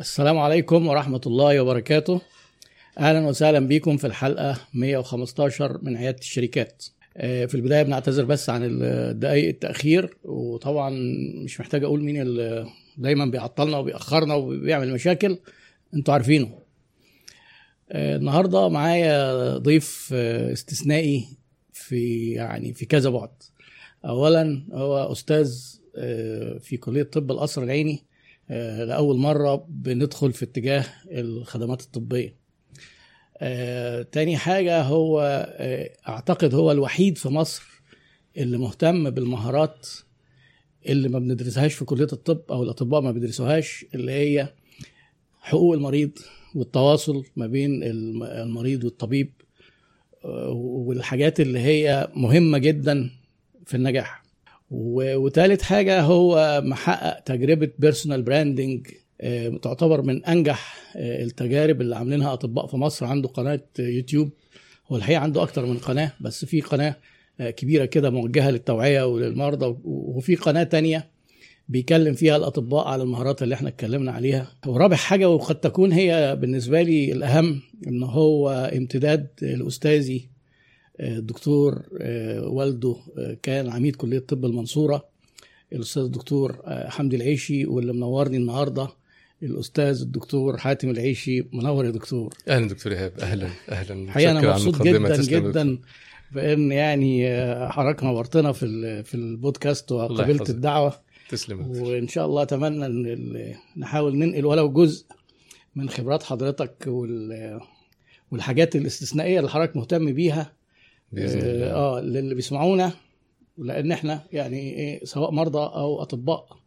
السلام عليكم ورحمة الله وبركاته. أهلا وسهلا بكم في الحلقة 115 من عيادة الشركات. آه، في البداية بنعتذر بس عن الدقايق التأخير وطبعا مش محتاج أقول مين اللي دايما بيعطلنا وبيأخرنا وبيعمل مشاكل أنتوا عارفينه. آه، النهاردة معايا ضيف آه، استثنائي في يعني في كذا بعد أولا هو أستاذ في كلية طب القصر العيني آه، لأول مرة بندخل في اتجاه الخدمات الطبية. آه، تاني حاجة هو آه، أعتقد هو الوحيد في مصر اللي مهتم بالمهارات اللي ما بندرسهاش في كلية الطب أو الأطباء ما بيدرسوهاش اللي هي حقوق المريض والتواصل ما بين المريض والطبيب والحاجات اللي هي مهمة جدا في النجاح. وثالث حاجة هو محقق تجربة personal branding تعتبر من أنجح آه، التجارب اللي عاملينها أطباء في مصر. عنده قناة يوتيوب هو الحقيقة عنده أكتر من قناة بس في قناة آه، كبيرة كده موجهة للتوعية وللمرضى وفي قناة تانية بيكلم فيها الأطباء على المهارات اللي إحنا اتكلمنا عليها. ورابع حاجة وقد تكون هي بالنسبة لي الأهم إن هو امتداد لاستاذي الدكتور آه، والده آه، كان عميد كلية طب المنصورة. الأستاذ الدكتور آه، حمدي العيشي واللي منورني النهارده الأستاذ الدكتور حاتم العيشي. منور يا دكتور. أهلا دكتور إيهاب. أهلا أهلا. الحقيقة أنا مبسوط جدا جدا بان يعني حضرتك نورتنا في في البودكاست وقبلت الدعوة. تسلم وإن شاء الله أتمنى إن نحاول ننقل ولو جزء من خبرات حضرتك والحاجات الاستثنائية اللي حضرتك مهتم بيها. بإذن الله. آه للي بيسمعونا لأن إحنا يعني إيه سواء مرضى أو أطباء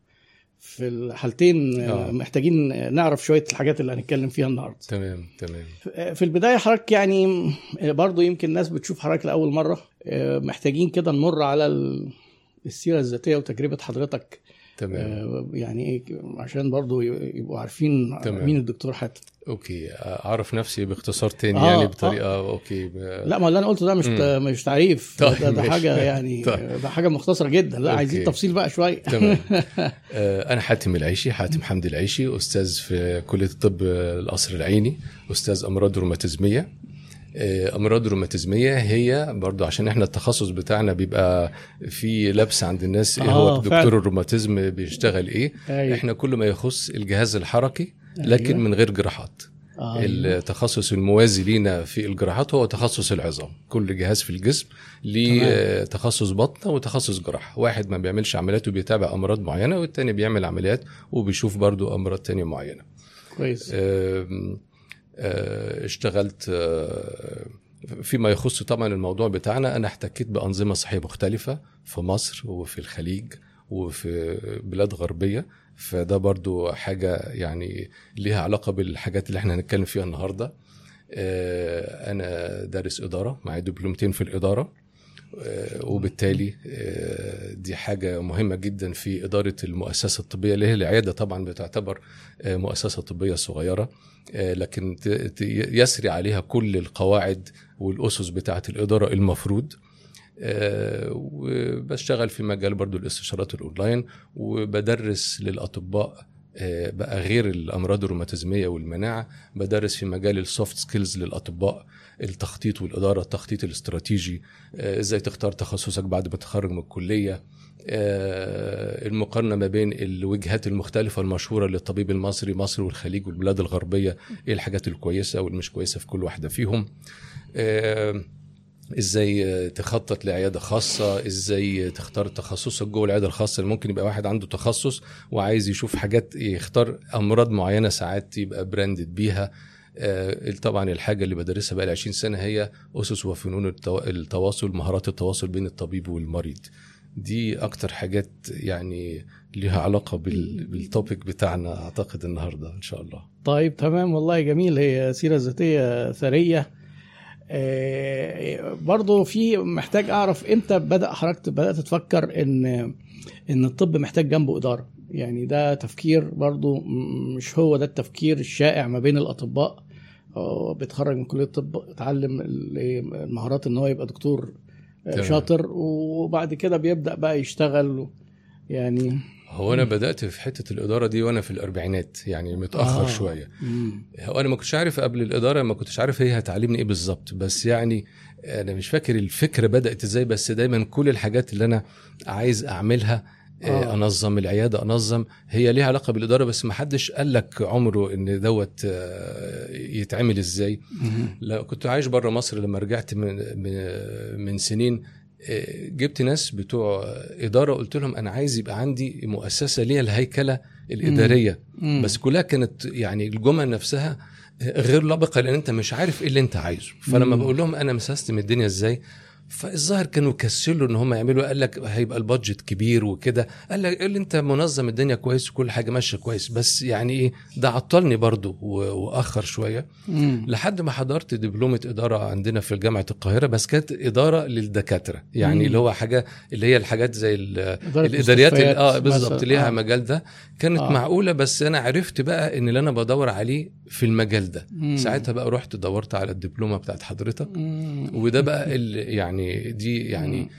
في الحالتين آه. محتاجين نعرف شوية الحاجات اللي هنتكلم فيها النهارده. تمام تمام. في البداية حضرتك يعني برضو يمكن الناس بتشوف حضرتك لأول مرة آه، محتاجين كده نمر على السيرة الذاتية وتجربة حضرتك. تمام آه، يعني إيه عشان برضو يبقوا عارفين تمام. مين الدكتور حاتم okay أعرف نفسي باختصار تاني آه يعني بطريقة آه. okay ب... لا ما اللي أنا قلته ده مش مم. مش تعريف طيب ده, ده حاجة يعني طيب. ده حاجة مختصرة جدا لا okay. عايزين تفصيل بقى شوية تمام آه أنا حاتم العيشي حاتم حمدي العيشي أستاذ في كلية الطب القصر العيني أستاذ أمراض روماتيزمية آه، أمراض روماتيزمية. هي برضو عشان إحنا التخصص بتاعنا بيبقى في لبس عند الناس. إيه هو آه، دكتور الروماتيزم بيشتغل إيه؟ أيوه. إحنا كل ما يخص الجهاز الحركي لكن أيوه. من غير جراحات. آه. التخصص الموازي لينا في الجراحات هو تخصص العظام. كل جهاز في الجسم ليه تخصص بطن وتخصص جراحة. واحد ما بيعملش عمليات وبيتابع أمراض معينة والتاني بيعمل عمليات وبيشوف برضو أمراض تانية معينة. كويس. آه، اشتغلت آه، فيما يخص طبعا الموضوع بتاعنا أنا احتكيت بأنظمة صحية مختلفة في مصر وفي الخليج وفي بلاد غربية. فده برضو حاجة يعني ليها علاقة بالحاجات اللي إحنا هنتكلم فيها النهارده. آه، أنا دارس إدارة معايا دبلومتين في الإدارة. وبالتالي دي حاجة مهمة جدا في إدارة المؤسسة الطبية اللي هي العيادة طبعا بتعتبر مؤسسة طبية صغيرة. آه، لكن يسري عليها كل القواعد والأسس بتاعه الإدارة المفروض. آه، وبشتغل في مجال برضو الاستشارات الأونلاين وبدرس للأطباء آه، بقى غير الأمراض الروماتيزمية والمناعة بدرس في مجال ال soft skills للأطباء التخطيط والإدارة التخطيط الاستراتيجي إزاي تختار تخصصك بعد ما تخرج من الكلية. آه، المقارنة ما بين الوجهات المختلفة المشهورة للطبيب المصري مصر والخليج والبلاد الغربية إيه الحاجات الكويسة والمش كويسة في كل واحدة فيهم؟ آه، إزاي تخطط لعيادة خاصة؟ إزاي تختار تخصصك جوه العيادة الخاصة؟ ممكن يبقى واحد عنده تخصص وعايز يشوف حاجات يختار أمراض معينة ساعات يبقى براندد بيها. آه، طبعا الحاجة اللي بدرسها بقى 20 سنة هي أسس وفنون التواصل مهارات التواصل بين الطبيب والمريض. دي أكتر حاجات يعني ليها علاقة بالتوبيك بتاعنا أعتقد النهارده إن شاء الله. طيب تمام. والله جميل. هي سيرة ذاتية ثرية. آه برضه في محتاج أعرف إمتى بدأ حضرتك بدأت تفكر إن إن الطب محتاج جنبه إدارة؟ يعني ده تفكير برضه مش هو ده التفكير الشائع ما بين الأطباء. بيتخرج من كلية الطب اتعلم المهارات إن هو يبقى دكتور شاطر وبعد كده بيبدأ بقى يشتغل يعني هو أنا. بدأت في حتة الإدارة دي وأنا في الأربعينات يعني متأخر آه. آه. شوية مم. هو أنا ما كنتش عارف قبل الإدارة ما كنتش عارف هي هتعلمني إيه بالظبط بس يعني أنا مش فاكر الفكرة بدأت إزاي بس دايما كل الحاجات اللي أنا عايز أعملها آه. آه. أنظم العيادة أنظم هي ليها علاقة بالإدارة بس ما حدش قال لك عمره إن دوت آه، يتعمل إزاي. لا كنت عايش بره مصر لما رجعت من من, سنين آه، جبت ناس بتوع إدارة قلت لهم أنا عايز يبقى عندي مؤسسة ليها الهيكلة الإدارية مم. بس كلها كانت يعني الجمل نفسها غير لبقة لأن أنت مش عارف إيه اللي أنت عايزه فلما. بقول لهم أنا مسستم الدنيا إزاي فالظاهر كانوا كسلوا إن هم يعملوا قال لك هيبقى البادجت كبير وكده قال لك قال أنت منظم الدنيا كويس وكل حاجة ماشية كويس بس يعني إيه ده عطلني برضو وأخر شوية مم. لحد ما حضرت دبلومة إدارة عندنا في جامعة القاهرة بس كانت إدارة للدكاترة يعني مم. اللي هو حاجة اللي هي الحاجات زي الإداريات آه بالظبط. ليها آه. مجال ده كانت آه. معقولة بس أنا عرفت بقى إن اللي أنا بدور عليه في المجال ده مم. ساعتها بقى رحت دورت على الدبلومة بتاعت حضرتك مم. وده بقى اللي يعني دي يعني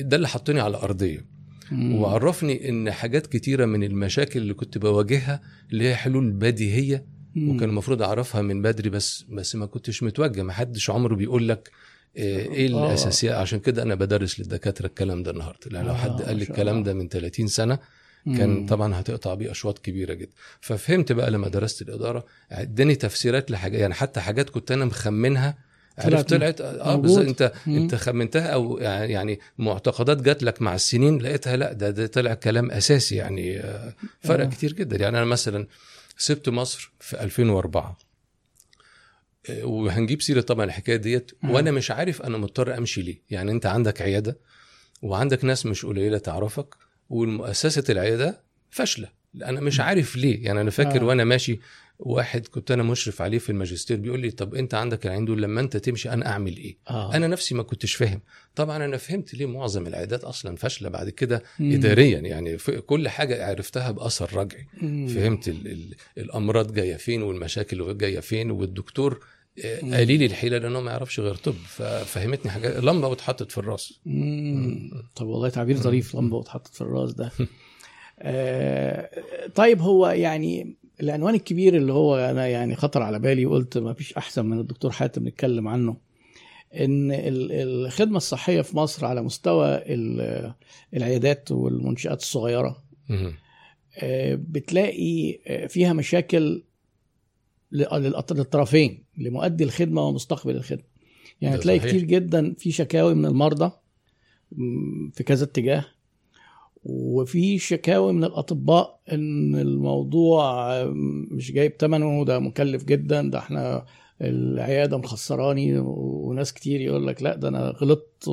ده اللي حطني على أرضية مم. وعرفني إن حاجات كتيرة من المشاكل اللي كنت بواجهها اللي هي حلول بديهية. وكان المفروض أعرفها من بدري بس بس ما كنتش متوجه ما حدش عمره بيقول لك آه، إيه آه. الاساسيات عشان كده أنا بدرس للدكاترة الكلام ده النهارده لأن لو آه، حد قال لي الكلام. ده من 30 سنة كان. طبعا هتقطع بيه أشواط كبيرة جدا ففهمت بقى لما درست الإدارة اداني تفسيرات لحاجات يعني حتى حاجات كنت أنا مخمنها عرفت طلعت آه موجود. بالظبط انت مم. انت خمنتها أو يعني معتقدات جات لك مع السنين لقيتها لا ده, ده طلع كلام أساسي يعني آه، فرق آه. كتير جدا يعني أنا مثلا سبت مصر في 2004 آه، وهنجيب سيرة طبعا الحكاية ديت آه. وأنا مش عارف أنا مضطر أمشي ليه يعني أنت عندك عيادة وعندك ناس مش قليلة تعرفك والمؤسسة العيادة فاشلة أنا مش عارف ليه يعني أنا فاكر آه. وأنا ماشي واحد كنت أنا مشرف عليه في الماجستير بيقول لي طب أنت عندك العين دول لما أنت تمشي أنا أعمل إيه آه. أنا نفسي ما كنتش فاهم طبعا أنا فهمت ليه معظم العيادات أصلا فاشلة بعد كده مم. اداريا يعني كل حاجة عرفتها بأثر رجعي مم. فهمت ال ال الأمراض جاية فين والمشاكل جاية فين والدكتور آه،. قليل الحيلة لأنه ما يعرفش غير طب ففهمتني حاجات لمبة واتحطت في الرأس. طب والله تعبير ظريف لمبة واتحطت في الرأس ده آه طيب هو يعني العنوان الكبير اللي هو أنا يعني خطر على بالي وقلت ما فيش أحسن من الدكتور حاتم نتكلم عنه إن ال- الخدمة الصحية في مصر على مستوى ال- العيادات والمنشآت الصغيرة. آه، بتلاقي آه، فيها مشاكل للطرفين لمؤدي الخدمة ومستقبل الخدمة يعني تلاقي صحيح. كتير جدا في شكاوي من المرضى في كذا اتجاه وفي شكاوي من الأطباء إن الموضوع مش جايب ثمنه ده مكلف جدا ده إحنا العيادة مخسراني وناس كتير يقول لك لا ده أنا غلطت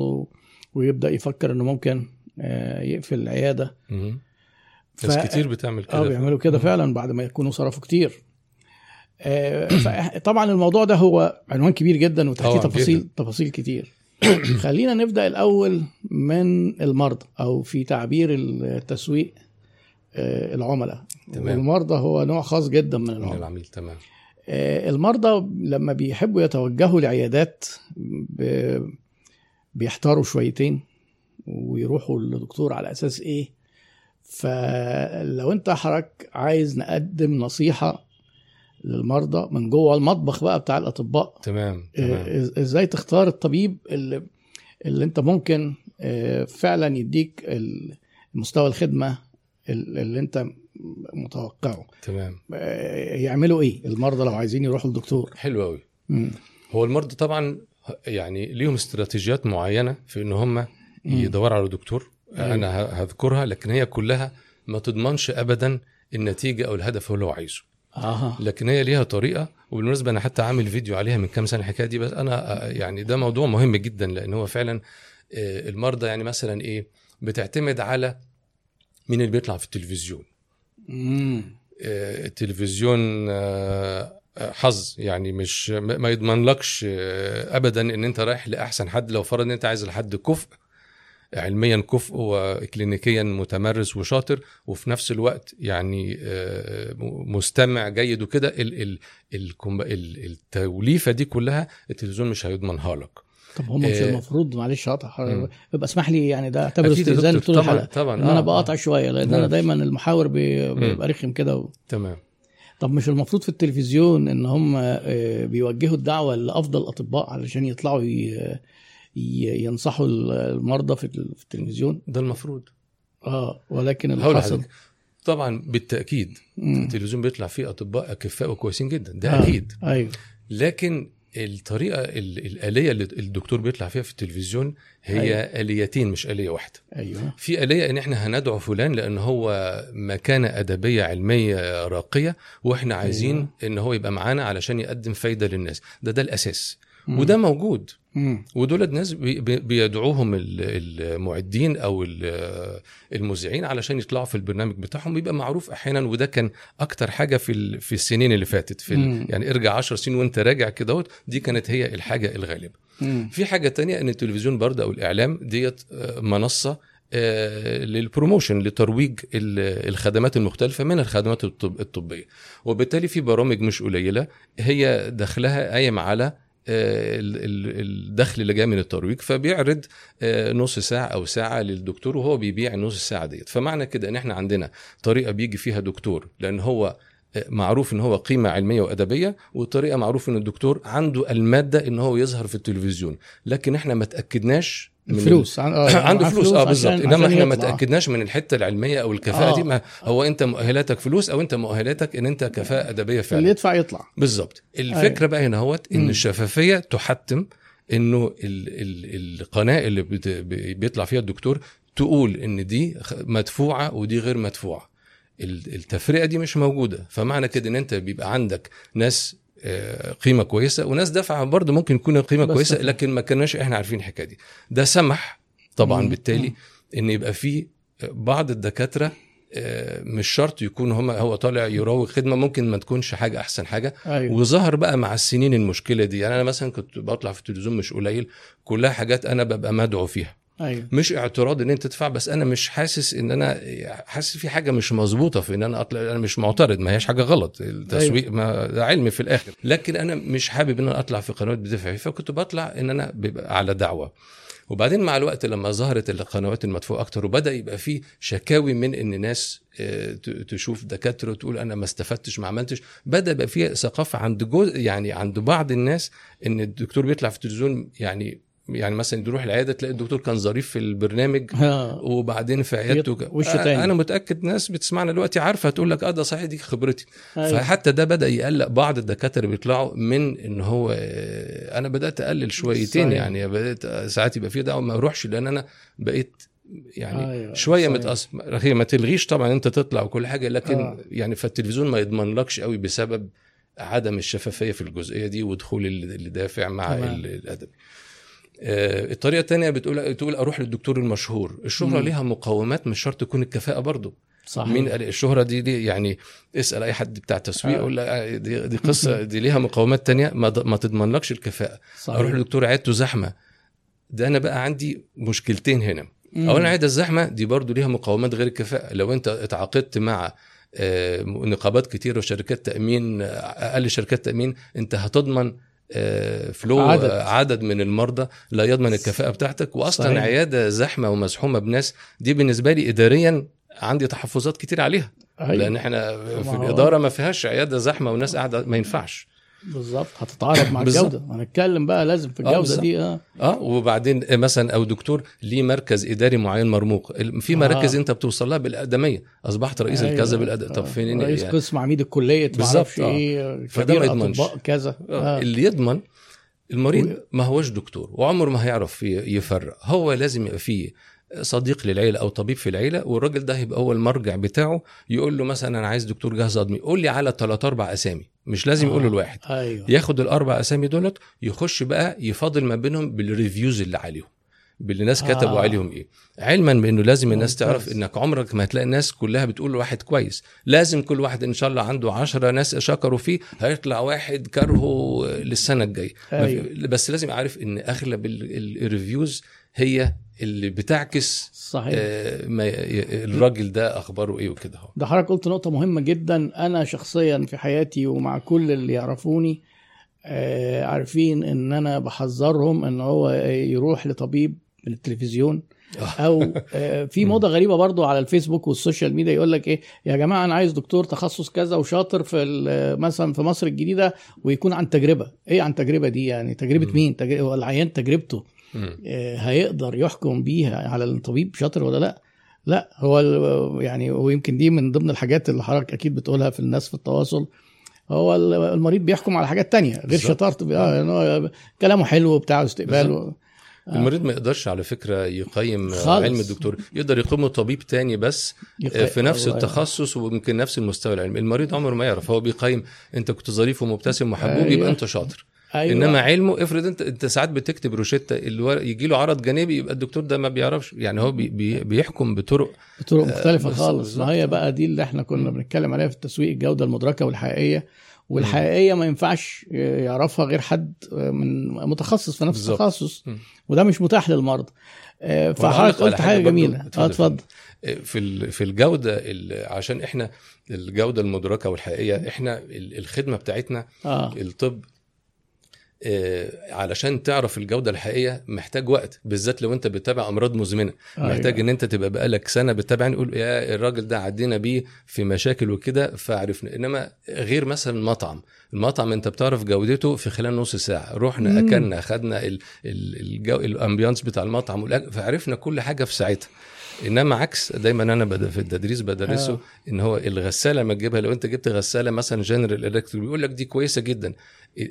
ويبدأ يفكر إنه ممكن آه، يقفل العيادة. مم. ناس كتير بتعمل كده آه بيعملوا كده فعلا بعد ما يكونوا صرفوا كتير. آه، طبعا الموضوع ده هو عنوان كبير جدا وتحتيه تفاصيل جداً. تفاصيل كتير. خلينا نبدأ الأول من المرضى أو في تعبير التسويق آه، العملاء. تمام. المرضى هو نوع خاص جدا من من العملاء. العميل تمام. آه، المرضى لما بيحبوا يتوجهوا لعيادات بيحتاروا شويتين ويروحوا للدكتور على أساس إيه. فلو أنت حضرتك عايز نقدم نصيحة للمرضى من جوه المطبخ بقى بتاع الأطباء. تمام تمام. آه، إز- إزاي تختار الطبيب اللي, اللي أنت ممكن آه، فعلا يديك مستوى الخدمة ال- اللي أنت متوقعه. تمام. آه، يعملوا إيه؟ المرضى لو عايزين يروحوا للدكتور. حلو قوي. هو المرضى طبعا يعني ليهم استراتيجيات معينة في إن هم يدوروا على دكتور. أيوة. أنا هذكرها لكن هي كلها ما تضمنش ابدا النتيجة أو الهدف اللي هو عايزه. أها لكن هي ليها طريقة وبالمناسبة أنا حتى عامل فيديو عليها من كام سنة الحكاية دي بس أنا آه، يعني ده موضوع مهم جدا لأن هو فعلا آه، المرضى يعني مثلا إيه بتعتمد على مين اللي بيطلع في التلفزيون مم. آه، التلفزيون آه، آه، حظ يعني مش ما يضمنلكش آه، ابدا إن أنت رايح لأحسن حد لو فرض إن أنت عايز لحد كفء علميا كفء وكلينيكيا متمرس وشاطر وفي نفس الوقت يعني آه، مستمع جيد وكده التوليفة دي كلها التلفزيون مش هيضمنها لك. طب هم مش آه، المفروض؟ معلش اقطع. يبقى اسمح لي يعني ده يا استئذان طول طبعا الحلقة. طبعا إن أنا آه، بقاطع. شوية لأن لا. أنا دايما المحاور بي- بيبقى رخم كده و... تمام. طب مش المفروض في التلفزيون إن هم بيوجهوا الدعوة لأفضل أطباء علشان يطلعوا ي... ينصحوا المرضى في ال- في التلفزيون ده المفروض آه ولكن اللي حصل طبعا بالتأكيد مم. التلفزيون بيطلع فيه أطباء أكفاء وكويسين جدا ده آه، أكيد أيوه لكن الطريقة ال- الآلية اللي الدكتور بيطلع فيها في التلفزيون هي أيوة. آليتين مش آلية واحدة أيوه في آلية إن إحنا هندعو فلان لأن هو مكانة أدبية علمية راقية وإحنا عايزين أيوة. إن هو يبقى معانا علشان يقدم فايدة للناس ده ده الأساس مم. وده موجود. ودول الناس بي- بي- بيدعوهم ال- المعدين أو ال- المذيعين علشان يطلعوا في البرنامج بتاعهم بيبقى معروف أحيانا وده كان أكتر حاجة في في السنين اللي فاتت في مم. يعني ارجع 10 سنين وانت راجع كده دي كانت هي الحاجة الغالبة مم. في حاجة تانية إن التلفزيون برضه أو الإعلام ديت آه، منصة آه، لل promotion لترويج ال- الخدمات المختلفة من الخدمات الطب الطبية وبالتالي في برامج مش قليلة هي دخلها قايم على الدخل اللي جاي من الترويج فبيعرض آه، نص ساعة أو ساعة للدكتور وهو بيبيع النص ساعه ديت. فمعنى كده إن إحنا عندنا طريقة بيجي فيها دكتور لأن هو آه، معروف إن هو قيمة علمية وأدبية وطريقة معروف إن الدكتور عنده المادة إن هو يظهر في التلفزيون. لكن إحنا ما تأكدناش فلوس. آه، عنده معاه فلوس آه بالظبط إنما إحنا ما. تأكدناش من الحتة العلمية أو الكفاءة آه. دي ما هو أنت مؤهلاتك فلوس أو أنت مؤهلاتك إن أنت كفاءة أدبية اللي فعلا يدفع يطلع. بالظبط الفكرة بقى هنا هوت إن. الشفافية تحتم إنه ال ال القناة اللي بيطلع فيها الدكتور تقول إن دي مدفوعة ودي غير مدفوعة. ال- التفرقة دي مش موجودة. فمعنى كده إن أنت بيبقى عندك ناس قيمة كويسة. وناس دافعة برضه ممكن يكون قيمه كويسة لكن ما كناش إحنا عارفين الحكاية دي. ده سمح طبعا مم. بالتالي مم. إن يبقى في بعض الدكاترة آه، مش شرط يكون هم هو طالع يراوغ خدمة ممكن ما تكونش حاجة أحسن حاجة. أيوه. وظهر بقى مع السنين المشكلة دي. يعني أنا مثلا كنت بطلع في التلفزيون مش قليل كلها حاجات أنا ببقى مدعو فيها. أيوه. مش اعتراض إن أنت تدفع بس أنا مش حاسس إن أنا حاسس في حاجة مش مظبوطة في إن أنا أطلع أنا مش معترض ما هيش حاجة غلط التسويق ما ده علم في الآخر. لكن أنا مش حابب إن أنا أطلع في قنوات بدفع فكنت بطلع إن أنا بيبقى على دعوة. وبعدين مع الوقت لما ظهرت القنوات المدفوعه أكتر وبدأ يبقى في شكاوي من إن ناس آه، تشوف دكاترة وتقول أنا ما استفدتش ما عملتش بدأ يبقى في ثقافة عند جزء يعني عند بعض الناس إن الدكتور بيطلع في التلفزيون يعني يعني مثلا تروح العيادة تلاقي الدكتور كان ظريف في البرنامج آه. وبعدين في عيادته وشه تاني. أنا متأكد ناس بتسمعنا دلوقتي عارفة تقول لك آه ده صحيح دي خبرتي أيوة. فحتى ده بدأ يقلق بعض الدكاترة بيطلعوا من إن هو أنا بدأت أقلل شويتين صحيح. يعني بدأت ساعات يبقى في دعوة ما أروحش لأن أنا بقيت يعني أيوة، شوية. متأثر هي ما تلغيش طبعا أنت تطلع وكل حاجة لكن آه. يعني فالتلفزيون ما يضمنلكش قوي بسبب عدم الشفافية في الجزئية دي ودخول اللي اللي دافع مع تمام. آه، الطريقة الثانية بتقول تقول أروح للدكتور المشهور. الشهرة. ليها مقومات مش شرط تكون الكفاءة برضه صحيح مين قال الشهرة دي, دي يعني اسأل أي حد بتاع تسويق آه. يقول لك آه، دي, دي قصة دي ليها مقومات تانية ما, ما تضمنلكش الكفاءة. صحيح. أروح للدكتور عيادته زحمه ده أنا بقى عندي مشكلتين هنا. اولا العياده الزحمة دي برضو ليها مقومات غير الكفاءة. لو أنت اتعاقدت مع آه، نقابات كتير وشركات تأمين آه، أقل شركات تأمين أنت هتضمن آه، فلو عدد. عدد. عدد من المرضى لا يضمن الكفاءة بتاعتك واصلا صحيح. عيادة زحمة ومزحومه بناس دي بالنسبة لي اداريا عندي تحفظات كتير عليها أيوة. لأن إحنا في الإدارة ما فيهاش عيادة زحمة وناس قاعدة ما ينفعش بالظبط هتتعارض مع. الجودة هنتكلم بقى لازم في آه، الجودة بالظبط. دي آه آه وبعدين مثلا أو دكتور ليه مركز إداري معين مرموق في مراكز آه. أنت بتوصل لها بالأقدمية أصبحت رئيس أيوة. الكذا بالأدب طب آه. فين رئيس يعني قسم عميد الكلية بالظبط، آه. إيه فده ما يضمنش. اطباء كذا آه. آه. اللي يضمن المريض ما هوش دكتور وعمره ما هيعرف يفرق هو لازم يبقى فيه صديق للعيلة أو طبيب في العيلة والراجل ده هيبقى هو المرجع بتاعه يقول له مثلا أنا عايز دكتور جهاز هضمي قول لي على ثلاث أربع أسامي مش لازم يقول له آه. الواحد أيوه ياخد الأربع أسامي دولت يخش بقى يفاضل ما بينهم بال reviews اللي عليهم باللي ناس آه. كتبوا عليهم إيه علما بأنه لازم الناس. تعرف إنك عمرك ما هتلاقي الناس كلها بتقول واحد كويس لازم كل واحد إن شاء الله عنده عشرة ناس شكروا فيه هيطلع واحد كرهه للسنة الجاية أيوة. بس لازم عارف إن أغلب ال- ال- ال reviews هي اللي بتعكس صحيح. آه، ما الراجل ده أخباره إيه وكده ده حضرتك قلت نقطة مهمة جدا. أنا شخصيا في حياتي ومع كل اللي يعرفوني آه، عارفين إن أنا بحذرهم إن هو يروح لطبيب من التلفزيون أو آه، في موضة غريبة برضو على الفيسبوك وال social media. يقول لك إيه؟ يا جماعة أنا عايز دكتور تخصص كذا وشاطر في مثلا في مصر الجديدة ويكون عن تجربة. إيه عن تجربة دي يعني؟ تجربة. مين؟ تجربة العيان تجربته. هيقدر يحكم بيها على الطبيب شاطر ولا لا؟ لا هو يعني ويمكن دي من ضمن الحاجات اللي حضرتك أكيد بتقولها في الناس في التواصل. هو ال- المريض بيحكم على حاجات تانية غير. شطارته آه يعني كلامه حلو وبتاع واستقباله. آه. المريض ما يقدرش على فكرة يقيم خالص. علم الدكتور. يقدر يقيمه طبيب تاني بس يق- في نفس الله التخصص ويمكن نفس المستوى العلمي. المريض عمره ما يعرف. هو بيقيم انت كنت ظريف ومبتسم وحبوب. يبقى انت شاطر. أيوة. إنما علمه افرض أنت أنت ساعات بتكتب روشتة يجي له عرض جانبي يبقى الدكتور ده ما بيعرفش يعني هو بي بي بيحكم بطرق بطرق مختلفة بس- خالص. ما هي بقى دي اللي إحنا كنا. بنتكلم عليها في التسويق الجودة المدركة والحقيقية والحقيقية ما ينفعش يعرفها غير حد من متخصص في نفس بالظبط. التخصص. وده مش متاح للمرضى آه، فحضرتك قلت برضو. جميلة اتفضل. في في الجودة ال- عشان إحنا الجودة المدركة والحقيقية إحنا ال- الخدمة بتاعتنا آه الطب آه، علشان تعرف الجودة الحقيقية محتاج وقت بالذات لو انت بتتابع أمراض مزمنة أيوة. محتاج إن انت تبقى بقالك سنة بتتابع نقول يا الراجل ده عدينا بيه في مشاكل وكده فعرفنا إنما غير مثلا مطعم المطعم أنت بتعرف جودته في خلال نص ساعة رحنا مم. أكلنا خدنا الأمبيانس بتاع المطعم والأكل، فعرفنا كل حاجة في ساعتها إنما عكس دايما أنا بد- في التدريس بدرسه آه. إن هو الغسالة لما تجيبها لو أنت جبت غسالة مثلا جنرال الكتريك بيقول لك دي كويسة جدا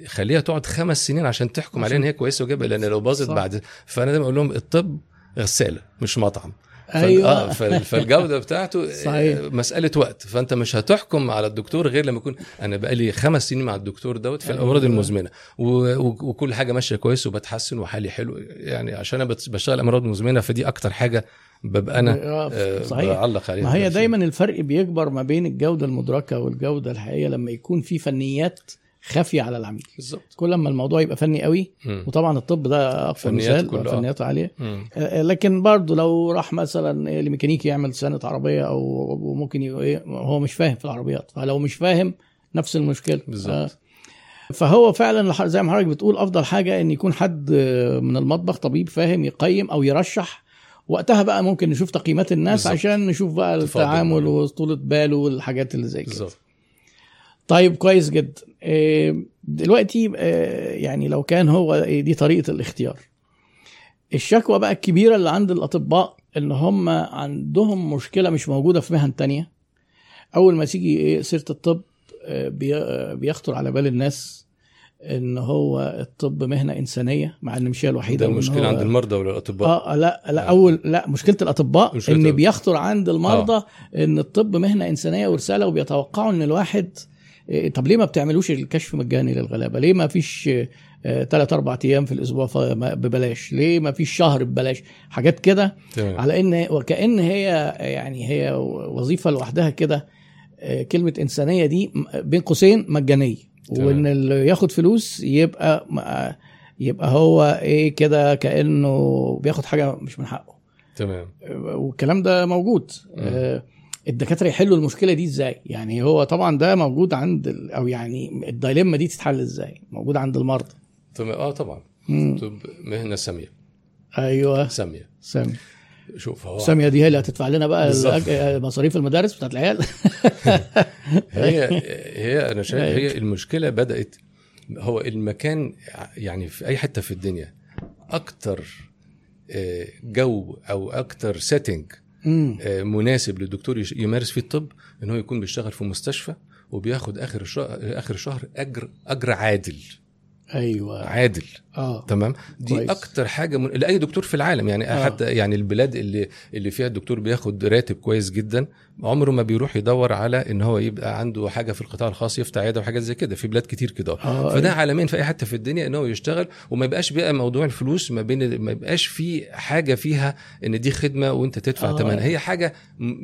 خليها تقعد خمس سنين عشان تحكم عليها إن هي كويسة وجيبها لأن لو باظت. بعد فأنا دايما أقول لهم الطب غسالة مش مطعم أيوه آه فال- فالجودة بتاعته صحيح. آه، مسألة وقت فأنت مش هتحكم على الدكتور غير لما يكون أنا بقالي خمس سنين مع الدكتور دوت في أيوة. الامراض المزمنه وكل حاجة ماشية كويس وبتحسن وحالي حلو يعني عشان أنا بشتغل أمراض مزمنة فدي أكتر حاجة ببقى أنا آه، آه، صحيح بعلق عليها ما هي. دايما الفرق بيكبر ما بين الجودة المدركة والجودة الحقيقية لما يكون في فنيات خافية على العميل بالظبط كل ما الموضوع يبقى فني قوي مم. وطبعا الطب ده أقوى مثال آه. فنياته عالية مم. آه، لكن برضه لو راح مثلا لميكانيكي يعمل صيانة عربية أو وممكن ي- إيه، هو مش فاهم في العربيات فلو مش فاهم نفس المشكلة بالظبط. آه، فهو فعلا زي ما حضرتك بتقول أفضل حاجة إن يكون حد آه، من المطبخ طبيب فاهم يقيم أو يرشح وقتها بقى ممكن نشوف تقييمات الناس بالظبط. عشان نشوف بقى. التعامل وطولة باله والحاجات اللي زي كده بالظبط طيب كويس جدا آه، دلوقتي آه، يعني لو كان هو دي طريقة الاختيار الشكوى بقى الكبيرة اللي عند الأطباء إن هم عندهم مشكلة مش موجودة في مهن تانية أول ما تيجي إيه سيرة الطب آه، بي- آه، بيخطر على بال الناس إن هو الطب مهنة إنسانية مع إن مش هي الوحيدة ده المشكلة عند المرضى ولا الاطباء آه لا لا آه. أول لا مشكلة الأطباء مشكلة إن. بيخطر عند المرضى إن الطب مهنة إنسانية ورسالة وبيتوقعوا إن الواحد إيه، طب ليه ما بتعملوش الكشف مجاني للغلابة؟ ليه ما فيش ثلاث أربع أيام في الأسبوع ببلاش؟ ليه ما فيش شهر ببلاش؟ حاجات كده على إن وكأن هي يعني هي وظيفة لوحدها كده آه، كلمة إنسانية دي بين قوسين مجانية. وإن اللي ياخد فلوس يبقى م- يبقى هو إيه كده كأنه بياخد حاجة مش من حقه تمام آه، والكلام ده موجود آه، الدكاترة يحلوا المشكلة دي إزاي؟ يعني هو طبعا ده موجود عند ال- أو يعني الدايلما دي تتحل إزاي؟ موجود عند المرضى. تمام آه طبعا. طب مهنة ساميه أيوه. سامية. سامي شوف هو سامية دي هي اللي هتدفع لنا بقى. الأج- آه، مصاريف المدارس بتاعت العيال. هي هي أنا شايف هي المشكلة بدات هو المكان يعني في أي حتة في الدنيا أكتر آه، جو أو أكتر setting. مناسب للدكتور يمارس فيه الطب إن هو يكون بيشتغل في مستشفى وبياخد آخر الشهر آخر الشهر اجر أجر عادل أيوه عادل آه تمام دي كويس. أكتر حاجة من... لأي دكتور في العالم يعني آه. آه. حتى يعني البلاد اللي اللي فيها الدكتور بياخد راتب كويس جدا عمره ما بيروح يدور على إن هو يبقى عنده حاجة في القطاع الخاص يفتح عيادة وحاجات زي كده. في بلاد كتير كده. آه، فده أيوة. عالميا في أي حتة في الدنيا إن هو يشتغل. وما يبقاش بقى موضوع الفلوس ما بين ما يبقاش في حاجة فيها إن دي خدمة وأنت تدفع آه. آه. ثمنها هي حاجة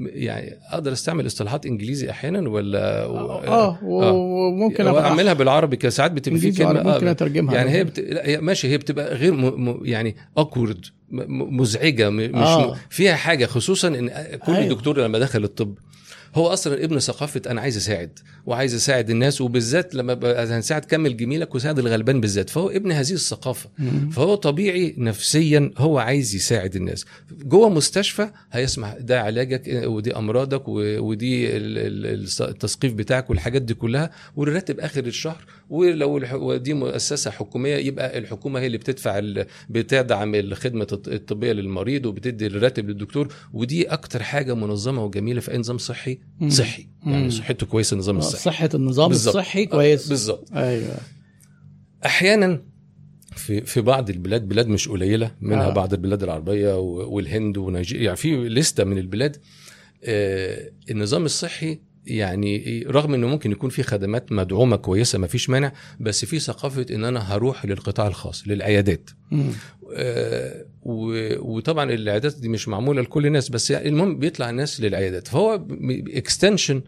يعني أقدر أستعمل إصطلاحات إنجليزي أحيانا ولا آه وممكن أبقى ابقى أعملها بالعربي كده. ساعات بتبقى في كلمة وعربي ممكن آه، أترجمها يعني هي بت... لا هي ماشي. هي بتبقى غير م... م... يعني اوكورد مزعجة. مش آه. فيها حاجة خصوصا إن كل. أيوه. دكتور لما دخل الطب هو أصلا ابن ثقافة أنا عايز أساعد وعايز أساعد الناس وبالذات لما هنساعد كمل جميلك وساعد الغلبان بالذات فهو ابن هذه الثقافة مم. فهو طبيعي نفسيا هو عايز يساعد الناس جوه مستشفى هيسمع ده علاجك ودي أمراضك ودي التثقيف بتاعك والحاجات دي كلها والراتب آخر الشهر ولو ودي مؤسسة حكومية يبقى الحكومة هي اللي بتدفع ال- بتدعم الخدمة الط- الطبية للمريض وبتدي الراتب للدكتور ودي أكتر حاجة منظمة وجميلة في أي نظام صحي. صحي. يعني صحته كويسة النظام الصحي صحة النظام بالظبط. الصحي كويس بالظبط أيوه أحيانا في في بعض البلاد بلاد مش قليلة منها آه. آه. بعض البلاد العربية والهند ونيجيريا يعني في لستة من البلاد آه النظام الصحي يعني رغم إنه ممكن يكون في خدمات مدعومة كويسة ما فيش مانع بس في ثقافة إن أنا هروح للقطاع الخاص للعيادات. آه، وطبعا العيادات دي مش معمولة لكل الناس بس يعني المهم بيطلع الناس للعيادات. فهو extension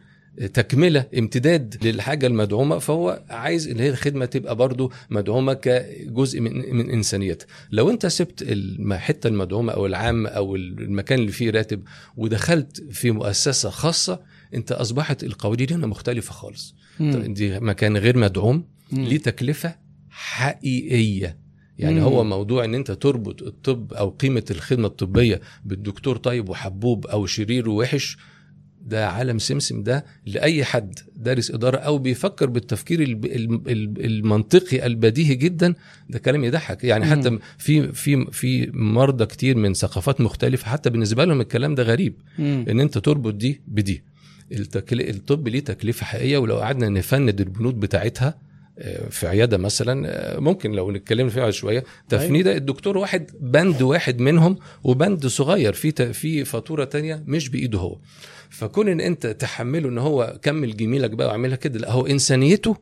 تكملة امتداد للحاجة المدعومة فهو عايز إن هي الخدمة تبقى برضو مدعومة كجزء من من انسانيتها لو أنت سبت الحتة المدعومة أو العام أو المكان اللي فيه راتب ودخلت في مؤسسة خاصة انت اصبحت القوانين هنا مختلفة خالص مم. دي مكان غير مدعوم. ليه تكلفه حقيقية يعني مم. هو موضوع إن أنت تربط الطب أو قيمة الخدمة الطبية بالدكتور طيب وحبوب أو شرير ووحش ده عالم سمسم ده لأي حد دارس إدارة أو بيفكر بالتفكير المنطقي البديهي جدا ده كلام يضحك يعني حتى. في في في مرضى كتير من ثقافات مختلفة حتى بالنسبة لهم الكلام ده غريب. إن أنت تربط دي بدي التكل... الطب ليه تكلفة حقيقية ولو قعدنا نفند البنود بتاعتها آه، في عيادة مثلا آه، ممكن لو نتكلم فيها شوية. تفنيدة الدكتور واحد بند واحد منهم وبند صغير في ت- في فاتورة تانية مش بإيده هو. فكون إن أنت تحمله إن هو كمل جميلك بقى واعملها كده لا هو إنسانيته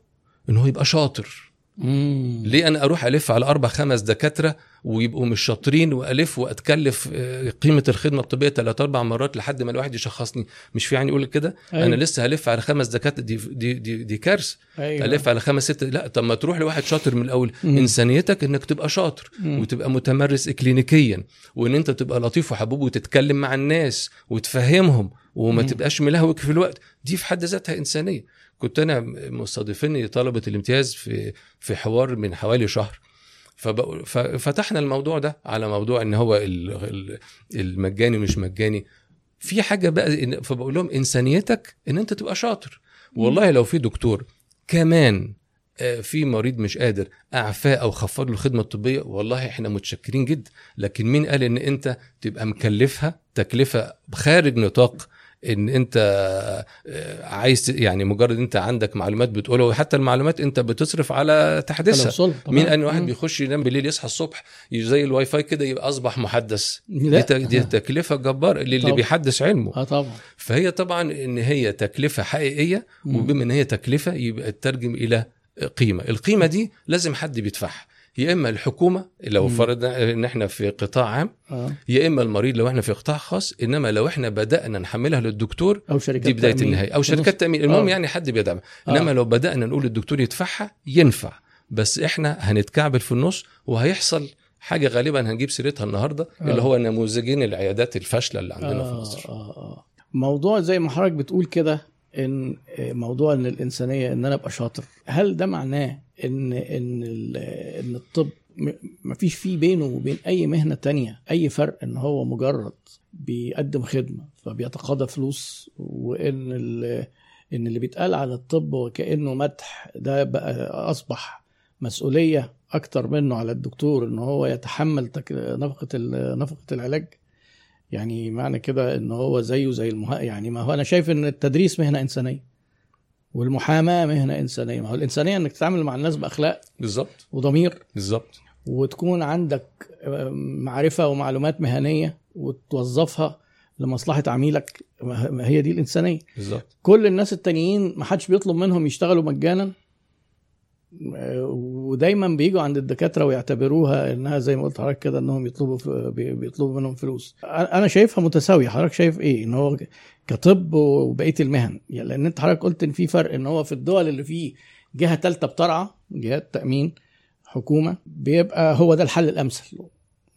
إن هو يبقى شاطر. مم. ليه أنا أروح ألف على أربع خمس دكاترة ويبقوا مش شاطرين وألف وأتكلف آه، قيمة الخدمة الطبية ثلاث أربع مرات لحد ما الواحد يشخصني مش في يعني يقول كده أيوة. أنا لسه هلف على خمس دكاترة دي دي دي, دي كارثة أيوه الف على خمس ست لا طب ما تروح لواحد شاطر من الأول مم. إنسانيتك إنك تبقى شاطر مم. وتبقى متمرس اكلينيكيا وإن أنت تبقى لطيف وحبوب وتتكلم مع الناس وتفهمهم وما مم. تبقاش ملهوك في الوقت دي في حد ذاتها إنسانية كنت أنا مستضيفني طلبة الامتياز في في حوار من حوالي شهر. ففتحنا الموضوع ده على موضوع إن هو ال- ال- المجاني مش مجاني. في حاجة بقى فبقول لهم إنسانيتك إن أنت تبقى شاطر. والله لو في دكتور كمان آه، في مريض مش قادر أعفاه أو خفض له الخدمة الطبية والله إحنا متشكرين جدا لكن مين قال إن أنت تبقى مكلفها تكلفة خارج نطاق إن أنت آه، عايز يعني مجرد أنت عندك معلومات بتقولها وحتى المعلومات أنت بتصرف على تحديثها. مين إن واحد. بيخش ينام بالليل يصحى الصبح زي الواي فاي كده يبقى أصبح محدث لا. دي, دي تكلفة جبار للي طبعا. بيحدث علمه آه طبعا فهي طبعا إن هي تكلفة حقيقية. وبما إن هي تكلفة يبقى تترجم إلى قيمة القيمة دي لازم حد بيدفعها يا إما الحكومة لو. فرضنا إن إحنا في قطاع عام آه يا إما المريض لو إحنا في قطاع خاص إنما لو إحنا بدأنا نحملها للدكتور أو شركات دي بداية تأمين. النهاية أو في شركات تأمين المهم آه. يعني حد بيدعمها آه. إنما لو بدأنا نقول الدكتور يدفعها ينفع بس إحنا هنتكعبل في النص وهيحصل حاجة غالبا هنجيب سيرتها النهارده آه. اللي هو نموذجين العيادات الفاشلة اللي عندنا في آه مصر آه آه. موضوع زي ما حضرتك بتقول كده إن آه، موضوع إن الإنسانية إن أنا أبقى شاطر هل ده معناه إن إن إن الطب م- مفيش فيه بينه وبين أي مهنة تانية أي فرق إن هو مجرد بيقدم خدمة فبيتقاضى فلوس وإن إن اللي بيتقال على الطب وكأنه مدح ده بقى أصبح مسؤولية أكتر منه على الدكتور إن هو يتحمل نفقة نفقة العلاج. يعني معنى كده إن هو زيه زي المها يعني ما هو أنا شايف إن التدريس مهنة إنسانية. والمحاماة مهنه إنسانية؟ ما هو الإنسانية إنك تتعامل مع الناس بأخلاق بالظبط. وضمير. بالظبط. وتكون عندك آه، معرفة ومعلومات مهنية وتوظفها لمصلحة عميلك. ما هي دي الإنسانية. بالظبط. كل الناس التانيين ما حدش بيطلب منهم يشتغلوا مجانا. ودايما بيجوا عند الدكاترة ويعتبروها إنها زي ما قلت لحضرتك كده إنهم يطلبوا بيطلبوا منهم فلوس. أنا شايفها متساوية. حضرتك شايف إيه؟ إن هو كطب وبقية المهن. يعني لأن أنت حضرتك قلت إن في فرق إن هو في الدول اللي فيه جهة ثالثه بترعى جهات تأمين حكومة بيبقى هو ده الحل الأمثل.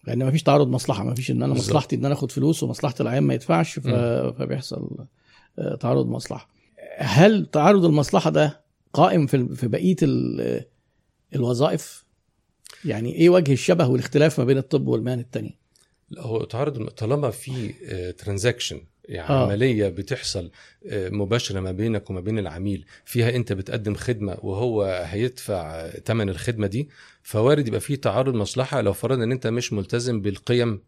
لأن ما فيش تعارض مصلحة. ما فيش إن أنا. مصلحتي إن أنا آخد فلوس ومصلحه العيان ما يدفعش. فبيحصل آه، تعارض مصلحة. هل تعارض المصلحة ده قائم في في بقية ال- الوظائف يعني إيه وجه الشبه والاختلاف ما بين الطب والمهن التانية لا هو تعارض طالما في ترانزاكشن يعني آه. آه. عملية بتحصل آه، مباشرة ما بينك وما بين العميل فيها أنت بتقدم خدمة وهو هيدفع ثمن الخدمة دي فوارد يبقى في تعارض مصلحة لو فرضنا إن أنت مش ملتزم بالقيم آه،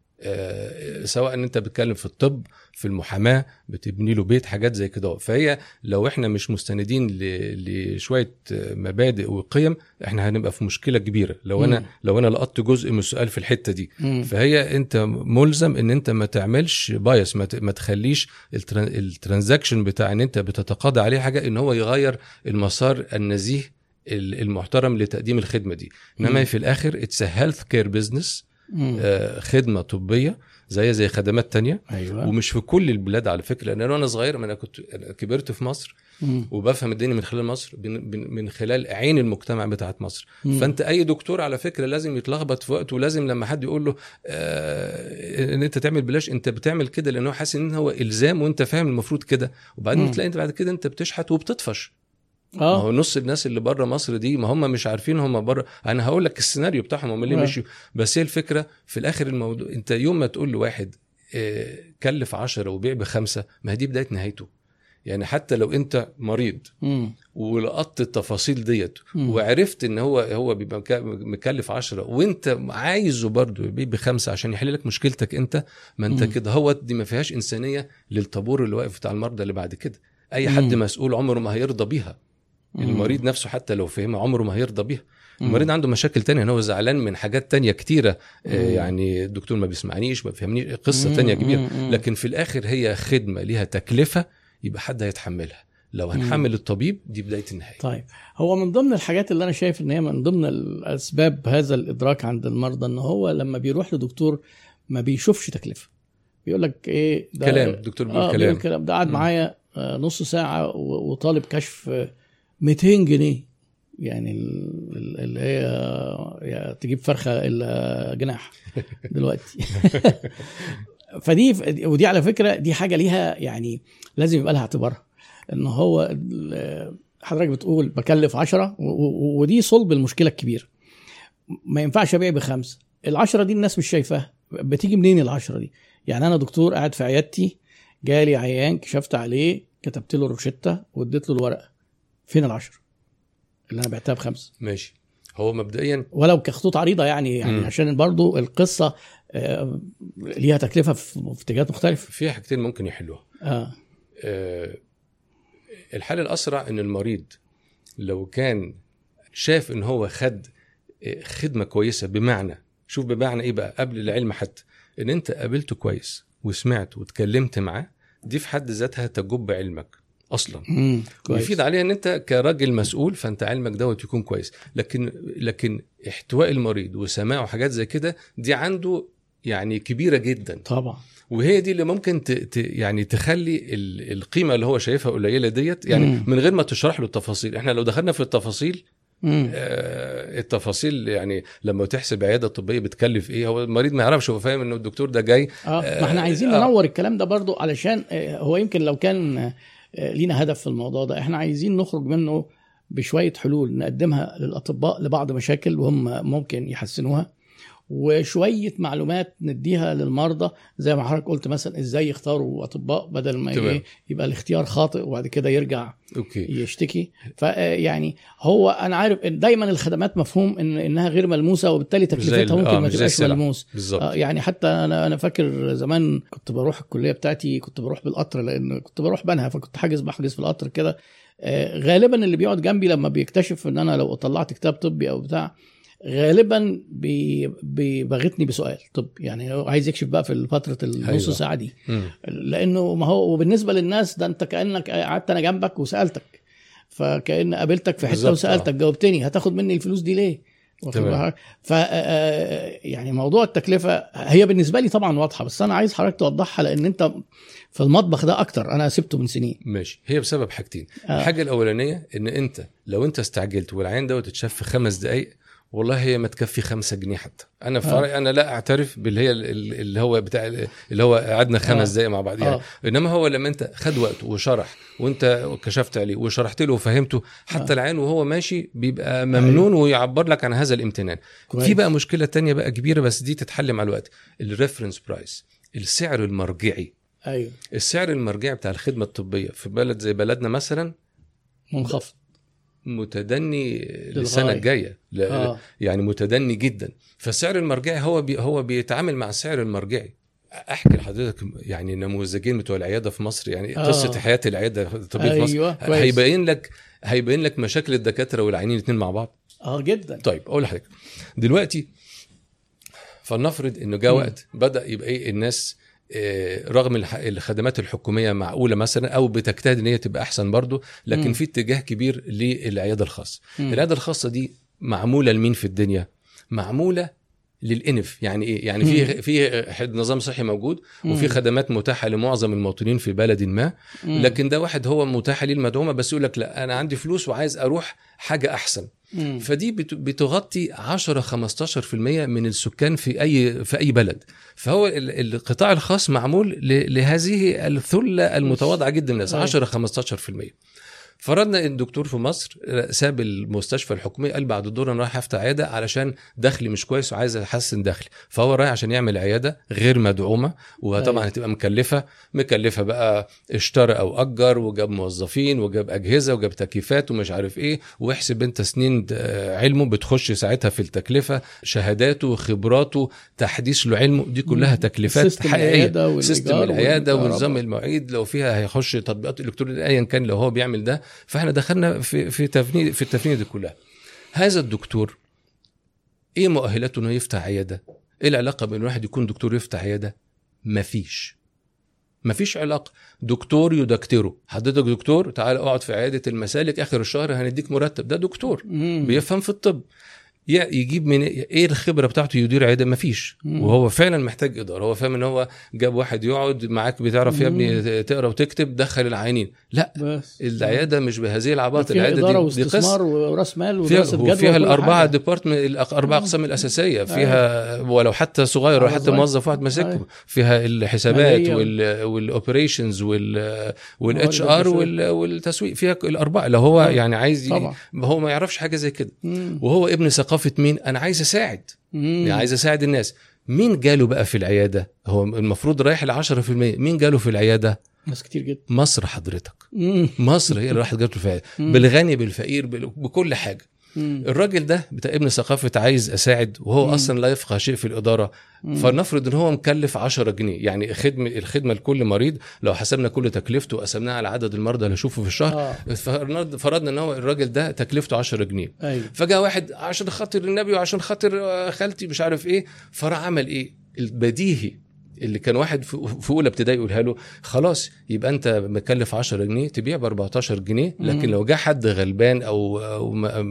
سواء إن أنت بتتكلم في الطب في المحاماة بتبني له بيت حاجات زي كده فهي لو إحنا مش مستندين لشوية آه، مبادئ وقيم إحنا هنبقى في مشكلة كبيرة لو مم. أنا لو أنا لقطت جزء من السؤال في الحتة دي مم. فهي أنت ملزم إن أنت ما تعملش bias ما, ت- ما تخليش ال tran- ال transaction بتاع إن أنت بتتقاضى عليه حاجة إن هو يغير المسار النزيه ال- المحترم لتقديم الخدمة دي مم. انما في الآخر it's healthcare business مم. خدمة طبية زي زي خدمات تانية أيوه ومش في كل البلاد على فكرة لأن أنا صغير أنا كنت كبرت في مصر مم. وبفهم الدنيا من خلال مصر من خلال عين المجتمع بتاعت مصر مم. فأنت أي دكتور على فكرة لازم يتلخبط في وقته ولازم لما حد يقول له آه إن أنت تعمل بلاش أنت بتعمل كده لأن هو حاسس إن هو إلزام وأنت فاهم المفروض كده وبعدين. تلاقي انت بعد كده أنت بتشحت وبتطفش ما آه هو نص الناس اللي بره مصر دي ما هم مش عارفين هم بره أنا هقول لك السيناريو بتاعهم هم ليه آه. مشيوا بس هي الفكرة في الآخر الموضوع أنت يوم ما تقول لواحد آه، كلف عشرة وبيع بخمسة ما هي دي بداية نهايته يعني حتى لو أنت مريض مم. ولقطت التفاصيل ديت مم. وعرفت إن هو هو بيبقى مك- مكلف عشرة وأنت عايزه برضه يبيع بخمسة عشان يحل لك مشكلتك أنت ما أنت. كده هو دي ما فيهاش إنسانية للطابور اللي واقف بتاع المرضى اللي بعد كده أي حد مم. مسؤول عمره ما هيرضى بيها. المريض نفسه حتى لو فهمها عمره ما هيرضى بيها. المريض عنده مشاكل تانية إن هو زعلان من حاجات تانية كتيرة. آه،. يعني الدكتور ما بيسمعنيش ما بيفهمنيش قصة مم. تانية كبيرة. مم. لكن في الآخر هي خدمة ليها تكلفة يبقى حد هيتحملها. لو هنحمل الطبيب دي بداية النهاية. طيب هو من ضمن الحاجات اللي أنا شايف إن هي من ضمن الأسباب هذا الإدراك عند المرضى إن هو لما بيروح لدكتور ما بيشوفش تكلفة. بيقول لك إيه ده كلام الدكتور بيقول آه كلام. ده قعد. معايا آه، نص ساعة وطالب كشف آه، 200 جنيه. يعني ال- ال- اللي هي يا تجيب فرخة إلا جناح دلوقتي. فدي ودي على فكرة دي حاجة ليها يعني لازم يبقى لها اعتبارها إن هو حضرتك بتقول بكلف 10 ودي صلب المشكلة الكبيره ما ينفعش أبيع بخمسه العشرة دي الناس مش شايفاها. بتيجي منين العشرة دي؟ يعني أنا دكتور قاعد في عيادتي جالي عيان كشفت عليه كتبت له روشتة واديت له الورقة. فين العشرة اللي أنا بعتها بخمسه ماشي. هو مبدئيا ولو كخطوط عريضة يعني يعني مم. عشان برضو القصة آه، ليها تكلفة في اتجاهات مختلفة. في حاجتين ممكن يحلوها. آه. آه، الحل الأسرع إن المريض لو كان شاف إن هو خد آه، خدمة كويسة بمعنى شوف بمعنى إيه بقى؟ قبل العلم حتى. إن أنت قابلته كويس وسمعت واتكلمت معاه دي في حد ذاتها تجب علمك. أصلا. ويفيد عليها إن أنت كراجل مسؤول فأنت علمك دوت يكون كويس. لكن لكن احتواء المريض وسماعه حاجات زي كده دي عنده يعني كبيرة جدا. طبعا. وهي دي اللي ممكن ت... ت... يعني تخلي ال... القيمة اللي هو شايفها قليلة ديت يعني مم. من غير ما تشرح له التفاصيل. إحنا لو دخلنا في التفاصيل آه التفاصيل يعني لما تحسب عيادة طبية بتكلف إيه هو المريض ما يعرفش هو فاهم إنه الدكتور ده جاي. آه ما إحنا عايزين آه. ننور الكلام ده برضو علشان آه، هو يمكن لو كان آه، لينا هدف في الموضوع ده. إحنا عايزين نخرج منه بشوية حلول نقدمها للأطباء لبعض مشاكل وهم ممكن يحسنوها. وشوية معلومات نديها للمرضى. زي ما حضرتك قلت مثلا إزاي يختاروا أطباء بدل ما تمام. إيه يبقى الاختيار خاطئ وبعد كده يرجع أوكي. يشتكي. فيعني هو أنا عارف إن دايما الخدمات مفهوم إن إنها غير ملموسة وبالتالي تكلفتها ممكن آه، ما تبقاش. ملموس. آه، يعني حتى أنا أنا فاكر زمان كنت بروح الكلية بتاعتي كنت بروح بالقطر لأن كنت بروح بنها فكنت حاجز بحجز في القطر كده. آه، غالبا اللي بيقعد جنبي لما بيكتشف إن أنا لو طلعت كتاب طبي أو بتاع غالبا بي- بيبغتني بسؤال طب يعني هو عايز يكشف بقى في فترة النص أيوة. ساعه دي. لأنه ما هو وبالنسبة للناس ده أنت كأنك قعدت أنا جنبك وسألتك فكأن قابلتك في حتة وسألتك آه. جاوبتني هتاخد مني الفلوس دي ليه؟ واخد؟ ف آه، يعني موضوع التكلفة هي بالنسبة لي طبعا واضحة بس أنا عايز حضرتك توضحها لأن أنت في المطبخ ده أكتر أنا سبته من سنين ماشي هي بسبب حاجتين آه. الحاجة الأولانية إن أنت لو أنت استعجلت والعين دوت اتشاف في خمس دقائق والله هي ما تكفي خمسة جنيه حتى أنا في آه. أنا لا أعترف باللي هي ال- اللي هو بتاع اللي هو قعدنا خمس آه. دقايق مع بعض يعني آه. إنما هو لما أنت خد وقته وشرح وأنت كشفت عليه وشرحت له وفهمته حتى آه. العين وهو ماشي بيبقى ممنون ويعبر لك عن هذا الامتنان كويس. في بقى مشكلة تانية بقى كبيرة بس دي تتحل مع الوقت ال reference price السعر المرجعي أيوه السعر المرجعي بتاع الخدمة الطبية في بلد زي بلدنا مثلا منخفض متدني للسنة. الجاية. آه. يعني متدني جدا. فالسعر المرجعي هو بي هو بيتعامل مع السعر المرجعي. أحكي لحضرتك يعني نموذجين بتوع العيادة في مصر يعني آه. قصة حياة العيادة الطبيه في مصر. كويس. هيبين لك هيبين لك مشاكل الدكاترة والعيانين الاثنين مع بعض. آه جدا. طيب أقول لحضرتك. دلوقتي فلنفرض إنه جاء. وقت بدأ يبقى إيه الناس آه، رغم الح- الخدمات الحكومية معقولة مثلا أو بتجتهد إن هي تبقى أحسن برضه لكن مم. في اتجاه كبير للعيادة الخاصة. العيادة الخاصة دي معمولة لمين في الدنيا معمولة للإنف يعني إيه يعني في في نظام صحي موجود وفي. خدمات متاحة لمعظم المواطنين في بلد ما. لكن ده واحد هو متاحه ليه المدعومه بس يقول لك لا أنا عندي فلوس وعايز أروح حاجة أحسن مم. فدي بت- بتغطي 10 15% من السكان في أي في أي بلد فهو ال- القطاع الخاص معمول لهذه الثلة المتواضعة جدا من الناس أيوة. 10 15% فرضنا إن الدكتور في مصر ساب المستشفى الحكومي قال بعد الدور أنا رايح افتح عيادة علشان دخلي مش كويس وعايز احسن دخلي فهو رايح عشان يعمل عيادة غير مدعومة وطبعا أيوة. هتبقى مكلفة مكلفة بقى اشترى أو أجر وجاب موظفين وجاب أجهزة وجاب تكييفات ومش عارف إيه واحسب أنت سنين آه، علمه بتخش ساعتها في التكلفة شهاداته خبراته تحديث له علمه دي كلها مم. تكلفات system حقيقية system العيادة. ونظام المواعيد لو فيها هيخش تطبيقات إلكترونية ايا كان لو هو بيعمل ده فاحنا دخلنا في في تفنيد في التفنيده دي كلها. هذا الدكتور إيه مؤهلاته إنه يفتح عيادة؟ إيه العلاقة بين الواحد يكون دكتور يفتح عيادة؟ مفيش مفيش علاقة. دكتور يدكتره. حضرتك دكتور تعال اقعد في عيادة المسالك آخر الشهر هنديك مرتب. ده دكتور. مم. بيفهم في الطب. يجيب من إيه الخبرة بتاعته يدير عيادة؟ مفيش. مم. وهو فعلا محتاج إدارة. هو فاهم إن هو جاب واحد يقعد معاك بتعرف يا ابني تقرأ وتكتب دخل العيانين. لا بس. العيادة مش بهذه العباط فيها العيادة دي, واستثمار ورأس مال فيها, ودراسه جدوى وفيها وكل الأربعة. ديبارتمنت الاربع أقسام الأساسية. فيها ولو حتى صغير ولا على حتى. موظف واحد ماسكه أيوة. فيها الحسابات وال operations وال وال HR. والتسويق. فيها الأربعة. لو هو آه. يعني عايز طبعا. هو ما يعرفش حاجة زي كده. وهو ابن ثقافة مين؟ أنا عايز أساعد. مم. يعني عايز أساعد الناس. مين جاله بقى في العيادة؟ هو المفروض رايح ل 10% مين جاله في العيادة؟ ناس كتير جدا. مصر حضرتك. مم. مصر هي اللي راحت جابته في العيادة. بالغني بالفقير بال- بكل حاجة. مم. الراجل ده بتاع ابن ثقافة عايز أساعد وهو مم. أصلا لا يفقه شيء في الإدارة مم. فلنفرض إن هو مكلف 10 جنيه يعني خدمه الخدمة لكل مريض لو حسبنا كل تكلفته وقسمناها على عدد المرضى اللي اشوفه في الشهر آه فرضنا إن هو الراجل ده تكلفته 10 جنيه أيوه فجاء واحد عشان خاطر النبي وعشان خاطر آه، خالتي مش عارف إيه فراح عمل إيه البديهي اللي كان واحد في أولى ابتدائي يقولها له خلاص يبقى أنت مكلف 10 جنيه تبيع ب 14 جنيه لكن. لو جه حد غلبان أو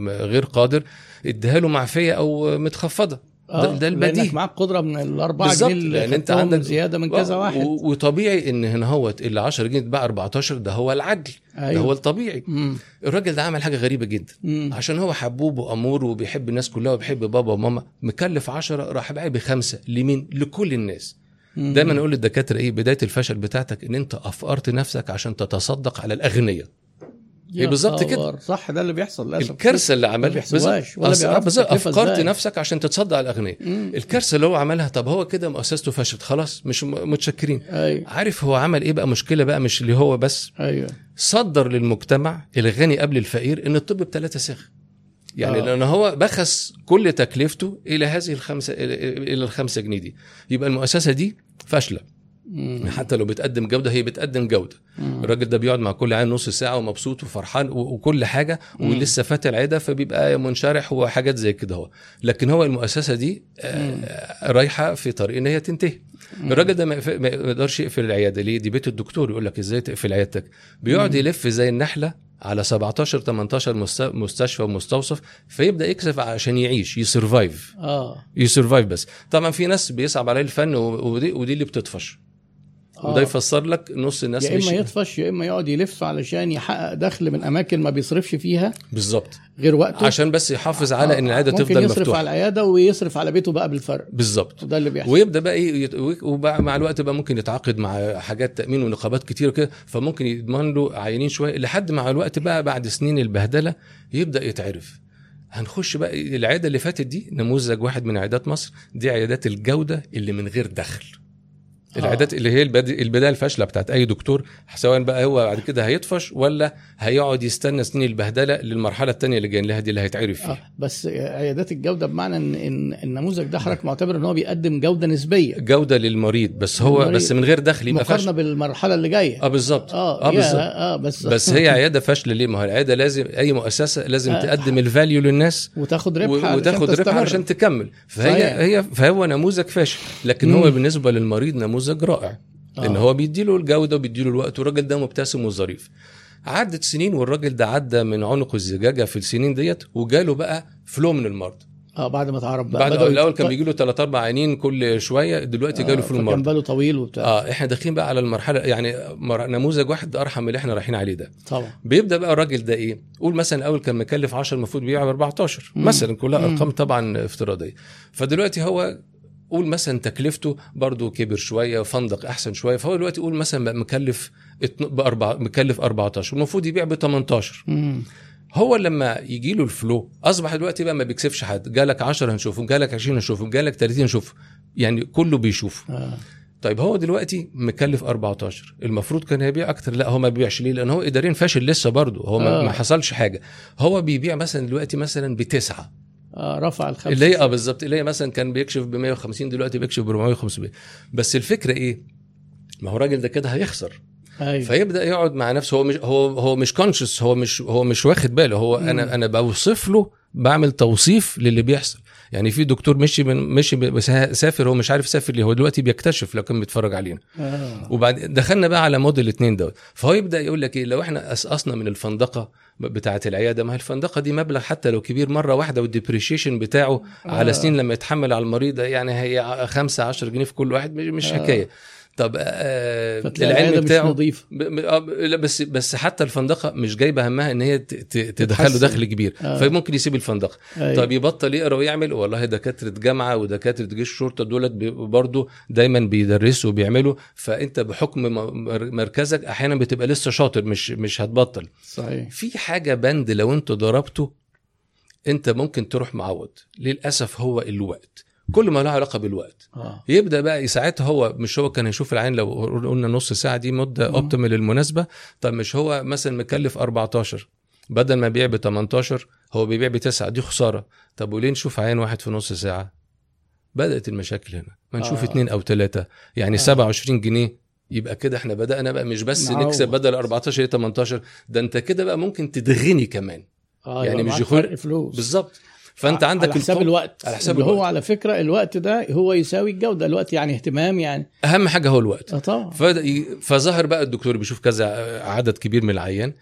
غير قادر اديها له معفية أو متخفضة آه ده البديهي. لأنك معاك قدرة من الأربعة جنيه اللي أنت عندك زيادة من كذا و- واحد وطبيعي إن هنا هوت اللي 10 جنيه تباع 14 ده هو العدل ده هو الطبيعي مم. الراجل ده عمل حاجة غريبة جدا مم. عشان هو حبوب وأمور وبيحب الناس كلها وبيحب بابا وماما مكلف عشرة راح باقي بخمسة لمين؟ لكل الناس. دايما نقول للدكاترة إيه بداية الفشل بتاعتك إن أنت أفقرت نفسك عشان تتصدق على الاغنياء يا هي بالظبط كده. صح ده اللي بيحصل للأسف. الكارثة اللي عملها. بالظبط. أفقرت. نفسك عشان تتصدق على الاغنياء. الكارثة اللي هو عملها طب هو كده مؤسسته فشلت خلاص مش متشكرين. أيوه عارف هو عمل إيه بقى؟ مشكلة بقى مش اللي هو بس. أيوه. صدر للمجتمع الغني قبل الفقير إن الطب بثلاثة صاغ يعني آه. لأن هو بخس كل تكلفته إلى هذه الخمسة إلى الخمسة جنيه دي يبقى المؤسسة دي فاشلة مم. حتى لو بتقدم جودة هي بتقدم جودة مم. الراجل ده بيقعد مع كل عيان نص ساعة ومبسوط وفرحان وكل حاجة مم. ولسه فاتح العياده فبيبقى منشرح وحاجات زي كده هو لكن هو المؤسسة دي آه، رايحة في طريق إن هي تنتهي مم. الراجل ده ما يقدرش يقفل العيادة ليه دي بيت الدكتور يقول لك إزاي تقفل عيادتك بيقعد مم. يلف زي النحلة على 17 18 مست- مستشفى ومستوصف فيبدأ يكسب عشان يعيش ي survive آه. ي survive بس. طبعا في ناس بيصعب عليه الفن و- ودي ودي اللي بتطفش. آه. وده يفسر لك نص الناس يا إما يطفش يا إما يقعد يلف علشان يحقق دخل من أماكن ما بيصرفش فيها بالظبط. غير وقته. عشان بس يحافظ على إن العيادة ممكن تفضل يصرف مفتوحة. على العيادة ويصرف على بيته بقى بالفرق. بالظبط. وده اللي بيحصل. ويبدأ بقى إيه ومع الوقت بقى ممكن يتعاقد مع حاجات تأمين ونقابات كتير كده فممكن يضمن له عينين شوية لحد مع الوقت بقى بعد سنين البهدلة يبدأ يتعرف. هنخش بقى العيادة اللي فاتت دي نموذج واحد من عيادات مصر دي عيادات الجودة اللي من غير دخل. آه. العيادات اللي هي البد- البداية الفاشلة بتاعت أي دكتور سواء بقى هو بعد كده هيطفش ولا هيقعد يستنى سنين البهدلة للمرحلة الثانية اللي جايين لها دي اللي هيتعرف فيها آه بس عيادات الجودة بمعنى ان ان النموذج ده حضرتك معتبر إن هو بيقدم جودة نسبية جودة للمريض بس هو للمريض. بس من غير دخل يبقى مقارنة بالمرحلة اللي جاية آه بالظبط آه يا- بالظبط آه بس بس هي عيادة فاشلة ليه؟ ما هو العيادة لازم أي مؤسسة لازم آه. تقدم الفاليو للناس وتاخد ربح وتاخد ربح. علشان تكمل فهي صحيح. هي فهو نموذج فاشل لكن هو مم. بالنسبة للمريض نموذج رائع. لأن آه. هو بيديله الجودة وبيديله الوقت والراجل ده مبتسم وظريف. عدت سنين والراجل ده عدى من عنق الزجاجة في السنين ديت وجاله بقى فلو من المرضى آه بعد ما اتعرف بقى. بعد الأول كان بيجي له 3 4 عينين كل شوية دلوقتي جاله فلو فكان المرضى باله طويل وبتاع. آه إحنا داخلين بقى على المرحلة يعني مر- نموذج واحد أرحم من اللي إحنا رايحين عليه ده. طبعا. بيبدأ بقى الراجل ده إيه؟ قول مثلا الأول كان مكلف 10 المفروض بيبيع ب 14 مم. مثلا كلها. أرقام طبعا افتراضية. فدلوقتي هو قول مثلا تكلفته برضو كبر شوية فندق أحسن شوية. فهو دلوقتي قول مثلا بقى مكلف بأربع مكلف 14 المفروض يبيع ب 18 مم. هو لما يجي له الفلو أصبح دلوقتي بقى ما بيكسبش حد. جالك 10 هنشوفه جالك 20 هنشوفه جالك 30 هنشوفه. يعني كله بيشوف آه. طيب هو دلوقتي مكلف 14 المفروض كان هيبيع أكتر. لا هو ما بيبيعش ليه؟ لأن هو اداريا فاشل لسه برضه هو ما, آه. ما حصلش حاجة. هو بيبيع مثلا دلوقتي مثلا بتسعة. رفع الخمسة. اللي هي آه بالظبط اللي هي مثلا كان بيكشف ب 150 دلوقتي بيكشف ب 400 500 بس الفكرة إيه؟ ما هو الراجل ده كده هيخسر. أيوه. فيبدأ يقعد مع نفسه. هو مش هو هو مش كونشس هو مش هو مش واخد باله. هو. أنا أنا بوصف له بعمل توصيف للي بيحصل. يعني في دكتور مشي من مشي سافر هو مش عارف سافر ليه هو دلوقتي بيكتشف لو كان بيتفرج علينا آه. وبعد دخلنا بقى على موديل اتنين دوت فهو يبدأ يقول لك إيه لو إحنا قصقصنا من الفندقة بتاعة العيادة ما هي الفندقة دي مبلغ حتى لو كبير مرة واحدة والديبريشيشن بتاعه آه. على سنين لما يتحمل على المريض يعني هي 5 10 جنيه في كل واحد مش, مش آه. حكاية طب آه العلم مش بتاعه نظيف ب- ب- آه، لا بس بس حتى الفندقة مش جايبة همها إن هي ت- ت- تدخل له. دخل كبير آه. فممكن يسيب الفندقة. أيوة. طب يبطل يقرا ويعمل. والله دكاترة جامعة ودكاترة جيش الشرطه دولت برضه دايما بيدرسوا وبيعملوا. فأنت بحكم مركزك أحيانا بتبقى لسه شاطر مش مش هتبطل. صحيح. في حاجة بند لو انت ضربته أنت ممكن تروح معوض. للأسف هو الوقت. كل ما له علاقة بالوقت. آه. يبدأ بقى ساعتها هو مش هو كان هيشوف العين لو قلنا نص ساعة دي مدة. اوبتيمال المناسبه طب مش هو مثلا مكلف 14 بدل ما يبيع ب 18 هو بيبيع بتسعة دي خسارة. طب وليه نشوف عين واحد في نص ساعة؟ بدأت المشاكل هنا. ما نشوف آه. اتنين أو ثلاثة يعني آه. 27 جنيه يبقى كده إحنا بدأنا بقى مش بس نعوض. نكسب بدل 14 ل 18 ده انت كده بقى ممكن تتغني كمان. آه يعني مش فرق فلوس. بالظبط. فأنت عندك على حساب الوقت. على حساب اللي هو الوقت. على فكرة الوقت ده هو يساوي الجودة. الوقت يعني اهتمام يعني. أهم حاجة هو الوقت. آه طبعا. فظهر بقى الدكتور بيشوف كذا عدد كبير من العيان.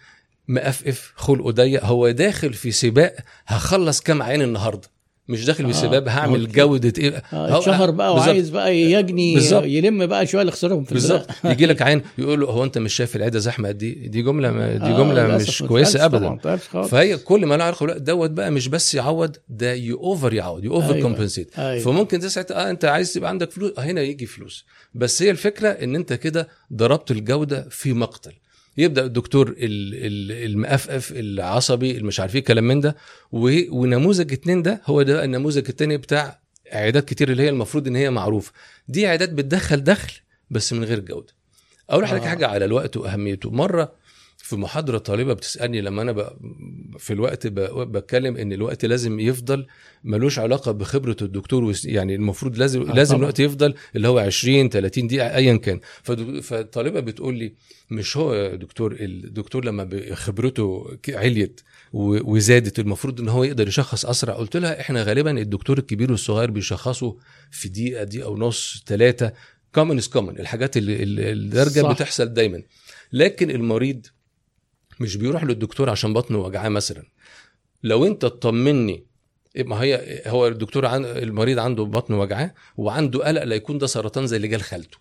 مقفقف خلقه ضيق. هو داخل في سباق هخلص كام عين النهارده؟ مش داخل آه، هعمل جودة إيه آه اتشهر بقى بالظبط. وعايز بقى يجني بالظبط. يلم بقى شوية اللي خسرهم في بالظبط. يجي لك عين يقول له هو أنت مش شايف العياده زحمة قد إيه دي جملة ما- دي آه، جملة للأسف مش كويسة ابدا. فهي كل ما له علاقة دوت بقى مش بس يعوض ده يوفر يعوض يوفر أيوة. compensate أيوة. فممكن ده ساعتها آه أنت عايز تبقى عندك فلوس آه هنا يجي فلوس بس هي الفكرة إن أنت كده ضربت الجودة في مقتل يبدأ الدكتور ال- ال- المقفقف العصبي اللي مش عارف إيه كلام من ده ونموذج اتنين ده هو ده النموذج التاني بتاع عيادات كتير اللي هي المفروض إن هي معروفة. دي عيادات بتدخل دخل بس من غير جودة. أقول لحضرتك آه. حاجة على الوقت وأهميته. مرة في محاضرة طالبة بتسألني لما أنا ب... في الوقت ب... بتكلم إن الوقت لازم يفضل ملوش علاقة بخبرة الدكتور. يعني المفروض لازم آه لازم طبعاً. الوقت يفضل اللي هو 20 30 دقيقة ايا كان فد... فالطالبه بتقول لي مش هو دكتور الدكتور لما خبرته عليت و... وزادت المفروض إن هو يقدر يشخص أسرع قلت لها إحنا غالبا الدكتور الكبير والصغير بيشخصوا في دقيقة دقيقة ونص ثلاثة common is common الحاجات اللي اللي- الدرجة صح. بتحصل دايما لكن المريض مش بيروح للدكتور عشان بطنه وجعاه مثلا لو انت تطمني ما هي هو الدكتور عن المريض عنده بطن وجعاه وعنده قلق لا يكون ده سرطان زي اللي جال خالته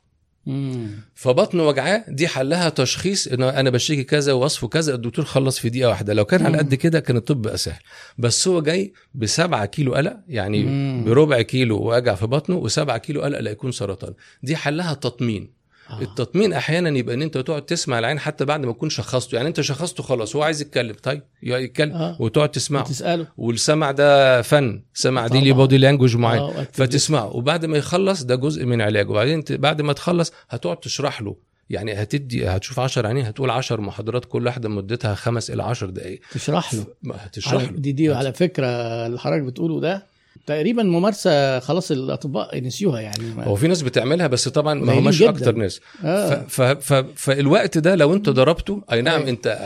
مم. فبطنه وجعاه دي حلها تشخيص إن أنا بشتكي كذا ووصفه كذا الدكتور خلص في دقيقة واحدة لو كان على. قد كده كان الطب بقى سهل بس هو جاي بسبعة كيلو قلق يعني مم. بربع كيلو وجع في بطنه وسبعة كيلو قلق لا يكون سرطان دي حلها تطمين آه. التطمين أحيانا يبقى إن أنت تقعد تسمع العين حتى بعد ما تكون شخصته. يعني أنت شخصته خلاص هو عايز يتكلم. طيب يتكلم آه. وتقعد تسمعه. تساله والسمع ده فن. سمع دي ليه. بودي لانجوج معين. آه، فتسمعه. وبعد ما يخلص ده جزء من علاجه. وبعدين انت بعد ما تخلص هتقعد تشرح له. يعني هتدي هتشوف 10 عينين هتقول 10 محاضرات كل واحدة مدتها خمس إلى 10 دقائق تشرح له. هتشرح له. دي دي على فكرة اللي حضرتك بتقوله ده تقريبا ممارسة خلاص الأطباء نسيوها يعني هو في ناس بتعملها بس طبعا ما هماش. أكتر ناس آه. ف ف فالوقت ده لو انت ضربته أي نعم أيوة. انت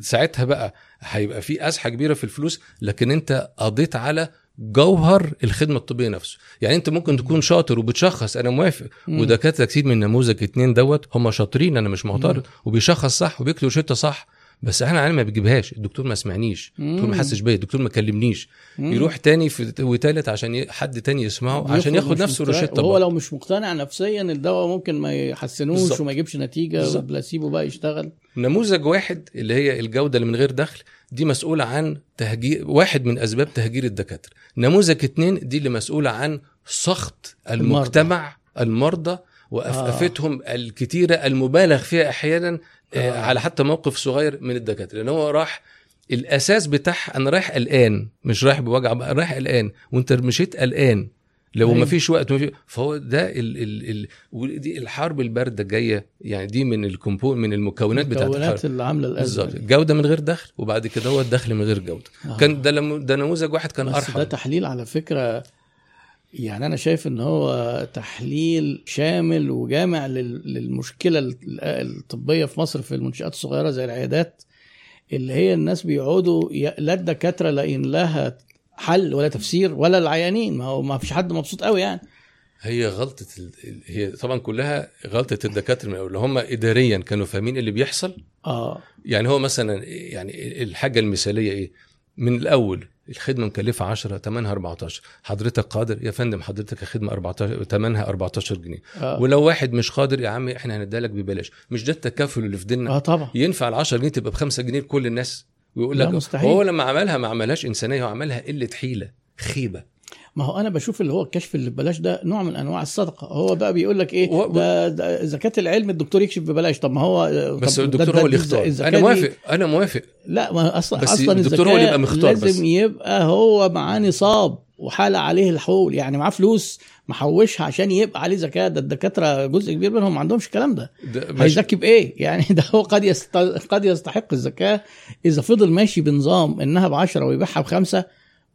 ساعتها بقى هيبقى في أزحة كبيرة في الفلوس لكن انت قضيت على جوهر الخدمة الطبية نفسه يعني انت ممكن تكون شاطر وبتشخص أنا موافق. ودكاترة كتير من نموذج اتنين دوت هم شاطرين أنا مش معترض وبيشخص صح وبيكتب روشته صح بس إحنا عيال ما بيجيبهاش الدكتور ما سمعنيش الدكتور ما. حسش بيا الدكتور ما كلمنيش مم. يروح تاني في وتالت عشان حد تاني يسمعه عشان ياخد نفس. الروشتة برضه. لو مش مقتنع نفسيا الدواء ممكن ما يحسنوش بالظبط. وما يجيبش نتيجة. والبلاسيبو بقى يشتغل نموذج واحد اللي هي الجودة اللي من غير دخل دي مسؤولة عن تهجير واحد من أسباب تهجير الدكاترة نموذج اتنين دي اللي مسؤولة عن سخط المجتمع المرضى وافافتهم آه. الكتيرة المبالغ فيها أحيانا آه. آه. على حتى موقف صغير من الدكاترة لأن هو راح الأساس بتاعها أنا رايح قلقان مش رايح بوجع بقى رايح قلقان وأنت مشيت قلقان لو. ما فيش وقت مفيش فهو ده ال ال ال ودي الحرب الباردة جاية يعني دي من الكومبون من المكونات بتاعت الحرب المكونات اللي عاملة الأزمة بالظبط جودة من غير دخل وبعد كده هو الدخل من غير جودة آه. كان ده. ده نموذج واحد كان ارحم ده تحليل على فكرة يعني أنا شايف إن هو تحليل شامل وجامع لل- للمشكلة ال- الطبية في مصر في المنشآت الصغيرة زي العيادات اللي هي الناس بيقعدوا لا الدكاترة لاقيين لها حل ولا تفسير ولا العيانين. ما هو ما فيش حد مبسوط قوي يعني. هي غلطة ال... هي طبعا كلها غلطة الدكاترة. اللي هم اداريا كانوا فاهمين اللي بيحصل. آه. يعني هو مثلا يعني الحاجة المثالية إيه؟ من الأول الخدمة مكلفة 10 ثمنها 14 حضرتك قادر؟ يا فندم حضرتك الخدمة 14 ثمنها 14 جنيه. آه, ولو واحد مش قادر يا عم إحنا هنديها لك ببلاش. مش ده التكافل اللي في ديننا؟ آه طبعا. ينفع ال 10 جنيه تبقى ب 5 جنيه لكل الناس؟ ويقول لك مستحيل. هو لما عملها ما عملهاش إنسانية هو عملها قلة حيلة خيبة. ما هو أنا بشوف اللي هو الكشف اللي ببلاش ده نوع من أنواع الصدقة. هو بقى بيقول لك إيه؟ و- ده, ده زكاة العلم الدكتور يكشف ببلاش. طب ما هو بس طب الدكتور ده- هو اللي يختار. أنا موافق أنا موافق. لا ما أصلا بس أصلا الدكتور هو اللي يبقى مختار لازم بس. يبقى هو معاه نصاب وحال عليه الحول. يعني معاه فلوس محوشها عشان يبقى عليه زكاة. ده الدكاترة جزء كبير منهم ما عندهمش الكلام ده. ده هيزكي بإيه؟ يعني ده هو قد يست... قد يستحق الزكاة. إذا فضل ماشي بنظام إنها ب 10 ويبيعها بخمسة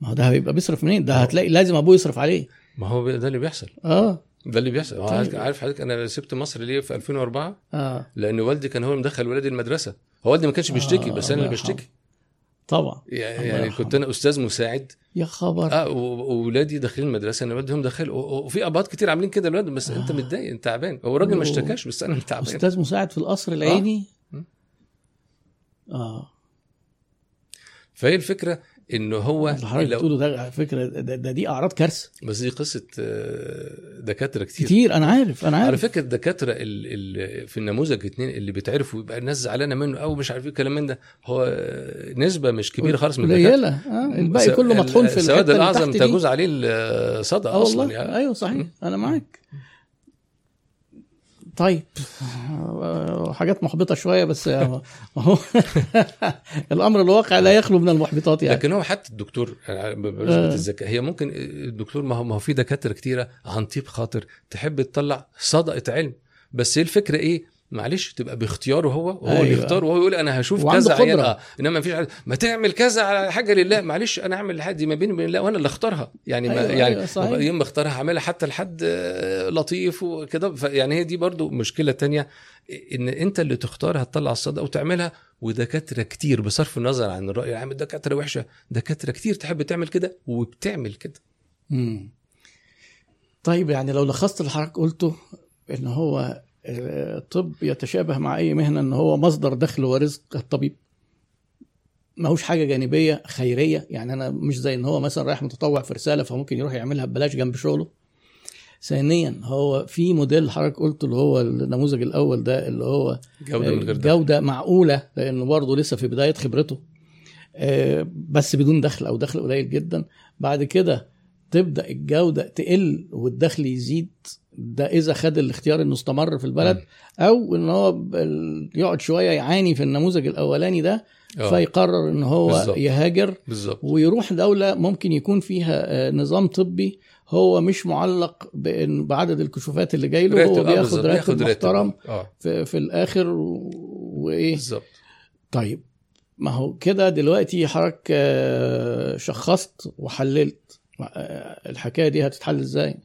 ما هو ده هيبقى بيصرف منين؟ ده هتلاقي لازم أبوه يصرف عليه. ما هو ده اللي بيحصل. آه. ده اللي بيحصل. طيب. عارف حضرتك أنا سبت مصر ليه في 2004 آه. لأن والدي كان هو اللي مدخل ولادي المدرسة. هو والدي ما كانش بيشتكي آه، بس أنا اللي. بشتكي طبعا. يعني, يعني. كنت أنا أستاذ مساعد. يا خبر. آه واولادي داخلين المدرسة أنا والدهم داخل. وفي أبهات كتير عاملين كده الاولاد بس أنت آه. متضايق أنت تعبان. هو الراجل ما. اشتكاش بس أنا تعبان. أستاذ مساعد في القصر العيني؟ م. آه. فهي الفكرة انه هو اللي حضرتك بتقوله ده على فكرة ده, ده دي أعراض كارثة. بس دي قصة آه، دكاترة كتير, كتير أنا عارف أنا على عارف. فكرة الدكاترة اللي في النموذج اتنين اللي بيتعرفوا ويبقى الناس زعلانة منه أو مش عارف إيه الكلام من ده هو آه، نسبة مش كبيرة خالص من الدكاترة. آه الباقي كله مطحون في السواد الأعظم. تجوز عليه الصدى آه أصلا والله يعني. أيوه صحيح. أنا معاك. طيب حاجات محبطة شوية بس هو هو الأمر الواقع لا يخلو من المحبطات يعني. لكن هو حتى الدكتور بمناسبة آه. الذكاء هي ممكن الدكتور ما هو ما هو في دكاترة كتيرة عن طيب خاطر تحب تطلع صدقة علم. بس هي الفكرة إيه؟ معلش تبقى باختياره هو وهو أيوة. اللي يختار وهو يقول أنا هشوف كذا عيان قدرة. آه إنما ما فيش عيان. ما تعمل كذا على حاجة لله معلش أنا اعمل دي ما بيني وبين الله وأنا اللي اختارها يعني ما أيوة، يعني أيوة، صحيح. يوم ما اختارها هعملها حتى لحد آه، لطيف وكده يعني هي دي برضو مشكلة تانية إن أنت اللي تختار هتطلع الصدقة وتعملها ودكاترة كتير بصرف النظر عن الرأي العام الدكاترة وحشة دكاترة كتير تحب تعمل كده وبتعمل كده مم. طيب يعني لو لخصت اللي حضرتك قلته إن هو الطب يتشابه مع أي مهنة إن هو مصدر دخل ورزق الطبيب. ماهوش حاجة جانبية خيرية. يعني أنا مش زي إن هو مثلا رايح متطوع في رسالة فممكن يروح يعملها ببلاش جنب شغله. ثانيا هو في موديل حضرتك قلت اللي هو النموذج الأول ده اللي هو جودة من غير جودة معقولة لأنه برضه لسه في بداية خبرته. آه، بس بدون دخل أو دخل قليل جدا. بعد كده تبدأ الجودة تقل والدخل يزيد. ده إذا خد الاختيار إنه استمر في البلد أو إن هو يقعد شوية يعاني في النموذج الأولاني ده آه، فيقرر إن هو بالظبط. يهاجر بالظبط. ويروح دولة ممكن يكون فيها آه، نظام طبي هو مش معلق بإن- بعدد الكشوفات اللي جاي له هو آه، بياخد راتب. محترم آه. في, في الآخر و- وإيه. بالظبط. طيب ما هو كده دلوقتي حضرتك آه، شخصت وحللت. آه، الحكاية دي هتتحل إزاي؟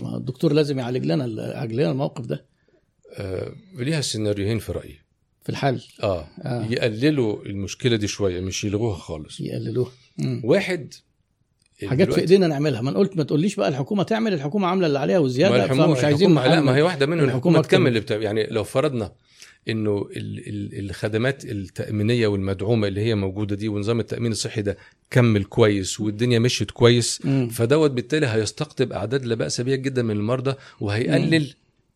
ما الدكتور لازم يعالج لنا يعالج لنا الموقف ده آه ليها سيناريوهين في رأيي في الحل آه, آه. يقللوا المشكلة دي شوية مش يلغوها خالص يقللوه مم. واحد حاجات في إيدينا نعملها ما قلت ما تقوليش بقى الحكومة تعمل الحكومة عاملة اللي عليها ما وزياده الحمو- فمش عايزين لا ما. هي واحدة منهم الحكومة. تكمل اللي بتاع يعني لو فرضنا إنه ال ال الخدمات التأمينية والمدعومة اللي هي موجودة دي ونظام التأمين الصحي ده كمل كويس والدنيا مشيت كويس. فدوت بالتالي هيستقطب أعداد لا بأس بها جدا من المرضى وهيقلل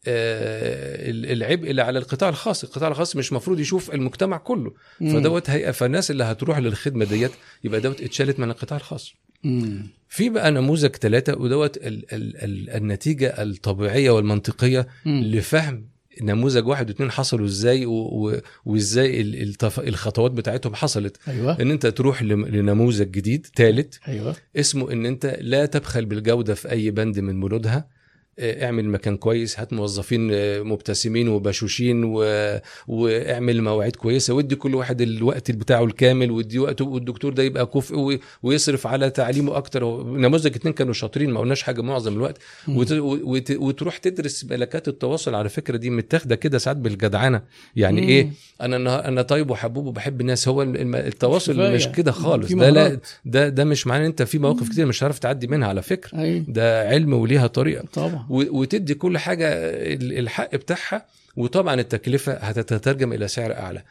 آه ال- العبء اللي على القطاع الخاص القطاع الخاص مش مفروض يشوف المجتمع كله. فدوت هي فالناس اللي هتروح للخدمة ديت يبقى دوت اتشالت من القطاع الخاص مم. في بقى نموذج ثلاثة ودوت ال ال ال النتيجة الطبيعية والمنطقية مم. لفهم نموذج واحد واثنين حصلوا إزاي وإزاي. الخطوات بتاعتهم حصلت. أيوه. إن أنت تروح لنموذج جديد ثالث أيوه. اسمه إن أنت لا تبخل بالجودة في أي بند من بنودها اعمل مكان كويس هات موظفين آه، مبتسمين وبشوشين و... واعمل مواعيد كويسة وادي كل واحد الوقت بتاعه الكامل وادي وقته والدكتور ده يبقى كفء و... ويصرف على تعليمه أكتر. نموذج اتنين كانوا شاطرين ما قلناش حاجة معظم الوقت. وت... وت... وتروح تدرس ملكات التواصل على فكرة دي متاخدة كده ساعات بالجدعنة. يعني مم. إيه؟ أنا أنا طيب وحبوب وبحب الناس. هو التواصل. مش كده خالص. ده لا. ده ده مش معناه إن أنت في مواقف كتير مش هتعرف تعدي منها على فكرة. أيوه. ده علم وليها طريقة. طبعا. وتدي كل حاجة ال- الحق بتاعها وطبعا التكلفة هتترجم إلى سعر أعلى.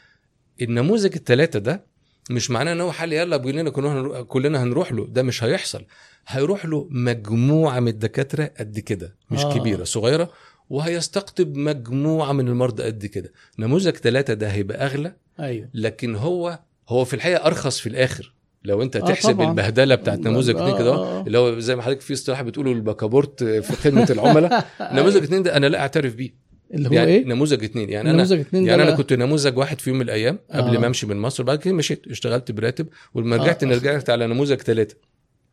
النموذج الثلاثه ده مش معناه إن هو حل يلا كلنا كلنا كلنا هنروح له. ده مش هيحصل. هيروح له مجموعة من الدكاترة قد كده مش آه. كبيرة صغيرة وهيستقطب مجموعة من المرضى قد كده. نموذج ثلاثة ده هيبقى أغلى أيوه. لكن هو هو في الحقيقة أرخص في الآخر. لو انت آه تحسب طبعاً. البهدله بتاعت نموذج آه، اتنين كده آه، آه. اللي هو زي ما حضرتك في اصطلاح بتقولوا الباكابورت في خدمة العملاء نموذج اتنين ده أنا لا أعترف بيه اللي هو يعني إيه؟ نموذج اتنين يعني أنا نموذج اتنين ده يعني أنا بقى- كنت نموذج واحد في يوم من الأيام قبل آه. ما أمشي من مصر بعد كده مشيت اشتغلت براتب ولما آه. رجعت آه. رجعت على نموذج ثلاثة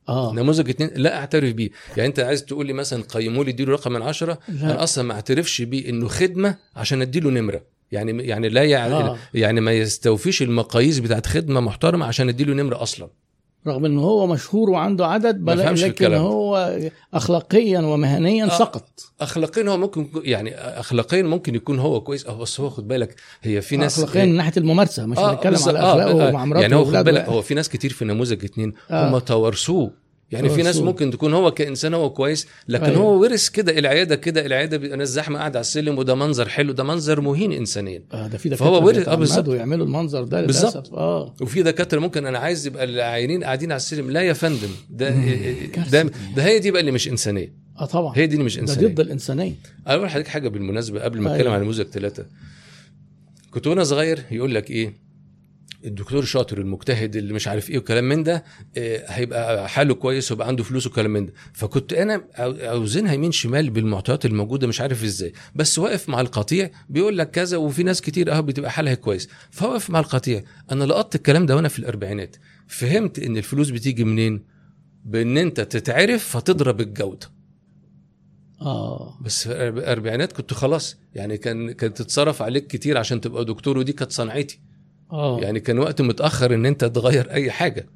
آه نموذج اتنين لا أعترف بيه يعني أنت عايز تقول لي مثلا قيموا لي اديله رقم من عشرة لا. أنا أصلا ما أعترفش بيه إنه خدمة عشان أديله نمرة يعني يعني لا يعني, آه. آه. يعني ما يستوفيش المقاييس بتاعت خدمة محترمة عشان اديله نمرة أصلا رغم إن هو مشهور وعنده عدد بل لكن. هو اخلاقيا ومهنيا آه. سقط اخلاقيا هو ممكن يعني اخلاقيا ممكن يكون هو كويس أه بس هو خد بالك هي في ناس اخلاقيا من ناحية الممارسة مش آه، بنتكلم بالظبط. على آه، أخلاقه آه، مع مراته يعني هو خد. بالك هو في ناس كتير في نموذج اتنين آه. هم توارثوه يعني في ناس. ممكن تكون هو كإنسان هو كويس لكن أيوة. هو ورث كده العيادة كده العيادة بيبقى ناس زحمة قاعدة على السلم وده منظر حلو ده منظر مهين انسانيا آه ده في فهو دكاتره ورث- آه، بالظبط. بيتعمدوا يعملوا المنظر ده بالظبط. للأسف آه وفي دكاترة ممكن أنا عايز يبقى العيانين قاعدين على السلم لا يا فندم ده كارثة ده, دي. ده هي دي بقى اللي مش إنسانية آه طبعا هي دي اللي مش ده إنسانية ضد الإنسانية أنا أقول لحضرتك حاجة بالمناسبة قبل ما أيوة. اتكلم عن نموذج ثلاثة كنت وأنا صغير يقول لك إيه الدكتور شاطر المجتهد اللي مش عارف إيه وكلام من ده آه، هيبقى حاله كويس ويبقى عنده فلوس وكلام من ده. فكنت أنا أوزنها يمين شمال بالمعطيات الموجودة مش عارف إزاي. بس واقف مع القطيع بيقول لك كذا وفي ناس كتير اهو بتبقى حالها كويس. فواقف مع القطيع. أنا لقطت الكلام ده وأنا في الأربعينات. فهمت إن الفلوس بتيجي منين؟ بإن أنت تتعرف فتضرب الجودة. آه. بس في الأربعينات كنت خلاص يعني كان كانت تتصرف عليك كتير عشان تبقى دكتور ودي كانت صنعتي. آه. يعني كان وقت متأخر إن أنت تغير أي حاجة.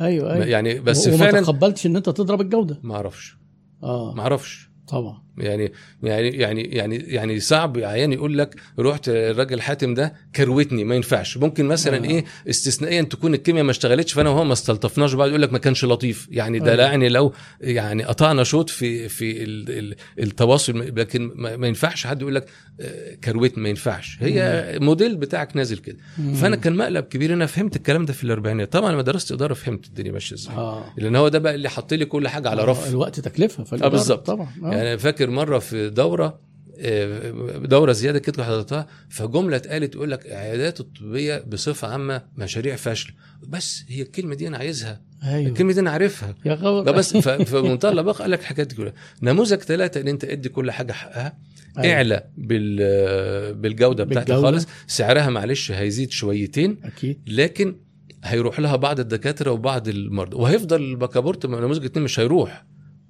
أيوه أيوه. يعني بس وما فعلا تقبلتش إن أنت تضرب الجودة. ما أعرفش. آه. ما أعرفش. طبعا. يعني يعني يعني يعني يعني صعب عيان يقول لك رحت الراجل حاتم ده كروتني ما ينفعش. ممكن مثلا آه. إيه استثنائيا تكون الكيمياء ما اشتغلتش فأنا وهو ما استلطفناش بعد يقول لك ما كانش لطيف. يعني ده. لا يعني لو يعني قطعنا شوط في في ال ال التواصل لكن ما ما ينفعش حد يقول لك آه، كروتني ما ينفعش. هي موديل بتاعك نازل كده. مم. فأنا كان مقلب كبير أنا فهمت الكلام ده في الأربعينات. طبعا لما درست إدارة فهمت الدنيا ماشية إزاي. آه. لأن هو ده بقى اللي حط لي كل حاجة على آه، رف. الوقت تكلفة في آه بالظبط. طبعا. آه. يعني فاكر فاكر مرة في دورة آه، دورة زيادة كنت حضرتها فجملة اتقالت يقول لك العيادات الطبية بصفة عامة مشاريع فشل. بس هي الكلمة دي أنا عايزها. أيوه. الكلمة دي أنا عارفها. يا ده بس ف- في منتهى اللباقه قال لك الحاجات دي كلها نموذج ثلاثة إن أنت ادي كل حاجة حقها. أيوة. اعلى بال بالجودة بتاعتها بالجودة. خالص. سعرها معلش هيزيد شويتين. أكيد. لكن هيروح لها بعض الدكاترة وبعض المرضى. وهيفضل البكابورت نموذج اتنين مش هيروح.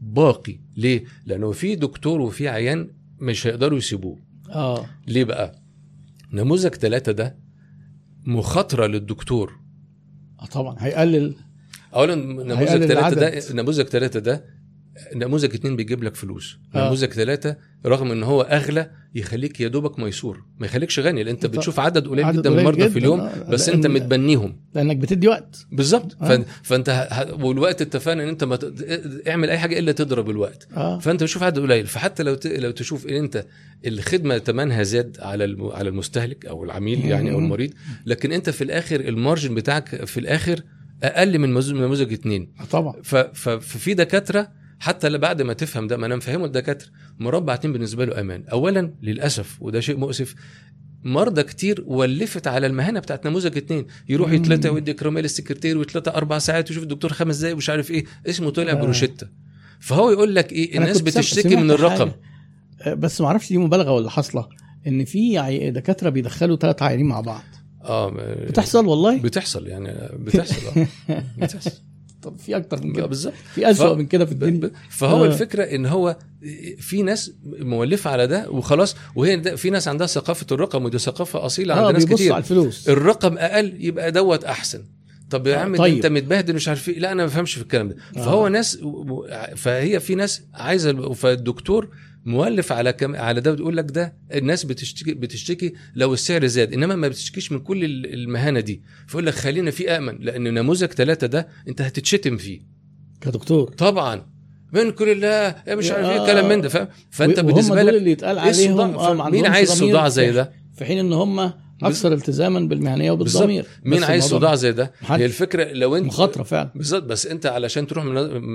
باقي ليه؟ لأنه في دكتور وفي عيان مش هيقدروا يسيبوه آه ليه بقى؟ نموذج ثلاثة ده مخاطرة للدكتور آه طبعا هيقلل اولا نموذج ثلاثة ده. نموذج ثلاثة ده نموذج اتنين بيجيب لك فلوس آه. نموذج ثلاثة رغم إن هو أغلى يخليك يا دوبك ميسور ما يخليكش غني لأن أنت. بتشوف عدد قليل عدد جدا من المرضى في. اليوم آه، بس لأن- أنت متبنيهم لأنك بتدي وقت بالظبط آه. فأنت, فأنت ه... والوقت اتفقنا إن أنت ما ت... اعمل أي حاجة إلا تضرب الوقت آه فأنت بتشوف عدد قليل فحتى لو ت... لو تشوف إن أنت الخدمة ثمنها زاد على الم... على المستهلك أو العميل يعني أو. المريض لكن أنت في الآخر ال margin بتاعك في الآخر أقل من نموذج اتنين آه، طبعا. ففي دكاترة حتى بعد ما تفهم ده ما أنا مفهمه الدكاترة. مربع اتنين بالنسبة له أمان. اولا للأسف وده شيء مؤسف مرضى كتير ولفت على المهنة بتاعت نموذج اتنين. يروح مم. يتلتع ويدي كراميل السكرتير ويتلتع أربع ساعات ويشوف الدكتور خمس دقايق ومش عارف إيه. اسمه طلع آه. بروشيتا. فهو يقول لك إيه؟ الناس بتشتكي من الرقم. حاجة. آه، بس ما أعرفش دي مبالغة ولا حاصله إن في دكاترة بيدخلوا ثلاث عيانين مع بعض. آه بتحصل والله؟ بتحصل يعني بتحصل آه. بتحصل. طب في أكتر من آه، كده بالظبط في أسوأ ف- من كده في الدنيا فهو آه. الفكرة إن هو في ناس مولفة على ده وخلاص وهي ده في ناس عندها ثقافة الرقم ودي ثقافة أصيلة عند آه ناس كتير على الفلوس الرقم أقل يبقى دوت أحسن طب يا آه، عم. طيب. أنت متبهدل مش عارف إيه لا أنا ما بفهمش في الكلام ده آه. فهو ناس فهي في ناس عايزة فالدكتور مؤلف على كم على ده بتقول لك ده الناس بتشتكي بتشتكي لو السعر زاد إنما ما بتشتكيش من كل ال- المهانة دي. فيقول لك خلينا في أمن لأن نموذج ثلاثة ده أنت هتتشتم فيه. كدكتور طبعا. من كل الله يا مش عارف إيه آه. كلام من ده فاهم؟ فأنت بالنسبة لك اللي يتقال إيه؟ عليهم ما مين عايز صداع زي ده؟ في حين إن هم أكثر التزاما بالمهنية وبالضمير. مين عايز صداع زي ده. هي الفكرة لو انت مخاطرة فعلا. بالظبط. بس أنت علشان تروح من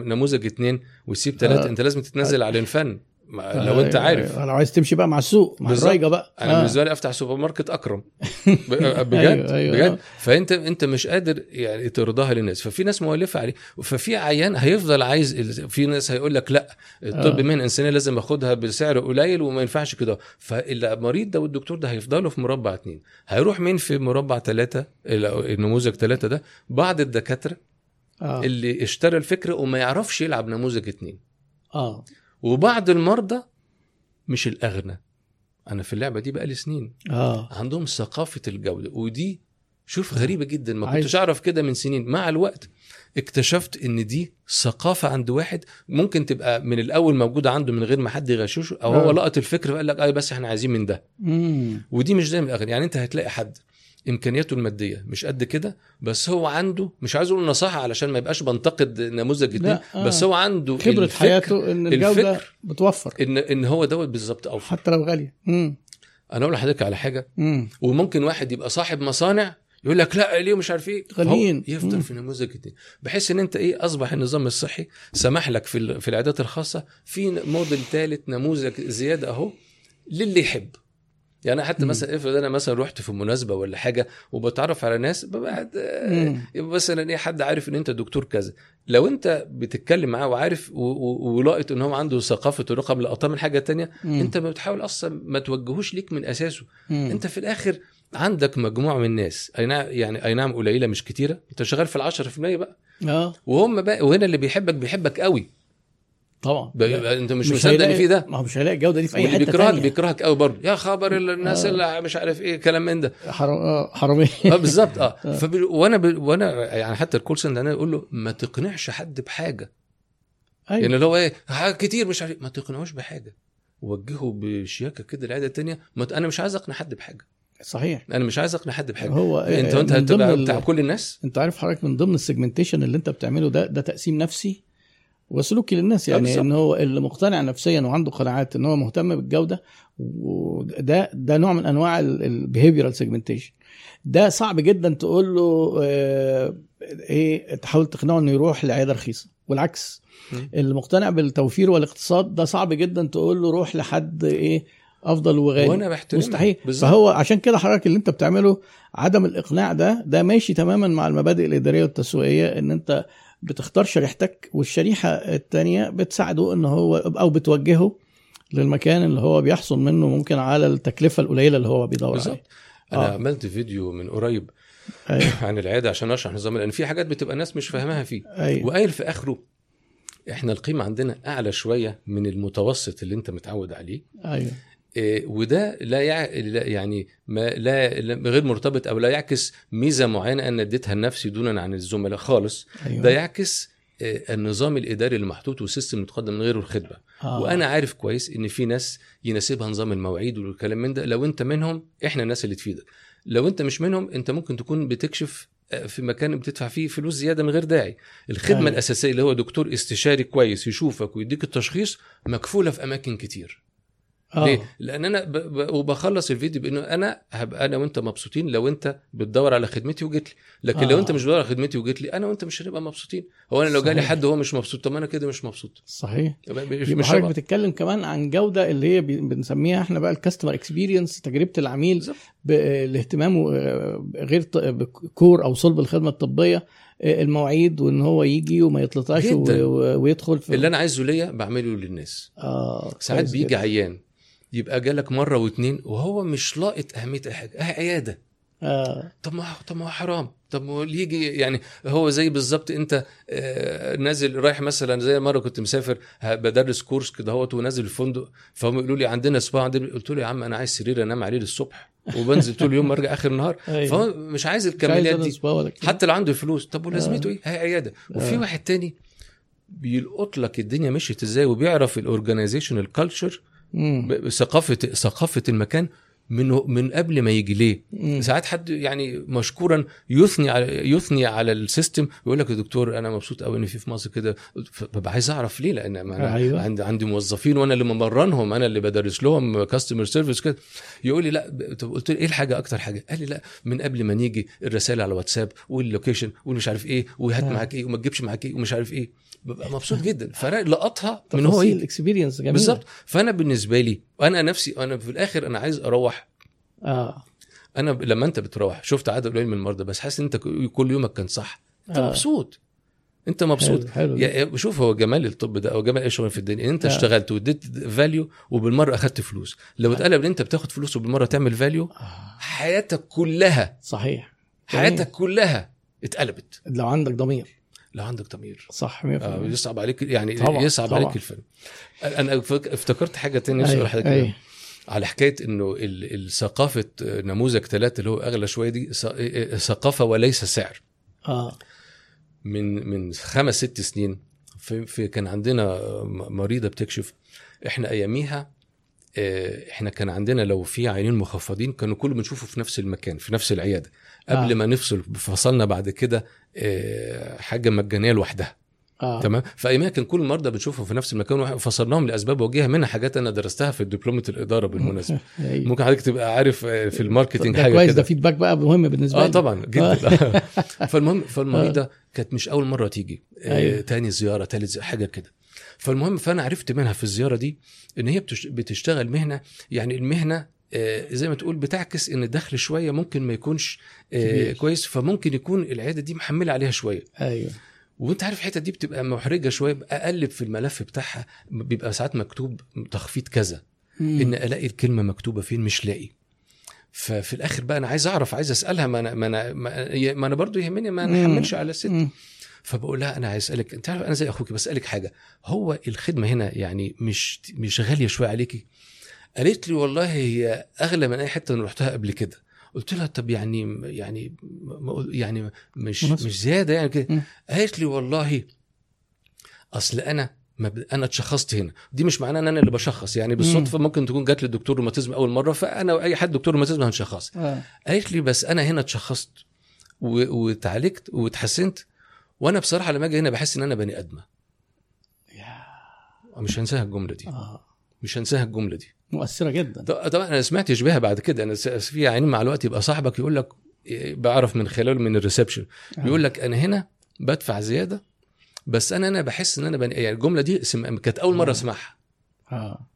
نموذج اتنين وتسيب ثلاثة آه. أنت لازم تتنزل على الفن. لو انت آه، عارف. آه، لو عايز تمشي بقى مع السوق مع. الرايجه بقى. أنا آه. بالنسبة لي أفتح سوبر ماركت أكرم. ب- بجد أيوة، أيوة، بجد. آه. فأنت أنت مش قادر يعني ترضاها للناس. ففي ناس مؤلفة عليه ففي عيان هيفضل عايز في ناس هيقول لك لأ الطب آه. مهنه إنسانية لازم اخدها بسعر قليل وما ينفعش كده. فالمريض ده والدكتور ده هيفضلوا في مربع اتنين. هيروح مين في مربع ثلاثة النموذج ثلاثة ده؟ بعض الدكاترة آه. اللي اشترى الفكرة وما يعرفش يلعب نموذج اتنين. آه. وبعض المرضى مش الأغنى. أنا في اللعبة دي بقالي سنين. آه. عندهم ثقافة الجودة ودي شوف غريبة جدا ما كنتش أعرف كده من سنين. مع الوقت اكتشفت إن دي ثقافة عند واحد ممكن تبقى من الأول موجودة عنده من غير ما حد يغششه أو هو آه. لقط الفكرة فقال لك آه بس إحنا عايزين من ده. امم ودي مش دايما الأغنى. يعني أنت هتلاقي حد إمكانياته المادية. مش قد كده بس هو عنده مش عايز أقول نصيحة علشان ما يبقاش بنتقد نموذج لا، آه. بس هو عنده خبرة الفكر حياته إن الجودة الفكر بتوفر. إن إن هو دوت بالظبط أوفر. حتى لو غالية. امم أنا أقول لحضرتك على حاجة. امم وممكن واحد يبقى صاحب مصانع يقول لك لا ليه مش عارف إيه؟ غاليين. يفضل مم. في نموذج اتنين بحيث إن أنت إيه أصبح النظام الصحي سمح لك في في العيادات الخاصة في موديل ثالث نموذج زيادة أهو للي يحب. يعني حتى مم. مثلا افرض أنا مثلا رحت في مناسبة ولا حاجة وبتعرف على ناس ببعد. يبقى مثلا إيه حد عارف إن أنت دكتور كذا لو أنت بتتكلم معاه وعارف و- و- ولاقط إن هو عنده ثقافة الرقم لقطاه من حاجة تانية مم. أنت ما بتحاول أصلا ما توجهوش ليك من أساسه مم. أنت في الآخر عندك مجموعة من الناس أي نعم يعني أي نعم قليلة مش كتيرة أنت شغال في ال 10% بقى آه وهم بقى وهنا اللي بيحبك بيحبك قوي طبعا. أنت مش, مصدق هيلاقي- ان في ده؟ ما هو مش هيلاقي الجودة دي في أي حتة بيكرهك تانية. بيكرهك قوي برضه. يا خبر الناس آه. اللي مش عارف إيه كلام من ده. حرام آه، حرامية. آه بالظبط. آه. فبي... وأنا ب... وأنا يعني حتى ال call center أنا أقول له ما تقنعش حد بحاجة. أيوة. يعني اللي هو إيه حاجة كتير مش عارف ما تقنعوش بحاجة. وجهه بشياكة كده العياده التانية. ما ت... أنا مش عايز أقنع حد بحاجة. صحيح. أنا مش عايز أقنع حد بحاجة. هو أنت آه، وأنت هتبقى بتاع كل الناس؟ أنت عارف حضرتك من ضمن ال segmentation اللي أنت بتعمله ده ده تقسيم نفسي؟ وسلوكي للناس يعني. إن هو اللي مقتنع نفسيا وعنده قناعات إن هو مهتم بالجودة وده ده نوع من أنواع ال behavioral segmentation ده صعب جدا تقول له آه، إيه تحاول تقنعه إنه يروح لعيادة رخيصة والعكس. اللي مقتنع بالتوفير والاقتصاد ده صعب جدا تقول له روح لحد إيه أفضل وغالي وأنا بحترمها مستحيل بالظبط. فهو عشان كده حضرتك اللي أنت بتعمله عدم الإقناع ده ده ماشي تماما مع المبادئ الإدارية والتسويقية إن أنت بتختار شريحتك والشريحة الثانية بتساعده إن هو أو بتوجهه للمكان اللي هو بيحصل منه ممكن على التكلفة القليلة اللي هو بيدور عليها. أنا آه. عملت فيديو من قريب أيوة. عن العيادة عشان أشرح نظام لأن في حاجات بتبقى الناس مش فاهماها فيه. أيوه. وقايل في آخره إحنا القيمة عندنا أعلى شوية من المتوسط اللي أنت متعود عليه. أيوه. وده لا, يع... لا يعني ما لا غير مرتبط أو لا يعكس ميزة معينة أنا أديتها لنفسي دونا عن الزملاء خالص. أيوه. ده يعكس إيه، النظام الإداري اللي محطوط والسيستم المتقدم من غيره الخدمة. آه. وأنا عارف كويس إن في ناس يناسبها نظام المواعيد والكلام من ده. لو أنت منهم إحنا الناس اللي تفيدك. لو أنت مش منهم أنت ممكن تكون بتكشف آه، في مكان بتدفع فيه فلوس زيادة من غير داعي. الخدمة أيوة. الأساسية اللي هو دكتور استشاري كويس يشوفك ويديك التشخيص مكفولة في أماكن كتير. آه. ليه؟ لأن أنا ب... ب... وبخلص الفيديو بإنه أنا هبقى أنا وأنت مبسوطين لو أنت بتدور على خدمتي وجيت لي لكن آه. لو أنت مش بتدور على خدمتي وجيت لي أنا وأنت مش هنبقى مبسوطين هو أنا لو جالي. حد وهو مش مبسوط طب أنا كده مش مبسوط صحيح مش, مش حضرتك بتتكلم كمان عن جودة اللي هي بنسميها إحنا بقى ال customer experience تجربة العميل. بالاهتمام آه، غير ب core أو صلب الخدمة الطبية آه، المواعيد وإن هو يجي وما يتلطعش ويدخل في اللي أنا عايزه ليا بعمله للناس آه ساعات بيجي. عيان يبقى جالك مرة واتنين وهو مش لاقط أهمية أي حاجة أه عيادة. آه. طب ما طب ما هو حرام. طب ما يجي يعني هو زي بالظبط أنت آه، نازل رايح مثلا زي مرة كنت مسافر بدرس كورس كده أهوت ونازل الفندق فهم يقولوا لي عندنا سبا عندنا قلت له يا عم أنا عايز سرير أنام عليه للصبح وبنزل طول اليوم وأرجع آخر النهار. أيوة. فهو مش عايز الكماليات دي. حتى لو عنده فلوس. طب ولازمته إيه؟ هي عيادة. وفي آه. واحد تاني بيلقط لك الدنيا مشيت إزاي وبيعرف ال organization ال culture مم. ثقافة ثقافة المكان من من قبل ما يجي ليه مم. ساعات حد يعني مشكورا يثني على يثني على ال system يقول لك يا دكتور أنا مبسوط قوي ان في في مصر كده فببقى عايز أعرف ليه لأن أنا أيوة. عندي عندي موظفين وأنا اللي ممرنهم أنا اللي بدرس لهم customer service كده يقول لي لا طب قلت له إيه الحاجة أكتر حاجة قال لي لا من قبل ما نيجي الرسائل على واتساب وال location والمش عارف إيه وهات آه. معاك إيه وما تجيبش معاك إيه ومش عارف إيه ببقى مبسوط جدا. فأنا لقطها من هو تفاصيل. يجي experience جميلة. بالظبط. فأنا بالنسبة لي أنا نفسي أنا في الآخر أنا عايز أروح. آه. أنا لما أنت بتروح شفت عدد قليل من المرضى بس حاسس إن أنت كل يومك كان صح. أنت آه. مبسوط. أنت مبسوط. حلو حلو شوف هو جمال الطب ده أو جمال اي شغل في الدنيا. ان أنت آه. اشتغلت واديت value وبالمرة أخدت فلوس. لو اتقلب إن أنت بتاخد فلوس وبالمرة تعمل value آه. حياتك كلها صحيح. حياتك كلها اتقلبت. لو عندك ضمير. لو عندك ضمير. صح 100% آه يصعب عليك يعني طبعاً، يصعب طبعاً. عليك الفيلم أنا افتكرت حاجة تانية نفسي أيوة، أقول لحضرتك أيوة. على حكاية إنه الثقافه نموذج ثلاثة اللي هو أغلى شوية دي ث- ثقافة وليس سعر. آه. من من خمس ست سنين في, في كان عندنا مريضة بتكشف. إحنا أياميها آه، إحنا كان عندنا لو في عينين مخفضين كانوا كله بنشوفه في نفس المكان في نفس العيادة. قبل آه. ما نفصل فصلنا بعد كده حاجة مجانية لوحدها. آه. تمام؟ فايامها كان كل المرضى بنشوفهم في نفس المكان وفصلناهم لأسباب وجيهه منها حاجات أنا درستها في دبلومة الإدارة بالمناسبة. أيوة. ممكن حضرتك تبقى عارف آه، في ال marketing حاجة كويس ده feedback بقى مهم بالنسبة آه لي. طبعا جدا. فالمهم فالمريضة كانت مش أول مرة تيجي آه أيوة. تاني زيارة تالت زيارة حاجة كده. فالمهم فأنا عرفت منها في الزيارة دي إن هي بتش- بتشتغل مهنة يعني المهنة آه، زي ما تقول بتعكس إن الدخل شوية ممكن ما يكونش آه، كبير. كويس فممكن يكون العيادة دي محملة عليها شوية أيوه وأنت عارف الحتة دي بتبقى محرجة شوية اقلب في الملف بتاعها بيبقى ساعات مكتوب تخفيض كذا مم. إن ألاقي الكلمة مكتوبة فين مش لاقي ففي الآخر بقى أنا عايز أعرف عايز أسألها ما أنا ما أنا ما أنا برضو يهمني ما. نحملش على الست. فبقول لها أنا عايز أسألك أنت عارف أنا زي أخوك بسألك حاجة هو الخدمة هنا يعني مش مش غالية شوية عليكي قالت لي والله هي أغلى من أي حتة أنا رحتها قبل كده. قلت لها طب يعني يعني يعني مش مناسب. مش زيادة يعني كده. مم. قالت لي والله أصل أنا ما ب... أنا اتشخصت هنا. دي مش معناه إن أنا اللي بشخص. يعني بالصدفة ممكن تكون جات للدكتور روماتيزم أول مرة فأنا واي حد دكتور روماتيزم هنشخص. آه. قالت لي بس أنا هنا اتشخصت و... واتعالجت واتحسنت وأنا بصراحة لما أجي هنا بحس إن أنا بني أدمة. مش هنساها الجملة دي. آه. مش هنساها الجملة دي. مؤثرة جدا. طبعا أنا سمعت اشباهها بعد كده. أنا في عينين مع الوقت يبقى صاحبك يقول لك بعرف من خلاله من الريسبشن. آه. بيقول لك أنا هنا بدفع زيادة بس أنا أنا بحس إن أنا بن... يعني الجملة دي سم... كانت أول مرة آه. أسمعها. آه.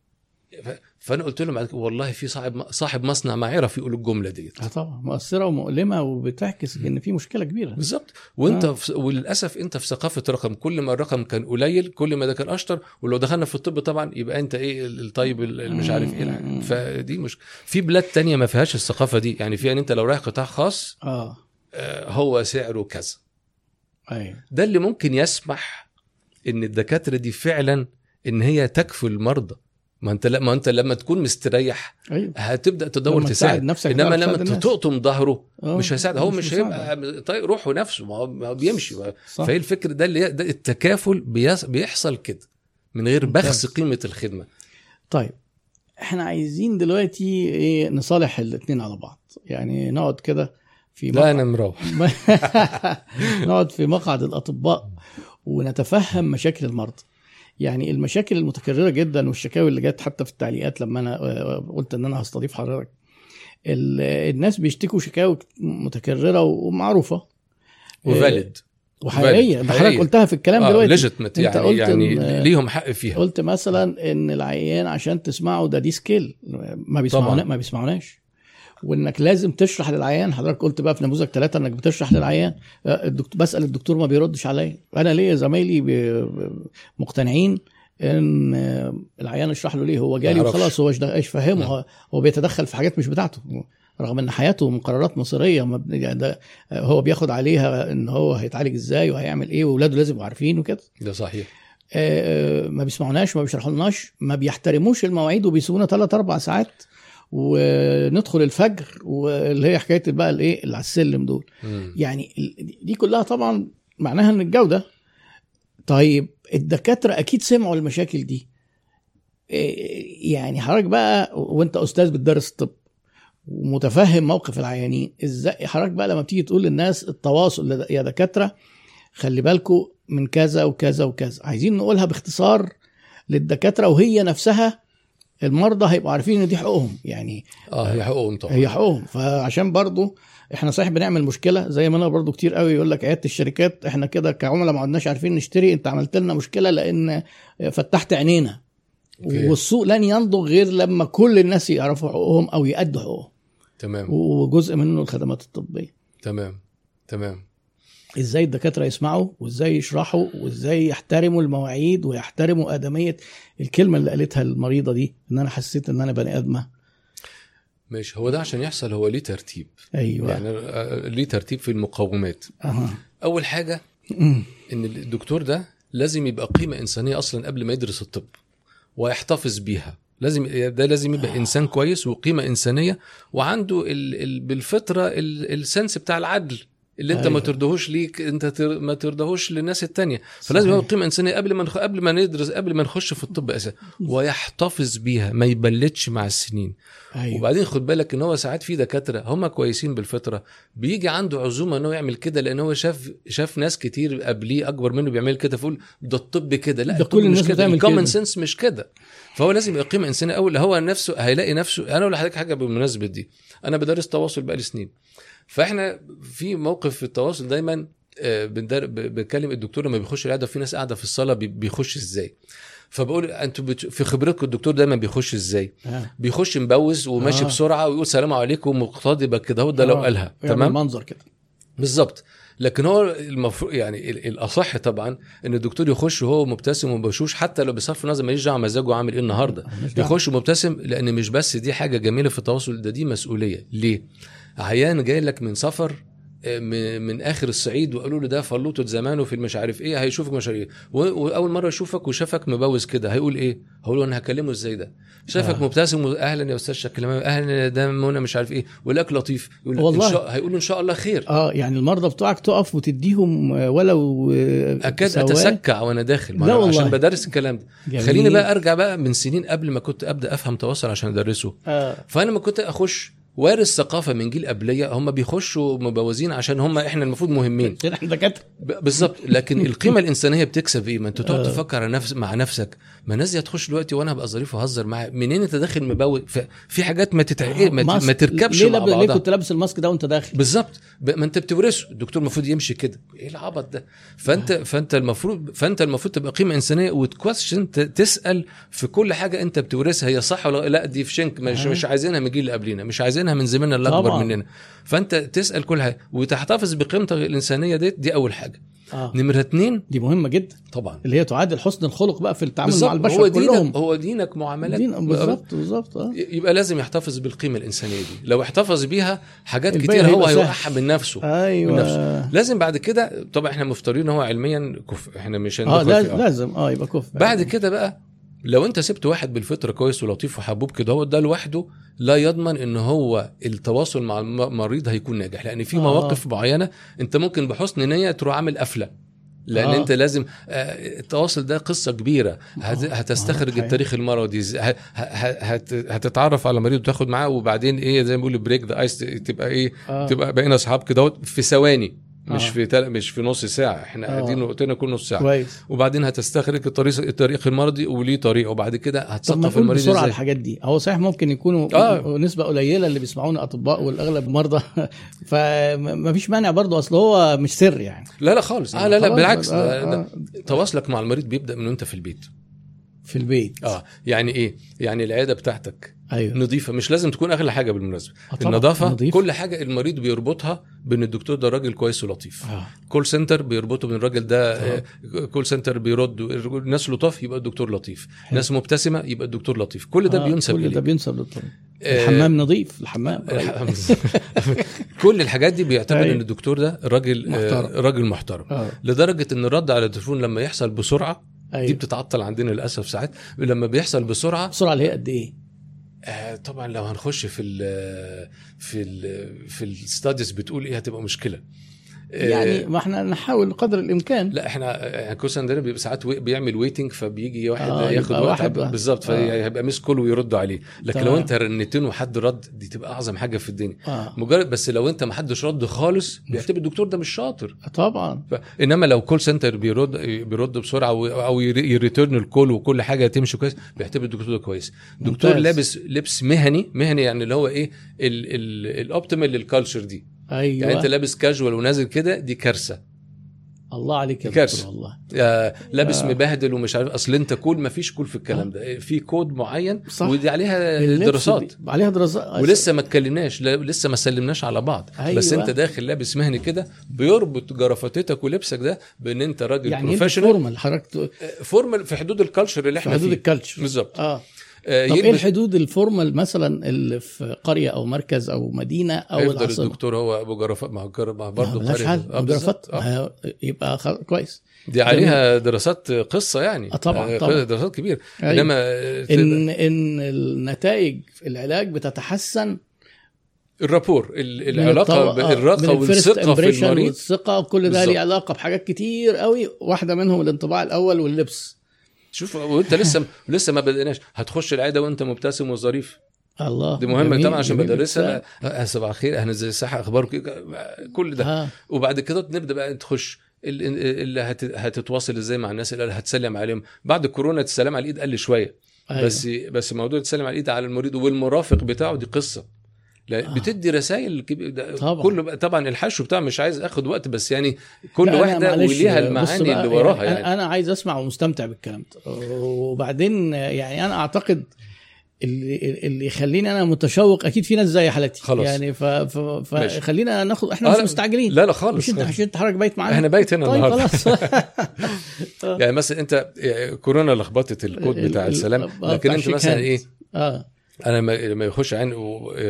ف- فأنا قلت لهم والله في صاحب صاحب مصنع ما عرف يقول الجملة ديت. آه طبعا مؤثرة ومؤلمة وبتعكس إن في مشكلة كبيرة. بالظبط وأنت آه. في... وللأسف أنت في ثقافة رقم كل ما الرقم كان قليل كل ما ده كان أشطر ولو دخلنا في الطب طبعا يبقى أنت إيه الطيب اللي مش عارف إيه. فدي مش في بلاد تانية ما فيهاش الثقافة دي. يعني في ان أنت لو رايح قطاع خاص آه. آه، هو سعره كذا. أيوه. ده اللي ممكن يسمح إن الدكاترة دي فعلا إن هي تكفي المرضى. ما انت لا ما انت لما تكون مستريح أيوه. هتبدأ تدور لما تساعد. نفسك إنما لما. تقطم ظهره آه، مش هيساعد. هو مش. هيبقى طيب روحه نفسه ما هو بيمشي فهي الفكر ده اللي ده التكافل بيحصل كده من غير. بخس قيمة الخدمة. طيب إحنا عايزين دلوقتي إيه نصالح الاثنين على بعض. يعني نقعد كده في لا أنا مروح. نقعد في مقعد الأطباء ونتفهم مشاكل المرضى. يعني المشاكل المتكررة جدا والشكاوي اللي جت حتى في التعليقات لما أنا آه، قلت إن أنا هستضيف حضرتك. ال- الناس بيشتكوا شكاوي متكررة ومعروفة. وفاليد وحقيقية. ده حضرتك. قلتها في الكلام آه دلوقتي. ليجيتمت يعني قلت يعني ليهم حق فيها. قلت مثلا إن العيان عشان تسمعه ده دي سكيل ما بيسمعونا. ما بيسمعوناش. وإنك لازم تشرح للعيان. حضرتك قلت بقى في نموذج ثلاثة إنك بتشرح للعيان. آه، الدكتور بسأل الدكتور ما بيردش عليا. أنا ليا زمايلي مقتنعين إن آه، العيان اشرح له ليه. هو جالي. وخلاص هو إيش فهمه نعم. هو- بيتدخل في حاجات مش بتاعته. رغم إن حياته من قرارات مصيريه يعني ده آه، هو بياخد عليها إن هو هيتعالج إزاي وهيعمل إيه واولاده لازم يبقوا عارفين وكده. ده صحيح. آه، ما بيسمعوناش ما بيشرحولناش ما بيحترموش المواعيد وبيسيبونا ثلاث أربع ساعات وندخل الفجر واللي هي حكاية بقى الإيه؟ اللي على السلم دول. مم. يعني دي كلها طبعا معناها إن الجودة. طيب الدكاترة أكيد سمعوا المشاكل دي. إيه، يعني حضرتك بقى وأنت أستاذ بتدرس الطب ومتفهم موقف العيانين إزاي حضرتك بقى لما بتيجي تقول للناس التواصل يا دكاترة خلي بالكم من كذا وكذا وكذا. عايزين نقولها باختصار للدكاترة وهي نفسها المرضى هيبقوا عارفين ان دي حقوقهم يعني آه هي حقوقهم طبعا. هي حقوقهم. فعشان برضو إحنا صحيح بنعمل مشكلة زي ما أنا برضو كتير قوي يقول لك عيادة الشركات إحنا كده كعملاء ما عدناش عارفين نشتري انت عملت لنا مشكلة لأن فتحت عينينا. أوكي. والسوق لن ينضج غير لما كل الناس يعرفوا حقوقهم أو يأدوا حقوقهم. تمام. وجزء منه الخدمات الطبية. تمام. تمام. إزاي الدكاترة يسمعوا وإزاي يشرحوا وإزاي يحترموا المواعيد ويحترموا آدمية الكلمة اللي قالتها المريضة دي إن أنا حسيت إن أنا بني آدمة. ماشي هو ده عشان يحصل هو ليه ترتيب. أيوه. يعني آه، ليه ترتيب في المقومات أها. أول حاجة. إن الدكتور ده لازم يبقى قيمة إنسانية أصلا قبل ما يدرس الطب ويحتفظ بيها. لازم ده لازم يبقى إنسان كويس وقيمة إنسانية وعنده ال ال بالفطرة ال السنس بتاع العدل. اللي انت أيوة. ما ترضهوش ليك انت تر ما ترضهوش للناس التانية. فلازم. يبقى قيمة إنسانية قبل ما نخ... قبل ما ندرس قبل ما نخش في الطب أساسا. ويحتفظ بيها ما يبلدش مع السنين. أيوه. وبعدين خد بالك إن هو ساعات في دكاترة هم كويسين بالفطرة بيجي عنده عزومة إن هو يعمل كده لأن هو شاف شاف ناس كتير قبليه أكبر منه بيعمل كده فيقول ده الطب كده. لا ده كل الناس مش كده. ال common. sense مش كده. فهو لازم يبقى قيمة إنسانية أول. هو نفسه هيلاقي نفسه أنا أقول لحضرتك حاجة بالمناسبة دي. أنا بدرس تواصل بقالي سنين. فاحنا في موقف في التواصل دايما آه، بندر- ب- بكلم الدكتور لما بيخش العياده في ناس قاعدة في الصالة بي- بيخش إزاي فبقول أنتوا بت... في خبرتكم الدكتور دايما بيخش إزاي آه. بيخش مبوز وماشي آه. بسرعة ويقول سلام عليكم مقتضبه كده هو ده لو. قالها يعمل تمام منظر كده بالظبط لكن هو المفروض يعني ال- الأصح طبعا إن الدكتور يخش وهو مبتسم ومبشوش حتى لو بصرف النظر ماليش دعوه مزاجه عامل إيه النهارده. يخش مبتسم لأن مش بس دي حاجة جميلة في التواصل ده دي مسؤولية ليه عيان جاي لك من سفر آه، من آخر الصعيد وقالوا له ده فلوته زمانه في المش عارف إيه هيشوفك مش عارف إيه و- وأول مرة يشوفك وشافك مبوز كده هيقول إيه هقول له أنا هكلمه إزاي ده شافك آه. آه. مبتسم أهلا يا أستاذ شكل أهلا يا ده منى مش عارف إيه والأكل لطيف يقول والله. إن شاء هيقول له إن شاء الله خير آه يعني المرضى بتوعك تقف وتديهم آه، ولو آه، أكاد. أتسكع وأنا داخل ما لا والله. عشان بدرس الكلام ده جميل. خليني بقى أرجع بقى من سنين قبل ما كنت أبدأ أفهم تواصل عشان أدرسه آه فأنا لما كنت أخش وارث ثقافه من جيل قبلية هم بيخشوا مبوزين عشان هم إحنا المفروض مهمين. إحنا دكاتره بالظبط. لكن القيمة الإنسانية بتكسب إيه؟ ما أنت تقعد آه. تفكر نفس مع نفسك. ما الناس دي هتخش دلوقتي وأنا هبقى ظريف وهزر معاها منين أنت داخل مبوز ف- في حاجات ما تتع... إيه، ما, ماسك. ما تركبش ليه مع لاب- ليه كنت لابس الماسك ده وأنت داخل؟ بالظبط. ب- ما أنت بتورثه. الدكتور المفروض يمشي كده. إيه العبط ده؟ فأنت فأنت المفروض فأنت المفروض تبقى قيمة إنسانية وتكويشن تسأل في كل حاجة أنت بتورثها. هي صح ولا لأ؟ دي في شنك. مش, آه. مش عايزينها من الجيل اللي قبلنا مش عايزينها من زميلنا اللي اكبر. مننا. فأنت تسأل كل حاجة. وتحتفظ بقيمتك الإنسانية دي دي أول حاجة. آه. نمرة اتنين. دي مهمة جدا. طبعا. اللي هي تعادل حسن الخلق بقى في التعامل مع البشر هو كلهم. دينك هو دينك معاملات. دين- بالظبط بالظبط آه. يبقى لازم يحتفظ بالقيمة الإنسانية دي. لو احتفظ بيها حاجات كتير هو. هيوقعها من نفسه. من أيوه. نفسه. لازم بعد كده طبعا إحنا مفترضين هو علميا كفء. إحنا مش آه هندخل لازم فيه. لازم آه يبقى كفء. بعد كده بقى لو انت سبت واحد بالفطره كويس ولطيف وحبوب كده هو ده لوحده لا يضمن ان هو التواصل مع المريض هيكون ناجح لأن في آه. مواقف معينة انت ممكن بحسن نية تروح عامل قفلة لأن آه. آه. انت لازم آه، التواصل ده قصة كبيرة هت- آه. هتستخرج حقيقي. التاريخ المرضي ه- هت- هتتعرف على المريض وتاخد معاه وبعدين إيه زي ما بيقولوا break the ice تبقى إيه آه. تبقى بقينا أصحاب كده في ثواني مش آه. في تل... مش في نص ساعة إحنا آه. قاعدين وقتنا كل نص ساعة. كويس. وبعدين هتستخرج الطريق التاريخ المرضي وليه طريقه وبعد كده هتثقف المريض بسرعة إزاي؟ الحاجات دي. هو صحيح ممكن يكونوا آه. نسبة قليلة اللي بيسمعونا أطباء والأغلب مرضى. فما فيش مانع برضه أصل هو مش سر يعني. لا لا خالص. آه لا لا بالعكس. آه، آه. تواصلك مع المريض بيبدأ من وأنت في البيت. في البيت. آه يعني إيه؟ يعني العيادة بتاعتك. أيوه. نظيفة. مش لازم تكون أغلى حاجة بالمناسبة. آه النظافة نظيف. كل حاجة المريض بيربطها بإن الدكتور ده راجل كويس ولطيف. آه. call center بيربطه بين الراجل ده آه. آه، call center بيرد الناس لطاف يبقى الدكتور لطيف. ناس مبتسمة يبقى الدكتور لطيف. كل ده آه، بينسب كل ده بينسب للطبيب. آه، الحمام نظيف الحمام. كل الحاجات دي بيعتبر أيوة. إن الدكتور ده راجل محترم. آه، راجل محترم. آه. لدرجة إن الرد على التليفون لما يحصل بسرعة دي أيوه. بتتعطل عندنا للأسف ساعات لما بيحصل بسرعة السرعه اللي هي قد إيه؟ آه طبعا لو هنخش في ال في ال في ال studies بتقول إيه هتبقى مشكلة. يعني ما إحنا نحاول قدر الامكان. لا إحنا يعني كورس عندنا بيبقى ساعات بيعمل waiting فبيجي واحد آه، ياخد وقت بالظبط آه. فهيبقى missed call ويردوا عليه. لكن تمام. لو انت رنتين وحد رد دي تبقى أعظم حاجة في الدنيا. آه. مجرد بس لو انت ما حدش رد خالص بيعتبر الدكتور ده مش شاطر. طبعا. ف... إنما لو call center بيرد بيرد بسرعة و- أو يري- ي return ال call وكل حاجة تمشي كويس بيعتبر الدكتور ده كويس. دكتور. لابس لبس مهني مهني يعني اللي هو إيه ال optimal لل culture دي. أيوه. يعني أنت لابس كاجوال ونازل كده دي كارثة. الله عليك يا. دكتور والله. آه، لابس آه. مبهدل ومش عارف أصل أنت cool ما فيش cool في الكلام ده. في كود معين صح. ودي عليها دراسات دي- عليها دراسات ولسه ما اتكلمناش لسه ما سلمناش على بعض. أيوة. بس أنت داخل لابس مهني كده بيربط جرافتتك ولبسك ده بأن أنت راجل يعني إيه professional formal حضرتك فورمال في حدود الكالتشر اللي في إحنا حدود فيه. الكالتشر بالظبط. آه آه، طب إيه الحدود الفورمال مثلا اللي في قرية أو مركز أو مدينة أو هيفضل العاصمة الدكتور هو أبو جرافات ما هو برضه ملهاش. حل آه، جرافات. آه. يبقى كويس دي عليها دراسات قصة يعني آه، طبعاً، آه، طبعاً. دراسات كبيرة أيوة. إنما آه، ان إن النتائج في العلاج بتتحسن الرابور العلاقة آه، الرقة والثقة في المريض والثقة كل ده. ليه علاقة بحاجات كتير قوي واحدة منهم الانطباع الأول واللبس شوف وانت لسه لسه ما بدأناش. هتخش العيادة وانت مبتسم وظريف. الله دي مهمة طبعا عشان. بدرسها صباح الخير أهلا ازي الصحه أخبارك؟ كل ده. ها. وبعد كده نبدأ بقى تخش. ال- ال- اللي هت- هتتواصل إزاي مع الناس؟ اللي هتسلم عليهم. بعد كورونا السلام على الإيد قل شوية. أيوة. بس بس موضوع تسلم على الإيد على المريض والمرافق بتاعه دي قصة. بتدي رسائل كب- طبعا. بقى طبعا الحشو بتاع مش عايز اخد وقت بس يعني كل واحدة وليها المعاني اللي وراها يعني يعني, أنا عايز أسمع ومستمتع بالكلام. ده وبعدين يعني أنا أعتقد اللي اللي يخليني أنا متشوق أكيد في ناس زي حالتي. خلاص. يعني ف... ف... فخلينا ناخد إحنا آه، مش مستعجلين. لا لا خالص مش أنت عشان انت حضرتك بايت معانا؟ إحنا بايت هنا طيب النهارده. خلاص. يعني مثلا أنت كورونا لخبطت الكود ال- بتاع ال- السلام آه، لكن أنت مثلا. إيه؟ آه. أنا لما يخش عين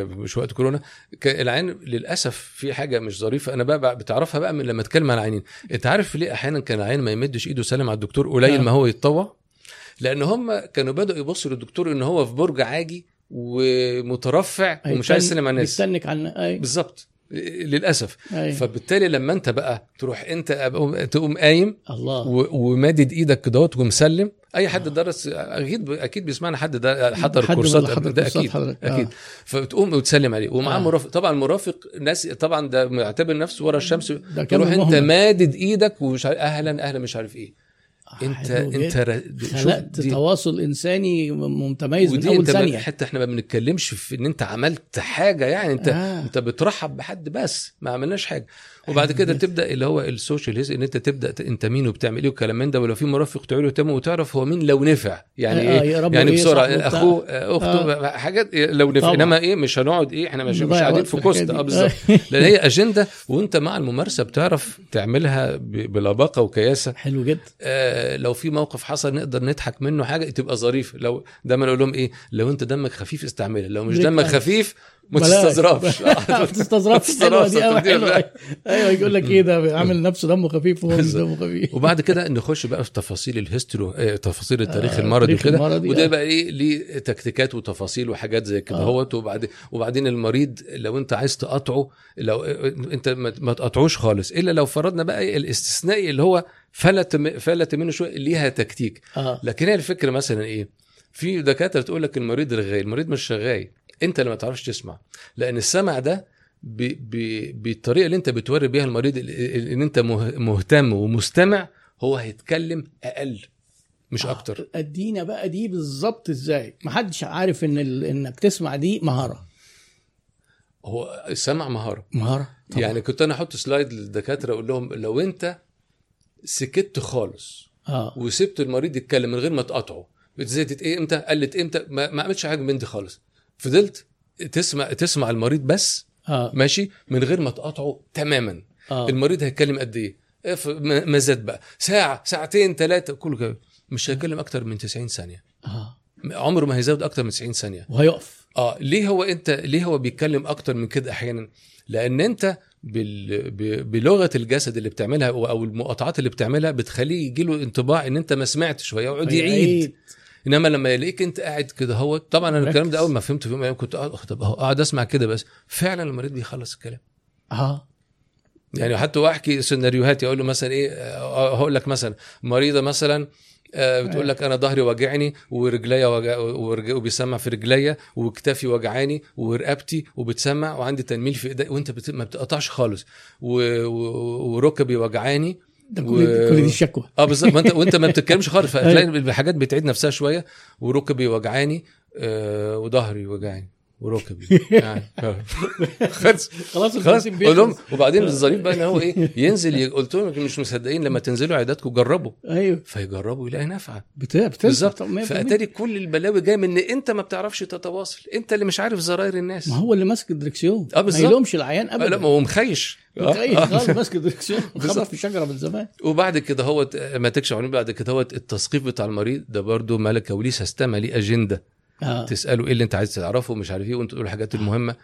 مش وقت كورونا العين للأسف في حاجة مش ظريفة أنا بقى, بتعرفها بقى من لما أتكلم عن العينين. أنت عارف ليه أحيانا كان العين ما يمدش إيده سلم على الدكتور قليل آه. ما هو يتطوع؟ لأن هم كانوا بدأوا يبصوا للدكتور إن هو في برج عاجي ومترفع ومش عايز يسلم على الناس. بيستنك عن أي. بالظبط. للأسف. أي. فبالتالي لما أنت بقى تروح أنت تقوم قايم الله. و- ومادد إيدك كدهوت ومسلم أي حد درس أكيد أكيد بيسمعنا حد حضر حد من كورسات حضر ده أكيد حضرتك. أكيد آه. فتقوم وتسلم عليه ومعاه آه. مرافق طبعا المرافق ناس طبعا ده معتبر نفسه ورا الشمس تروح أنت. مادد إيدك ومش عارف أهلا أهلا مش عارف إيه انت حلو أنت شوف خلقت دي- تواصل إنساني متميز من ودي أول أنت ما- ثانية حتى إحنا ما بنتكلمش في إن أنت عملت حاجة يعني انت آه. أنت بترحب بحد بس ما عملناش حاجة وبعد كده تبدأ اللي هو السوشيال هيز إن أنت تبدأ أنت مين وبتعمل إيه والكلام من ده ولو في مرافق تعمله تمام وتعرف هو مين لو نفع. يعني آه، إيه؟ يا رب يعني بسرعة. أخوه آه، أخته حاجات لو نفع. طبعا. إنما إيه؟ مش هنقعد إيه؟ إحنا مش, قاعدين في كوست آه. بالظبط. لأن هي أجندة وأنت مع الممارسة بتعرف تعملها بلباقه وكياسة. حلو جدا. آه، لو في موقف حصل نقدر نضحك منه حاجة تبقى ظريفة. لو دايما أقول لهم إيه؟ لو أنت دمك خفيف استعملها لو مش دمك. خفيف ما. تستظرفش. ما تستظرفش. حلوة دي قوي حلوة. أيوه يقول لك إيه ده؟ عامل نفسه دمه خفيف وهو مش. دمه خفيف. وبعد كده نخش بقى في تفاصيل ال history آه، تفاصيل التاريخ آه، المرضي وكده. وده آه. بقى إيه ليه تكتيكات وتفاصيل وحاجات زي كده آه. هوت وبعدين وبعدين المريض لو أنت عايز تقاطعه لو أنت ما تقاطعوش خالص. إلا لو فرضنا بقى إيه الاستثنائي اللي هو فلت فلت منه شوية ليها تكتيك. لكن هي الفكرة مثلا إيه في دكاترة تقول لك المريض رغاي المريض مش رغاي انت اللي ما تعرفش تسمع. لأن السمع ده ب... ب... بالطريقة اللي انت بتوري بيها المريض ال- ال- ان انت مه... مهتم ومستمع هو هيتكلم أقل مش أكتر. أدينا بقى دي بالظبط إزاي؟ محدش عارف إن ال... إنك تسمع دي مهارة. هو السمع مهارة. مهارة طبعا. يعني كنت أنا أحط سلايد للدكاترة أقول لهم لو انت سكت خالص آه. وسبت المريض يتكلم من غير ما تقاطعه زادت إيه؟ إمتى؟ قلت إمتى؟ ما, ما عملتش حاجة من دي خالص. فضلت تسمع تسمع المريض بس آه. ماشي من غير ما تقاطعه تماما. آه. المريض هيتكلم قد إيه؟ اف- ما زاد بقى. ساعة ساعتين ثلاثة كله كده. مش هيتكلم أكتر من 90 ثانية. آه. عمره ما هيزود أكتر من 90 ثانية. وهيقف. آه ليه هو أنت ليه هو بيتكلم أكتر من كده أحيانا؟ لأن أنت بال... ب... بلغة الجسد اللي بتعملها أو المقاطعات اللي بتعملها بتخليه يجي له انطباع إن أنت ما سمعتش ويقعد يعيد. إنما لما يلاقيك أنت قاعد كده هو طبعا أنا الكلام ده أول ما فهمته في يوم من الأيام كنت قاعد طب قاعد أسمع كده بس. فعلا المريض بيخلص الكلام. آه. يعني حتى وأحكي سيناريوهات يقول له مثلا إيه آه، هقول لك مثلا مريضة مثلا آه، بتقول لك أنا ظهري وجعني ورجليا وجع وبيسمع في رجليا وكتافي وجعاني ورقبتي وبتسمع وعندي تنميل في إيدي وأنت بت... ما بتقطعش خالص. و... وركبي وجعاني. ده كل, و- كل دي الشكوى آه بالظبط. ما انت وانت ما بتتكلمش خالص. فتلاقي الحاجات بتعيد نفسها شوية وركبي وجعاني آه وظهري وجعاني. وركبي يعني. خلاص خلاص. لهم بيخلص. وبعدين الظريف بقى إن هو إيه ينزل قلت لهم مش مصدقين لما تنزلوا عياداتكم جربوا. أيوه. فيجربوا يلاقي نافعه بتنسى بالظبط. طب 100%. فأتاري كل البلاوي جاية من إن أنت ما بتعرفش تتواصل. أنت اللي مش عارف زراير الناس. ما هو اللي ماسك الدركسيون. آه، بالظبط. ما يلومش العيان آه، لا ابدا ما هو متخيل. آه، متخيل آه. خالص ماسك الدركسيون. خبط بالظبط. في شجرة من زمان. وبعد كده هو ما تكشف بعد كده هو التثقيف بتاع المريض ده برضه ملكة وليه system ليه أجندة. آه. تسأله إيه اللي أنت عايز تعرفه مش عارف إيه وأنت تقول الحاجات المهمة.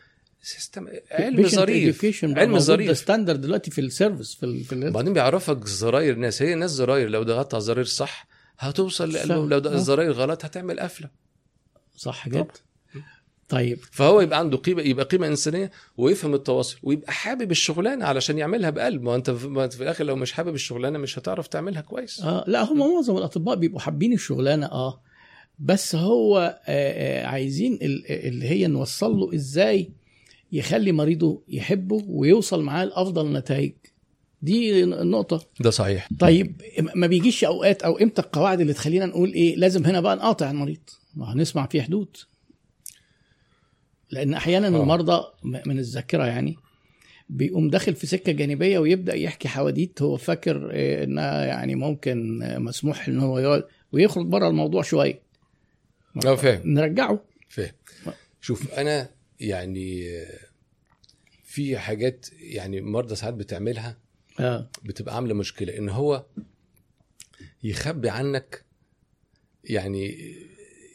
system علم ظريف. علم ده ظريف. standard دلوقتي في ال service في ال... في ال... وبعدين بيعرفك زراير الناس هي ناس زراير لو ضغطت على الزراير صح هتوصل لقلبهم. لو آه. الزراير غلط هتعمل قفلة. صح جدا. طيب. فهو يبقى عنده قيمة يبقى قيمة إنسانية ويفهم التواصل ويبقى حابب الشغلانة علشان يعملها بقلب ما أنت في الآخر لو مش حابب الشغلانة مش هتعرف تعملها كويس. آه. لا هم معظم الأطباء بيبقوا حابين الشغلانة آه. بس هو آه آه عايزين ال- اللي هي نوصل له إزاي يخلي مريضه يحبه ويوصل معاه لأفضل نتائج. دي النقطه ده صحيح. طيب ما بيجيش أوقات أو إمتى القواعد اللي تخلينا نقول إيه لازم هنا بقى نقاطع المريض؟ ما هنسمع في حدود. لأن أحيانا آه. المرضى من الذاكرة يعني بيقوم داخل في سكة جانبية ويبدأ يحكي حواديت هو فاكر إيه، إنها يعني ممكن آه، مسموح إن هو يقعد ويخرج بره الموضوع شوية. آه فاهم. نرجعه. فاهم. شوف أنا يعني آه، في حاجات يعني مرضى ساعات بتعملها آه. بتبقى عاملة مشكلة إن هو يخبي عنك يعني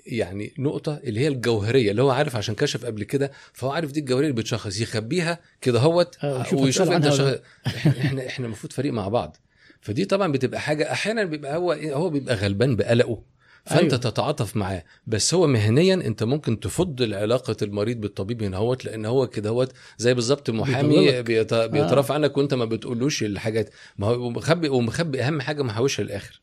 يعني نقطة اللي هي الجوهرية اللي هو عارف عشان كشف قبل كده فهو عارف دي الجوهرية اللي بتشخص يخبيها كده هوت آه، ويشوف انت شخ... إحنا إحنا المفروض فريق مع بعض. فدي طبعا بتبقى حاجة أحيانا بيبقى هو هو بيبقى غلبان بقلقه. فأنت أيوة. تتعاطف معاه. بس هو مهنيا أنت ممكن تفضل علاقه المريض بالطبيب هنا هوت لأن هو كده هوت زي بالظبط محامي. بيت... بيترافع عنك وأنت ما بتقولوش الحاجات. ما هو مخبي ومخبي أهم حاجة محوشها للآخر.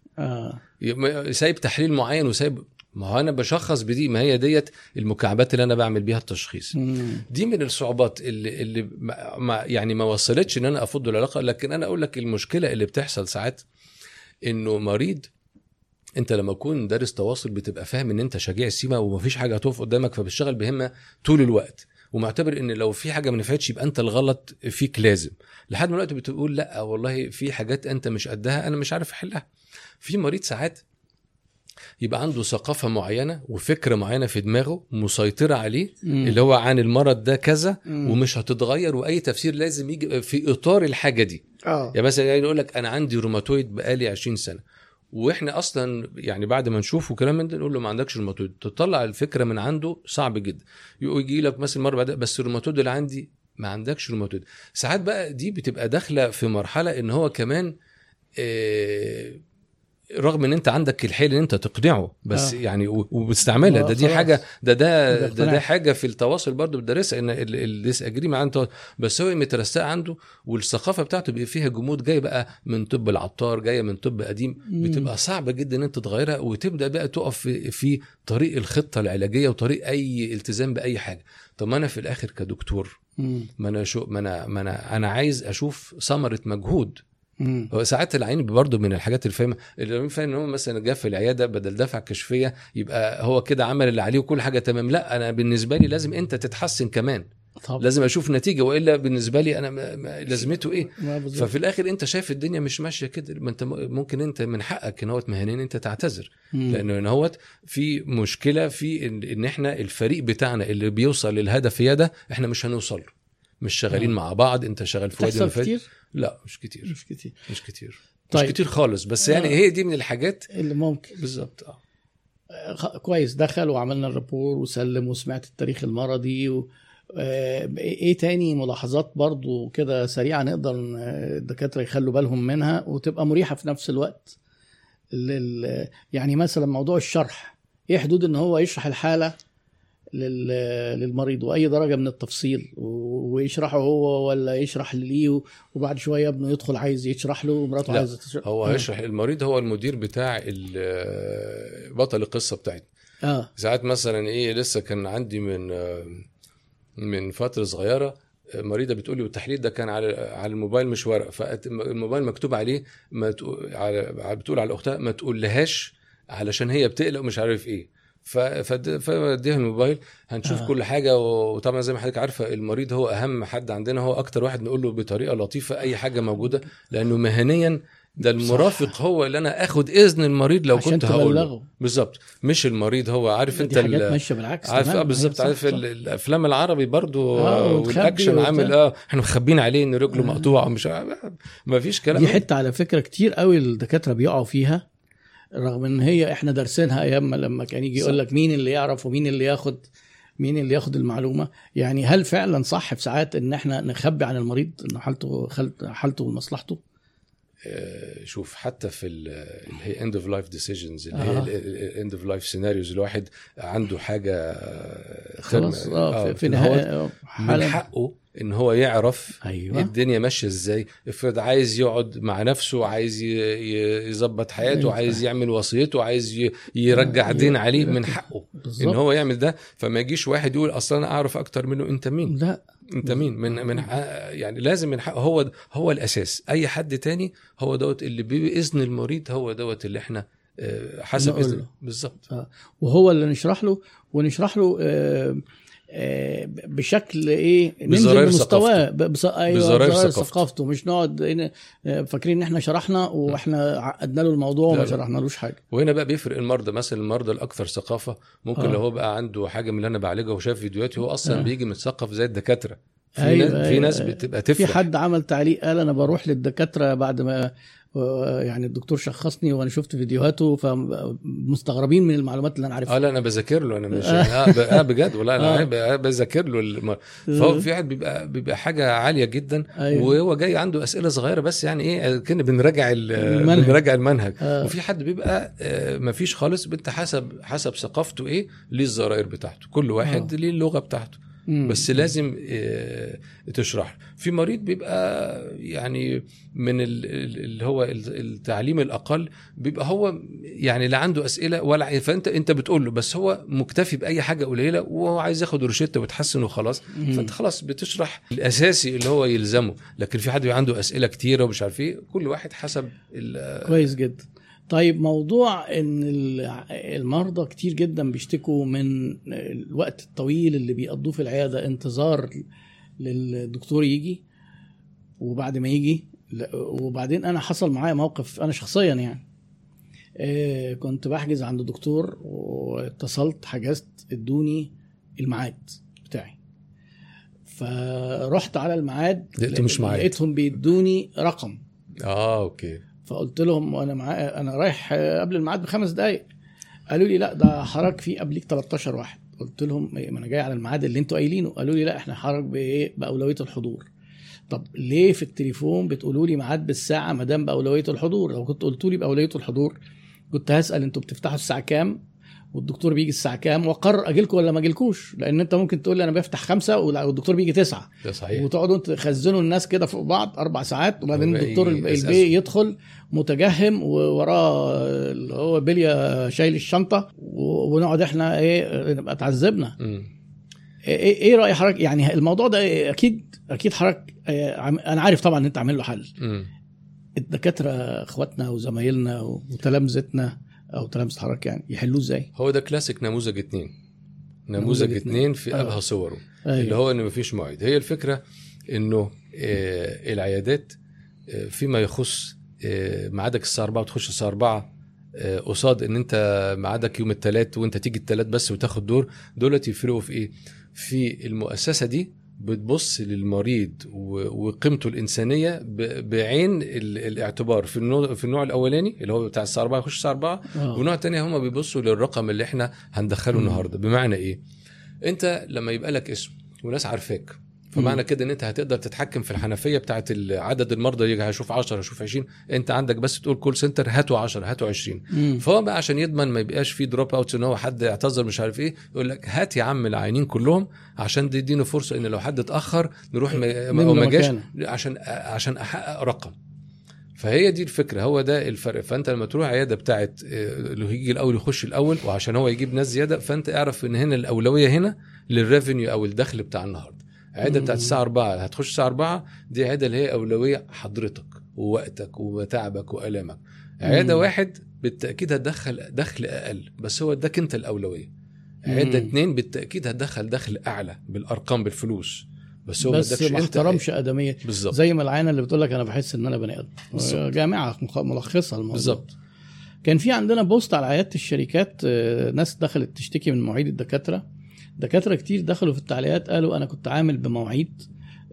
يبقى سايب تحليل معين وسايب ما هو أنا بشخص بدي ما هي ديت المكعبات اللي أنا بعمل بيها التشخيص. مم. دي من الصعوبات اللي اللي ما ما- يعني ما وصلتش إن أنا أفض العلاقة. لكن أنا أقول لك المشكلة اللي بتحصل ساعات إنه مريض انت لما تكون دارس تواصل بتبقى فاهم ان انت شجاع السيما ومفيش حاجة هتقف قدامك فبتشتغل بهمة طول الوقت. ومعتبر ان لو في حاجة ما نفعتش يبقى انت الغلط فيك لازم. لحد ما الوقت بتقول لأ والله في حاجات انت مش قدها أنا مش عارف احلها. في مريض ساعات يبقى عنده ثقافة معينة وفكره معينة في دماغه مسيطرة عليه مم. اللي هو عن المرض ده كذا مم. ومش هتتغير وأي تفسير لازم يجي في إطار الحاجة دي. آه. يعني مثلا يعني يقول لك أنا عندي روماتويد بقالي 20 سنة. وإحنا أصلا يعني بعد ما نشوفه كلام من ده نقول له ما عندكش روماتويد تطلع الفكرة من عنده صعب جدا. يجي لك مثلا مره بعد بس الروماتويد اللي عندي ما عندكش روماتويد ساعات بقى دي بتبقى داخلة في مرحلة إن هو كمان آه، رغم إن أنت عندك الحيل إن أنت تقنعه بس آه. يعني وبتستعملها ده دي. حاجة ده ده ده, ده. حاجة في التواصل برضو بتدرسها إن ال disagreement انت بس هو مترسخه عنده والثقافة بتاعته بيبقى فيها جمود جاي بقى من طب العطار جاية من طب قديم مم. بتبقى صعبه جدا إن أنت تغيرها وتبدأ بقى تقف في, في طريق الخطة العلاجية وطريق أي التزام بأي حاجة طب ما أنا في الآخر كدكتور. ما أنا شو ما أنا ما أنا أنا عايز أشوف ثمرة مجهود ساعات العين برضه من الحاجات الفاهمة اللي فاهم إن هو مثلا جه في العيادة بدل دفع كشفية يبقى هو كده عمل اللي عليه وكل حاجة تمام لا أنا بالنسبة لي لازم أنت تتحسن كمان طب لازم أشوف نتيجة وإلا بالنسبة لي أنا لازمته إيه. ففي الآخر أنت شايف الدنيا مش ماشية كده ما أنت ممكن أنت من حقك إن هو مهنيا أنت تعتذر. لأنه إن هو في مشكلة في إن, إحنا الفريق بتاعنا اللي بيوصل للهدف يا ده إحنا مش هنوصل له. مش شغالين آه. مع بعض. انت شغال في وادي. كتير؟ لا مش كتير. مش كتير. مش كتير. طيب. مش كتير خالص. بس يعني آه. هي دي من الحاجات اللي ممكن. بالظبط آه. كويس. دخل وعملنا الرابور وسلم وسمعت التاريخ المرضي و... آه، إيه تاني ملاحظات برضو كده سريعة نقدر الدكاترة يخلوا بالهم منها وتبقى مريحة في نفس الوقت لل... يعني مثلا موضوع الشرح. إيه حدود ان هو يشرح الحالة لل... للمريض وأي درجة من التفصيل ويشرحه هو ولا يشرح ليه وبعد شوية ابنه يدخل عايز يشرح له ومراته لا، عايزة تشرح هو. هيشرح. المريض هو المدير بتاع بطل القصة بتاعتنا. آه. ساعات مثلا إيه لسه كان عندي من من فترة صغيرة مريضة بتقول لي والتحليل ده كان على على الموبايل مش ورق فالموبايل مكتوب عليه ما تقول على بتقول على اختها ما تقولهاش علشان هي بتقلق ومش عارف إيه. فاديها الموبايل هنشوف آه. كل حاجة وطبعا زي ما حضرتك عارفة المريض هو أهم حد عندنا هو أكتر واحد نقول له بطريقة لطيفة أي حاجة موجودة لأنه مهنيا ده المرافق صح. هو اللي أنا آخد إذن المريض لو كنت هقول بالظبط مش المريض هو عارف أنت حاجات ماشية بالعكس عارف آه. بالظبط عارف الأفلام العربي برضو آه، والأكشن. عامل آه إحنا مخبين عليه إن رجله آه. مقطوعة مش ما فيش كلام دي حتة على فكرة كتير قوي الدكاترة بيقعوا فيها رغم إن هي إحنا دارسينها أيام ما لما كان يجي يقول. لك مين اللي يعرف ومين اللي ياخد مين اللي ياخد المعلومة يعني هل فعلا صح في ساعات إن إحنا نخبي عن المريض ان حالته حالته ومصلحته شوف حتى في ال- اللي هي end of life decisions اللي آه. هي ال end of life scenarios الواحد عنده حاجة آه، خلاص آه في, هو نهاية آه، من حقه إن هو يعرف أيوه. الدنيا ماشية إزاي. افرض عايز يقعد مع نفسه عايز يظبط حياته أيوة. عايز يعمل وصيته عايز يرجع آه، دين عليه. من حقه إن بالظبط. هو يعمل ده. فما يجيش واحد يقول أصلا أنا أعرف أكتر منه أنت مين؟ لا. انت مين؟ من من حق- يعني لازم من حقه هو هو الأساس. أي حد تاني هو دوت اللي بإذن المريض هو دوت اللي إحنا آه، حسب له. بالظبط. وهو اللي نشرح له ونشرح له آه، بشكل إيه ننزل بمستواه ب- بص... أيوه بزراير بزراير ثقافته. ثقافته مش نقعد هنا، آه، فاكرين إن إحنا شرحنا وإحنا عقدنا له الموضوع وما. شرحنالوش حاجة وهنا بقى بيفرق المرضى مثلا المرضى الأكثر ثقافة ممكن آه. لو هو بقى عنده حاجة من اللي أنا بعالجها وشاف فيديوهاتي هو أصلا آه. بيجي متثقف زي الدكاترة في أيوة، ناس في أيوة. ناس بتبقى في تفرح حد عمل تعليق قال أنا بروح للدكاترة بعد ما آه، يعني الدكتور شخصني وأنا شفت فيديوهاته فمستغربين من المعلومات اللي أنا عارفها آه لا أنا بذاكر له أنا مش آه, آه بجد والله آه. أنا ب- بذاكر له الم... فهو في واحد بيبقى بيبقى حاجة عالية جدا أيوة. وهو جاي عنده أسئلة صغيرة بس يعني إيه كنا بنراجع ال- المنهج. بنراجع المنهج آه. وفي حد بيبقى آه ما فيش خالص انت حسب حسب ثقافته إيه ليه الزراير بتاعته كل واحد آه. ليه اللغة بتاعته. بس لازم آه، تشرح. في مريض بيبقى يعني من ال- ال- اللي هو ال- التعليم الأقل بيبقى هو يعني لا عنده أسئلة ولا فأنت أنت بتقول له بس هو مكتفي بأي حاجة قليلة وهو عايز ياخد روشته ويتحسن وخلاص. فأنت خلاص بتشرح الأساسي اللي هو يلزمه. لكن في حد عنده أسئلة كتيرة ومش عارف إيه كل واحد حسب كويس جدا. طيب موضوع إن ال- المرضى كتير جدا بيشتكوا من الوقت الطويل اللي بيقضوه في العيادة انتظار للدكتور يجي وبعد ما يجي. وبعدين أنا حصل معايا موقف أنا شخصيا يعني آه، كنت بحجز عند دكتور واتصلت حجزت إدوني الميعاد بتاعي. فرحت على الميعاد لقيته مش ميعاد. لقيتهم بيدوني رقم. آه okay. فقلت لهم وأنا معايا أنا رايح قبل الميعاد بخمس دقائق قالوا لي لا ده حضرتك في قبليك 13 واحد. قلت لهم إيه، ما أنا جاي على الميعاد اللي أنتوا قايلينه. قالوا لي لا إحنا حضرتك بإيه؟ بأولوية الحضور. طب ليه في التليفون بتقولوا لي ميعاد بالساعة ما دام بأولوية الحضور؟ لو كنت قلتوا لي بأولوية الحضور كنت هسأل أنتوا بتفتحوا الساعة كام؟ والدكتور بيجي الساعة كام؟ وأقرر اجيلكم ولا ما أجيلكوش؟ لأن أنت ممكن تقول لي أنا بفتح خمسة والدكتور بيجي تسعة. ده صحيح. وتقعدوا تخزنوا الناس كده فوق بعض أربع ساعات وبعدين الدكتور. البي يدخل متجهم ووراه اللي هو بليا شايل الشنطة ونقعد إحنا إيه نبقى اتعذبنا. مم. إيه إيه رأي حضرتك؟ يعني الموضوع ده أكيد أكيد حضرتك عم- أنا عارف طبعا إن أنت عامل له حل. الدكاترة إخواتنا وزمايلنا وتلامذتنا أو تلامذه حضرتك يعني يحلوه إزاي؟ هو ده كلاسيك نموذج اتنين نموذج. اتنين في آه. أبهى صوره أيوة. اللي هو إن مفيش موعد هي الفكرة إنه آه، العيادات آه، فيما يخص آه، ميعادك الساعة 4 وتخش الساعة 4 آه، قصاد إن أنت ميعادك يوم الثلاث وأنت تيجي الثلاث بس وتاخد دور دولت يفرقوا في إيه؟ في المؤسسة دي بتبص للمريض وقيمته الإنسانية بعين ال- الاعتبار في النوع في النوع الأولاني اللي هو بتاع الساعة 4 يخش الساعة 4 آه. ونوع تاني هم بيبصوا للرقم اللي إحنا هندخله. النهارده بمعنى إيه أنت لما يبقى لك اسم وناس عارفاك فمعنى كده إن أنت هتقدر تتحكم في الحنفية بتاعت عدد المرضى يجي هشوف 10 هشوف 20 أنت عندك بس تقول call center هاتوا 10 هاتوا 20 مم. فهو بقى عشان يضمن ما يبقاش في drop out إن هو حد اعتذر مش عارف إيه يقول لك هات يا عم العيانين كلهم عشان دي يدينا فرصة إن لو حد اتأخر نروح ما جاش. عشان عشان أحقق رقم. فهي دي الفكرة هو ده الفرق. فأنت لما تروح عيادة بتاعت آه، اللي يجي الأول يخش الأول وعشان هو يجيب ناس زيادة فأنت اعرف إن هنا الأولوية هنا للريفينيو أو الدخل بتاع النهارده. مم. بتاعت الساعة 4 هتخش الساعة 4 دي عياده اللي هي أولوية حضرتك ووقتك وتعبك وألامك. عيادة مم. واحد بالتأكيد هتدخل دخل أقل بس هو اداك أنت الأولوية. عيادة. اتنين بالتأكيد هتدخل دخل أعلى بالأرقام بالفلوس بس هو بس ما احترمش ادميه بالظبط. زي ما العينه اللي بتقول لك أنا بحس إن أنا بني آدم. جامعة ملخصة الموضوع. بالظبط. كان في عندنا بوست على عيادة الشركات آه، ناس دخلت تشتكي من مواعيد الدكاترة. دكاترة كتير دخلوا في التعليقات قالوا أنا كنت عامل بمواعيد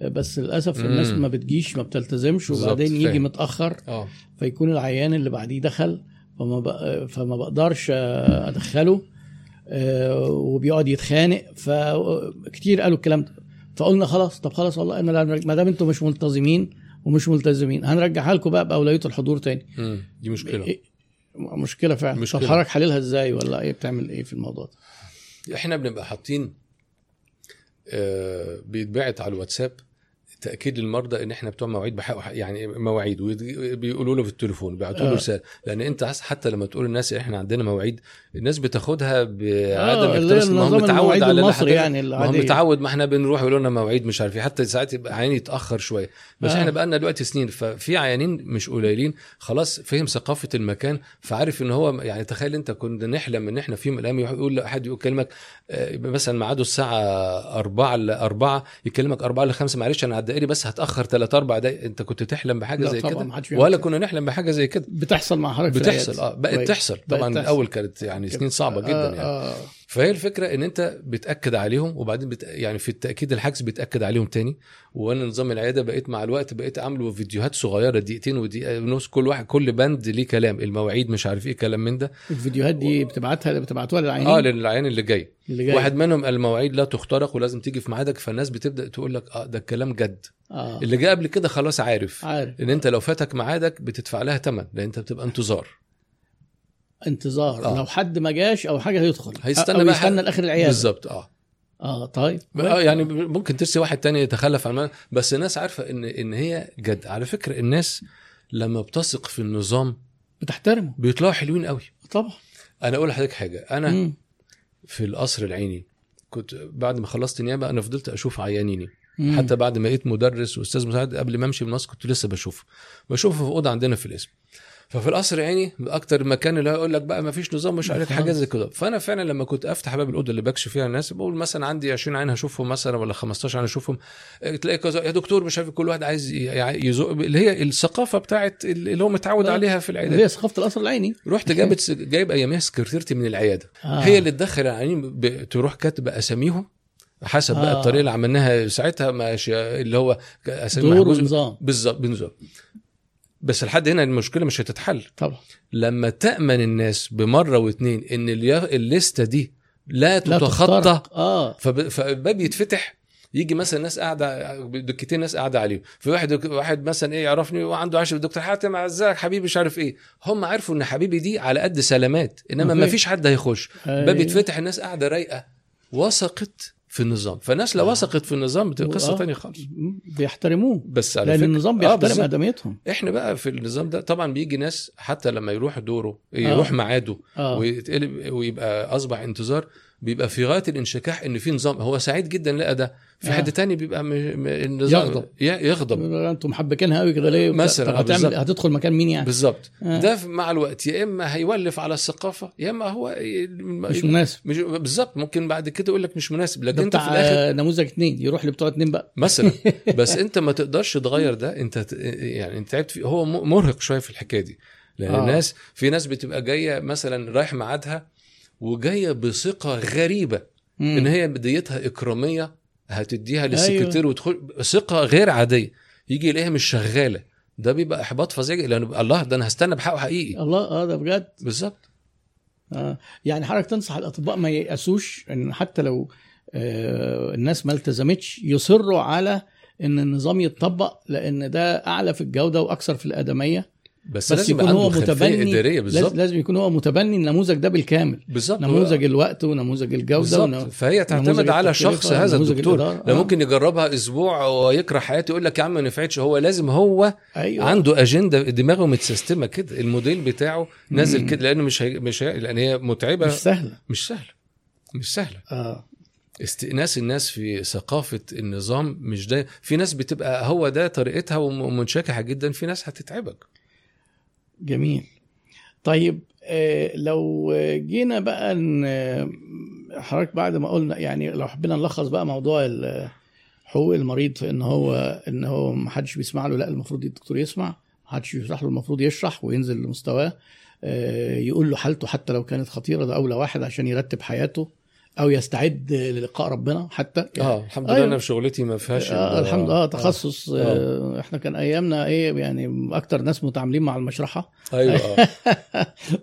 بس للأسف مم. الناس ما بتجيش ما بتلتزمش وبعدين يجي. متأخر آه فيكون العيان اللي بعديه دخل فما بق... فما بقدرش أدخله آه، وبيقعد يتخانق فكتير قالوا الكلام ده فقلنا خلاص طب خلاص والله أنا لا- ما دام أنتم مش ملتزمين ومش ملتزمين هنرجعها لكم بقى بأولوية الحضور تاني مم. دي مشكلة إيه؟ مشكلة فعلا مشكلة. طب حضرتك حللها إزاي ولا إيه بتعمل إيه في الموضوع ده إحنا بنبقى حاطين آه، بيتبعت على الواتساب تأكيد للمرضى إن إحنا بتوع مواعيد بحق يعني مواعيد وبيقولوا له في التليفون بيبعتوا له آه. رسالة. لأن أنت حتى لما تقول للناس إحنا عندنا مواعيد الناس بتاخدها بعدم آه، اكتراث ما هو متعود على المصري يعني ما هو متعود ما إحنا بنروح يقولوا لنا مواعيد مش عارف إيه. حتى ساعات يبقى عيان يتاخر شوية. بس آه. إحنا بقى لنا دلوقتي سنين ففي عيانين مش قليلين. خلاص فهم ثقافة المكان فعارف إن هو يعني تخيل أنت كنا نحلم إن إحنا في يوم من الأيام يقول أحد يكلمك آه، مثلا ميعاده الساعة 4 ل 4 يكلمك 4 ل 5 معلش أنا هتدقي بس هتأخر 3 4 دقايق أنت كنت تحلم بحاجة زي كده ولا. كنا نحلم بحاجة زي كده بتحصل مع حضرتك بتحصل. آه بقت. تحصل طبعا. الأول كانت يعني سنين صعبة جدا آه، يعني آه. فهي الفكرة إن أنت بتأكد عليهم وبعدين بت... يعني في التأكيد الحجز بتأكد عليهم تاني. وأنا نظام العيادة بقيت مع الوقت بقيت عامله فيديوهات صغيرة دقيقتين ودقيقة ونص كل واحد كل بند ليه كلام المواعيد مش عارف إيه كلام من ده. الفيديوهات دي بتبعتها بتبعتوها للعيانين؟ آه للعيان اللي جاي. اللي جاي. واحد منهم المواعيد لا تخترق ولازم تيجي في ميعادك فالناس بتبدأ تقول لك آه ده الكلام جد. آه. اللي جه قبل كده خلاص عارف. عارف. إن أنت لو فاتك ميعادك بتدفع لها ثمن لأن أنت بتبقى انتظار. انتظار آه. لو حد ما جاش أو حاجة هيدخل هيستنى أو بقى يستنى لآخر العيادة. بالظبط آه. آه طيب. آه يعني ممكن ترسي واحد تاني يتخلف عن بس الناس عارفة ان إن هي جد. على فكرة الناس لما بتثق في النظام بتحترمه. بيطلعوا حلوين قوي. طبعا. أنا أقول لحضرتك حاجة. أنا مم. في القصر العيني كنت بعد ما خلصت نيابة أنا فضلت أشوف عيانيني. مم. حتى بعد ما بقيت مدرس وأستاذ مساعد قبل ما أمشي من مصر كنت لسه بشوفه. بشوفه في أوضة عندنا في القسم. ففي القصر العيني أكتر مكان اللي يقول لك بقى ما فيش نظام مش عارف. حاجات زي كده فأنا فعلا لما كنت أفتح باب الأوضة اللي بكشف فيها الناس بقول مثلا عندي 20 عين هشوفهم مثلا ولا 15 عين هشوفهم آه، تلاقي كذا يا دكتور مش عارف كل واحد عايز يزق اللي هي الثقافة بتاعت اللي هو متعود آه. عليها في اللي العيادات هي ثقافة القصر العيني رحت جابت جايب أياميها سكرتيرتي من العيادة آه. هي اللي تدخل العيانين تروح كاتبه أساميهم حسب بقى آه. الطريقة اللي عملناها ساعتها ماشي اللي هو أسامي دور. ونظام بالظبط بنظام بس لحد هنا المشكلة مش هتتحل. طبعا. لما تأمن الناس بمرة واتنين إن الليستة دي لا لا تتخطى تخترق. آه فالباب يتفتح يجي مثلا ناس قاعدة دكتين ناس قاعدة عليهم. في واحد واحد مثلا إيه يعرفني وعنده عشر دكتور حاتم ازيك حبيبي مش عارف إيه. هم عرفوا إن حبيبي دي على قد سلامات إنما. ما فيش حد هيخش. باب. يتفتح الناس قاعدة رايقة. وثقت في النظام فالناس لو آه. وثقت في النظام بتبقى قصة آه. تانية خالص. بيحترموه بس على لأن فكرة النظام آه، بيحترم بالظبط. أدميتهم إحنا بقى في النظام ده طبعا بيجي ناس حتى لما يروح دوره يروح ميعاده آه ويتقلب ويبقى أصبح انتظار بيبقى في غاية الانشكاح إن في نظام هو سعيد جدا لقى ده في آه. حد تاني بيبقى م... م... النظام يغضب. يغضب أنتم محبكينها قوي كده ليه مثلاً، هتعمل. هتدخل مكان مين يعني بالظبط آه. ده مع الوقت يا إما هيولف على الثقافة يا إما هو مش مناسب مش بالظبط ممكن بعد كده يقول لك مش مناسب لكن أنت في الآخر نموذج اتنين يروح لبتوع اتنين بقى مثلا بس أنت ما تقدرش تغير ده أنت يعني أنت تعبت فيه هو مرهق شوية في الحكاية دي لأن. آه. الناس في ناس بتبقى جاية مثلا رايح ميعادها وجاية بثقة غريبة. مم. إن هي بديتها إكرامية هتديها للسكرتير وتدخل ثقة غير عادية. يجي يلاقيها مش شغالة. ده بيبقى إحباط فظيع لأنه الله ده أنا هستنى بحقه حقيقي. الله آه ده بجد؟ بالظبط. آه. يعني حضرتك تنصح الأطباء ما ييأسوش إن حتى لو آه الناس ما التزمتش يصروا على إن النظام يتطبق لأن ده أعلى في الجودة وأكثر في الأدمية. بس, بس لازم يكون هو متبني إدارية لازم, بالظبط. لازم يكون هو متبني النموذج ده بالكامل. بالظبط. نموذج الوقت ونموذج الجودة ونموذج فهي تعتمد على شخص هذا الدكتور. الإدارة. لا. ممكن يجربها أسبوع ويكره حياته يقول لك يا عم ما نفعتش. هو لازم هو أيوه. عنده أجندة دماغه متسيستمة كده. الموديل بتاعه نازل. كده لأنه مش هي... مش هي... لأن هي متعبة. مش سهلة. مش سهلة. مش سهلة. آه. استئناس الناس في ثقافة النظام مش ده في ناس بتبقى هو ده طريقتها وم- ومنشكحة جدا في ناس هتتعبك. جميل. طيب آه، لو جينا بقى حضرتك بعد ما قلنا يعني لو حبينا نلخص بقى موضوع حقوق المريض في إن هو إن هو ما حدش بيسمع له لا المفروض الدكتور يسمع ما حدش يشرح له المفروض يشرح وينزل لمستواه آه، يقول له حالته حتى لو كانت خطيرة ده أولى واحد عشان يرتب حياته. أو يستعد للقاء ربنا حتى آه الحمد لله أيوة. أنا في شغلتي ما فيهاش آه ال- الحمد لله تخصص آه. آه. إحنا كان أيامنا إيه يعني أكتر ناس متعاملين مع المشرحة أيوه آه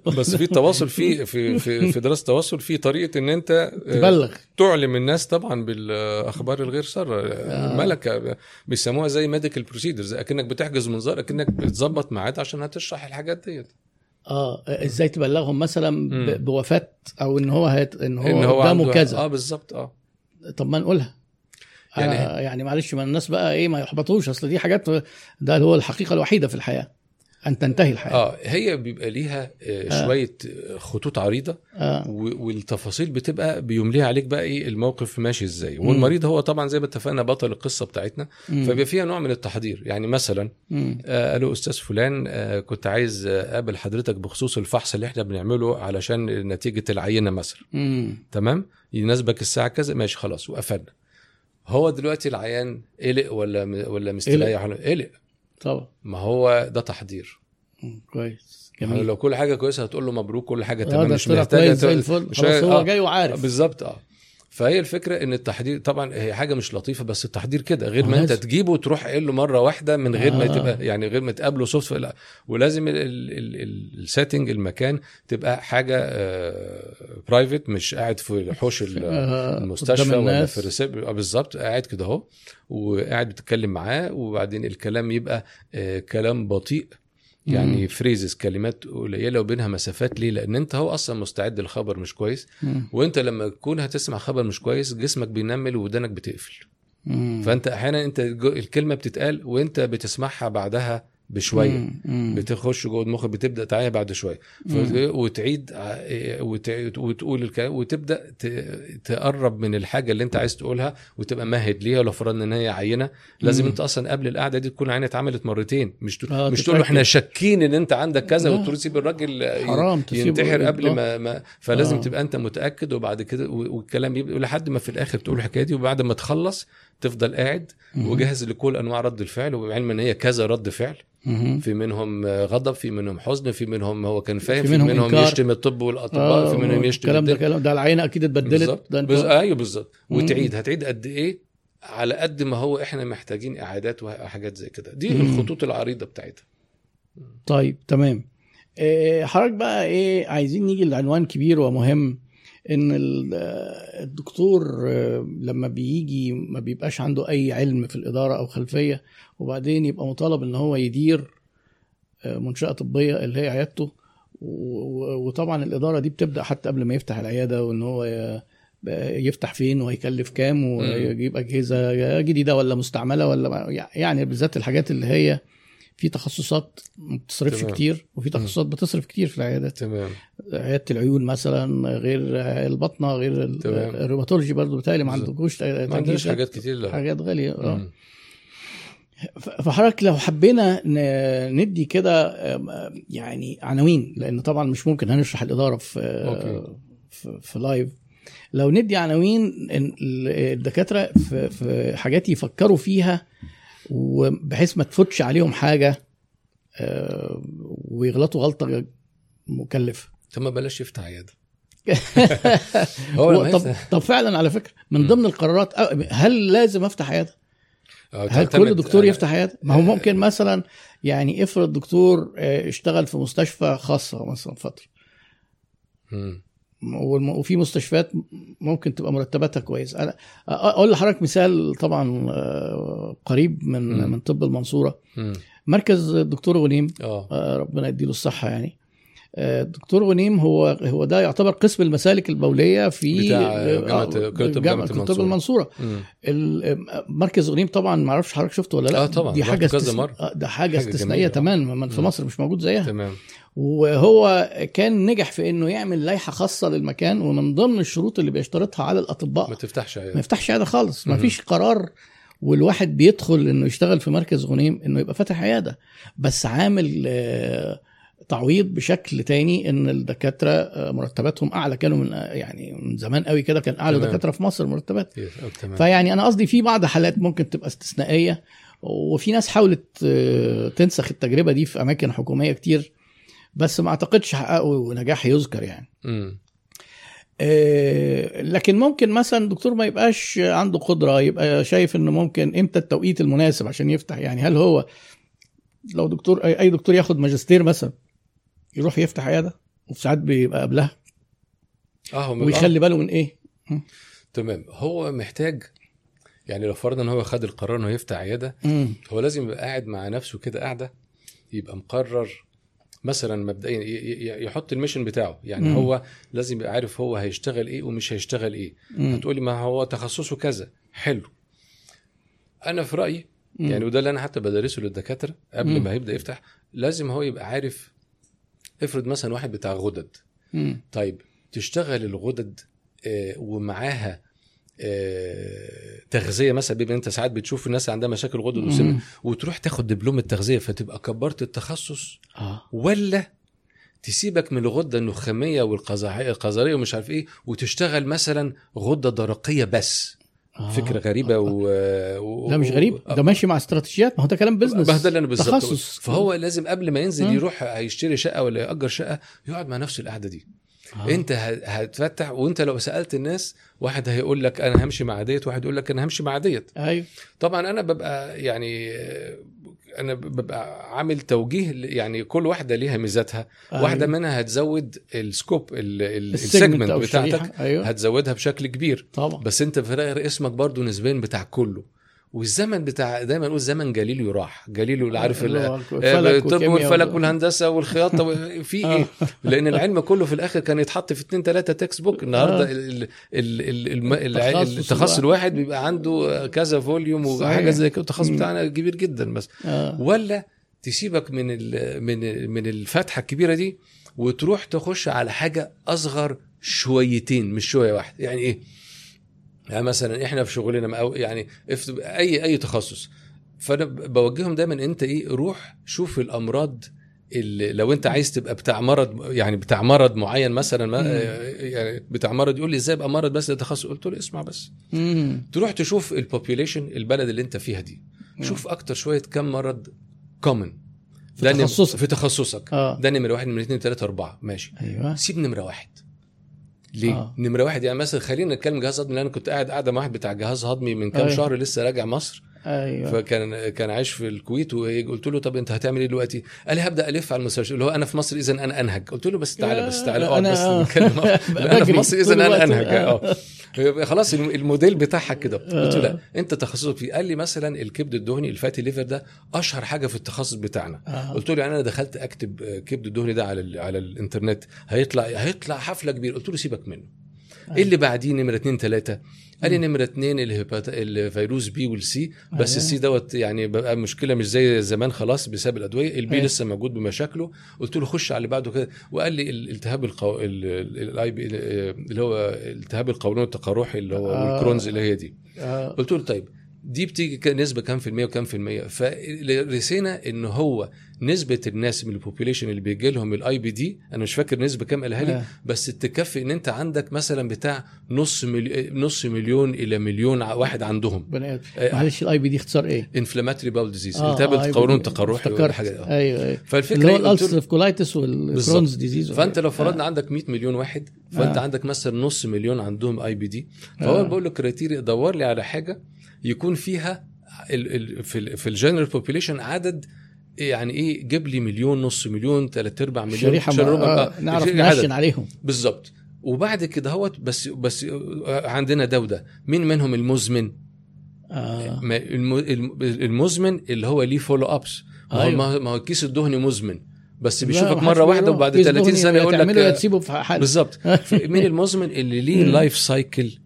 بس في التواصل في في في في دراسة التواصل في طريقة إن أنت آه، تبلغ تعلم الناس طبعا بالأخبار الغير سارة آه. ملكة بيسموها زي medical procedures أكنك بتحجز منظار أكنك بتظبط ميعاد عشان هتشرح الحاجات ديت آه إزاي تبلغهم مثلا. ب- بوفاة أو إن هو هيت... إن هو, إن هو قدامه عنده كذا. آه بالظبط آه. طب ما نقولها. يعني- يعني يعني معلش ما الناس بقى إيه ما يحبطوش. أصل دي حاجات ده هو الحقيقة الوحيدة في الحياة. أن تنتهي الحياة آه هي بيبقى ليها آه آه. شوية خطوط عريضة آه. والتفاصيل بتبقى بيمليها عليك بقى إيه الموقف ماشي إزاي. والمريض هو طبعا زي ما اتفقنا بطل القصة بتاعتنا. فبيبقى فيها نوع من التحضير يعني مثلا. آه، قالوا أستاذ فلان آه، كنت عايز آه، أقابل حضرتك بخصوص الفحص اللي إحنا بنعمله علشان نتيجة العينة مثلا. تمام يناسبك الساعة كذا ماشي خلاص وقفلنا هو دلوقتي العيان قلق ولا ولا مستريح قلق طبعا. ما هو ده تحضير. كويس. يعني جميل. لو كل حاجة كويسة هتقول له مبروك كل حاجة آه تمام مش محتاجة مش- هو آه، جاي وعارف. بالظبط آه. فهي الفكرة إن التحضير طبعا هي حاجة مش لطيفة بس التحضير كده غير ما أنت. تجيبه وتروح قايل له مرة واحدة من غير ما آه. تبقى يعني غير ما تقابله صدفه لا ولازم ال setting المكان تبقى حاجة private مش قاعد في حوش آه، المستشفى ولا. في الريسبشن آه، بالظبط قاعد كده أهو وقاعد بتتكلم معاه وبعدين الكلام يبقى آه، كلام بطيء يعني phrases كلمات قليلة وبينها مسافات ليه لأن أنت هو أصلا مستعد للخبر مش كويس مم. وأنت لما تكون هتسمع خبر مش كويس جسمك بينمل ودانك بتقفل مم. فأنت أحيانا أنت الكلمة بتتقال وأنت بتسمعها بعدها بشوية. بتخش جوه المخ بتبدأ تعيها بعد شوية. وتعيد وت- وتقول الكلام وتبدأ تقرب من الحاجة اللي انت عايز تقولها وتبقى مهد ليها ولو فرضنا إن هي عينة لازم مم. انت أصلا قبل القعدة دي تكون عينة اتعملت مرتين مش تقول آه، مش تقول له. إحنا شاكين إن أنت عندك كذا. وتقول سيب الراجل حرام ينتحر قبل آه. ما, ما فلازم آه. تبقى أنت متأكد وبعد كده والكلام يبقى لحد ما في الآخر تقول الحكاية دي وبعد ما تخلص تفضل قاعد مم. وجاهز لكل أنواع رد الفعل وبعلم إن هي كذا رد فعل. في منهم غضب في منهم حزن في منهم هو كان فاهم في في منهم منهم, إنكار. يشتم الطب والأطباء في منهم يشتم الكلام ده. كلام ده العينه أكيد اتبدلت بالظبط ده انت- بز... أيوه بالظبط. وتعيد هتعيد قد إيه على قد ما هو إحنا محتاجين إعادات وحاجات زي كده دي مم. الخطوط العريضة بتاعتها طيب تمام إيه، حضرتك بقى إيه عايزين نيجي لعنوان كبير ومهم إن ال- الدكتور آه، لما بيجي ما بيبقاش عنده أي علم في الإدارة أو خلفية وبعدين يبقى مطالب إن هو يدير آه، منشأة طبية اللي هي عيادته. وطبعا الإدارة دي بتبدأ حتى قبل ما يفتح العيادة وإن هو يفتح فين وهيكلف كام ويجيب أجهزة جديدة ولا مستعملة ولا يعني بالذات الحاجات اللي هي في تخصصات ما بتصرفش تمام. كتير وفي تخصصات بتصرف كتير في العيادات تمام عيادة العيون مثلا غير البطنة غير. الروماتولوجي برضه بتهيألي ما. عندكوش ما عندناش. حاجات كتير حاجات غالية آه فحضرتك لو حبينا ندي كده يعني عناوين لأن طبعا مش ممكن هنشرح الإدارة في okay. في, في live لو ندي عناوين الدكاترة في, في حاجات يفكروا فيها وبحيث ما تفوتش عليهم حاجة آه، ويغلطوا غلطة مكلفه طب بلاش يفتح عياده هو طب, طب فعلا على فكرة من. ضمن القرارات هل لازم أفتح عيادة؟ آه، هل كل دكتور يفتح عيادة؟ ما هو ممكن مثلا يعني افرض دكتور آه، اشتغل في مستشفى خاصة مثلا فترة وفي مستشفيات ممكن تبقى مرتباتها كويس. أنا أقول لحضرتك مثال طبعا آه، قريب من مم. من طب المنصورة. مم. مركز الدكتور غنيم. آه. آه، ربنا يديله الصحة يعني. آه، الدكتور غنيم هو هو ده يعتبر قسم المسالك البولية في بتاع جامعة جامعة طب المنصورة. مركز غنيم طبعا ما أعرفش حضرتك شفته ولا لأ. آه طبعاً، دي حاجة كذا. آه، ده حاجة حاجة استثنائية. تماما في. مصر مش موجود زيها. تمام. وهو كان نجح في إنه يعمل لائحة خاصة للمكان ومن ضمن الشروط اللي بيشترطها على الأطباء. ما تفتحش ما عياده يفتحش عيادة خالص. ما. فيش قرار والواحد بيدخل إنه يشتغل في مركز غنيم إنه يبقى فاتح عيادة. بس عامل آه، تعويض بشكل تاني إن الدكاترة آه، مرتباتهم أعلى. كانوا من آه، يعني من زمان قوي كده كان أعلى تمام. دكاترة في مصر مرتبات. تمام. فيعني أنا قصدي في بعض حالات ممكن تبقى استثنائية وفي ناس حاولت تنسخ التجربة دي في أماكن حكومية كتير. بس ما أعتقدش حققوا نجاح يذكر يعني. مم. آه، لكن ممكن مثلا دكتور ما يبقاش عنده قدرة يبقى شايف إنه ممكن إمتى التوقيت المناسب عشان يفتح يعني. هل هو لو دكتور أي دكتور ياخد ماجستير مثلا يروح يفتح عيادة وفي ساعات بيبقى قبلها؟ آه ويخلي باله من إيه؟ تمام. هو محتاج يعني لو فرضنا إن هو خد القرار إنه يفتح عيادة مم. هو لازم يبقى قاعد مع نفسه كده قاعدة يبقى مقرر مثلا مبدئيا يحط الميشن بتاعه يعني مم. هو لازم يبقى عارف هو هيشتغل إيه ومش هيشتغل إيه مم. هتقولي ما هو تخصصه كذا حلو أنا في رأيي مم. يعني وده اللي أنا حتى بدرسه للدكاترة قبل مم. ما هيبدا يفتح لازم هو يبقى عارف افرض مثلا واحد بتاع غدد مم. طيب تشتغل الغدد آه، ومعاها تغذية مثلا بيبقى أنت ساعات بتشوف الناس عندها مشاكل غدد وسمنه. وتروح تاخد دبلوم التغذية فتبقى كبرت التخصص آه. ولا تسيبك من الغدة النخامية والقزعيه القذريه ومش عارف إيه وتشتغل مثلا غدة درقية بس. آه. فكرة غريبة و... و... لا مش غريب. ده ماشي مع استراتيجيات ما هو ده كلام بزنس ما ده اللي أنا بالظبط تخصص. فهو لازم قبل ما ينزل. يروح هيشتري شقة ولا يأجر شقة يقعد مع نفسه القعدة دي. آه. انت هتفتح وانت لو سألت الناس واحد هيقول لك أنا همشي مع ديت واحد يقول لك أنا همشي مع ديت. أيوه. طبعا أنا ببقى يعني أنا ببقى عامل توجيه يعني كل واحدة ليها ميزاتها. أيوة. واحدة منها هتزود ال scope ال- ال- ال segment بتاعتك. أيوه. هتزودها بشكل كبير. طبعا. بس أنت في الآخر اسمك برضو نسبيا بتاع كله. والزمن بتاع دايما نقول زمن جاليليو راح جاليليو اللي عارف آه، الفلك الطب والفلك وال- والهندسة والخياطة في آه. إيه لأن العلم كله في الآخر كان يتحط في اتنين تلاتة textbook النهارده آه. التخصص الواحد. بيبقى عنده كذا volume وحاجة. زي كده التخصص. بتاعنا كبير جدا بس آه. ولا تسيبك من من من الفتحة الكبيرة دي وتروح تخش على حاجة أصغر شويتين مش شوية واحدة يعني إيه يعني مثلا إحنا في شغلنا أو يعني أي أي تخصص. فأنا بوجههم دايما أنت إيه روح شوف الأمراض اللي لو أنت عايز تبقى بتاع مرض يعني بتاع مرض معين مثلا ما مم. يعني بتاع مرض يقول لي إزاي ابقى مرض بس ده تخصص قلت له اسمع بس. مم. تروح تشوف ال population البلد اللي أنت فيها دي. شوف أكتر شوية كم مرض common في تخصصك. في تخصصك. آه. ده نمرة واحد نمرة اثنين ثلاثة أربعة. ماشي. أيوه. سيب نمرة واحد. ليه؟ آه. آه. نمرة واحد يعني مثلا خلينا نتكلم جهاز هضمي لأن أنا كنت قاعد قاعدة مع واحد بتاع جهاز هضمي من كام. أيوه. شهر لسه راجع مصر أيوه. فكان كان عايش في الكويت وقلت له طب انت هتعمل إيه دلوقتي؟ قال لي هبدأ ألف على المستشفى. اللي هو أنا في مصر اذا أنا أنهج. قلت له بس تعالى بس تعالى اقعد بس آه. نتكلم. أنا في مصر اذا أنا. أنهج. آه. آه. يبقى خلاص الم- الموديل بتاعها كده. قلت له آه. لا انت تخصصك فيه. قال لي مثلا الكبد الدهني الفاتي ليفر ده أشهر حاجة في التخصص بتاعنا. آه. قلت له يعني أنا دخلت أكتب آه، كبد الدهني ده على على الإنترنت. هيطلع هيطلع حفلة كبيرة. قلت له سيبك منه. إيه اللي بعديه نمرة اتنين تلاتة. قال لي نمرة اتنين الهيبات... الفيروس B وال C بس أيوة. ال C دوت يعني بقى مشكلة مش زي زمان خلاص بسبب الأدوية. ال B أيوة. لسه موجود بمشاكله. قلت له خش على اللي بعده كده. وقال لي الالتهاب القو... ال IB اللي هو التهاب القولون التقرحي اللي هو آه. وال Crohn's اللي هي دي. آه. قلت له طيب دي بتيجي نسبه كام في المية وكام في المية؟ فرسّينا إن هو نسبة الناس من ال population اللي بيجي لهم ال IBD أنا مش فاكر نسبة كام قالها لي آه. بس تكفي إن أنت عندك مثلا بتاع نص ملي... نص مليون إلى مليون واحد عندهم بني. آه. معلش ال IBD اختصار إيه؟ Inflammatory bowel disease آه، التهاب آه، القولون آه. أيوه أيوه فالفكرة اللي هو إيه؟ قلت له- ال ulcerative colitis وال Crohn's disease فأنت لو فرضنا عندك 100 مليون واحد فأنت آه. عندك مثلا نص مليون عندهم IBD فهو آه. بقول له criteria دور لي على حاجة يكون فيها ال ال في ال في الجنرال بوبيليشن عدد يعني إيه جيب لي مليون نص مليون ثلاث ارباع مليون شريحة ربع، آه. آه، نعرف. نعشن عليهم بالظبط وبعد كده هوت بس بس آه، عندنا ده وده مين منهم المزمن آه. المزمن اللي هو ليه فولو ابس ما هو أيوة. ما هو- الكيس الدهني مزمن بس بيشوفك مرة واحدة. وبعد كيس 30 دهني سنه يقول تعمله يا لك تسيبه في حاله بالظبط مين المزمن اللي ليه. لايف سايكل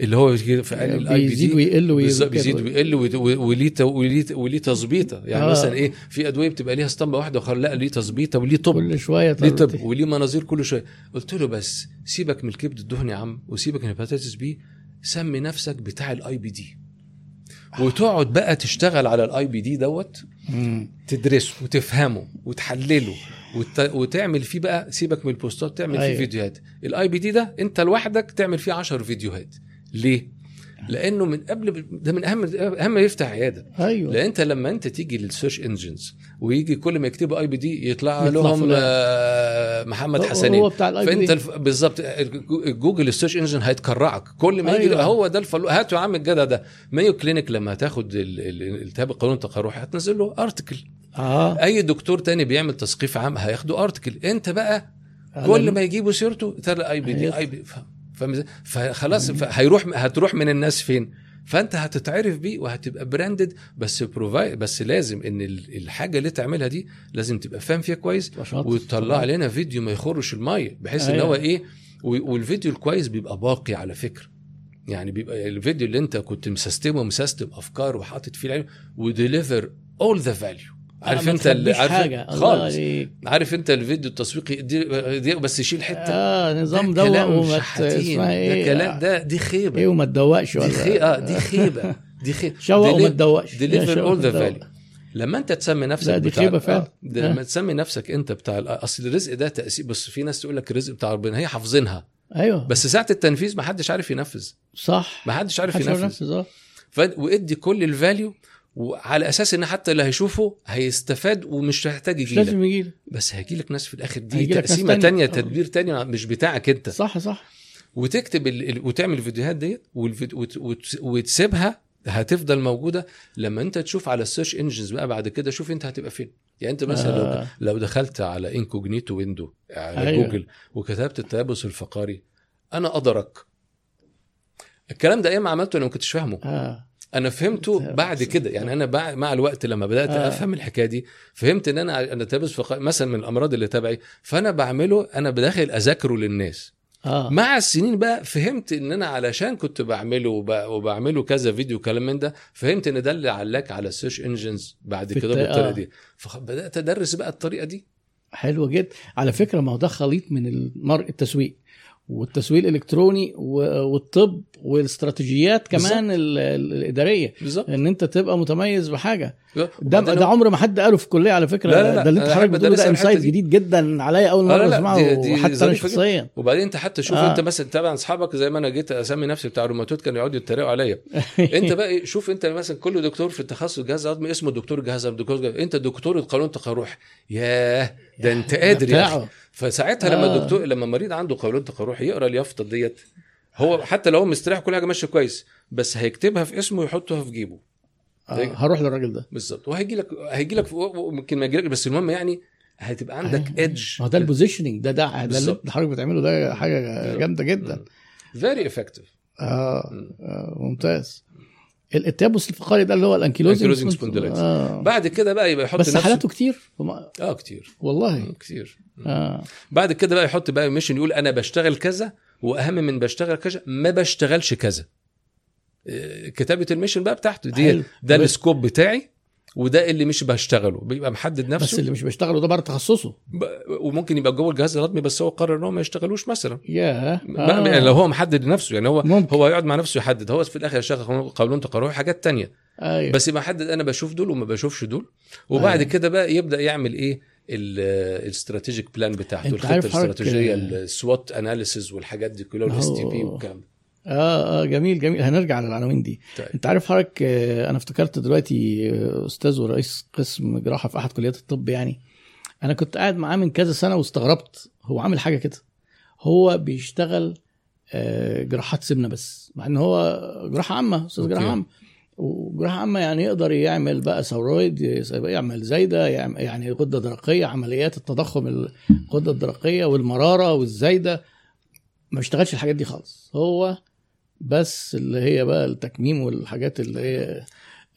اللي هو في ال IB بيزيد ويقل ويزيد بيزيد ويقل وليه وليه وليه تظبيطة. يعني آه. مثلا إيه في أدوية بتبقى ليها اسطمبة واحدة وخلاص لا ليه تظبيطة وليه طب. كل شوية ليه طب؟ وليه مناظير كل شوية. قلت له بس سيبك من الكبد الدهني يا عم وسيبك من ال hepatitis B سمي نفسك بتاع ال IBD وتقعد بقى تشتغل على ال IBD دوت. تدرسه وتفهمه وتحلله وت... وتعمل فيه بقى سيبك من ال posts ات تعمل أيوة. فيه فيديوهات ال IBD ده انت لوحدك تعمل فيه 10 فيديوهات. ليه؟ لأنه من قبل ده من اهم أهم ما يفتح عيادة. أيوه. لأن أنت لما أنت تيجي لل search engines ويجي كل ما يكتبوا IBD يطلع يطلع لهم فلان. آه، محمد حسنين. هو بتاع ال I فأنت الف... بالظبط جوجل ال search engine هيتكرعك. كل ما يجي أيوة. هو ده الفلان هاتوا يا عم الجدع ده. مايو كلينيك لما هتاخد ال- ال- الالتهاب القولون التقرحي هتنزل له article آه. أي دكتور تاني بيعمل تثقيف عام هياخده article أنت بقى كل ما يجيبوا سيرته ترى IBD. IB ف- فاهم؟ إزاي؟ فخلاص هيروح هتروح من الناس فين فأنت هتتعرف بيه وهتبقى branded بس provide بس لازم إن ال- الحاجة اللي تعملها دي لازم تبقى فاهم فيها كويس. وتطلع لنا فيديو ما يخرش المية بحيث إن أيوة. هو إيه و- والفيديو الكويس بيبقى باقي على فكرة يعني بيبقى الفيديو اللي أنت كنت مسستمه ومسستم أفكار وحاطط فيه العلم و deliver all the value عارف أنت عارف الله خالص. عارف أنت الفيديو التسويقي دي, دي بس يشيل حتة. آه نظام كلام وما. اسمها إيه؟ ده كلام ده دي خيبة. إيه وما تدوقش دي ولا خي... آه دي خيبة. دي خيبه شوق وما تدوقش. ديليفر اول ذا فاليو لما أنت تسمي نفسك لا، دي بتاع خيبة فعلا. آه، ده آه. لما تسمي نفسك أنت بتاع أصل الرزق ده تاثير بس في ناس تقول لك الرزق بتاع ربنا هي حافظينها. أيوه. بس ساعة التنفيذ ما حدش عارف ينفذ. صح. ما حدش عارف ينفذ. ينفذ ف... وادي كل ال value وعلى أساس إن حتى اللي هيشوفه هيستفاد ومش هيحتاج يجي لازم يجي بس هيجي لك ناس في الآخر دي تقسيمة تانية. تانية آه. تدبير تاني مش بتاعك أنت صح صح وتكتب ال... ال- وتعمل الفيديوهات ديت. وت... وت... وتسيبها هتفضل موجودة لما أنت تشوف على ال search engines بقى بعد كده شوف أنت هتبقى فين يعني أنت مثلا آه. آه. لو دخلت على incognito window على أيوة. جوجل وكتبت التيبس الفقاري أنا أدرك الكلام ده أيام ما عملته أنا ما كنتش فاهمه آه أنا فهمته بعد كده. يعني أنا مع الوقت لما بدأت آه. أفهم الحكاية دي فهمت إن أنا أنا top في مثلا من الأمراض اللي تبعي فأنا بعمله أنا بداخل أذاكره للناس. آه. مع السنين بقى فهمت إن أنا علشان كنت بعمله وب- وبعمله كذا فيديو كلام من ده فهمت إن ده اللي علاك على ال search engines بعد كده بالطريقة آه. دي. فبدات أدرس بقى الطريقة دي. حلو جدا. على فكرة ما هو ده خليط من المر... التسويق. والتسويق الإلكتروني والطب والاستراتيجيات كمان ال... ال- الإدارية بالظبط إن أنت تبقى متميز بحاجة ده ده عمر ما حد قاله في الكلية على فكرة لا، لا، لا. ده اللي انت حضرتك بتقوله ده insight دي. جديد جدا عليا أول مرة أسمعه وحتى أنا. شخصيا وبعدين أنت حتى شوف آه. انت مثلا تابع أصحابك زي ما أنا جيت أسمي نفسي بتاع الروماتويد كانوا يقعدوا يتريقوا عليا أنت بقى شوف أنت مثلا كل دكتور في التخصص جهاز هضمي اسمه دكتور جهاز هضمي دكتور جهاز. أنت دكتور قولون تقرح ياه ده انت قادر يا أخي بتاعه. فساعتها لما آه. الدكتور لما مريض عنده قولون تقرح يقرا اليافطه ديت هو حتى لو هو مستريح كل حاجة ماشية كويس بس هيكتبها في اسمه ويحطها في جيبه. آه. هروح للراجل ده. بالظبط. وهيجي لك هيجي لك ممكن ما يجي لك بس المهم يعني هتبقى عندك edge ما هو ده ال positioning ده ده اللي. حضرتك بتعمله ده حاجة جامدة جدا. very effective آه. آه ممتاز. ال- التيبس الفقري ده اللي هو ال ankylosing spondylitis. آه. بعد كده بقى يبقى يحط بس نفسه حالاته كتير. وما- آه كتير. والله. كتير. آه. بعد كده بقى يحط بقى mission يقول أنا بشتغل كذا وأهم من بشتغل كذا ما بشتغلش كذا. آه، كتابة ال mission بقى بتاعته دي حلو. ده بس- ال scope بتاعي. وده اللي مش بشتغله بيبقى محدد نفسه. بس اللي مش بيشتغلوا ده بره تخصصه. ب- وممكن يبقى جوه الجهاز الهضمي بس هو قرر إن هو ما يشتغلوش مثلا. ياه. آه. يعني لو هو محدد لنفسه يعني هو ممكن. هو يقعد مع نفسه يحدد. هو في الآخر يشتغل قولون تقرحي حاجات تانية. أيوه. بس يبقى محدد أنا بشوف دول وما بشوفش دول. وبعد أيوة. كده بقى يبدأ يعمل إيه؟ ال strategic plan بتاعته الخطة الاستراتيجية ال SWOT analysis والحاجات دي كلها وال STP والكلام ده. آه آه جميل جميل. هنرجع للعناوين دي. طيب. انت عارف حضرتك آه، أنا افتكرت دلوقتي آه، أستاذ ورئيس قسم جراحة في أحد كليات الطب يعني. أنا كنت قاعد معاه من كذا سنة واستغربت. هو عامل حاجة كده. هو بيشتغل آه، جراحات سمنة بس. مع إن هو جراحة عامة أستاذ. جراحة عامة. وجراحة عامة يعني يقدر يعمل بقى ثورويد يعمل زايدة يعني غدة درقية عمليات التضخم الغده الدرقية والمرارة والزايدة. ما بيشتغلش الحاجات دي خالص. هو بس اللي هي بقى التكميم والحاجات اللي هي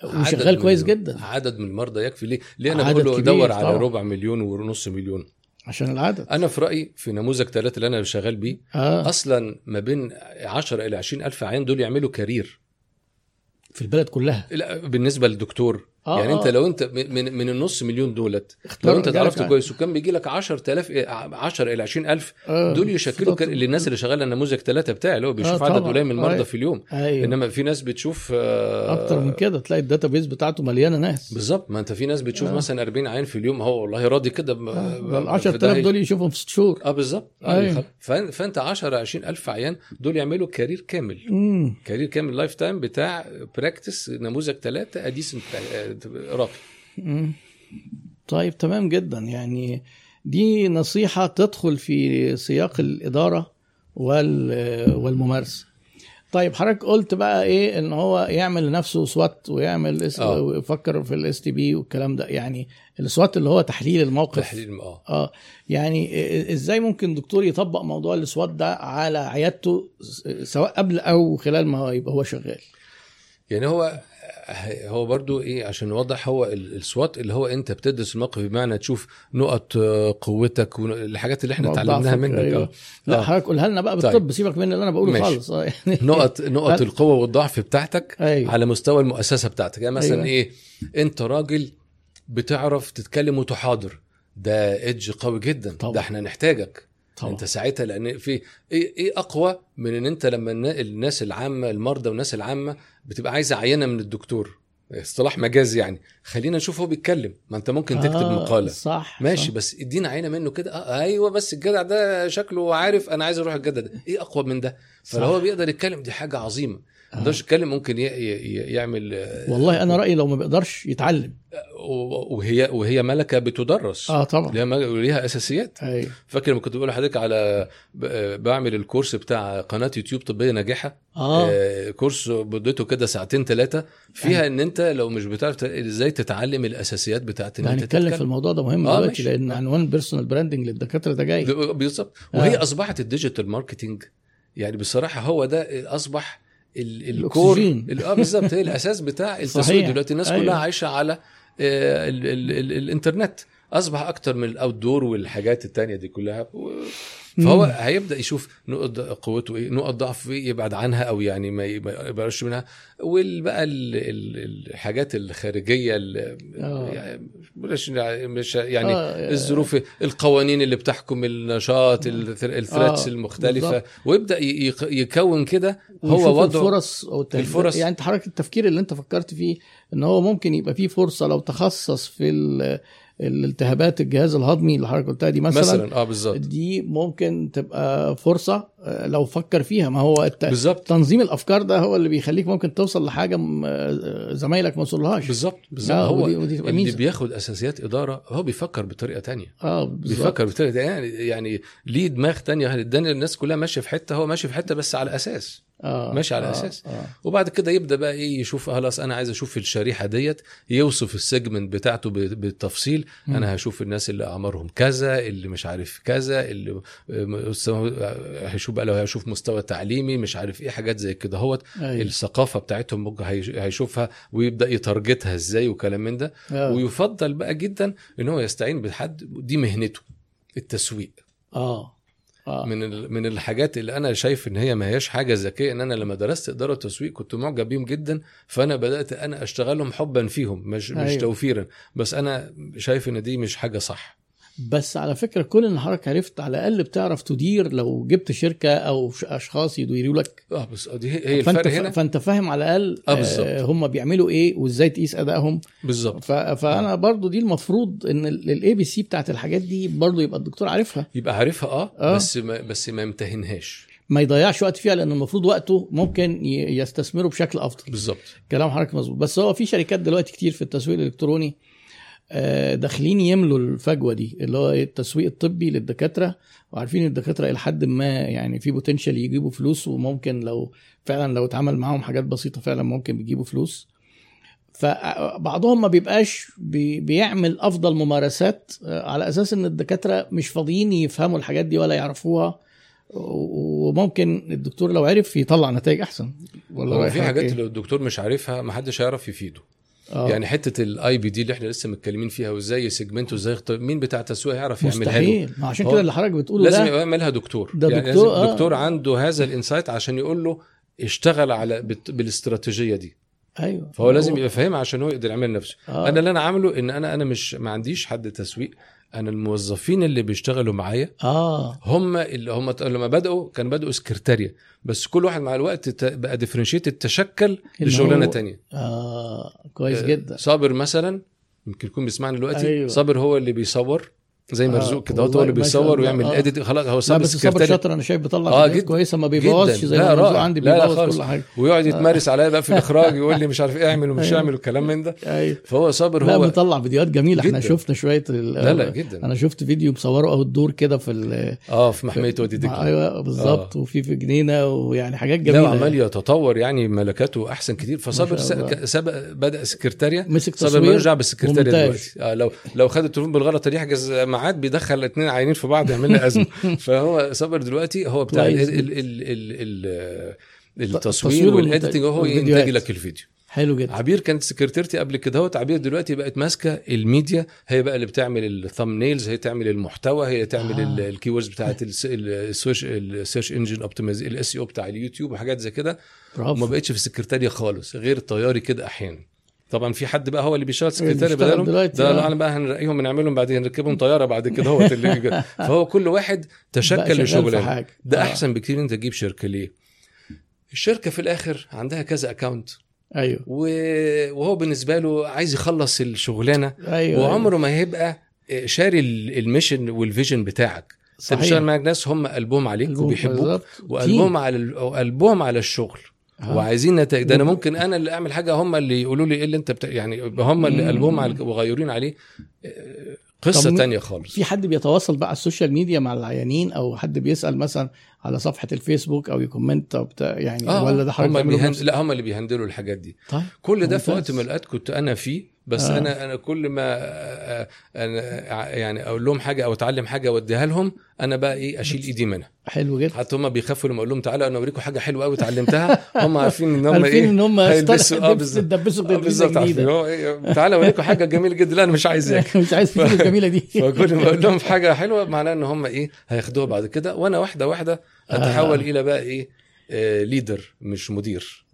وشغال كويس جدا. عدد من المرضى يكفي. ليه؟ ليه؟ أنا بقول له كبير دور على. ربع مليون ونص مليون. عشان العدد. أنا في رأيي في نموذج ثلاثة اللي أنا شغال بيه آه. أصلا ما بين 10 إلى 20 ألف عيان دول يعملوا career. في البلد كلها. لا بالنسبة للدكتور آه، يعني أنت آه. لو أنت من من- النص مليون دولت لو أنت رجالك تعرفت يعني. كويس وكان بيجي لك 10000 إيه، 10 إلى 20000 آه. دول يشكلوا كان للناس اللي شغالة النموذج ثلاثة بتاعي اللي هو بيشوف آه، عدد. قليل من المرضى أيوة. في اليوم أيوه إنما في ناس بتشوف آه، أكتر من كده تلاقي ال database بتاعته مليانة ناس بالظبط ما أنت في ناس بتشوف آه. مثلا 40 عيان في اليوم هو والله راضي كده ب- ال في 10000 ده دول يشوفهم في ست شهور آه بالظبط. أيوة. فأن- فأنت 10 20 ألف عيان دول يعملوا career كامل career كامل lifetime بتاع practice نموذج ثلاثة a decent راقي. طيب تمام جدا. يعني دي نصيحة تدخل في سياق الإدارة وال- والممارسة. طيب حضرتك قلت بقى إيه؟ إن هو يعمل لنفسه SWOT ويعمل SW آه. ويفكر في ال STP والكلام ده. يعني السوات اللي هو تحليل الموقف. تحليل آه. آه. يعني إزاي ممكن دكتور يطبق موضوع السوات ده على عيادته سواء قبل أو خلال ما يبقى هو شغال؟ يعني هو هو برضو إيه عشان نوضح هو ال- السوات اللي هو أنت بتدرس الموقف بمعنى تشوف نقط آه، قوتك والحاجات اللي إحنا اتعلمناها منك أيوة. آه. لا آه. حضرتك قولها لنا بقى طيب. بالطب سيبك من اللي أنا بقوله ماشي. خالص يعني نقط نقط القوة والضعف بتاعتك أيوة. على مستوى المؤسسة بتاعتك يعني مثلا أيوة. إيه أنت راجل بتعرف تتكلم وتحاضر ده ايدج قوي جدا طبعا. ده إحنا نحتاجك طبعا. أنت ساعتها لأن في إيه إيه أقوى من إن أنت لما النا- الناس العامة المرضى والناس العامة بتبقى عايزة عينة من الدكتور. اصطلاح مجازي يعني. خلينا نشوف هو بيتكلم. ما أنت ممكن تكتب آه، مقالة. صح ماشي صح. بس ادينا عينة منه كده. آه أيوه بس الجدع ده شكله عارف أنا عايز أروح الجدع ده. إيه أقوى من ده؟ فلو. هو بيقدر يتكلم دي حاجة عظيمة. ما يقدرش يتكلم ممكن ي... ي... ي- يعمل آه، والله أنا رأيي لو ما بيقدرش يتعلم. وهي وهي ملكة بتدرس. آه طبعا. ليها وليها أساسيات. فاكر لما كنت بقول لحضرتك على ب- بعمل الكورس بتاع قناة يوتيوب طبية ناجحة؟ آه. آه، كورس مدته كده ساعتين ثلاثة فيها إن أنت لو مش بتعرف إزاي تتعلم الأساسيات بتاعت إن أنت هنتكلم في تتكلم. الموضوع ده مهم آه، دلوقتي. لأن آه. عنوان personal branding للدكاترة ده جاي. بالظبط. آه. وهي أصبحت ال digital marketing يعني بصراحة هو ده أصبح ال- ال core آه بالظبط هي الأساس بتاع التسويق. دلوقتي الناس أيوة. كلها عايشة على آه، ال ال ال الإنترنت أصبح أكتر من ال outdoor والحاجات التانية دي كلها فهو مم. هيبدأ يشوف نقط قوته إيه نقط ضعفه إيه يبعد عنها أو يعني ما ي- ما يقربش منها والبقى ال- ال- الحاجات الخارجية ال- آه. يعني مش مش يعني آه، الظروف القوانين اللي بتحكم النشاط ال threats آه، المختلفة بالظبط. ويبدأ يكون كده هو وضعه الفرص أو. الفرص. يعني انت حضرتك التفكير اللي انت فكرت فيه إن هو ممكن يبقى فيه فرصة لو تخصص في الالتهابات الجهاز الهضمي اللي حضرتك قلتها دي مثلا, مثلا آه بالظبط. دي ممكن تبقى فرصة آه، لو فكر فيها. ما هو الت... بالظبط. تنظيم الأفكار ده هو اللي بيخليك ممكن توصل لحاجة م- آه، زمايلك ما وصلهاش. بالظبط بالظبط. آه، هو ودي- ودي اللي. بياخد أساسيات إدارة هو بيفكر بطريقة تانية. آه بالظبط. بيفكر بطريقة تانية. يعني يعني ليه دماغ تانية؟ الدنيا الناس كلها ماشية في حتة هو ماشي في حتة بس على أساس. آه ماشي على آه أساس. آه. وبعد كده يبدأ بقى إيه يشوف خلاص أنا عايز أشوف الشريحة ديت يوصف السيجمنت بتاعته بالتفصيل. أنا هشوف الناس اللي أعمارهم كذا اللي مش عارف كذا اللي هيشوف بقى لو هيشوف مستوى تعليمي مش عارف إيه حاجات زي كده هوت أيوة. الثقافة بتاعتهم هيشوفها ويبدأ يتارجتها إزاي وكلام من ده آه. ويفضل بقى جدا إن هو يستعين بحد دي مهنته التسويق آه آه. من من الحاجات اللي أنا شايف إن هي ما هياش حاجة ذكية إن أنا لما درست إدارة وتسويق كنت معجب بيهم جدا فأنا بدأت أنا أشتغلهم حبا فيهم مش مش أيوة. توفيرا. بس أنا شايف إن دي مش حاجة صح. بس على فكرة كل ان حضرتك عرفت على الأقل بتعرف تدير لو جبت شركة أو أشخاص يديروا لك آه بس دي هي فأنت الفرق. هنا فأنت فاهم على الأقل آه، بالظبط. هم بيعملوا إيه وإزاي تقيس أدائهم بالظبط. فأنا برضو دي المفروض إن ال ABC بتاعت الحاجات دي برضو يبقى الدكتور عارفها يبقى عارفها آه, آه. بس ما بس ما يمتهنهاش ما يضيعش وقت فيها لأن المفروض وقته ممكن يستثمره بشكل أفضل بالظبط كلام حضرتك مظبوط بس هو في شركات دلوقتي كتير في التسويق الإلكتروني آه، داخلين يملوا الفجوة دي اللي هو التسويق الطبي للدكاترة. وعارفين الدكاترة إلى حد ما يعني في بوتنشال يجيبوا فلوس وممكن لو فعلا لو اتعمل معاهم حاجات بسيطة فعلا ممكن بيجيبوا فلوس. فبعضهم ما بيبقاش بي بيعمل أفضل ممارسات آه، على أساس إن الدكاترة مش فاضيين يفهموا الحاجات دي ولا يعرفوها. وممكن الدكتور لو عرف يطلع نتائج أحسن. ولا هو في حاجات إيه؟ الدكتور مش عارفها ما حدش هيعرف يفيده. آه. يعني حتة الاي بي دي اللي إحنا لسه متكلمين فيها وإزاي يسجمنته إزاي يختار مين بتاع التسويق يعرف يعملها له مستحيل ما عشان كده اللي حضرتك بتقوله لازم ده يبقى يعملها دكتور ده يعني دكتور، لازم آه. دكتور عنده هذا الإنسايت عشان يقول له اشتغل على بالاستراتيجية دي أيوه فهو لازم يبقى فاهمها عشان هو يقدر يعمل نفسه آه. أنا اللي أنا عامله إن أنا أنا مش ما عنديش حد تسويق أنا الموظفين اللي بيشتغلوا معايا آه هم اللي هم لما بدأوا كانوا بدأوا سكرتاريا بس كل واحد مع الوقت بقى ديفرنشيت تشكل لشغلانه هو- تانية آه كويس آه، جدا صابر مثلا يمكن يكون بيسمعنا دلوقتي. أيوة. صابر هو اللي بيصور زي آه، مرزوق كده والله هو اللي بيصور ويعمل آه. اديت خلاص هو لا صابر بس صبر سكرتاري شاطر أنا شايف بيطلع آه، جدا. كويسة ما. بيبوظش زي لا، ما مرزوق. عندي لا، لا بيبوظ. كل حاجة. ويقعد يتمارس عليا بقى في الإخراج يقول لي مش عارف إيه اعمل ومش أيوة. اعمل والكلام من ده. أيوه. فهو صابر لا هو بيطلع فيديوهات جميلة. إحنا جدا. شفنا شوية لا لا جدا. أنا شفت فيديو مصوره أو الدور كده في آه في محمية وادي مع- دجلة. أيوه بالظبط. وفي في جنينة ويعني حاجات لا جميلة وعمال يتطور يعني ملكاته أحسن كتير. فصابر سبق بدأ سكرتاريا مسك صابر تصوير بيرجع بالسكرتاريا ومونتاج. دلوقتي. آه لو لو خد التليفون بالغلط يحجز ميعاد بيدخل اتنين عيانين في بعض يعمل لنا أزمة. فهو صابر دلوقتي هو بتاع ال ال ال ال ال التصوير وال editing هو. ينتج لك الفيديو. حلو جدا. عبير كانت سكرتيرتي قبل كده اهوت. عبير دلوقتي بقت ماسكة الميديا. هي بقى اللي بتعمل ال thumbnails هي تعمل المحتوى هي تعمل آه. ال keywords بتاعت ال search ال search engine optimize ال SEO بتاع اليوتيوب وحاجات زي كده. وما بقتش في السكرتاريا خالص غير الطياري كده أحيانا. طبعا في حد بقى هو اللي بيشتغل سكرتاري دلوقتي، ده. لا أنا بقى هنرقيهم نعملهم بعدين نركبهم طيارة بعد كده هو اللي فهو كل واحد تشكل لشغلانة. ده آه. أحسن بكتير أنت تجيب شركة. ليه؟ الشركة في الآخر عندها كذا account أيوه. وهو بالنسبة له عايز يخلص الشغلانة. أيوه وعمره ما هيبقى شاري ال- ال mission وال vision بتاعك. صحيح. بتشتغل معاك ناس هم قلبهم عليك وبيحبوك. وقلبهم على وقلبهم على الشغل. وعايزين نتائج ده أنا ممكن أنا اللي أعمل حاجة هم اللي يقولوا لي إيه اللي أنت بتا... يعني هم اللي. قلبهم على وغيرين عليه. قصة تانية خالص. في حد بيتواصل بقى على ال social media مع العيانين أو حد بيسأل مثلا على صفحة الفيسبوك أو ي comment أو بتاع يعني آه ولا ده حضرتك هم. بنفسك؟ لا هم اللي بي handle وا الحاجات دي طيب كل ده في. وقت من الأوقات كنت أنا فيه بس آه. آه. أنا أنا كل ما آه، أنا يعني أقول لهم حاجة أو أتعلم حاجة واديها لهم أنا بقى إيه أشيل إيدي منها حلو جدا حتى هم بيخافوا لما أقول لهم تعالوا أنا أوريكم حاجة حلوة قوي اتعلمتها هم عارفين إن هم عارفين إيه إن هم هيلبسوا آه يدبسوا بالظبط آه، إيه، تعالى أوريكم حاجة جميلة جدا لا أنا مش عايز اكل مش عايز الفلوس الجميله دي فكل ما أقول لهم حاجة حلوة معناه إن هم إيه هياخدوها بعد كده وأنا واحدة واحدة أتحول آه. إلى بقى إيه آه ليدر مش مدير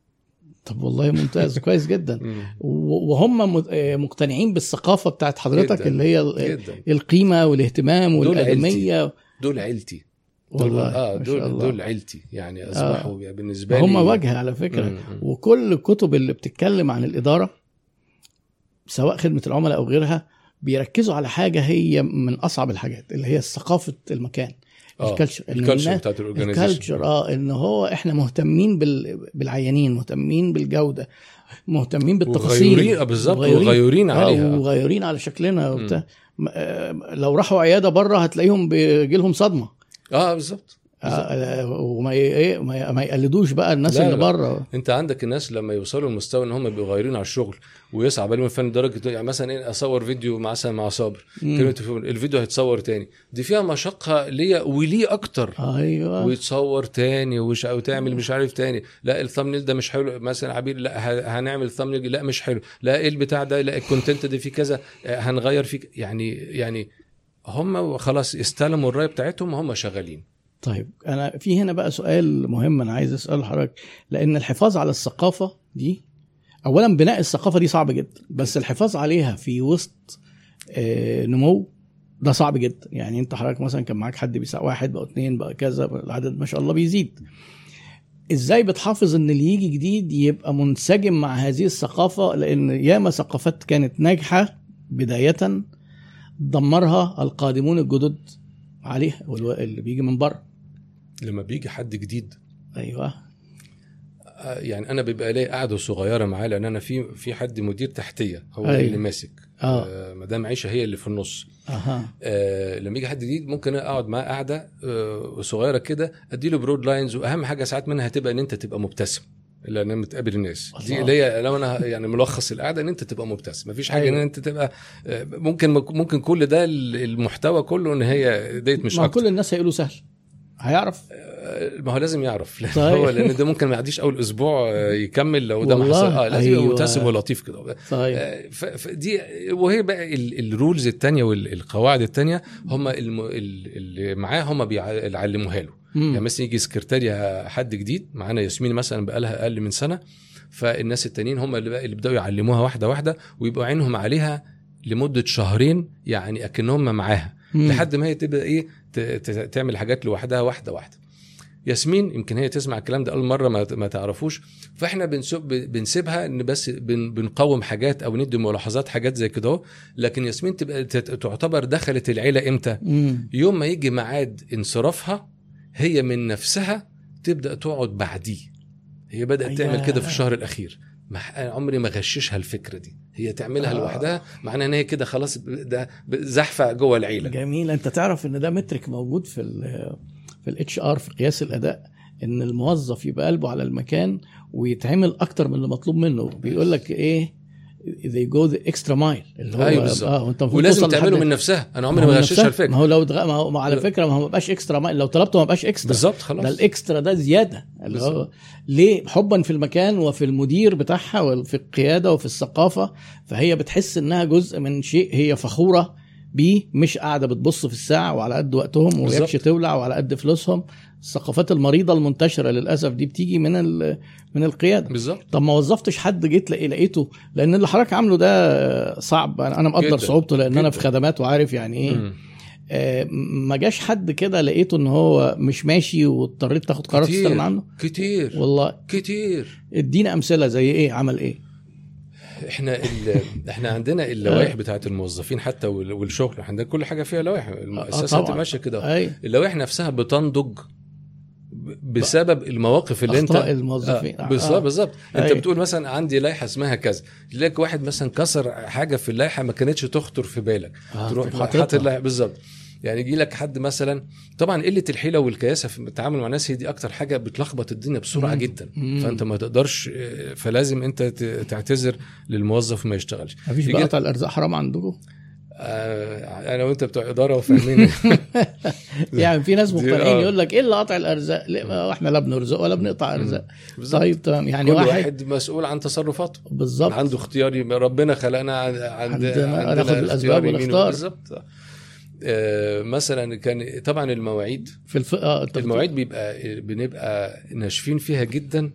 طب والله ممتاز كويس جدا وهم آه، مقتنعين بالثقافة بتاعت حضرتك جداً. اللي هي جدا القيمة والاهتمام دول والأدمية دول عيلتي دول والله آه دول الله. دول عيلتي يعني أصبحوا آه. بالنسبة لي هم وجه على فكرة مم. وكل الكتب اللي بتتكلم عن الإدارة سواء خدمة العملاء أو غيرها بيركزوا على حاجة هي من أصعب الحاجات اللي هي ثقافة المكان آه. ال culture إن ال culture بتاعت ال culture آه إن هو إحنا مهتمين بال... بالعيانين مهتمين بالجودة مهتمين بالتفاصيل. وغيورين آه، بالظبط وغيورين. وغيورين آه عليها. وغيورين على شكلنا وبتاع. آه، لو راحوا عيادة بره هتلاقيهم بيجي لهم صدمة. آه بالظبط. آه، آه، وما ي- إيه ما يقلدوش بقى الناس اللي. بره. انت عندك الناس لما يوصلوا لمستوى ان هم بيبقوا غيرين على الشغل ويصعب عليهم الفن لدرجة يعني مثلا إيه أصور فيديو مثلا مع صابر الفيديو هيتصور تاني. دي فيها مشقه ليا وليه أكتر. أيوه. ويتصور تاني وش أو تعمل مش عارف تاني. لا الثامنيل ده مش حلو. مثلا عبير لا هنعمل الثامنيل لا مش حلو. لا إيه البتاع ده؟ لا الكونتنت ده فيه كذا. آه، هنغير فيه. يعني يعني هم خلاص استلموا الرايه بتاعتهم وهم شغالين. طيب أنا في هنا بقى سؤال مهم أنا عايز أسأله لحضرتك. لأن الحفاظ على الثقافة دي اولا بناء الثقافة دي صعب جدا بس الحفاظ عليها في وسط آه، نمو ده صعب جدا. يعني أنت حضرتك مثلا كان معاك حد بيساق واحد بقى اتنين بقى كذا العدد ما شاء الله بيزيد. إزاي بتحافظ إن اللي يجي جديد يبقى منسجم مع هذه الثقافة؟ لأن ياما ثقافات كانت ناجحة بداية دمرها القادمون الجدد عليها اللي بيجي من بره. لما بيجي حد جديد. أيوه. آه، يعني أنا بيبقى لي قاعدة صغيرة معاه لأن أنا في في حد مدير تحتية هو أيوة. اللي ماسك. آه. آه، مدام عيشة هي اللي في النص. أها. آه لما يجي حد جديد ممكن أقعد معاه قاعدة آه صغيرة كده أديله broad lines وأهم حاجة ساعات منها هتبقى إن أنت تبقى مبتسم لأن بتقابل الناس. دي الله. اللي هي لو أنا يعني ملخص القعده إن أنت تبقى مبتسم. مفيش حاجة أيوة. إن أنت تبقى آه، ممكن ممكن كل ده المحتوى كله إن هي ديت مش ما أكتر. كل الناس هيقولوا سهل. هيعرف آه، ما هو لازم يعرف لأن طيب. هو لأن ده ممكن ما يعديش أول أسبوع آه، يكمل لو ده ما. حصل آه لازم أيوة. مبتسم ولطيف كده طيب آه، فدي وهي بقى ال- الرولز التانية والقواعد التانية هم اللي معاه هم بيعلموها له يعني. مثلا يجي سكرتاريا حد جديد معانا ياسمين مثلا بقى لها أقل من سنة فالناس التانيين هم اللي بقى اللي بدأوا يعلموها واحدة واحدة ويبقوا عينهم عليها لمدة شهرين يعني أكنهم معاها. لحد ما هي تبقى إيه تعمل حاجات لوحدها واحدة واحدة ياسمين يمكن هي تسمع الكلام ده أول مرة ما ما تعرفوش فإحنا بنسب بنسيبها إن بس بن بنقوم حاجات أو ندي ملاحظات حاجات زي كده. لكن ياسمين تبقى تعتبر دخلت العيلة إمتى مم. يوم ما يجي ميعاد انصرافها هي من نفسها تبدأ تقعد بعديه هي بدأت أيوة. تعمل كده في الشهر الأخير عمري ما غششها الفكرة دي. هي تعملها آه. لوحدها معناها إن هي كده خلاص ده زحفة جوه العيلة. جميل. أنت تعرف إن ده metric موجود في ال في ال HR في قياس الأداء إن الموظف يبقى قلبه على المكان ويتعمل أكتر من اللي مطلوب منه. بيقول لك إيه؟ They go the extra mile. اللي هو أيوة بالظبط. آه وانت ولازم تعمله من نفسها. أنا عمري ما غششها. الفكرة ما هو لو دغ... ما هو ما على فكرة ما هو ما بقاش extra mile لو طلبته ما بقاش extra بالظبط ده خلاص ال extra ده زيادة. اللي هو. ليه؟ حبا في المكان وفي المدير بتاعها وفي القيادة وفي الثقافة. فهي بتحس إنها جزء من شيء هي فخورة بيه. مش قاعدة بتبص في الساعة وعلى قد وقتهم بالظبط. تولع وعلى قد فلوسهم. الثقافات المريضة المنتشرة للأسف دي بتيجي من من القيادة بالظبط طب ما وظفتش حد جيت لقي- لقيته لأن اللي حضرتك عامله ده صعب أنا مقدر جداً. صعوبته لأن أنا في جداً. خدمات وعارف يعني إيه. آه، ما جاش حد كده لقيته إن هو مش ماشي واضطريت تاخد قرار. تستغنى عنه كتير والله كتير ادينا أمثلة زي إيه عمل إيه إحنا. إحنا عندنا اللوائح بتاعت الموظفين حتى وال- والشغل إحنا عندنا كل حاجة فيها لوائح المؤسسات طبعاً. ماشية كده اي اللوائح نفسها بتنضج بسبب المواقف اللي انت الموظفين آه بالظبط آه. بالظبط انت. بتقول مثلا عندي لائحة اسمها كذا تلاقي واحد مثلا كسر حاجة في اللائحة ما كانتش تخطر في بالك آه، تروح. حاطط اللائحة بالظبط يعني يجي لك حد مثلا طبعا قلة الحيلة والكياسة في التعامل مع الناس هي دي أكتر حاجة بتلخبط الدنيا بسرعة مم. جدا مم. فأنت ما تقدرش آه، فلازم أنت تعتذر للموظف ما يشتغلش مفيش بقى قطع الأرزاق حرام عندكم أنا وأنت بتوع إدارة وفاهمين. يعني في ناس مقتنعين آه. يقول لك إيه اللي قطع الأرزاق؟ إحنا لا بنرزق ولا بنقطع أرزاق. طيب تمام. يعني كل واحد, واحد مسؤول عن تصرفاته. بالظبط. عنده اختياري. ربنا خلقنا عند عند عندنا- ناخد اختيار يمين ونختار. بالظبط. آه، مثلا كان طبعا المواعيد. في الف... بت- المواعيد بيبقى بنبقى ناشفين فيها جدا.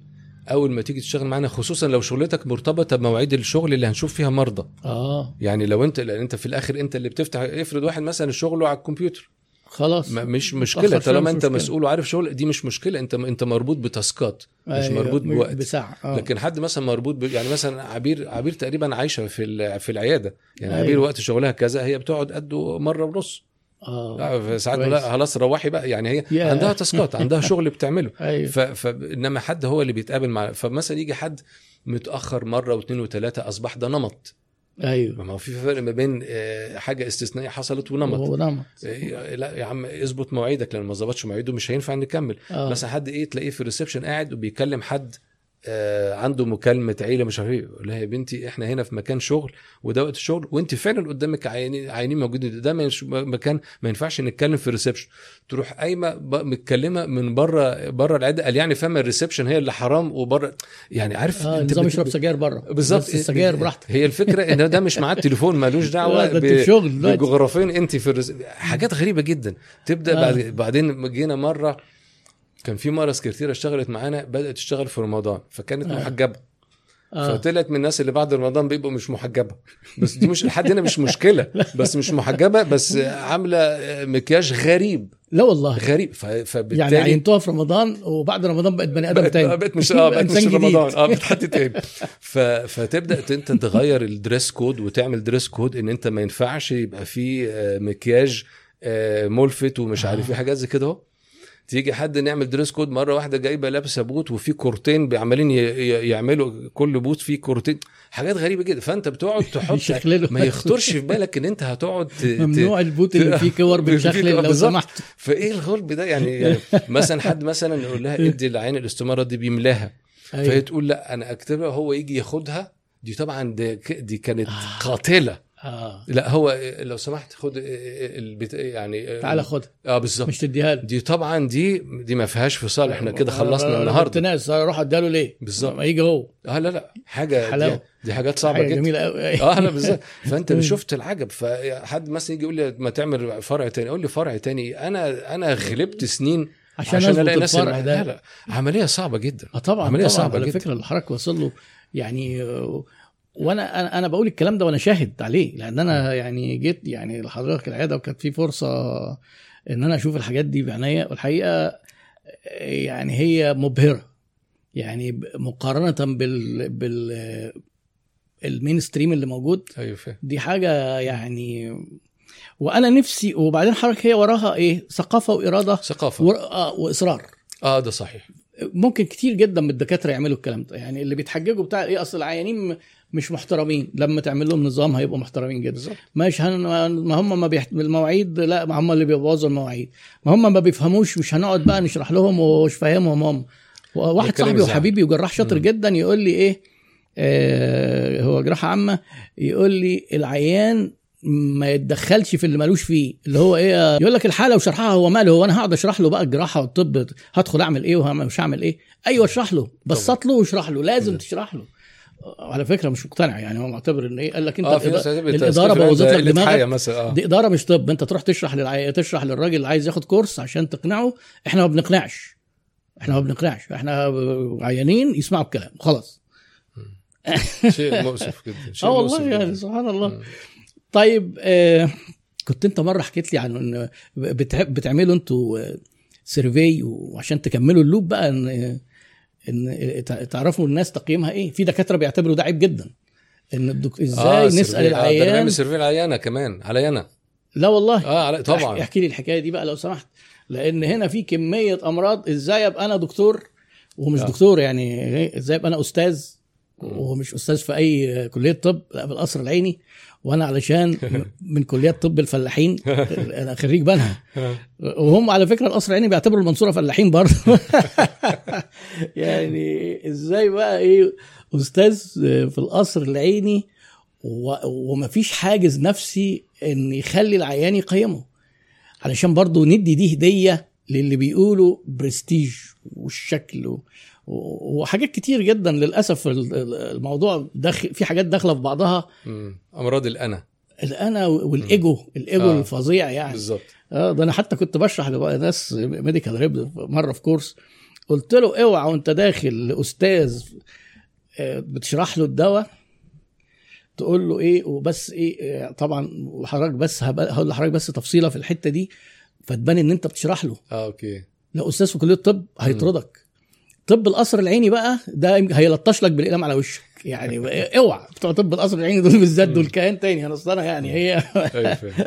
أول ما تيجي تشتغل معانا خصوصا لو شغلتك مرتبطة بمواعيد الشغل اللي هنشوف فيها مرضى. آه. يعني لو أنت لأن أنت في الآخر أنت اللي بتفتح افرض واحد مثلا شغله على الكمبيوتر. خلاص. ما- مش مشكلة طالما أنت مشكلة. مسؤول وعارف شغل دي مش مشكلة. أنت أنت مربوط بتاسكات مش أيوة، مربوط بوقت. بساعة آه. لكن حد مثلا مربوط ب... يعني مثلا عبير عبير تقريبا عايشة في ال... في العيادة. يعني أيوة. عبير وقت شغلها كذا هي بتقعد قده مرة ونص. آه لا، ساعات. لا خلاص روحي بقى. يعني هي يا. عندها تاسكات عندها شغل بتعمله. أيوه. ف... ف... إنما حد هو اللي بيتقابل مع فمثلا يجي حد متأخر مرة واثنين وثلاثة أصبح ده نمط. أيوه. ما هو في فرق ما بين آه، حاجة استثنائية حصلت ونمط. هو نمط. آه، لا يا عم اظبط مواعيدك لأن ما ظبطش مواعيده مش هينفع نكمل. آه. مثلا حد إيه تلاقيه في ال reception قاعد وبيكلم حد عنده مكالمة عيلة مش عارف إيه لها يا بنتي إحنا هنا في مكان شغل وده وقت الشغل وانت فعلا قدامك عيانين عيانين موجودين. ده مكان ما ينفعش نتكلم في ال reception. تروح قايمة متكلمة من بره بره العيادة قال يعني فاهمة ال reception هي اللي حرام وبره يعني عارف النظام بت- يشرب سجاير بره بالظبط. السجاير براحتك. هي الفكرة إن ده مش معاه التليفون مالوش دعوة لا،. بجغرافين أنت في الرز... حاجات غريبة جدا. تبدأ آه. بعد بعدين جينا مرة كان في مرة سكرتيرة اشتغلت معانا بدأت تشتغل في رمضان فكانت آه. محجبة. آه. فطلعت من الناس اللي بعد رمضان بيبقوا مش محجبة. بس دي مش لحد هنا مش مشكلة. بس مش محجبة بس عاملة مكياج غريب. لا والله. غريب. ف... فبالتالي يعني عينتوها في رمضان وبعد رمضان بقت بني آدم بقت تاني. بقت مش آه بقت مش. رمضان. آه بقت حد تاني. ف... فتبدأ انت تغير ال dress code وتعمل dress code إن انت ما ينفعش يبقى فيه آه، مكياج آه، ملفت ومش عارف إيه حاجات زي كده أهو. تيجي حد نعمل dress code مرة واحدة جايبة لابسة boot وفي كورتين عمالين يعملوا كل boot فيه كورتين. حاجات غريبة جدا. فأنت بتقعد تحط. ما يخطرش في بالك إن أنت هتقعد ت- ممنوع ال boot اللي فيه كور بتشخلل لو. سمحت. فإيه الغلب ده؟ يعني, يعني مثلا حد مثلا يقول لها ادي العين الاستمارة دي بيملاها. فهي أيوه تقول لا أنا أكتبها هو يجي ياخدها. دي طبعا دي, دي كانت آه. قاتلة. آه. لا هو لو سمحت خد البت... يعني تعالى خدها آه بالظبط. مش تديها له دي طبعا دي دي ما فيهاش فصال إحنا كده خلصنا النهارده. كنت ناس أروح أديها له ليه؟ بالظبط. ما يجي هو. آه لا لا حاجة حلاوة. دي, دي حاجات صعبة حاجة جدا. جميلة قوي آه لا بالظبط. فأنت شفت العجب. فحد مثلا يجي يقول لي ما تعمل فرع تاني؟ أقول لي فرع تاني. أنا أنا غلبت سنين عشان, عشان ألاقي ناس لا ده. لا عملية صعبة جدا. آه طبعا عملية طبعا. صعبة على جدا. فكرة اللي حضرتك واصل له يعني آه، وأنا أنا أنا بقول الكلام ده وأنا شاهد عليه لأن أنا يعني جيت يعني لحضرتك العياده وكانت في فرصة ان أنا أشوف الحاجات دي بعينيا والحقيقة يعني هي مبهرة. يعني مقارنة بال بال المين ستريم اللي موجود أيوه دي حاجة يعني وأنا نفسي وبعدين حضرتك هي وراها إيه؟ ثقافة وإرادة ثقافة. آه، وإصرار. آه ده صحيح. ممكن كتير جدا من الدكاترة يعملوا الكلام ده. يعني اللي بيتحججوا بتاع إيه أصل العيانين مش محترمين. لما تعمل لهم نظام هيبقوا محترمين جدا. بالظبط. مش هن... ما هم ما بيحت... المواعيد لا ما هم اللي بيبوظوا المواعيد. ما هم ما بيفهموش مش هنقعد بقى نشرح لهم ومش فاهمهم. هم واحد صاحبي. وحبيبي وجراح شاطر. جدا يقول لي إيه آه هو جراحة عامة يقول لي العيان ما يتدخلش في اللي ملوش فيه. اللي هو إيه يقول لك الحالة وشرحها هو ماله هو أنا هقعد أشرح له بقى الجراحة والطب هدخل أعمل إيه ومش هعمل إيه؟ أيوه اشرح له. بسط له واشرح له لازم. تشرح له. على فكرة مش مقتنع يعني هو معتبر إن إيه قال لك أنت هتبقى الاداره بوظت لك دماغك. مثلا آه. دي إدارة مش طب. أنت تروح تشرح للعي... تشرح للراجل اللي عايز ياخد كورس عشان تقنعه. إحنا ما بنقنعش. إحنا ما بنقنعش. إحنا عيانين يسمعوا الكلام. خلاص. شيء مؤسف جدا. شيء آه والله. يعني سبحان الله. طيب آه كنت انت مرة حكيت لي عن إن بتع- بتعملوا أنتوا survey وعشان تكملوا ال loop بقى إن إن تع- تعرفوا الناس تقييمها إيه؟ في دكاترة بيعتبروا ده عيب جدا. إن الدك... إزاي آه نسأل آه ده العيان؟ بعمل survey العيانه كمان علي أنا. لا والله. آه علي طبعا. احكي, لي الحكاية دي بقى لو سمحت. لأن هنا في كمية أمراض إزاي أبقى أنا دكتور؟ ومش آه. دكتور يعني إزاي أبقى أنا أستاذ؟ وهو مش أستاذ في أي كلية طب لا في القصر العيني. وأنا علشان من كليات طب الفلاحين أنا خريج بنها وهم على فكرة القصر العيني بيعتبروا المنصورة فلاحين برضه. يعني إزاي بقى إيه أستاذ في القصر العيني و- ومفيش حاجز نفسي إن يخلي العيان يقيمه. علشان برضه ندي دي هدية للي بيقولوا برستيج والشكل و- و- وحاجات كتير جدا للأسف ال- ال- الموضوع داخل في حاجات داخلة في بعضها. مم. أمراض الأنا. الأنا والإيجو الإيجو آه. الفظيع يعني. بالظبط. آه ده أنا حتى كنت بشرح لناس medical rep مرة في كورس. قلت له اوعى وانت داخل لأستاذ آه، بتشرح له الدواء تقول له إيه وبس إيه آه، طبعا وحضرتك بس هقول لحضرتك بس تفصيلة في الحتة دي فتبان إن أنت بتشرح له. آه أوكي. لو أستاذ في كلية الطب هيطردك. طب القصر العيني بقى ده هيلطش لك بالإقلام على وشك. يعني اوعى بتوع طب القصر العيني دول بالذات دول كيان تاني أنا أصل أنا يعني هي فاهم.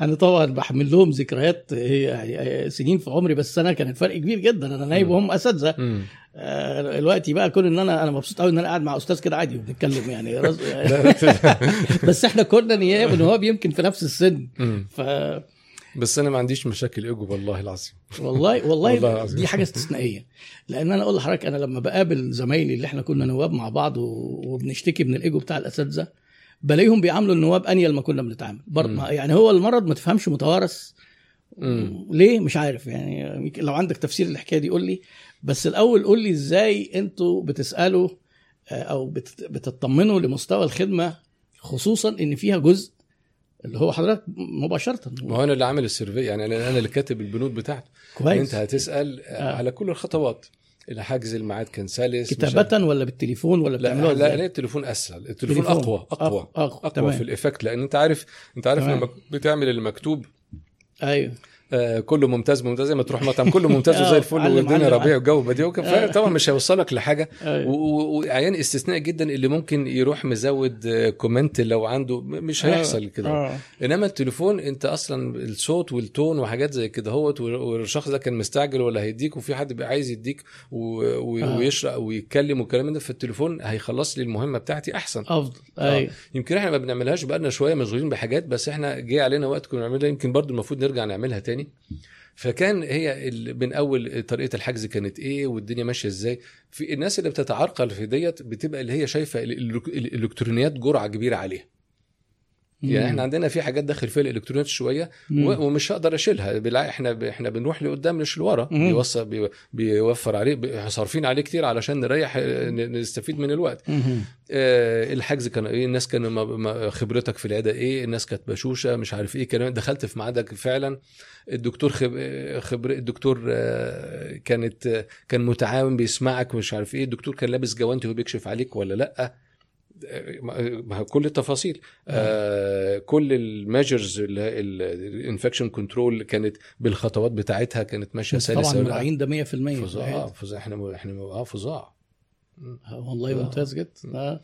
أنا طبعا بحمل لهم ذكريات هي سنين في عمري بس أنا كان الفرق كبير جدا. أنا نايب وهم أساتذة. مم. آه، دلوقتي بقى كون إن أنا أنا مبسوط قوي إن أنا قاعد مع أستاذ كده عادي وبنتكلم يعني. بس إحنا كنا نياب ونواب يمكن في نفس السن. ف بس أنا ما عنديش مشاكل إيجو والله العظيم. والله والله والله العظيم. دي حاجة استثنائية. لأن أنا أقول لحضرتك أنا لما بقابل زمايلي اللي إحنا كنا نواب مع بعض وبنشتكي من الإيجو بتاع الأساتذة بلاقيهم بيعاملوا النواب أنيل ما كنا بنتعامل. برضه يعني هو المرض ما تفهمش متوارث. ليه؟ مش عارف. يعني لو عندك تفسير للحكاية دي قول لي. بس الأول قول لي إزاي أنتوا بتسألوا آه، أو بت- بتطمنوا لمستوى الخدمة خصوصا إن فيها جزء اللي هو حضرتك مباشرة ما هو أنا اللي عامل السيرفي يعني أنا اللي كاتب البنود بتاعته كويس أنت هتسأل آه. على كل الخطوات اللي حجز الميعاد كان سلس. كتابة ولا بالتليفون ولا لا لا؟ لا التليفون أسهل التليفون تليفون. أقوى أقوى أقوى- أقوى، اقوى. في الايفكت لأن أنت عارف أنت عارف تمام. لما بتعمل المكتوب أيوه آه كله ممتاز ممتاز زي ما تروح مطعم كله ممتاز آه، وزي الفل علم- والدنيا ربيع والجو بديع آه. طبعا مش هيوصلك لحاجة أيوة. وعيان استثناء جدا اللي ممكن يروح مزود آه، كومنت لو عنده مش هيحصل كده آه. إنما التليفون أنت أصلا الصوت والتون وحاجات زي كده هوت والشخص ده كان مستعجل ولا هيديك وفي حد بقى عايز يديك. آه. ويشرق ويتكلم والكلام ده في التليفون هيخلص لي المهمة بتاعتي أحسن أفضل آه. أيوه يمكن إحنا ما بنعملهاش بقالنا شوية مشغولين بحاجات بس إحنا جه علينا وقت كنا بنعملها يمكن برضو المفروض نرجع نعملها تاني فكان هي من أول طريقة الحجز كانت إيه والدنيا ماشية إزاي. في الناس اللي بتتعرقل في ديت بتبقى اللي هي شايفة ال- ال- الإلكترونيات جرعة كبيرة عليها. يعني إحنا عندنا في حاجات داخل فيها الإلكترونيات شوية ومش هقدر أشيلها. إحنا إحنا بنروح لقدام مش لورا. بيوصل بي... بيوفر عليه صارفين عليه كتير علشان نريح ن- نستفيد من الوقت. آه، الحجز كان إيه؟ الناس ما- خبرتك في العيادة إيه؟ الناس كانت بشوشة مش عارف إيه كلام. دخلت في ميعادك فعلا. الدكتور خب... خبر الدكتور آه، كانت آه، كان متعاون بيسمعك مش عارف إيه. الدكتور كان لابس جوانتي وهو بيكشف عليك ولا لأ. آه، كل التفاصيل. آه كل ال measures ال infection control كانت بالخطوات بتاعتها كانت ماشية سلسة طبعا. مراعين ده 100% فظيع. آه، فظيع. إحنا إحنا آه فظيع. والله آه. ممتاز جدا آه.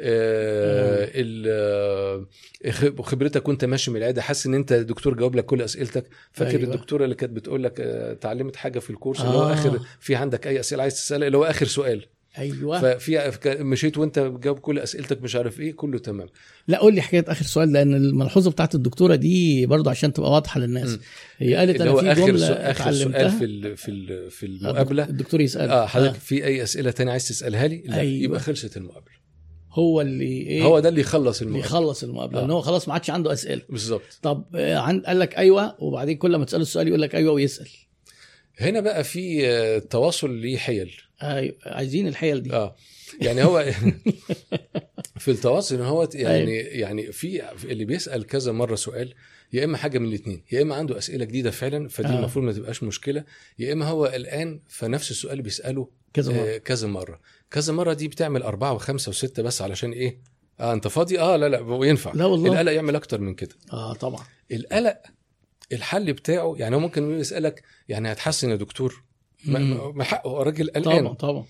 آه، آه، خب- خبرتك وانت ماشي من العيادة حاسس ان انت الدكتور جاوب لك كل أسئلتك. فاكر أيوة. الدكتورة اللي كانت بتقول لك آه، اتعلمت حاجة في الكورس اللي هو آه. اخر في عندك أي أسئلة عايز تسألها؟ اللي هو آخر سؤال. أيوه. ففي مشيت وأنت جاوب كل أسئلتك مش عارف إيه كله تمام. لا قول لي حكاية آخر سؤال لأن الملحوظة بتاعت الدكتورة دي برضو عشان تبقى واضحة للناس. مم. هي قالت أنا في آخر جملة سؤال آخر سؤال في ال- في ال- في المقابلة. الدكتور يسأل. آه حضرتك في أي أسئلة تانية عايز تسألها لي؟ لا أيوة. يبقى خلصت المقابلة. هو اللي إيه؟ هو ده اللي يخلص اللي المقابلة. يخلص المقابلة آه. إن هو خلاص ما عادش عنده أسئلة. بالظبط. طب آه، عن قال لك أيوه وبعدين كل ما تسأله السؤال يقول لك أيوه ويسأل. هنا بقى في آه، تواصل ليه حيل. عايزين الحيل دي. آه. يعني هو في التواصل هو يعني يعني في اللي بيسأل كذا مرة سؤال يا إما حاجة من الاثنين يا إما عنده أسئلة جديدة فعلا فدي آه. المفروض ما تبقاش مشكلة يا إما هو الآن فنفس السؤال بيسأله كذا مرة. آه كذا مرة. كذا مرة دي بتعمل أربعة وخمسة وستة بس علشان إيه؟ آه أنت فاضي؟ آه لا لا وينفع. لا والله. القلق يعمل أكتر من كده. آه طبعا. القلق الحل بتاعه يعني هو ممكن يسألك يعني هتحسن يا دكتور؟ ما- حقه. الراجل قلقان. طبعا طبعا.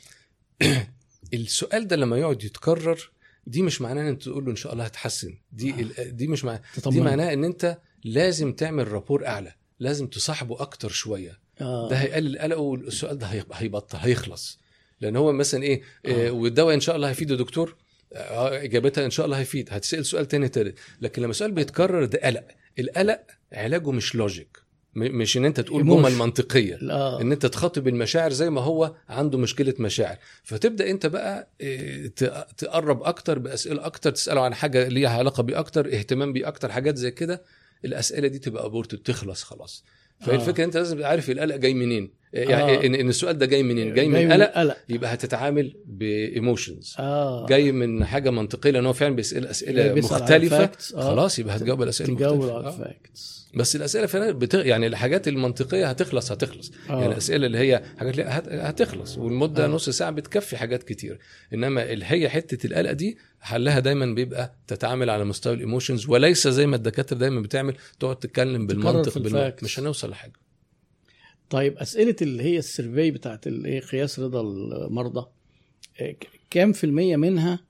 السؤال ده لما يقعد يتكرر دي مش معناه إن أنت تقول له إن شاء الله هتحسن. دي ال- دي مش معناه دي. معناه إن أنت لازم تعمل رابور أعلى. لازم تصاحبه أكتر شوية. آه. ده هيقلل قلقه والسؤال ده هيبطل هيخلص. لأن هو مثلا إيه آه. آه. والدواء إن شاء الله هيفيد يا دكتور؟ آه، إجابتها إن شاء الله هيفيد. هتسأل سؤال تاني تالت. لكن لما السؤال بيتكرر ده قلق. القلق علاجه مش لوجيك مش إن أنت تقول. جمل منطقيه آه إن أنت تخاطب المشاعر زي ما هو عنده مشكلة مشاعر. فتبدأ أنت بقى ت- تقرب أكتر بأسئلة أكتر تسأله عن حاجة ليها علاقة بيه أكتر اهتمام بيه أكتر حاجات زي كده. الأسئلة دي تبقى abort تخلص خلاص. فهي آه. الفكرة أنت لازم تبقى عارف القلق جاي منين. يعني آه. ان إن السؤال ده جاي منين جاي من قلق قلق يبقى هتتعامل ب emotions آه جاي من حاجة منطقية لأن هو فعلا بيسأل أسئلة مختلفة. آه. خلاص يبقى هتجاوب على اسئله تجاوب مختلفه على آه. بس الأسئلة فعلا بت... يعني الحاجات المنطقية هتخلص هتخلص آه. يعني الأسئلة اللي هي حاجات اللي هت... هتخلص والمدة آه. آه. نص ساعة بتكفي حاجات كتير إنما اللي هي حتة القلق دي حلها دايما بيبقى تتعامل على مستوى ال emotions وليس زي ما الدكاترة دايما بتعمل تقعد تتكلم بالمنطق ال facts. مش هنوصل لحاجة طيب أسئلة اللي هي ال survey بتاعت الايه قياس رضا المرضى ك- كام في المية منها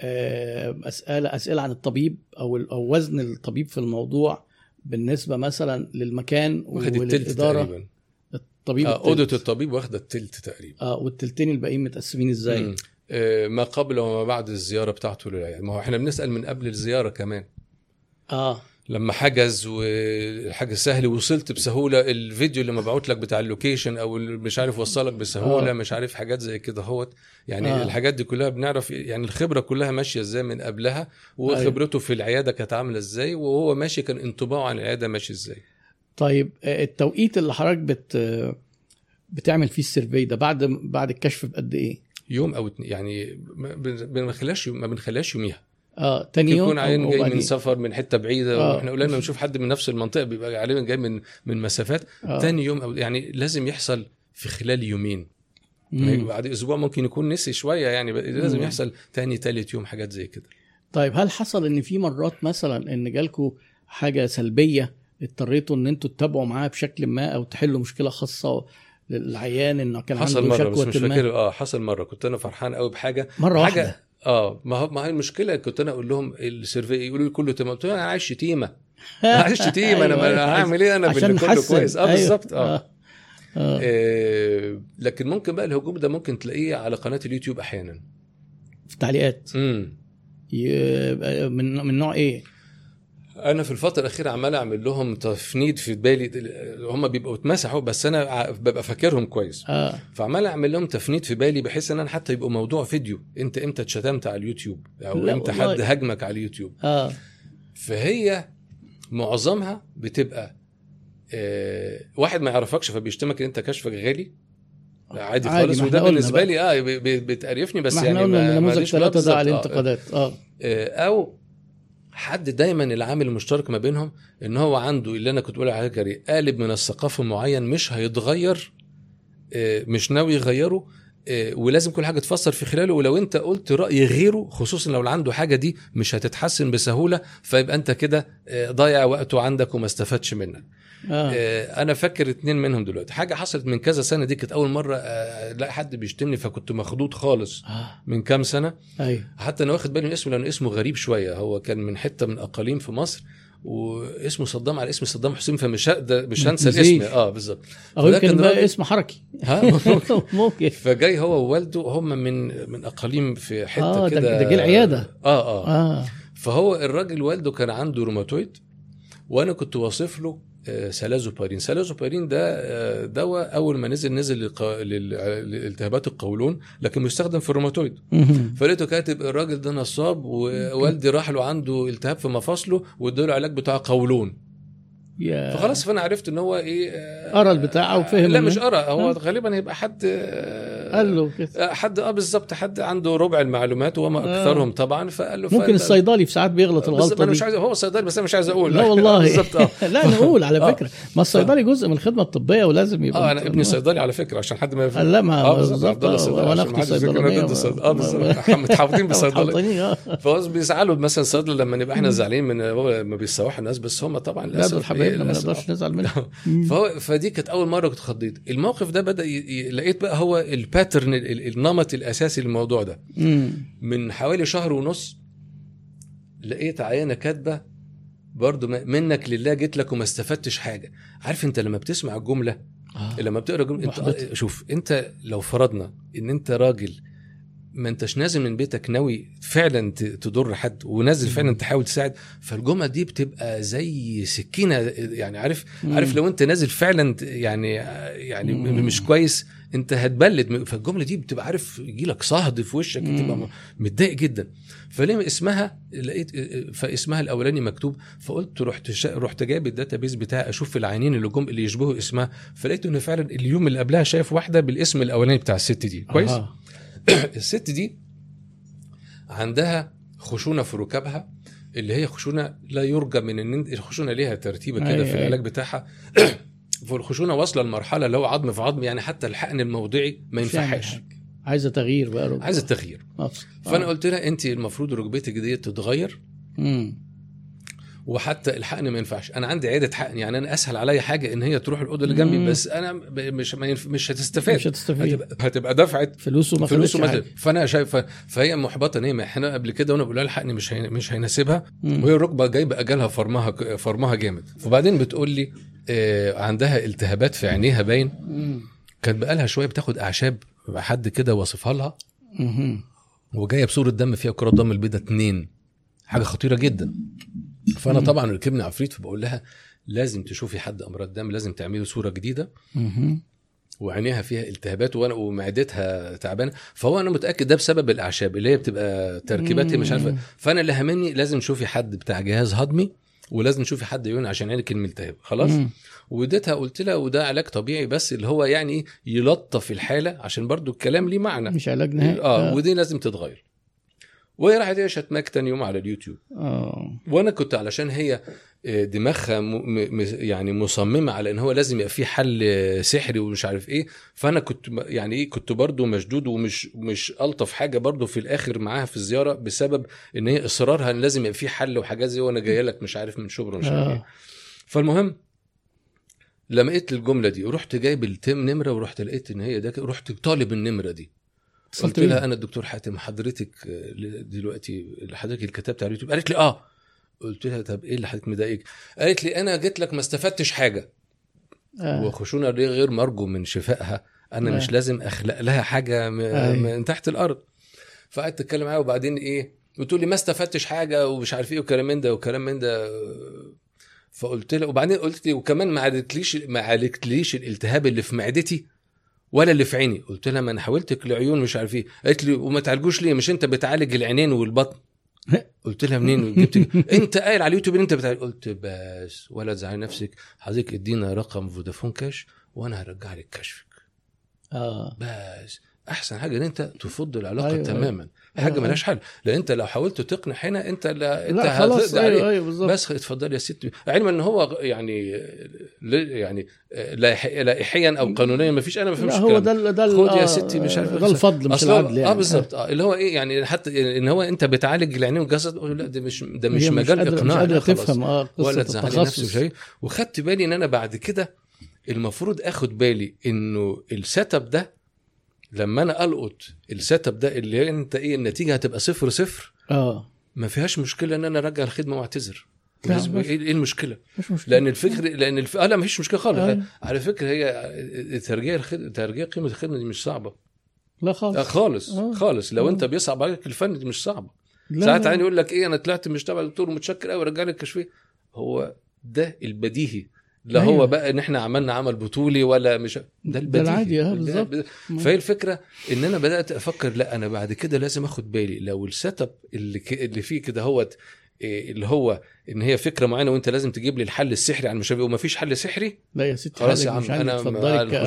آه، اسئله أسئلة عن الطبيب أو أو وزن الطبيب في الموضوع بالنسبة مثلا للمكان وللإدارة تقريبا الطبيب آه،. أوضة الطبيب واخدة التلت تقريبا آه والتلتين الباقيين متقسمين إزاي؟ مم. آه، ما قبل وما بعد الزيارة بتاعته للعيادة ما هو إحنا بنسأل من قبل الزيارة كمان آه لما حجز والحجز سهل وصلت بسهولة الفيديو اللي مبعوت لك بتاع ال location أو اللي مش عارف وصلك بسهولة آه. مش عارف حاجات زي كده هوت يعني آه. الحاجات دي كلها بنعرف يعني الخبرة كلها ماشية إزاي من قبلها وخبرته في العيادة كانت عاملة إزاي وهو ماشي كان انطباعه عن العيادة ماشي إزاي طيب آه، التوقيت اللي حضرتك بت بتعمل فيه ال survey ده بعد بعد الكشف بقد إيه؟ يوم أو اتنين يعني ما بنخليهاش ما بنخليهاش يوميها آه تاني يوم يكون عيان أو- أو جاي من؟ سفر من حتة بعيدة آه. وإحنا قلنا بنشوف حد من نفس المنطقة بيبقى غالبا جاي من من مسافات آه. تاني يوم أو يعني لازم يحصل في خلال يومين مم. بعد أسبوع ممكن يكون نسي شوية يعني لازم مم. يحصل تاني تالت يوم حاجات زي كده طيب هل حصل إن في مرات مثلا إن جالكوا حاجة سلبية اضطريتوا إن أنتوا تتابعوا معاها بشكل ما أو تحلوا مشكلة خاصة للعيان انه كان حصل عنده مرة بس مش فاكر آه حصل مرة كنت أنا فرحان قوي بحاجة مرة حاجة واحدة آه ما هو ما هي المشكلة كنت أنا أقول لهم السيرفي يقولوا لي كله تمام قلت لهم أنا عايز شتيمه عايز شتيمه أنا أيوة، هعمل إيه أنا باللي كله. كويس آه أيوة. بالظبط آه آه. آه. آه، لكن ممكن بقى الهجوم ده ممكن تلاقيه على قناة اليوتيوب أحيانا في التعليقات امم من من نوع إيه؟ أنا في الفترة الأخيرة عمال أعمل لهم تفنيد في بالي هم بيبقوا اتمسحوا بس أنا ببقى فاكرهم كويس. آه. فعمال أعمل لهم تفنيد في بالي بحيث إن أنا حتى يبقوا موضوع فيديو. أنت إمتى اتشتمت على اليوتيوب؟ أو إمتى. حد هاجمك على اليوتيوب؟ آه. فهي معظمها بتبقى آه واحد ما يعرفكش فبيشتمك إن أنت كشفك غالي؟ عادي عادي، خالص. وده قلنا بالنسبة. لي آه بتقرفني بس ما إحنا يعني قلنا ما النموذج ماليش بقى ثلاثة ده بالظبط. عليه آه. آه، أو حد دايما العامل المشترك ما بينهم إن هو عنده اللي أنا كنت بقول عليه جري قالب من الثقافة معين مش هيتغير آه، مش ناوي يغيره آه، ولازم كل حاجة تفسر في خلاله ولو أنت قلت رأي غيره خصوصا لو عنده حاجة دي مش هتتحسن بسهولة فيبقى أنت كده آه، ضايع وقته عندك وما استفادش منك. آه، أنا فاكر اتنين منهم دلوقتي. حاجة حصلت من كذا سنة دي كانت أول مرة آه، ألاقي حد بيشتمني فكنت مخضوض خالص آه. من كام سنة. أيوه. حتى أنا واخد بالي من اسمه لأنه اسمه غريب شوية. هو كان من حتة من أقاليم في مصر واسمه صدام على اسم صدام حسين فمش مش هنسى. الاسم. آه بالظبط. أو يمكن بقى اسم حركي. ها؟ ممكن. فجاي هو ووالده هم من من أقاليم في حتة آه، ده- كده. ده جه العيادة. آه آه. آه. فهو الراجل والده كان عنده روماتويد وأنا كنت واصف له آه، سلازوبارين. سلازوبارين ده دواء أول ما نزل نزل لالتهابات القولون لكن بيستخدم في الروماتويد. فلقيته كاتب الراجل ده نصاب ووالدي راح له عنده التهاب في مفاصله واداله علاج بتاع قولون. يا. فخلاص فأنا عرفت إن هو إيه آه، قرا البتاع وفهم لا مش قرا هو. غالبا هيبقى حد آه، قال له كده. آه، حد آه بالظبط. حد عنده ربع المعلومات وما آه. أكثرهم طبعا فقال له ممكن الصيدلي في ساعات بيغلط الغلطة أنا مش عايز هو صيدلي بس أنا مش عايز أقول. لا والله. بالظبط آه. لا نقول على آه. فكرة. ما الصيدلي جزء من الخدمة الطبية ولازم يبقى آه أنا ابني صيدلي على فكرة عشان حد ما يفهم. لا ما بالظبط صيدلي وأنا ما أختي صيدلانيه الصيد- آه بالظبط. متحوطين، آه. فهو بيزعلوا مثلا الصيدله لما نبقى إحنا زعلانين من هو لما بيسوحوا الناس بس هم طبعا لا للأسف دول حبايبنا ما. نقدرش نزعل منهم. فدي كانت أول مرة كنت خضيت. الموقف ده بدأ. لقيت بقى هو الباترن ال- ال- النمط الاساسي للموضوع ده. من حوالي شهر ونص لقيت عيانة كاتبة برضو منك لله جيت لك وما استفدتش حاجة عارف انت لما بتسمع الجمله آه. لما بتقرأ جملة. انت شوف انت لو فرضنا ان انت راجل ما انتش نازل من بيتك ناوي فعلا تضر حد ونازل فعلا تحاول تساعد فالجملة دي بتبقى زي سكينة يعني عارف عارف لو انت نازل فعلا يعني يعني مم. مش كويس انت هتبلد فالجملة دي بتبقى عارف يجي لك صهد في وشك مم. تبقى م- متضايق جدا فليه اسمها لقيت فاسمها الأولاني مكتوب فقلت رحت شا... رحت جايب ال database بتاعي أشوف العيانين اللي جم اللي يشبهوا اسمها فلقيت إن فعلا اليوم اللي قبلها شايف واحدة بالاسم الأولاني بتاع الست دي كويس آه. الست دي عندها خشونة في ركابها اللي هي خشونة لا يرجى من ان الخشونه ليها ترتيبه كده في. العلاج بتاعها فالخشونه واصلة لمرحلة اللي هو عظم في عظم يعني حتى الحقن الموضعي ما هيعمل ينفعش. عايزة تغيير بقى ركبة. عايز التغيير مفصل. فأنا آه. قلت لها أنت المفروض ركبتك دي تتغير مم. وحتى الحقن ما ينفعش أنا عندي عياده حقن يعني أنا أسهل عليا حاجة إن هي تروح الأوضة اللي جنبي. بس أنا مش. مش هتستفاد مش هتستفيد هتبقى, هتبقى دفعت فلوس وما فلوس ومثل فأنا شايف فهي محبطة ان هي إحنا قبل كده وأنا بقول لها الحقني مش هي... مش هيناسبها وهي الركبة جايبة اجالها فرمها فرمها جامد وبعدين بتقول لي عندها التهابات في عينيها باين. كانت بقالها شوية بتاخد أعشاب حد كده وصفها لها. وجاية بصورة دم فيها كرات دم البيضاء اتنين. حاجة خطيرة جدا. فأنا. طبعا ركبني عفريت فبقول لها لازم تشوفي حد أمراض دم لازم تعملي صورة جديدة. وعينيها فيها التهابات وأنا ومعدتها تعبانة. فهو أنا متأكد ده بسبب الأعشاب اللي هي بتبقى تركيبات هي مش عارفة. فأنا اللي همني لازم تشوفي حد بتاع جهاز هضمي. ولازم تشوفي حد يعين عشان عينك الملتهب خلاص؟ واديتها قلت لها وده علاج طبيعي بس اللي هو يعني يلطف الحالة عشان برضو الكلام ليه معنى. مش علاج نهائي. آه ودي لازم تتغير. وهي راحت هي شتماك تاني يوم على اليوتيوب. آه. وأنا كنت علشان هي آه، دماغها. يعني مصممة على إن هو لازم يبقى في حل آه، سحري ومش عارف إيه فأنا كنت يعني إيه كنت برضو مشدود ومش مش ألطف حاجة برضو في الآخر معاها في الزيارة بسبب إن هي إصرارها إن لازم يبقى في حل وحاجات زي وأنا جاية لك مش عارف من شبرا مش عارف إيه آه فالمهم لما لقيت الجملة دي ورحت جايب التم نمرة ورحت لقيت إن هي ده رحت طالب النمرة دي قلت لها. أنا الدكتور حاتم حضرتك آه، دلوقتي حضرتك اللي كتبت على اليوتيوب قالت لي آه قلت لها طب إيه اللي حضرتك مضايقك؟ قالت لي أنا جيت لك ما استفدتش حاجة. آه. وخشونه دي غير مرجو من شفائها. أنا آه. مش لازم أخلق لها حاجة م- أيوة. من تحت الأرض. فقعدت تتكلم معاها وبعدين إيه بتقول لي ما استفدتش حاجة. ومش عارف إيه وكلام من ده وكلام من ده. فقلت لها وبعدين قلت لي وكمان ما عالجتليش ما عالجتليش الالتهاب اللي في معدتي ولا اللي في عيني. قلت لها ما أنا حاولتك العيون مش عارف إيه. قالت لي وما تعالجوش ليه؟ مش أنت بتعالج العينين والبطن. قلت لها منين؟ جبت انت قايل على اليوتيوب إن انت بتعالج قلت بس ولا تزعلي نفسك. حضرتك ادينا رقم فودافون كاش وأنا هرجع لك كشفك. آه. بس أحسن حاجة إن أنت تفض العلاقة أيوة، أيوة. أيوة. حاجة أيوة. ملهاش حل. لأن أنت لو حاولت تقنع هنا أنت لا أنت لا خلاص أيوه بالظبط. بس اتفضل يا ست. علما أن هو يعني يعني لائح- لائحيا أو قانونيا ما فيش أنا ما فهمش هو ده ده خد يا آه، ستي مش عارف ده الفضل مش العدل يعني. آه بالظبط. آه اللي هو إيه يعني حتى إن هو أنت بتعالج العيانين والجسد لا ده مش ده مش مجال اقناع مش خلاص. تفهم آه ولا تزعلي نفسي مش عارف وخدت بالي إن أنا بعد كده المفروض آخد بالي إنه ال setup ده لما أنا ألقط ال setup ده اللي أنت إيه النتيجة هتبقى صفر صفر آه ما فيهاش مشكلة إن أنا أرجع الخدمة وأعتذر إيه المشكلة؟ مش مشكلة لأن الفكر لأن الف... آه لا ما فيش مشكلة خالص أيوة. على فكرة هي ترجيع الخدمه ترجيع قيمة الخدمة دي مش صعبة لا آه خالص خالص آه. خالص لو آه. أنت بيصعب عليك الفن دي مش صعبة ساعات. عيان يقول لك إيه أنا طلعت مش تبع الدكتور متشكر قوي رجع لي الكشفية هو ده البديهي لا أيوة. هو بقى إن إحنا عملنا عمل بطولي ولا مش ده البديهي العادي، آه، ده- بالظبط. ده- فهي الفكرة إن أنا بدأت أفكر لا أنا بعد كده لازم آخد بالي لو ال setup اللي ك... اللي فيه كده هوت إيه اللي هو إن هي فكرة معينة وأنت لازم تجيب لي الحل السحري على المشابه وما فيش حل سحري لا يا ستي خلاص يا عم أنا مش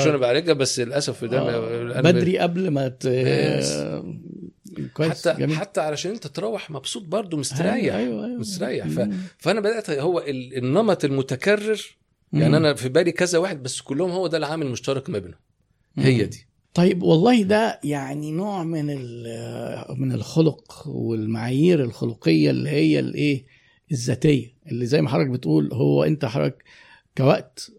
أنا بعالجها بس للأسف ده آه، أنا بدري قبل ما ت... كويس حتى جميل. حتى علشان انت تروح مبسوط برضه مستريح أيوه أيوه, أيوة. مستريح. ف-. فأنا بدأت هو ال- النمط المتكرر يعني. أنا في بالي كذا واحد بس كلهم هو ده العامل المشترك ما بينهم. هي دي. طيب والله ده يعني نوع من من الخلق والمعايير الخلقية اللي هي الإيه الذاتية اللي زي ما حضرتك بتقول هو أنت حضرتك كوقت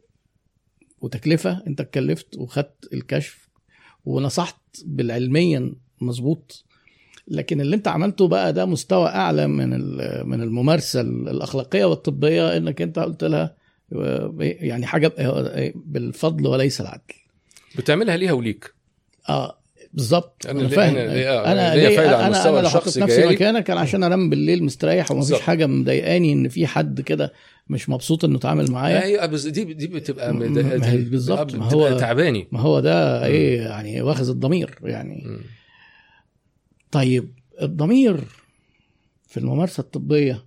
وتكلفة أنت اتكلفت وخدت الكشف ونصحت بالعلميا مظبوط. لكن اللي أنت عملته بقى ده مستوى أعلى من من الممارسة الأخلاقية والطبية إنك أنت قلت لها يعني حاجة آه، بالفضل وليس العدل. بتعملها ليها وليك. آه بالظبط. أنا أنا ليه- فاهم. أنا ليه- آه، أنا ليه- فايدة على أنا أنا لو حطيت نفسي. مكانك كان عشان أنام بالليل مستريح ومفيش. حاجة مضايقاني إن في حد كده مش مبسوط إنه اتعامل معايا. أيوه بس دي دي بتبقى بالظبط، آه، ما هو- تعباني. ما هو ده إيه يعني واخذ الضمير يعني. طيب الضمير في الممارسة الطبية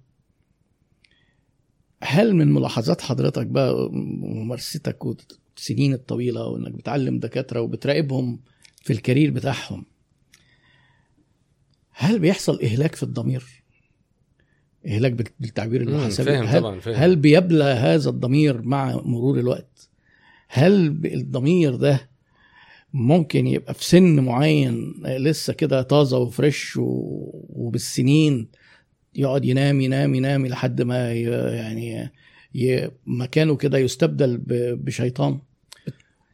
هل من ملاحظات حضرتك بقى ممارستك والسنين الطويلة وإنك بتعلم دكاترة وبتراقبهم في الكارير بتاعهم هل بيحصل إهلاك في الضمير؟ إهلاك بال- بالتعبير المحاسبي فاهم هل, طبعا فاهم هل بيبلى هذا الضمير مع مرور الوقت؟ هل الضمير ده ممكن يبقى في سن معين لسه كده طازة وفريش وبالسنين يقعد ينام ينام ينام لحد ما يعني ي- مكانه كده يستبدل ب- بشيطان.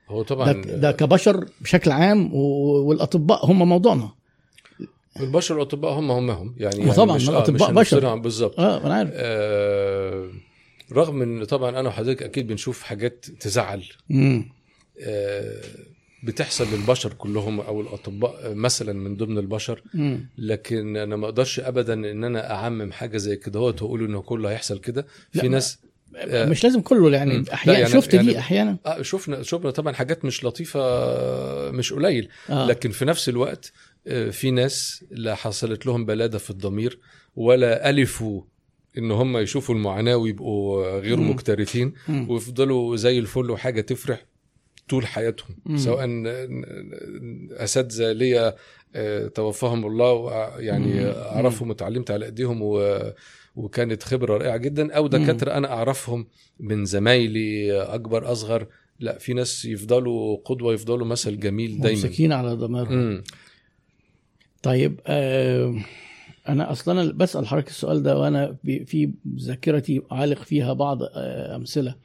هو طبعا ده, ده كبشر بشكل عام والأطباء هم موضوعنا. البشر والأطباء هم هم هم. يعني, يعني طبعا، مش- آه، الأطباء مش بشر. بالظبط. آه أنا عارف. آه رغم إن طبعا أنا وحضرتك أكيد بنشوف حاجات تزعل. آه بتحصل للبشر كلهم أو الأطباء مثلا من ضمن البشر. لكن أنا ما أقدرش ابدا إن أنا أعمم حاجة زي كده هو واقول انه كله هيحصل كده في ناس آه، مش لازم كله. يعني أحيانا يعني- شفت يعني- دي أحيانا آه شفنا شفنا طبعا حاجات مش لطيفة آه، مش قليل آه. لكن في نفس الوقت آه، في ناس لا حصلت لهم بلادة في الضمير ولا ألفوا إن هم يشوفوا المعاناة ويبقوا غير. مكترثين. ويفضلوا زي الفل وحاجة تفرح طول حياتهم مم. سواء أساتذة ليا آه، توفاهم الله وع- يعني. أعرفهم وتعلمت على إيديهم و وكانت خبرة رائعة جدا. أو دكاترة أنا أعرفهم من زمايلي أكبر أصغر. لا في ناس يفضلوا قدوة يفضلوا مثل جميل دايما. ممسكين على ضميرهم. طيب آه أنا أصلا أنا بسأل حضرتك السؤال ده وأنا في ذاكرتي عالق فيها بعض آه أمثلة.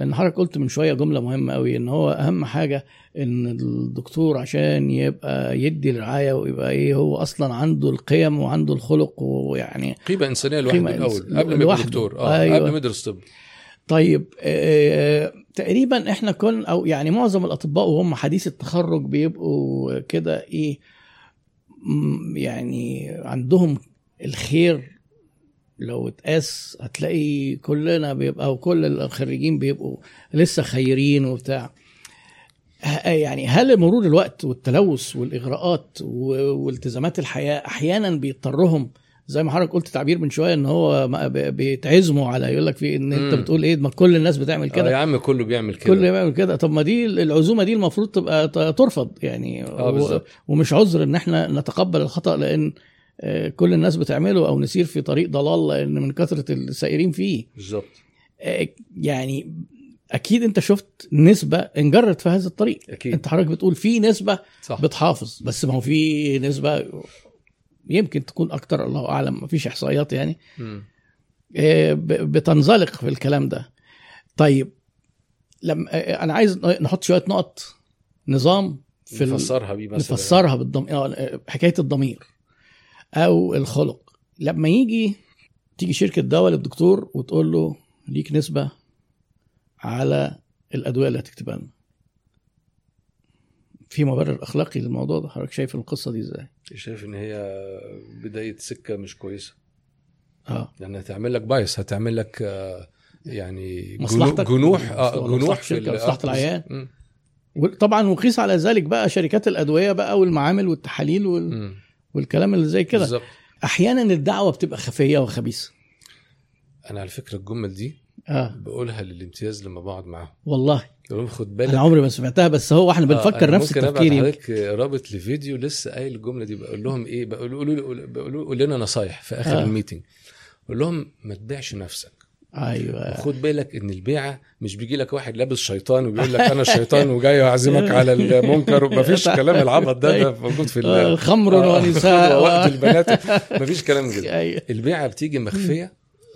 لأن حضرتك قلت من شوية جملة مهمة قوي إن هو أهم حاجة إن الدكتور عشان يبقى يدي الرعاية ويبقى إيه هو أصلا عنده القيم وعنده الخلق ويعني قيمة إنسانية لوحده قيمة الأول إنس- قبل ما يبقى. دكتور آه أيوة. قبل ما يدرس طب طيب آه تقريبا إحنا كن أو يعني معظم الأطباء وهم حديث التخرج بيبقوا كده إيه يعني عندهم الخير لو اتقاس هتلاقي كلنا بيبقى أو كل الخريجين بيبقوا لسه خيرين وبتاع. يعني هل مرور الوقت والتلوث والإغراءات والتزامات الحياة أحيانا بيضطرهم زي ما حضرتك قلت تعبير من شوية إن هو بيتعزموا على يقول لك في إن أنت. بتقول إيه ما كل الناس بتعمل آه كده يا عم كله بيعمل كده. كل بيعمل كده. طب ما دي العزومة دي المفروض تبقى ترفض يعني. آه، و-. ومش عذر إن إحنا نتقبل الخطأ لأن آه، كل الناس بتعمله أو نسير في طريق ضلال لأن من كثرة السائرين فيه. بالظبط آه، يعني أكيد أنت شفت نسبة انجرت في هذا الطريق. أكيد. أنت حضرتك بتقول في نسبة صح. بتحافظ بس ما هو في نسبة يمكن تكون أكتر الله أعلم ما فيش إحصائيات يعني. مم. آه، بتنزلق في الكلام ده. طيب لما آه، أنا عايز نحط شوية نقط نظام في نفسرها بيه مثلا. نفسرها بالضمير حكاية الضمير. أو الخلق. لما يجي تيجي شركة دواء للدكتور وتقول له ليك نسبة على الأدوية اللي هتكتبها لنا. في مبرر أخلاقي للموضوع ده. حضرتك شايف القصة دي إزاي؟ شايف إن هي بداية سكة مش كويسة. آه. يعني هتعمل لك بايس هتعمل لك آه، يعني مصلحتك. جنوح آه مصلحة جنوح في آه، العيان. طبعا وقيس على ذلك بقى شركات الأدوية بقى والمعامل والتحاليل وال... مم. والكلام اللي زي كده. بالظبط. أحيانا الدعوة بتبقى خفية وخبيثة. أنا على فكرة الجمل دي آه. بقولها للامتياز لما بقعد معاهم. والله. بقول خد بالك. أنا عمري ما سمعتها بس هو إحنا آه، بنفكر أنا نفس ممكن أبعت التفكير يمكن. لحضرتك رابط لفيديو لسه قايل الجملة دي. بقول لهم إيه؟ بقول لنا نصايح في آخر آه. آه. الميتنج. بقول لهم ما تبيعش نفسك. أيوه خد بالك إن البيعة مش بيجي لك واحد لابس شيطان وبيقول لك أنا الشيطان وجاي اعزمك على المنكر ومفيش كلام العبط ده ده موجود في آه، ال- خمر آه، ونساء وقت البنات مفيش كلام كده أيوه البيعة بتيجي مخفية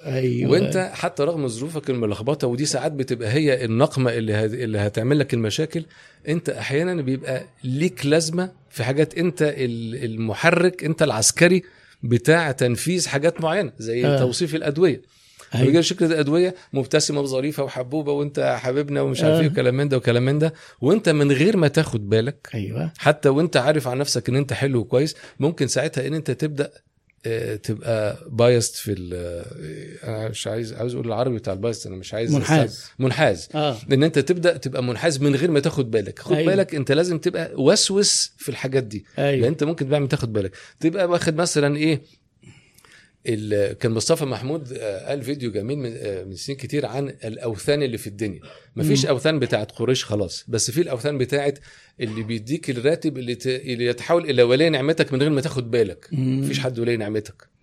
أيوه وأنت حتى رغم ظروفك الملخبطة ودي ساعات بتبقى هي النقمة اللي. اللي هتعمل لك المشاكل أنت أحيانا بيبقى ليك لازمة في حاجات أنت ال- المحرك أنت العسكري بتاع تنفيذ حاجات معينة زي. آه. توصيف الأدوية أيوة. بيجي شركه الادويه مبتسمة وظريفه وحبوبة وأنت حبيبنا ومش عارف آه. إيه وكلام من ده وكلام من ده وأنت من غير ما تاخد بالك أيوه حتى وأنت عارف عن نفسك إن أنت حلو وكويس ممكن ساعتها إن أنت تبدأ آه، تبقى biased في ال- آه، أنا مش عايز عاوز أقول العربي بتاع ال biased أنا مش عايز منحاز. منحاز آه إن أنت تبدأ تبقى منحاز من غير ما تاخد بالك خد أيوة. أيوة. بالك أنت لازم تبقى وسوس في الحاجات دي لأن أيوه أنت ممكن بقى ما تاخد بالك تبقى واخد مثلا إيه كان مصطفى محمود آه، قال فيديو جميل من آه، من سنين كتير عن الأوثان اللي في الدنيا. مفيش. أوثان بتاعت قريش خلاص بس في الأوثان بتاعت اللي بيديك الراتب اللي, ت... اللي يتحول إلى ولي نعمتك من غير ما تاخد بالك. مفيش حد ولي نعمتك.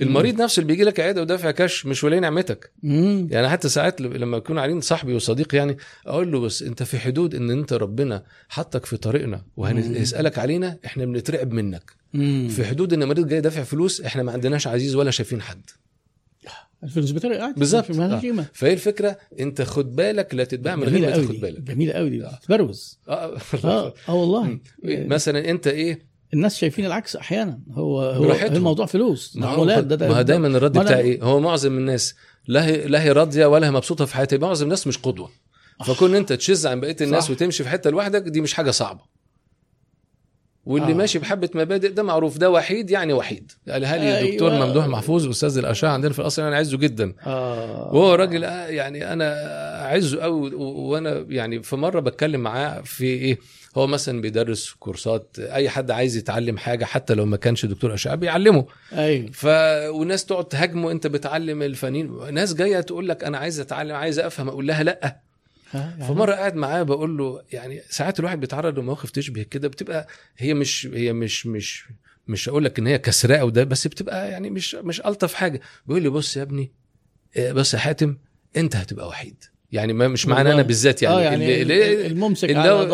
المريض نفسه اللي بيجي لك عيادة ودافع كاش مش ولي نعمتك. يعني حتى ساعات لما يكون قاعدين صاحبي وصديقي يعني أقول له بس أنت في حدود إن أنت ربنا حطك في طريقنا وهيسالك علينا إحنا بنترعب منك. مم. في حدود إن مريض جاي دافع فلوس إحنا ما عندناش عزيز ولا شايفين حد. الفلوس بتاعي قاعد بالظبط. آه. قيمة. فهي الفكرة أنت خد بالك لا تتباع من غير ما تاخد بالك. جميلة قوي دي. آه. تبروز. آه. آه آه والله. مثلا أنت إيه؟ الناس شايفين العكس أحيانا. هو هو براحتهم. الموضوع فلوس. ما هو معمولات ده ده ما دايما الرد ما أنا- بتاع إيه؟ هو معظم الناس لا هي لا هي راضية ولا هي مبسوطة في حياتها. معظم الناس مش قدوة. فكون أنت تشز عن بقية الناس صح. وتمشي في حتة لوحدك دي مش حاجة صعبة. واللي آه. آه. ماشي بحبة مبادئ ده معروف. ده وحيد يعني وحيد. قالها لي أيوة. الدكتور ممدوح محفوظ أستاذ الأشعة عندنا في القصر؟ أنا عايزه جدا. آه. وهو راجل آه، يعني أنا اعزه قوي وأنا يعني في مرة بتكلم معاه في إيه هو مثلا بيدرس كورسات أي حد عايز يتعلم حاجة حتى لو ما كانش دكتور أشعة بيعلمه. أيوه. ف وناس تقعد تهاجمه أنت بتعلم الفنانين ناس جاية تقول لك أنا عايز أتعلم عايز أفهم أقول لها لأ. يعني فمرة قاعد معاه بقول له يعني ساعات الواحد بيتعرض لمواقف تشبه كده بتبقى هي مش هي مش مش مش هقول لك إن هي كسراء وده بس بتبقى يعني مش مش ألطف حاجة بيقول لي بص يا ابني آه، بص يا حاتم أنت هتبقى وحيد يعني ما مش معنى أنا. بالذات يعني آه يعني اللي- الممسك اللي على آه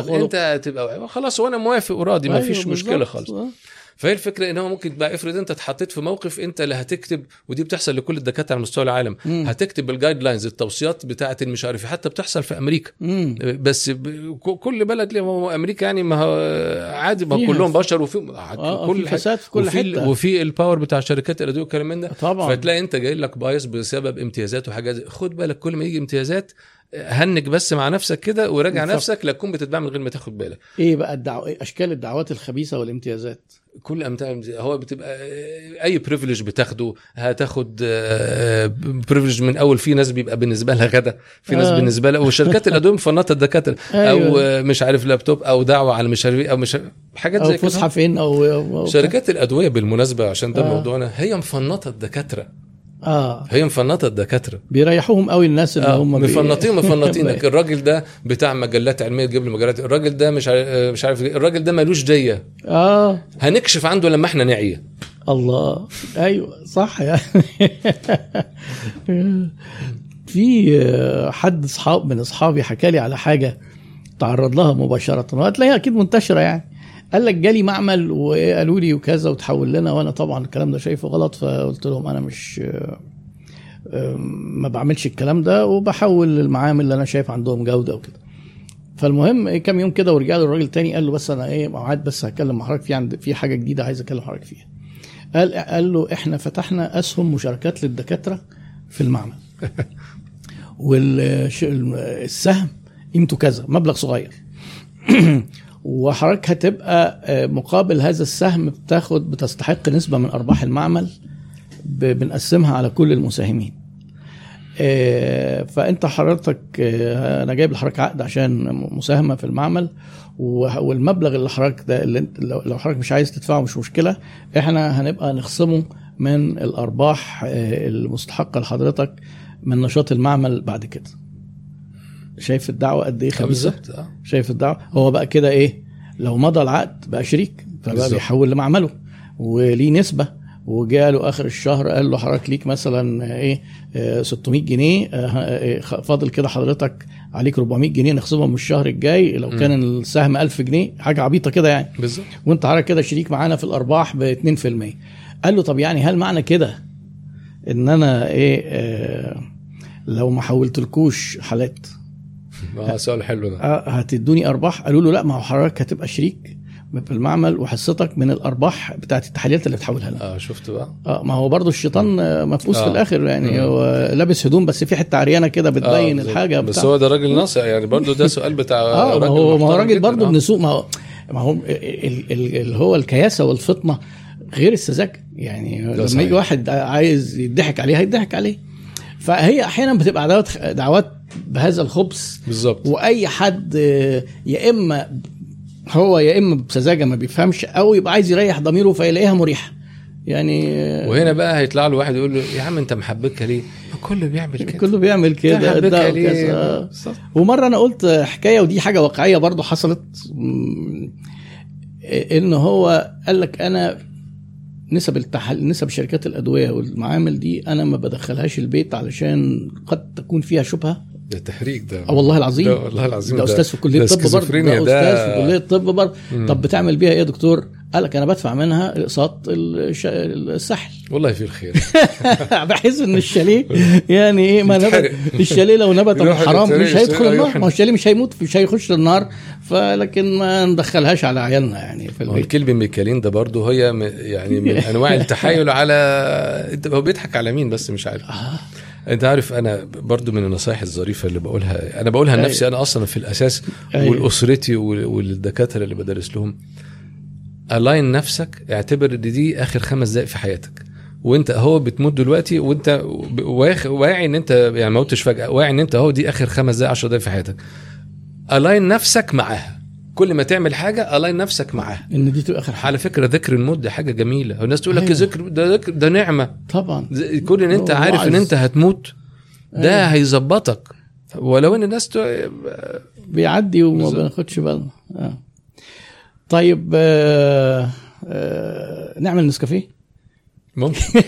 ضميره. أنت هتبقى وحيد. خلاص وأنا موافق وراضي ما أيوة فيش مشكلة. خالص آه. فهي الفكرة إن هو ممكن بقى افرض أنت اتحطيت في موقف أنت اللي هتكتب ودي بتحصل لكل الدكاترة على مستوى العالم مم. هتكتب الجايد لاينز التوصيات بتاعه المش عارف إيه. حتى بتحصل في أمريكا مم. بس كل بلد ليه هو أمريكا يعني ما عادي ما. كلهم بشر وفي آه كل في حاجة. فساد في كل وفي ال- حتة وفي ال power بتاع شركات الادويه والكلام من ده طبعا فتلاقي أنت جاي لك بايظ بسبب امتيازات وحاجات خد بالك كل ما يجي امتيازات هنج بس مع نفسك كده وراجع. نفسك لا تكون بتتباع من غير ما تاخد بالك إيه بقى الدعوة إيه أشكال الدعوات الخبيثة والامتيازات كل إمتى هو بتبقى أي privilege بتاخده هتاخد privilege من أول في ناس بيبقى بالنسبة لها غدا في ناس آه. بالنسبة لها وشركات الادويه مفنطه الدكاتره أو أيوة. آه، مش عارف لابتوب أو دعوة على مش عارف إيه، أو مش حاجات أو زي كده فسحة فين أو أو- شركات الأدوية بالمناسبة عشان ده آه. موضوعنا هي مفنطه الدكاتره آه. هي مفنطه الدكاترة. بيريحوهم قوي الناس اللي آه، هم بي- مفنطين مفنطينك الراجل ده بتاع مجلات علمية تجيب له مجلات. الراجل ده مش عارف مش عارف الراجل ده ملوش ديه آه. هنكشف عنده لما إحنا نعية. الله. أيوه صح يعني. في آه، حد اصحاب من أصحابي حكى لي على حاجة تعرض لها مباشرة. وهتلاقيها أكيد منتشرة يعني. قال لك جالي معمل وقالوا لي وكذا وتحول لنا وأنا طبعا الكلام ده شايفه غلط فقلت لهم أنا مش ما بعملش الكلام ده وبحول للمعامل اللي أنا شايف عندهم جودة وكده. فالمهم كام يوم كده ورجع له الراجل تاني قال له بس أنا إيه موعد بس هتكلم حضرتك في عند في حاجة جديدة عايز أكلم حضرتك فيها. قال قال له إحنا فتحنا أسهم مشاركات للدكاترة في المعمل. والسهم قيمته كذا مبلغ صغير. وحضرتك هتبقى آه، مقابل هذا السهم بتاخد بتستحق نسبة من أرباح المعمل بنقسمها على كل المساهمين. آه، فأنت حضرتك آه، أنا جايب لحضرتك عقد عشان مساهمة في المعمل والمبلغ اللي حضرتك ده اللي لو حضرتك مش عايز تدفعه مش مشكلة إحنا هنبقى نخصمه من الأرباح المستحقة لحضرتك من نشاط المعمل بعد كده. شايف الدعوة قد إيه آه، خبيثة؟ بالظبط آه. شايف الدعوة؟ هو بقى كده إيه؟ لو مضى العقد بقى شريك فبقى بالظبط. بيحول لمعمله وليه نسبة. وجاله آخر الشهر قال له حضرتك ليك مثلا إيه؟ آه، 600 جنيه آه، آه، خ- فاضل كده حضرتك عليك 400 جنيه نخصمهم من الشهر الجاي لو كان السهم 1000 جنيه حاجة عبيطة كده يعني. بالظبط. وأنت حضرتك كده شريك معانا في الأرباح ب 2% قال له طب يعني هل معنى كده إن أنا إيه؟ آه لو ما حولتلكوش حالات؟ آه سؤال حلو ده آه، هتدوني أرباح قالوا له لا ما هو حضرتك هتبقى شريك في المعمل وحصتك من الأرباح بتاعت التحاليات اللي بتحولها لنا آه شفت بقى آه ما هو برضه الشيطان آه، مفقوس في آه. الآخر يعني. هو لابس هدوم بس في حتة عريانة كده بتبين آه، الحاجة بس. هو ده راجل ناصع يعني برضو ده سؤال بتاع آه ما راجل هو ما هو راجل. برضه آه. ابن سوق ما هو ما هو ال- ال- اللي هو الكياسة والفطنة غير السذاجة يعني لما. يجي واحد عايز يضحك عليه هيضحك عليه فهي أحيانا بتبقى دعوات دعوات بهذا الخبث بالظبط وأي حد آه، يا إما هو يا إما بسذاجة ما بيفهمش أو يبقى عايز يريح ضميره فيلاقيها مريحة يعني آه، وهنا بقى هيطلع له واحد يقول له يا عم أنت محبكها ليه؟ كله بيعمل كده كله بيعمل كده ده. ليه؟ آه. ومرة أنا قلت حكاية ودي حاجة واقعية برضو حصلت مم، إن هو قال لك أنا نسب التحل نسب شركات الأدوية والمعامل دي أنا ما بدخلهاش البيت علشان قد تكون فيها شبهة ده تهريج ده. آه والله العظيم. ده والله العظيم. ده أستاذ في كلية ده الطب برضه. ده ده أستاذ في كلية الطب برضه. طب بتعمل بيها إيه يا دكتور؟ قال لك أنا بدفع منها أقساط الش- السحل. والله في الخير. بحس إن الشاليه يعني إيه ما. نبت الشاليه لو نبت حرام مش هيدخل النار. ما هو الشاليه مش هيموت مش هيخش النار. فلكن ما ندخلهاش على عيالنا يعني في البيت. الكلب ميكالين ده برضه هي يعني من أنواع التحايل على هو بيضحك على مين بس مش عارف. آه. انت عارف أنا برضو من النصائح الظريفة اللي بقولها أنا بقولها أيوة. لنفسي أنا أصلا في الاساس أيوة. ولاسرتي وال- والدكاترة اللي بدرس لهم الاين نفسك اعتبر إن دي آخر خمس دقائق في حياتك وانت هو بتموت دلوقتي وانت واعي إن انت يعني ما متش فجأة واعي إن انت هو دي آخر خمس دقائق 10 دقائق في حياتك align نفسك معاها كل ما تعمل حاجة align نفسك معاها إن دي تبقى آخر حاجة على فكرة ذكر الموت دي حاجة جميلة والناس تقول لك أيوة. ذكر ده ذكر ده نعمة طبعا كون إن أنت عارف إن. أنت هتموت ده أيوة. هيظبطك ولو إن الناس ت... بيعدي وما. بناخدش بالنا آه. طيب آه آه نعمل نسكافيه ممكن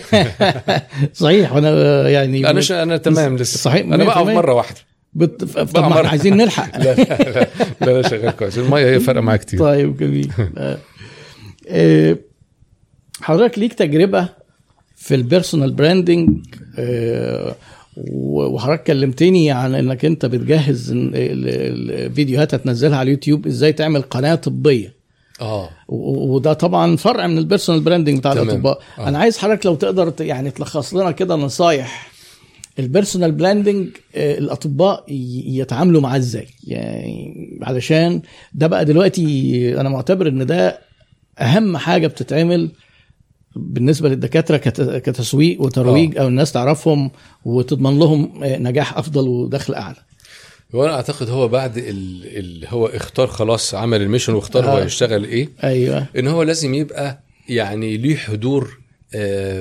صحيح وأنا يعني أنا ش... أنا تمام لسه صحيح، أنا بقف 100%. مرة واحدة بت... طب بقى ما مرة. إحنا عايزين نلحق لا لا لا, لا, لا شغال كويس المية هي فارقه معايا كتير طيب جميل آه. آه، حضرتك ليك تجربة في ال personal branding آه، وحضرتك كلمتني عن إنك أنت بتجهز ال- ال- الفيديوهات هتنزلها على اليوتيوب إزاي تعمل قناة طبية آه وده طبعا فرع من personal branding بتاع. الأطباء آه. أنا عايز حضرتك لو تقدر يعني تلخص لنا كده نصايح ال personal branding الأطباء ي- يتعاملوا معاه إزاي؟ يعني علشان ده بقى دلوقتي أنا معتبر إن ده أهم حاجة بتتعمل بالنسبة للدكاترة كت- كتسويق وترويج أو الناس تعرفهم وتضمن لهم آه، نجاح أفضل ودخل أعلى. وأنا أعتقد هو بعد ال... ال... هو اختار خلاص عمل ال mission واختار هو آه. يشتغل إيه؟ أيوه. إن هو لازم يبقى يعني ليه حضور آه،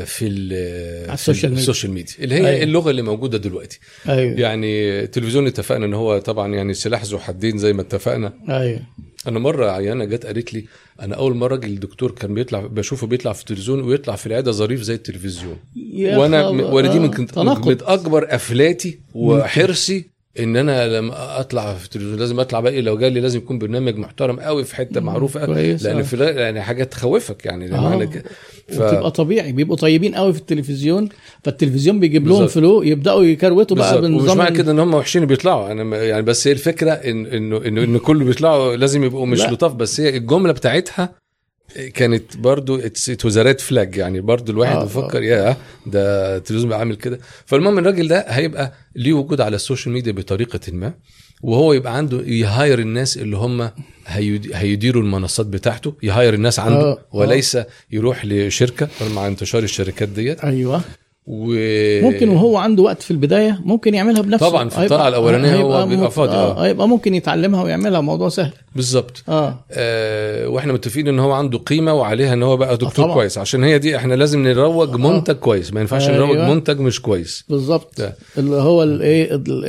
في ال- على ال social في media. ال social media اللي هي أيوة. اللغة اللي موجودة دلوقتي أيوه يعني التلفزيون اتفقنا إن هو طبعا يعني سلاح ذو حدين زي ما اتفقنا أيوه أنا مرة عيانة جت قالت لي أنا أول مرة راجل الدكتور كان بيطلع بشوفه بيطلع في التلفزيون ويطلع في العيادة ظريف زي التلفزيون يا وأنا. وأنا دي آه، من كنت تناقض. من أكبر أفلاتي وحرصي إن أنا لما أطلع في التلفزيون لازم أطلع بقى لو جالي لازم يكون برنامج محترم قوي في حتة معروفة قوي كويس، لأن آه. في يعني حاجة تخوفك يعني آه. ك- ف... وتبقى طبيعي بيبقوا طيبين قوي في التلفزيون فالتلفزيون بيجيب لهم. فلو يبدأوا يكروتوا بقى بالظبط ومش بالنظام معنى كده إن هم وحشين بيطلعوا أنا يعني بس هي الفكرة إن إنه إنه إن كله بيطلعوا لازم يبقوا مش. لطاف بس هي الجملة بتاعتها كانت برضو ات واز ريد فلاج يعني برضو الواحد آه، بيفكر يا ده التلفزيون بقى عامل كده. فالمهم الراجل ده هيبقى ليه وجود على السوشيال ميديا بطريقة ما وهو يبقى عنده يهاير الناس اللي هم هيد- هيديروا المنصات بتاعته يهاير الناس عنده آه، آه. وليس يروح لشركة مع انتشار الشركات ديت. أيوه. و ممكن وهو عنده وقت في البداية ممكن يعملها بنفسه. طبعاً، في الطلعة الأولانية هو بيبقى ممكن- فاضي، آه. آه. هيبقى ممكن يتعلمها ويعملها موضوع سهل. بالظبط. آه. آه وإحنا متفقين إن هو عنده قيمة وعليها إن هو بقى دكتور طبعاً. كويس. عشان هي دي إحنا لازم نروج منتج كويس. ما ينفعش أيوة. نروج منتج مش كويس. بالظبط. اللي هو الايه ال-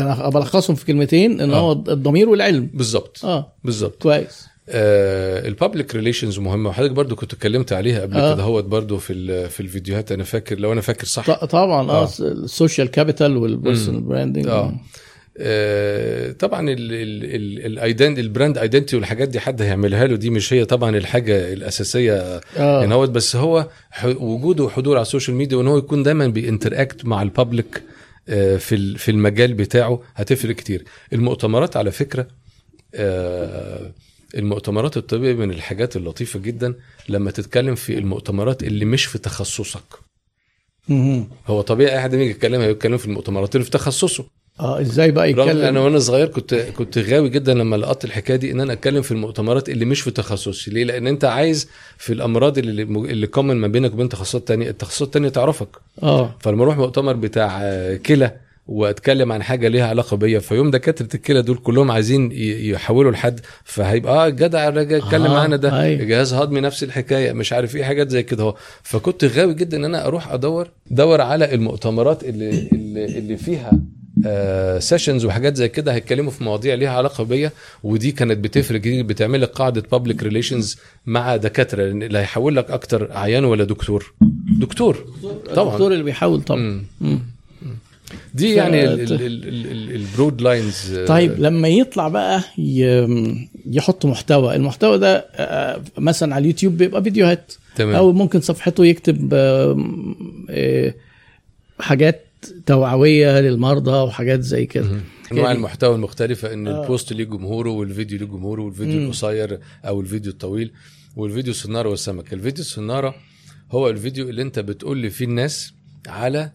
أنا بلخصهم في كلمتين إن آه. هو الضمير والعلم. بالظبط. آه. بالظبط. كويس. آه ال public relations مهمة وحضرتك برضو كنت اتكلمت عليها قبل آه. كده هوت برضو في في الفيديوهات أنا فاكر لو أنا فاكر صح. طبعا آه آه. ال social capital وال personal branding آه. آه، طبعا ال identity ال brand identity والحاجات دي حد هيعملها له دي مش هي طبعا الحاجة الأساسية آه. إن هو بس هو وجوده وحضوره على ال social media وإن هو يكون دايما بي interact مع ال public آه، في في المجال بتاعه هتفرق كتير. المؤتمرات على فكرة آه، المؤتمرات الطبية من الحاجات اللطيفة جدا لما تتكلم في المؤتمرات اللي مش في تخصصك. هو طبيعي أي حد يجي يتكلم هيتكلم في المؤتمرات اللي في تخصصه. آه إزاي بقى يتكلم؟ أنا وأنا صغير كنت كنت غاوي جدا لما لقطت الحكاية دي إن أنا أتكلم في المؤتمرات اللي مش في تخصصي. ليه؟ لأن أنت عايز في الأمراض اللي اللي كومن ما بينك وبين تخصصات تانية التخصصات التانية تعرفك. آه. فلما أروح مؤتمر بتاع كلى واتكلم عن حاجة ليها علاقة بيا. فيوم دكاترة الكلى دول كلهم عايزين يحولوا لحد فهيبقى آه جدع الراجل اتكلم آه، معانا ده. أيوة. جهاز هضمي نفس الحكاية مش عارف إيه حاجات زي كده اهو فكنت غاوي جدا إن أنا أروح أدور دور على المؤتمرات اللي اللي, اللي فيها sessions وحاجات زي كده هيتكلموا في مواضيع ليها علاقة بيا. ودي كانت بتفرق كتير بتعمل لك قاعدة public relations مع دكاترة لأن اللي هيحول لك أكتر عيان ولا دكتور؟ دكتور. طبعا. الدكتور اللي بيحول طبعا. مم. مم. دي ف- يعني ال broad lines طيب لما يطلع بقى يحط محتوى المحتوى ده آه، مثلا على اليوتيوب بيبقى فيديوهات تمام. أو ممكن صفحته يكتب آه، حاجات توعوية للمرضى وحاجات زي كده. أنواع المحتوى المختلفة إن آه. ال post ليه جمهوره والفيديو ليه جمهوره والفيديو. القصير أو الفيديو الطويل والفيديو السناره والسمكه الفيديو السناره هو الفيديو اللي أنت بتقول لي فيه الناس على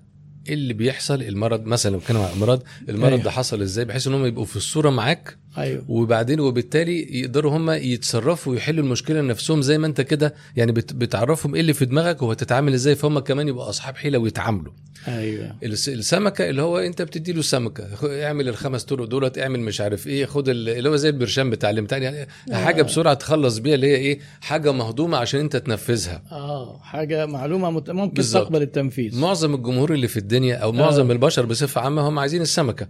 اللي بيحصل المرض مثلا لو كانوا عن امراض المرض أيوه. ده حصل إزاي بحيث إن هم يبقوا في الصورة معاك أيوه. وبعدين وبالتالي يقدروا هم يتصرفوا ويحلوا المشكلة لنفسهم زي ما انت كده يعني بت- بتعرفهم إيه اللي في دماغك وهتتعامل إزاي فهم كمان يبقوا أصحاب حيلة ويتعاملوا. أيوه. الس- السمكة اللي هو أنت بتدي له سمكه اعمل الخمس طرق دولت اعمل مش عارف إيه خد ال- اللي هو زي البرشام بتاع الامتحان يعني حاجة بسرعة تخلص بيها اللي هي إيه حاجة مهضومة عشان أنت تنفذها. آه حاجة معلومة مت... ممكن. تقبل التنفيذ. معظم الجمهور اللي في الدنيا أو معظم البشر بصفة عامة هم عايزين السمكة.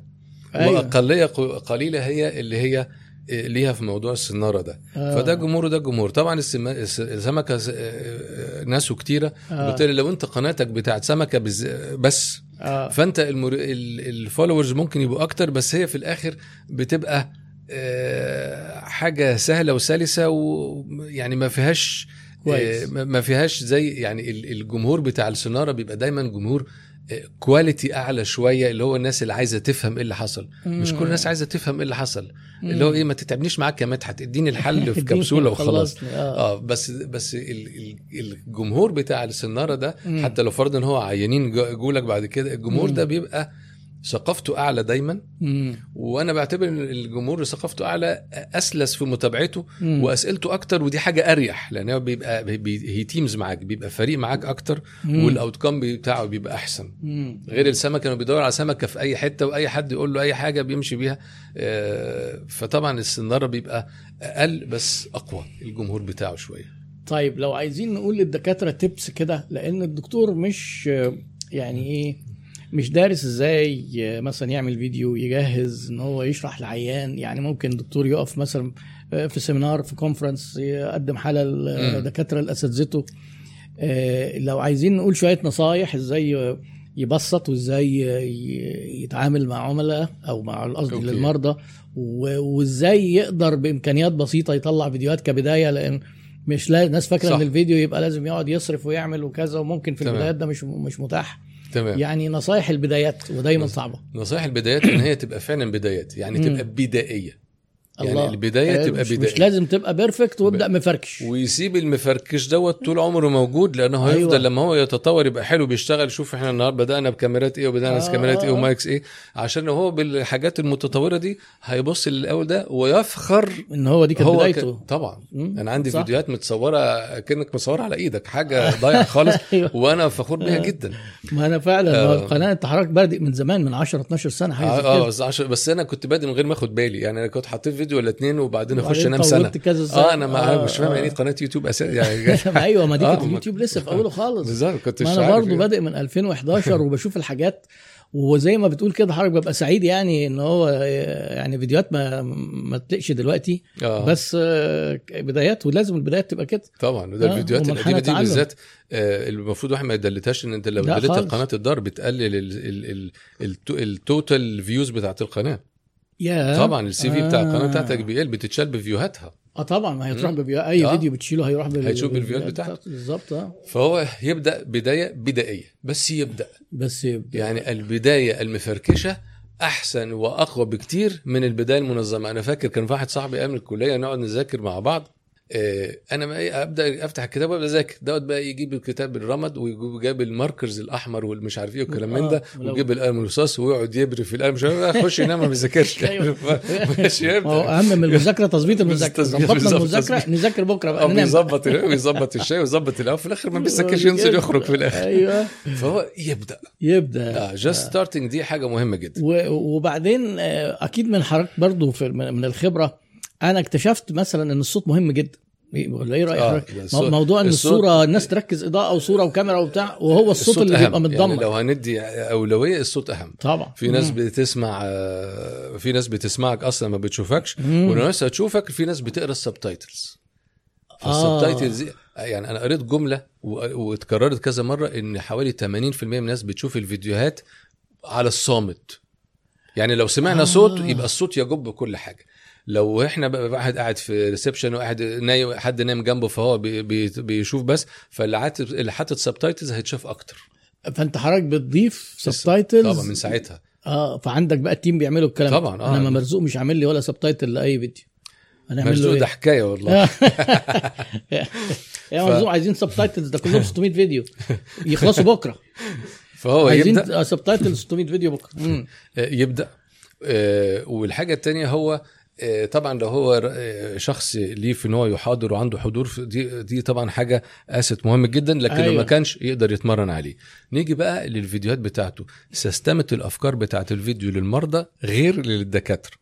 أيوة. وأقلية قليلة هي اللي هي ليها في موضوع السنارة ده آه. فده جمهور وده جمهور طبعا السم- الس- السمكة آه، ناسه كتيره آه. لو أنت قناتك بتاعت سمكة بز... بس آه فأنت المر... الفولورز ممكن يبقوا أكتر بس هي في الآخر بتبقى آه، حاجة سهلة وسلسة ويعني ما فيهاش. آه، ما فيهاش زي يعني ال- الجمهور بتاع السنارة بيبقى دايما جمهور quality أعلى شوية اللي هو الناس اللي عايزة تفهم إيه اللي حصل. مش كل الناس عايزة تفهم إيه اللي حصل. اللي هو إيه ما تتعبنيش معاك يا مدحت اديني الحل في كبسولة وخلاص. آه. آه بس بس ال- ال- الجمهور بتاع السناره ده مم. حتى لو فرض ان هو عيانين جو- جولك بعد كده الجمهور مم. ده بيبقى ثقافته أعلى دايما مم. وأنا بعتبر إن الجمهور اللي ثقافته أعلى أسلس في متابعته مم. وأسئلته أكتر ودي حاجة أريح لأن هو بيبقى بي he teams معاك بيبقى فريق معاك أكتر مم. وال outcome بتاعه بيبقى أحسن مم. غير السمكة انه بيدور على سمكة في أي حتة وأي حد يقول له أي حاجة بيمشي بيها آه، فطبعا السنارة بيبقى أقل بس أقوى الجمهور بتاعه شوية طيب لو عايزين نقول للدكاترة tips كده لأن الدكتور مش يعني إيه مش دارس إزاي مثلا يعمل فيديو يجهز إن هو يشرح لعيان يعني ممكن دكتور يقف مثلا في seminar في conference يقدم حالة لدكاتره لأساتذته آه، لو عايزين نقول شوية نصايح إزاي يبسط وإزاي يتعامل مع عملاء أو مع قصدي okay. للمرضى وإزاي يقدر بإمكانيات بسيطة يطلع فيديوهات كبداية لأن مش لا ناس فاكرة. إن الفيديو يبقى لازم يقعد يصرف ويعمل وكذا وممكن في. البدايات ده مش مش متاح تمام. يعني نصايح البدايات ودايما صعبة. نصائح البدايات إن هي تبقى فعلا بدايات يعني. تبقى بدائية. يعني الله البداية آه، تبقى مش, بدائيه مش لازم تبقى perfect وابدأ مفركش ويسيب المفركش دوت طول عمره موجود لأنه هيفضل أيوة. لما هو يتطور يبقى حلو بيشتغل شوف إحنا النهارده بدأنا بكاميرات إيه وبدأنا آه، بكاميرات إيه آه. و mics إيه عشان هو بالحاجات المتطورة دي هيبص للأول ده ويفخر إن هو دي كانت بدايته ك... طبعا أنا عندي صح. فيديوهات متصورة كأنك مصورة على إيدك حاجة ضايعة خالص أيوة. وأنا فخور بيها آه. جدا ما أنا فعلا آه. القناه انت حضرتك بادئ من زمان من 10 12 سنة حاجة آه, آه بس, عشر بس أنا كنت بادئ من غير ما أخد بالي يعني أنا كنت حطيت فيديو ولا اتنين وبعدين أخش أنام سنة. آه أنا ما آه، مش فاهم آه. يعني قناة يوتيوب أساسا يعني أيوه ما دي آه، كانت ما- اليوتيوب لسه في أوله خالص بالظبط كنت ما أنا برضه يعني. بادئ من 2011 وبشوف الحاجات وزي ما بتقول كده حضرتك ببقى سعيد يعني إن هو يعني فيديوهات ما ما تلاقيش دلوقتي آه. بس آه، بدايات ولازم البدايات تبقى كده طبعا وده آه، الفيديوهات القديمة دي. بالذات آه، المفروض واحد ما يدلتهاش إن أنت لو دلت. قناة الدار بتقلل ال- ال- ال- التو- التوتال فيوز بتاعت القناة يا طبعا السي في بتاع القناة آه. بتاعتك بيقل بتتشال بفيوهات آه طبعا ما هتروح مم. بفيديو أي آه. فيديو بتشيله هيروح بال- هيشوف بالفيديوهات بتاعته. بالظبط آه فهو يبدأ بداية بدائية بس يبدأ بس يبدأ. يعني البداية المفركشة أحسن وأقوى بكتير من البداية المنظمة أنا فاكر كان في واحد صاحبي أيام الكلية نقعد نذاكر مع بعض آه، أنا ما إيه، أبدأ أفتح الكتاب وأبدأ أذاكر. دوت بقى يجيب الكتاب ويجيب ال markers الأحمر والمش عارف إيه والكلام من ده آه، ويجيب القلم الرصاص ويقعد يبري في القلم مش عارف يخش ينام ما بيذاكرش. ماشي هو. أهم من المذاكرة تظبيط المذاكرة. ظبطنا المذاكرة. نذاكر بكرة بقى بيظبط ويظبط الشاي ويظبط القهوة في الآخر ما بيسكتش ينزل يخرج في الآخر. أيوه. فهو يبدأ. يبدأ. just starting دي حاجة مهمة جدا. وبعدين آه، أكيد من حضرتك برضو من من الخبرة أنا اكتشفت مثلا إن الصوت مهم جدا ولا إيه رأيك آه، الصوت- موضوع إن الصوت- الصورة الناس تركز إضاءة وصورة وكاميرا وبتاع وهو الصوت, اللي أهم. بيبقى متدمر يعني لو هندي أولوية الصوت أهم طبعا في ناس مم. بتسمع آه، في ناس بتسمعك أصلا ما بتشوفكش. وناس هتشوفك في ناس بتقرأ ال subtitles آه. فال subtitles دي يعني أنا قريت جملة واتكررت كذا مرة إن حوالي 80% من الناس بتشوف الفيديوهات على الصامت يعني لو سمعنا آه. آه. صوت يبقى الصوت يجب كل حاجة لو إحنا بقى واحد قاعد في reception وواحد نايم حد نايم جنبه فهو بي بي بيشوف بس فاللي حاطط اللي حاطط subtitles هيتشاف أكتر. فأنت حضرتك بتضيف subtitles طبعا من ساعتها. آه فعندك بقى ال team بيعملوا الكلام. طبعاً، آه. إنما مرزوق مش عامل لي ولا subtitle لأي فيديو. مرزوق إيه؟ ده حكاية والله. يا ف- مرزوق عايزين subtitles ده كلهم 600 فيديو. يخلصوا بكرة. فهو عايزين يبدا subtitle 600 فيديو بكرة. يبدأ. آه، والحاجة الثانية هو آه، طبعا لو هو آه، شخص ليه في إن هو يحاضر وعنده حضور دي دي طبعا حاجة asset مهم جدا لكن أيوة. لو. ما كانش يقدر يتمرن عليه نيجي بقى للفيديوهات بتاعته سيستمة الأفكار بتاعت الفيديو للمرضى غير للدكاترة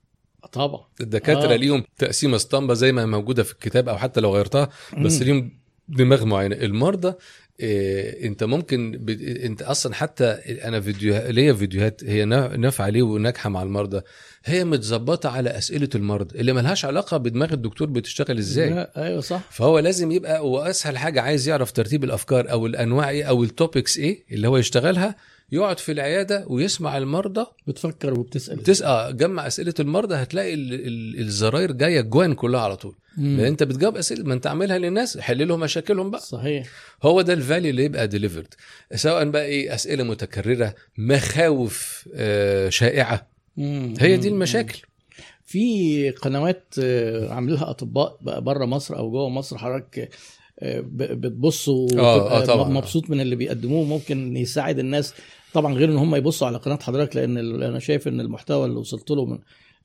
طبعا الدكاترة آه. آه. ليهم تقسيمه اسطمبة زي ما موجودة في الكتاب أو حتى لو غيرتها بس. ليهم دماغ معينة المرضى إيه انت ممكن ب... انت أصلا حتى أنا فيديو ليا فيديوهات هي نا- نافعة ليه وناجحة مع المرضى. هي متظبطة على أسئلة المرضى اللي ملهاش علاقة بدماغ الدكتور بتشتغل إزاي. لا، أيوه صح. فهو لازم يبقى وأسهل حاجة عايز يعرف ترتيب الأفكار أو الأنواع إيه أو التوبكس إيه اللي هو يشتغلها يقعد في العيادة ويسمع المرضى. بتفكر وبتسأل. تسأل جمع أسئلة المرضى هتلاقي ال- ال- الزراير جاية جوان كلها على طول. مم. لأن أنت بتجاوب أسئلة ما أنت عاملها للناس حل لهم مشاكلهم بقى. صحيح. هو ده ال value اللي يبقى delivered سواء بقى إيه أسئلة متكررة مخاوف آه، شائعة. مم. هي دي مم. المشاكل. في قنوات آه، عاملينها أطباء بقى بره مصر أو جوه مصر حضرتك آه، بتبص آه، وتبقى طبعاً. مبسوط من اللي بيقدموه ممكن يساعد الناس طبعا غير إن هم يبصوا على قناة حضرتك لأن أنا شايف إن المحتوى اللي وصلت له من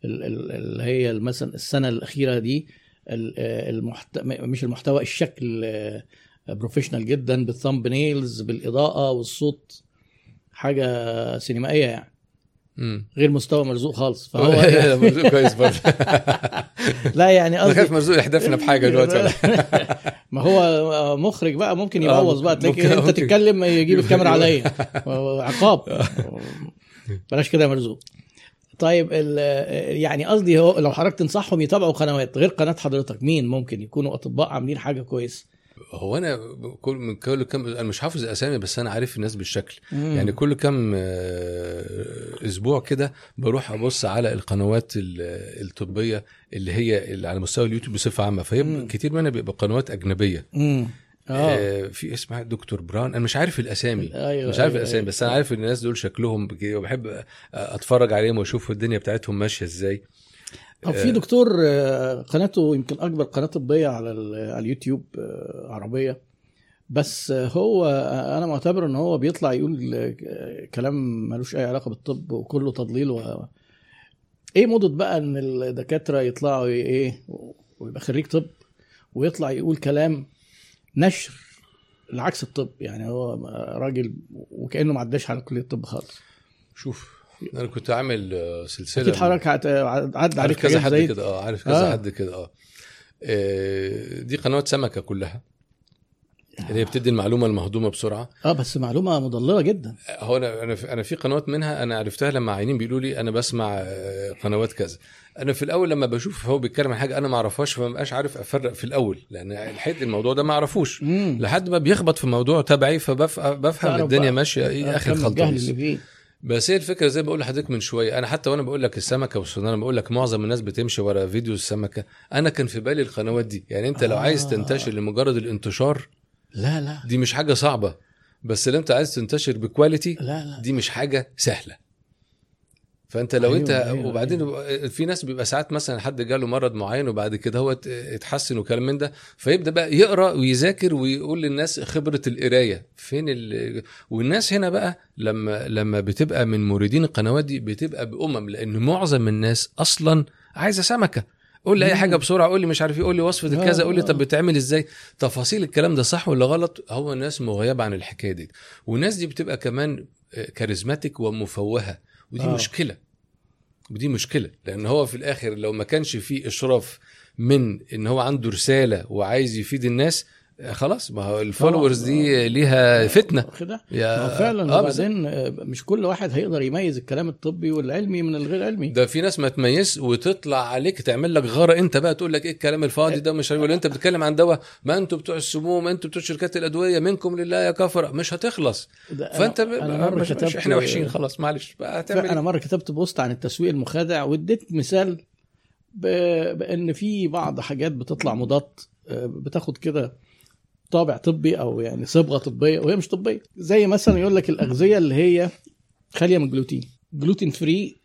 ال- ال- اللي هي مثلا السنة الأخيرة دي ال- آه، المحت... مش المحتوى الشكل professional جدا بال thumbnails بالإضاءة والصوت حاجة سينمائية يعني. غير مستوى مرزوق خالص. فهو مرزوق كويس برضه. لا يعني قصدي خايف مرزوق يحدفنا بحاجة دلوقتي ما هو مخرج بقى ممكن آه، يبوظ بقى. تلاقي انت. تتكلم يجيب الكاميرا عليا. عقاب. بلاش كده يا مرزوق. طيب يعني قصدي هو لو حضرتك تنصحهم يتابعوا قنوات غير قناة حضرتك مين ممكن يكونوا أطباء عاملين حاجة كويسه هو أنا كل من كل كم أنا مش حافظ الأسامي بس أنا عارف الناس بالشكل. مم. يعني كل كم آه، أسبوع كده بروح أبص على القنوات ال- الطبية اللي هي اللي على مستوى اليوتيوب بصفة عامة. فهي مم. كتير منها بيبقى قنوات أجنبية. امم آه. آه في اسمها دكتور براون. أنا مش عارف الأسامي. أيوه مش عارف أيوة، الأسامي أيوة. بس أنا عارف إن الناس دول شكلهم وبحب أتفرج عليهم وأشوف الدنيا بتاعتهم ماشية إزاي. أو في دكتور آه، قناته يمكن أكبر قناة طبية على على اليوتيوب آه، عربية. بس آه، هو آه، أنا معتبر إن هو بيطلع يقول آه، كلام ملوش أي علاقة بالطب وكله تضليل و... إيه موضة بقى إن الدكاترة يطلعوا إيه ويبقى خريج طب ويطلع يقول كلام نشر العكس الطب. يعني هو راجل وكأنه ما عداش على كلية الطب خالص. شوف أنا كنت عامل آه، سلسلة أكيد حضرتك عدى عارف عليك كذا حاجات حد زي كده آه عارف كذا آه. حد كده آه آه، دي قنوات سمكة كلها اللي هي بتدي المعلومة المهضومة بسرعة آه بس معلومة مضللة جدا هو أنا أنا في- أنا في قنوات منها أنا عرفتها لما عينين بيقولوا لي أنا بسمع آه، قنوات كذا أنا في الأول لما بشوف هو بيتكلم عن حاجة أنا ما أعرفهاش فما بقاش عارف أفرق في الأول لأن الحقيقة الموضوع ده ما أعرفوش. لحد ما بيخبط في موضوع تبعي فبفهم الدنيا. ماشية إيه آخر خلطة. اللي فيه بس هي الفكرة زي ما بقول لحضرتك من شوية أنا حتى وأنا بقول لك السمكة والسناره بقول لك معظم الناس بتمشي ورا فيديو السمكة. أنا كان في بالي القنوات دي يعني أنت لو آه. عايز تنتشر لمجرد الانتشار لا لا. دي مش حاجة صعبة بس لو أنت عايز تنتشر بكواليتي لا لا. دي مش حاجة سهلة. فأنت لو أيوة، أنت أيوة، وبعدين في ناس بيبقى ساعات مثلا حد جاله مرض معين وبعد كده هو ات- اتحسن وكلام من ده فيبدأ بقى يقرأ ويذاكر ويقول للناس خبرة القراية. فين ال... والناس هنا بقى لما لما بتبقى من موردين القنوات دي بتبقى بأمم لأن معظم الناس أصلا عايزة سمكة. قول لي أي. حاجة بسرعة قول لي مش عارف إيه قول لي وصفة كذا قول لي. طب بتعمل إزاي؟ تفاصيل الكلام ده صح ولا غلط؟ هو الناس مغيبة عن الحكاية دي. والناس دي بتبقى كمان charismatic ومفوهة. ودي آه. مشكلة ودي مشكلة لأن هو في الآخر لو ما كانش فيه إشراف من إن هو عنده رسالة وعايز يفيد الناس خلاص ما هو ال followers دي ليها فتنة. كده يا فعلا آه وبعدين آه، مش كل واحد هيقدر يميز الكلام الطبي والعلمي من الغير علمي. ده في ناس ما تميز وتطلع عليك تعمل لك غاره انت بقى تقول لك إيه الكلام الفاضي ده مش ولا انت بتتكلم عن دواء ما أنتوا بتوع السموم أنتوا بتوع شركات الأدوية منكم لله يا كفر. مش هتخلص. ده أنا- فأنت ب... أنا مرة مش, مش كتبت- إحنا وحشين خلاص معلش. بقى هتعمل أنا إيه؟ مرة كتبت post عن التسويق المخادع واديت مثال ب- بإن في بعض حاجات بتطلع مضاد آه، بتاخد كده طابع طبي أو يعني صبغة طبية وهي مش طبية. زي مثلا يقول لك الأغذية اللي هي خالية من الجلوتين. gluten free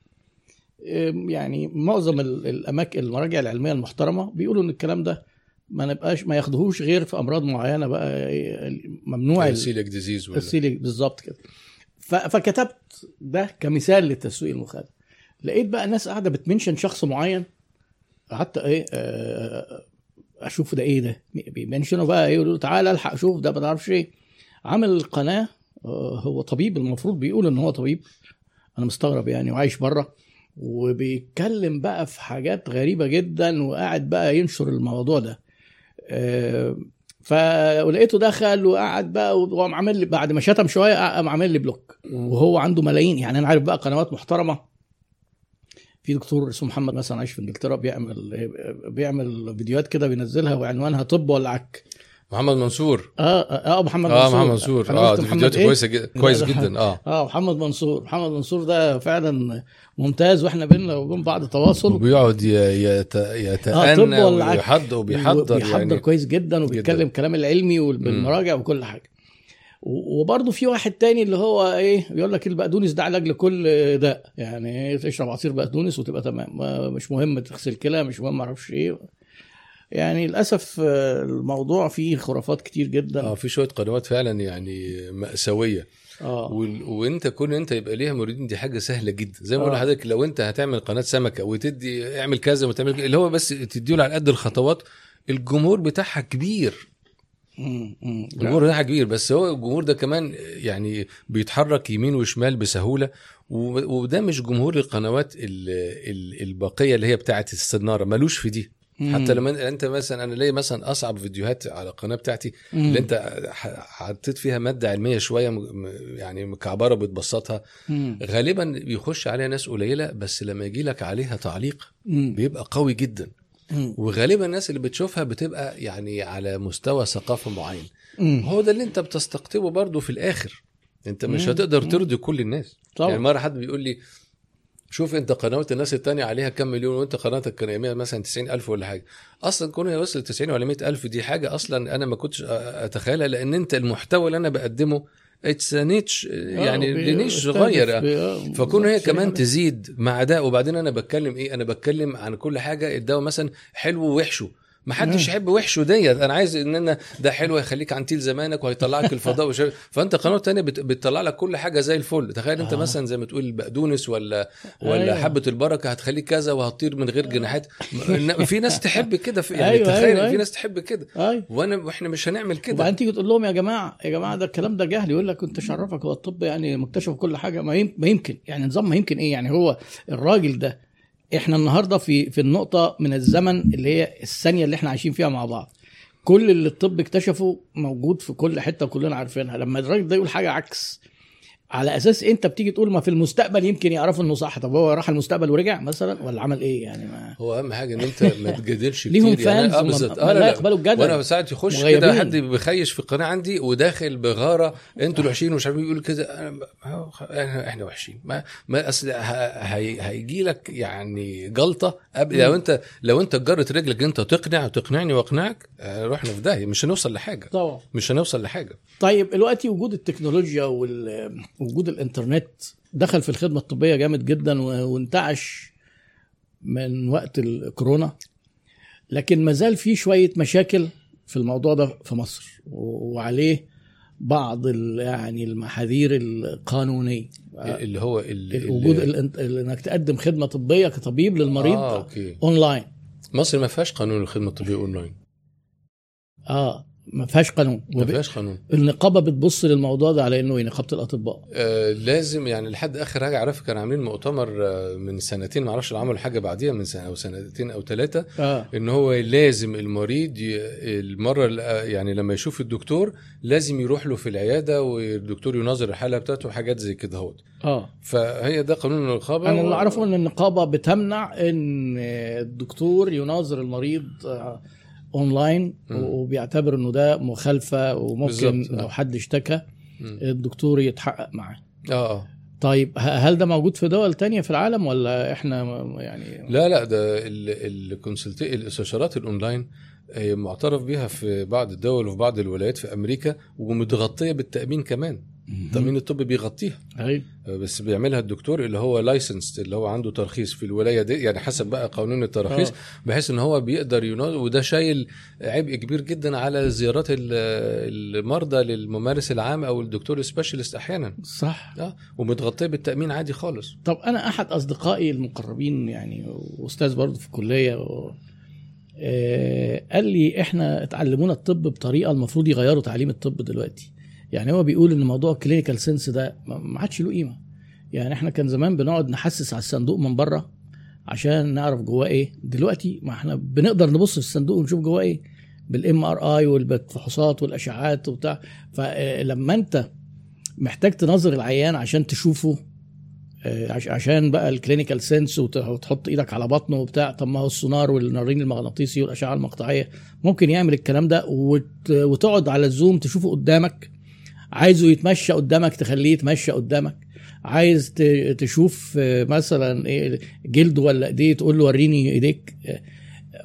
يعني معظم ال- الاماكن المراجع العلمية المحترمة بيقولوا إن الكلام ده ما نبقاش ما ياخدوهوش غير في أمراض معينة بقى آه، ممنوع ال- celiac disease ولا ال celi- بالظبط كده. فكتبت ده كمثال للتسويق المخادع لقيت بقى ناس قاعدة بتمنشن شخص معين قعدت إيه آه، أشوف ده إيه ده؟ بيمنشنوا بقى إيه يقولوا له تعالى ألحق شوف ده ما تعرفش إيه. عامل قناة آه، هو طبيب المفروض بيقول إن هو طبيب. أنا مستغرب يعني وعايش بره. وبيتكلم بقى في حاجات غريبة جدا وقاعد بقى ينشر الموضوع ده. آه، فلقيته دخل وقعد بقى وقام عامل لي بعد ما شتم شوية قام عامل لي بلوك. وهو عنده ملايين يعني أنا عارف بقى قنوات محترمة. في دكتور اسمه محمد مثلا عايش في إنجلترا بيعمل بيعمل فيديوهات كده بينزلها وعنوانها طب ولا عك. محمد منصور. آه آه, آه محمد آه منصور. محمد منصور. آه دي محمد فيديوهاته إيه؟ كويسة جدا كويس. جدا. آه. آه محمد منصور. محمد منصور ده فعلا ممتاز وإحنا بينا وبين بعض تواصل. وبيقعد يت... آه يتأنى عك. ويحضر وبيحضر بيحضر يعني. كويس جدا وبيتكلم كلام العلمي وبالمراجع وكل حاجة. وبرضه في واحد تاني اللي هو إيه بيقول لك البقدونس ده علاج لكل داء يعني تشرب عصير بقدونس وتبقى تمام ما- مش مهم تغسل كلى مش مهم معرفش إيه يعني للأسف آه، الموضوع فيه خرافات كتير جدا آه في شوية قنوات فعلا يعني مأساوية آه. وانت كون انت يبقى ليها موردين دي حاجة سهلة جدا زي ما بقول آه. لحضرتك لو انت هتعمل قناة سمكة وتدي اعمل كذا وتعمل اللي هو بس تديله على قد الخطوات الجمهور بتاعها كبير. الجمهور بتاعها كبير بس هو الجمهور ده كمان يعني بيتحرك يمين وشمال بسهولة وده مش جمهور القنوات ال... ال... الباقية اللي هي بتاعت السناره ملوش في دي مم. حتى لما انت مثلا أنا ليا مثلا أصعب فيديوهات على القناة بتاعتي مم. اللي أنت حطيت فيها مادة علمية شوية يعني مكعبرة بتبسطها. غالبا بيخش عليها ناس قليلة بس لما يجي لك عليها تعليق مم. بيبقى قوي جدا. وغالبا الناس اللي بتشوفها بتبقى يعني على مستوى ثقافة معين. هو ده اللي انت بتستقطبه برضه في الآخر انت مش. هتقدر. ترضي كل الناس طبعا. يعني مرة حد بيقول لي شوف انت قنوات الناس التانية عليها كم مليون وانت قناتك كان مثلا 90 ألف ولا حاجة أصلا كون هي وصلت 90 ولا 100 ألف دي حاجة أصلا أنا ما كنتش أتخيلها لأن أنت المحتوى اللي أنا بقدمه it's niche يعني بي- ل niche بيستهدف صغير بي- آه، فكون هي كمان بس. تزيد مع ده وبعدين أنا بتكلم إيه؟ أنا بتكلم عن كل حاجة الدواء مثلا حلو ووحشه. ما حدش. يحب وحشه ديت. أنا عايز إن أنا ده حلو هيخليك عنتيل زمانك وهيطلعك الفضاء وش... فأنت قناة تانية بت... بتطلع لك كل حاجة زي الفل. تخيل أنت آه. مثلا زي ما تقول البقدونس ولا ولا أيوة. حبة البركة هتخليك كذا وهتطير من غير جناحات. في ناس تحب كده. في... يعني أيوة، تخيل أيوة، في أيوة. ناس تحب كده. اي وأنا وإحنا مش هنعمل كده. وبعدين تيجي تقول لهم يا جماعة يا جماعة ده الكلام ده جهل. يقول لك كنت عرفك هو الطب يعني مكتشف كل حاجة. ما يم- ما يمكن. يعني نظام ما يمكن إيه؟ يعني هو الراجل ده إحنا النهارده في في النقطة من الزمن اللي هي الثانية اللي إحنا عايشين فيها مع بعض. كل اللي الطب اكتشفه موجود في كل حتة كلنا عارفينها. لما الراجل ده يقول حاجة عكس على أساس أنت بتيجي تقول ما في المستقبل يمكن يعرفوا إنه صح. طب هو راح المستقبل ورجع مثلا ولا عمل إيه يعني؟ ما هو أهم حاجة إن أنت ما تجادلش كتير. ليهم يعني فانز آه وما- بالظبط. آه لا يقبلوا الجدل. وأنا ساعات يخش. كده حد بيخيش في القناة عندي وداخل بغارة أنتوا الوحشين ومش عارفين يقول كده أنا- آه، إحنا إحنا وحشين. ما ما أصل هيجي لك يعني جلطه قبل لو انت لو أنت جرت رجلك أنت تقنع وتقنعني وأقنعك آه، رحنا في داهية. مش هنوصل لحاجة. طبعا. مش هنوصل لحاجة. طيب دلوقتي وجود التكنولوجيا وال وجود الإنترنت دخل في الخدمة الطبية جامد جدا وانتعش من وقت الكورونا. لكن ما زال في شوية مشاكل في الموضوع ده في مصر وعليه بعض يعني المحاذير القانونية. اللي هو اللي وجود إنك تقدم خدمة طبية كطبيب للمريض آه okay. online مصر ما فيهاش قانون الخدمة الطبية اونلاين آه. ما فيهاش قانون. ما فيهاش قانون. النقابة بتبص للموضوع ده على إنه إيه؟ نقابه الاطباء آه لازم يعني لحد آخر حاجة عارف كانوا عاملين مؤتمر آه من سنتين ما أعرفش لو عملوا حاجة بعديها من سنة أو سنتين أو ثلاثة آه. إن هو لازم المريض ي... المرة ال- يعني لما يشوف الدكتور لازم يروح له في العيادة والدكتور يناظر الحالة بتاعته وحاجات زي كده اهوت. آه. فهي ده قانون النقابة أنا و- اللي أعرفه إن النقابة بتمنع إن الدكتور يناظر المريض آه، أونلاين. وبيعتبر إنه ده مخالفة وممكن بالظبط. لو حد اشتكى. الدكتور يتحقق معاه آه آه طيب هل ده موجود في دول تانية في العالم ولا إحنا يعني لا لا ده ال consulta- الإستشارات الأونلاين آه، معترف بيها في بعض الدول وفي بعض الولايات في أمريكا ومتغطية بالتأمين كمان التامين الطبي بيغطيها. أيوة. بس بيعملها الدكتور اللي هو licensed اللي هو عنده ترخيص في الولاية دي يعني حسب بقى قانون التراخيص آه. بحيث إن هو بيقدر يناظر وده شايل عبء كبير جدا على زيارات ال- المرضى للممارس العام أو الدكتور ال specialist أحيانا. صح. آه ومتغطية بالتأمين عادي خالص. طب أنا أحد أصدقائي المقربين يعني واستاذ برضه في الكلية و... آه، قال لي إحنا اتعلمونا الطب بطريقة المفروض يغيروا تعليم الطب دلوقتي. يعني هو بيقول إن موضوع ال clinical sense ده ما عادش له قيمة. يعني إحنا كان زمان بنقعد نحسس على الصندوق من بره عشان نعرف جواه إيه. دلوقتي ما إحنا بنقدر نبص في الصندوق ونشوف جواه إيه. بال MRI والفحوصات والإشعاعات وبتاع. فلما أنت محتاج تنظر العيان عشان تشوفه آه، عش- عشان بقى ال clinical sense وتحط إيدك على بطنه وبتاع طب ما هو السونار والرنين المغناطيسي والأشعة المقطعية. ممكن يعمل الكلام ده وت- وتقعد على الزوم تشوفه قدامك. عايزه يتمشى قدامك تخليه يتمشى قدامك. عايز تشوف آه، مثلا إيه جلده ولا إيديه تقول له وريني إيديك.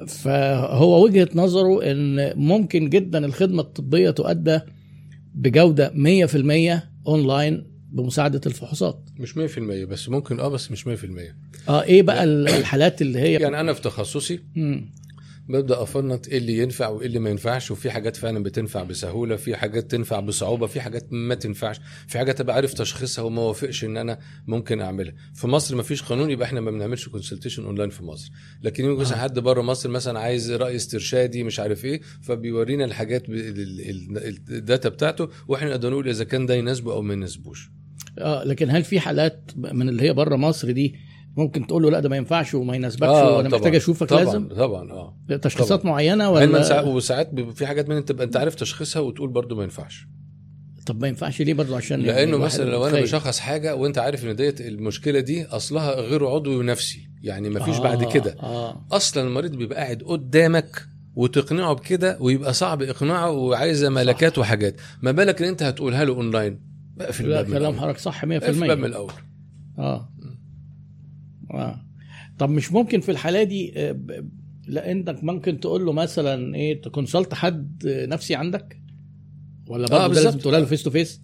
فهو وجهة نظره إن ممكن جدا الخدمة الطبية تؤدى بجودة 100% أونلاين بمساعدة الفحوصات. مش 100% بس ممكن آه بس مش 100% آه إيه بقى ال- الحالات اللي هي يعني أنا في تخصصي. ببدا افنط إيه اللي ينفع وإيه اللي ما ينفعش وفي حاجات فعلا بتنفع بسهولة في حاجات تنفع بصعوبة في حاجات ما تنفعش. في حاجات ابقى عارف تشخيصها وما وافقش إن أنا ممكن أعملها. في مصر ما فيش قانون يبقى إحنا ما بنعملش consultation online في مصر. لكن يمكن مثلا حد بره مصر مثلا عايز رأي استرشادي مش عارف إيه فبيورينا الحاجات ال data بتاعته وإحنا نقدر نقول إذا كان ده يناسبه أو ما يناسبوش. آه لكن هل في حالات من اللي هي بره مصر دي ممكن تقول له لا ده ما ينفعش وما يناسبكش آه، وأنا. محتاج أشوفك طبعا لازم. طبعا آه تشخيصات طبعاً. معينة علما ساعات ولا وساعات في حاجات من تبقى أنت عارف تشخيصها وتقول برضو ما ينفعش. طب ما ينفعش ليه برضه عشان يعني لأنه مثلا لو أنا. بشخص حاجة وأنت عارف إن ديت المشكلة دي أصلها غير عضوي ونفسي يعني ما فيش آه، بعد كده. آه. أصلا المريض بيبقى قاعد قدامك وتقنعه بكده ويبقى صعب إقناعه وعايزه ملكات وحاجات. ما بالك ان أنت هتقولها له أونلاين؟ اقفل الباب كلام. حضرتك صح 100% اقفل الباب من الأول. آه. آه. طب مش ممكن في الحالة دي آه، ب- لا انك ممكن تقول له مثلا إيه ت consult حد نفسي عندك؟ ولا برضه بالظبط. لازم تقولها له face to face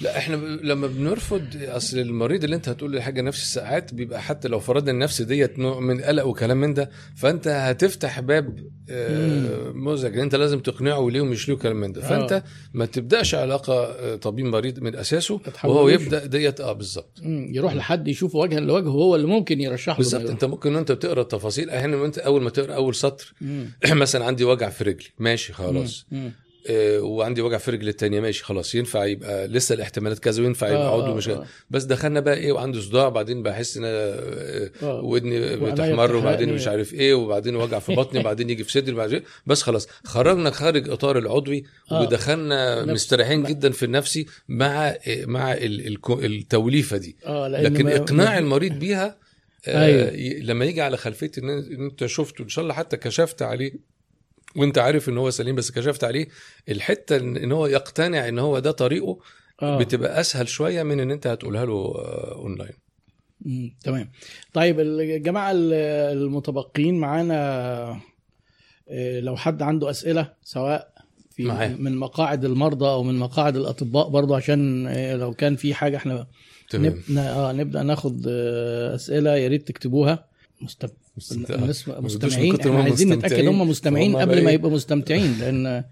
لا إحنا ب... لما بنرفض أصل المريض اللي انت هتقول له حاجة نفس الساعات بيبقى حتى لو فرضنا النفس ديت نوع من قلق وكلام من ده فانت هتفتح باب آه، مزعج انت لازم تقنعه وليه ومش ليه وكلام من ده. آه. فانت ما تبدأش علاقة آه، طبيب مريض من أساسه. وهو يبدأ ديت آه بالظبط. مم، يروح لحد يشوفه وجها لوجه هو اللي ممكن يرشحه. بالظبط. انت ممكن وانت بتقرأ التفاصيل أحيانا انت أول ما تقرأ أول سطر مم. مثلا عندي وجع في رجلي. ماشي خلاص. مم. آه، وعندي وجع في رجلي التانية ماشي خلاص ينفع يبقى لسه الاحتمالات كذا وينفع يبقى آه، عضو آه، مش آه. بس دخلنا بقى إيه وعندي صداع بعدين بحس إن آه، آه. ودني بتحمر وبعدين. مش عارف إيه وبعدين وجع في بطني وبعدين يجي في صدري وبعدين بس خلاص خرجنا خارج إطار العضوي آه. ودخلنا مستريحين. جدا في النفسي مع مع التوليفة دي لأن لكن إقناع المريض بيها آه، أيوة. لما يجي على خلفيه إن أنت شفته إن شاء الله حتى كشفت عليه وانت عارف ان هو سليم بس كشفت عليه الحتة ان هو يقتنع ان هو ده طريقه آه. بتبقى أسهل شوية من إن أنت هتقولها له آه، أونلاين مم، تمام طيب الجماعة ال- المتبقين معانا آه، لو حد عنده أسئلة سواء في معاه. من مقاعد المرضى أو من مقاعد الأطباء برضو عشان آه، لو كان في حاجة إحنا تمام نبدأ ناخد أسئلة يا ريت تكتبوها مست... من مستمعين. إحنا عايزين نتأكد مستمتعين. هم مستمعين قبل ما؟ يبقوا مستمتعين لأن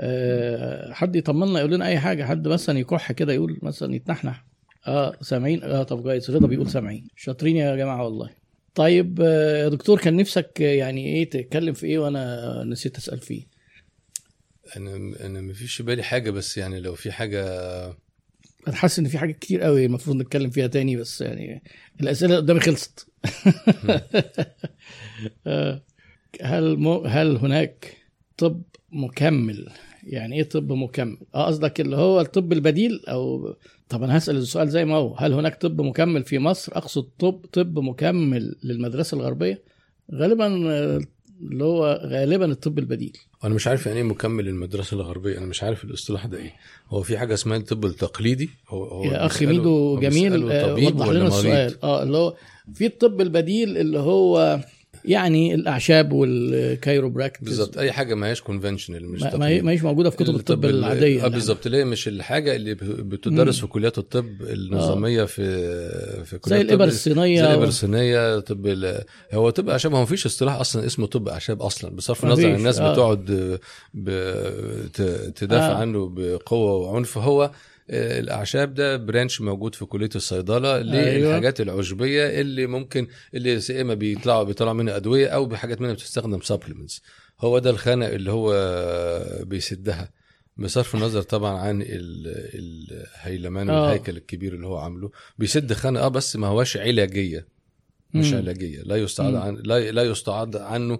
آه، حد يطمنا يقول لنا أي حاجة. حد مثلا يكح كده يقول مثلا يتنحنح. آه سامعين؟ آه طب كويس. رضا بيقول سامعين. شاطرين يا جماعة والله. طيب آه، يا دكتور كان نفسك آه، يعني إيه تتكلم في إيه وأنا نسيت أسأل فيه؟ أنا أنا ما فيش في بالي حاجة بس يعني لو في حاجة أنا حاسس إن في حاجات كتير قوي المفروض نتكلم فيها تاني بس يعني الأسئلة قدامي خلصت. آه، هل م... هل هناك طب مكمل؟ يعني إيه طب مكمل؟ آه قصدك اللي هو الطب البديل؟ أو طب أنا هسأل السؤال زي ما هو. هل هناك طب مكمل في مصر؟ أقصد طب طب مكمل للمدرسة الغربية؟ غالبا آه، اللي هو غالبا الطب البديل. أنا مش عارف يعني إيه مكمل المدرسة الغربية. أنا مش عارف الاصطلاح ده إيه. هو في حاجة اسمها الطب التقليدي؟ هو هو يا أخي ميدو جميل آه، وضح لنا؟ السؤال. آه اللي هو في الطب البديل اللي هو يعني الأعشاب وال chiropractice بالظبط أي حاجة ما هيش conventional مش ما ما. ما هيش موجودة في كتب الطب ال- العادية آه بالظبط اللي هي مش الحاجة اللي بتدرس في كليات الطب النظامية في في كليات زي. الإبر الصينية زي الابر الصينية طب ال- هو طب أعشاب هو مفيش اصطلاح أصلا اسمه طب أعشاب أصلا بصرف النظر عن الناس آه. بتقعد ب- ت- تدافع آه. عنه بقوة وعنف هو آه، الأعشاب ده branch موجود في كلية الصيدلة للحاجات العشبية اللي ممكن اللي إما بيطلعوا بيطلعوا منها أدوية أو بحاجات منها بتستخدم supplements هو ده الخانه اللي هو بيسدها بصرف النظر طبعا عن ال- الهيلمان آه. والهيكل الكبير اللي هو عامله بيسد خانه آه بس ما هواش علاجية مش مم. علاجية لا يستعاد. عن لا لا يستعاد عنه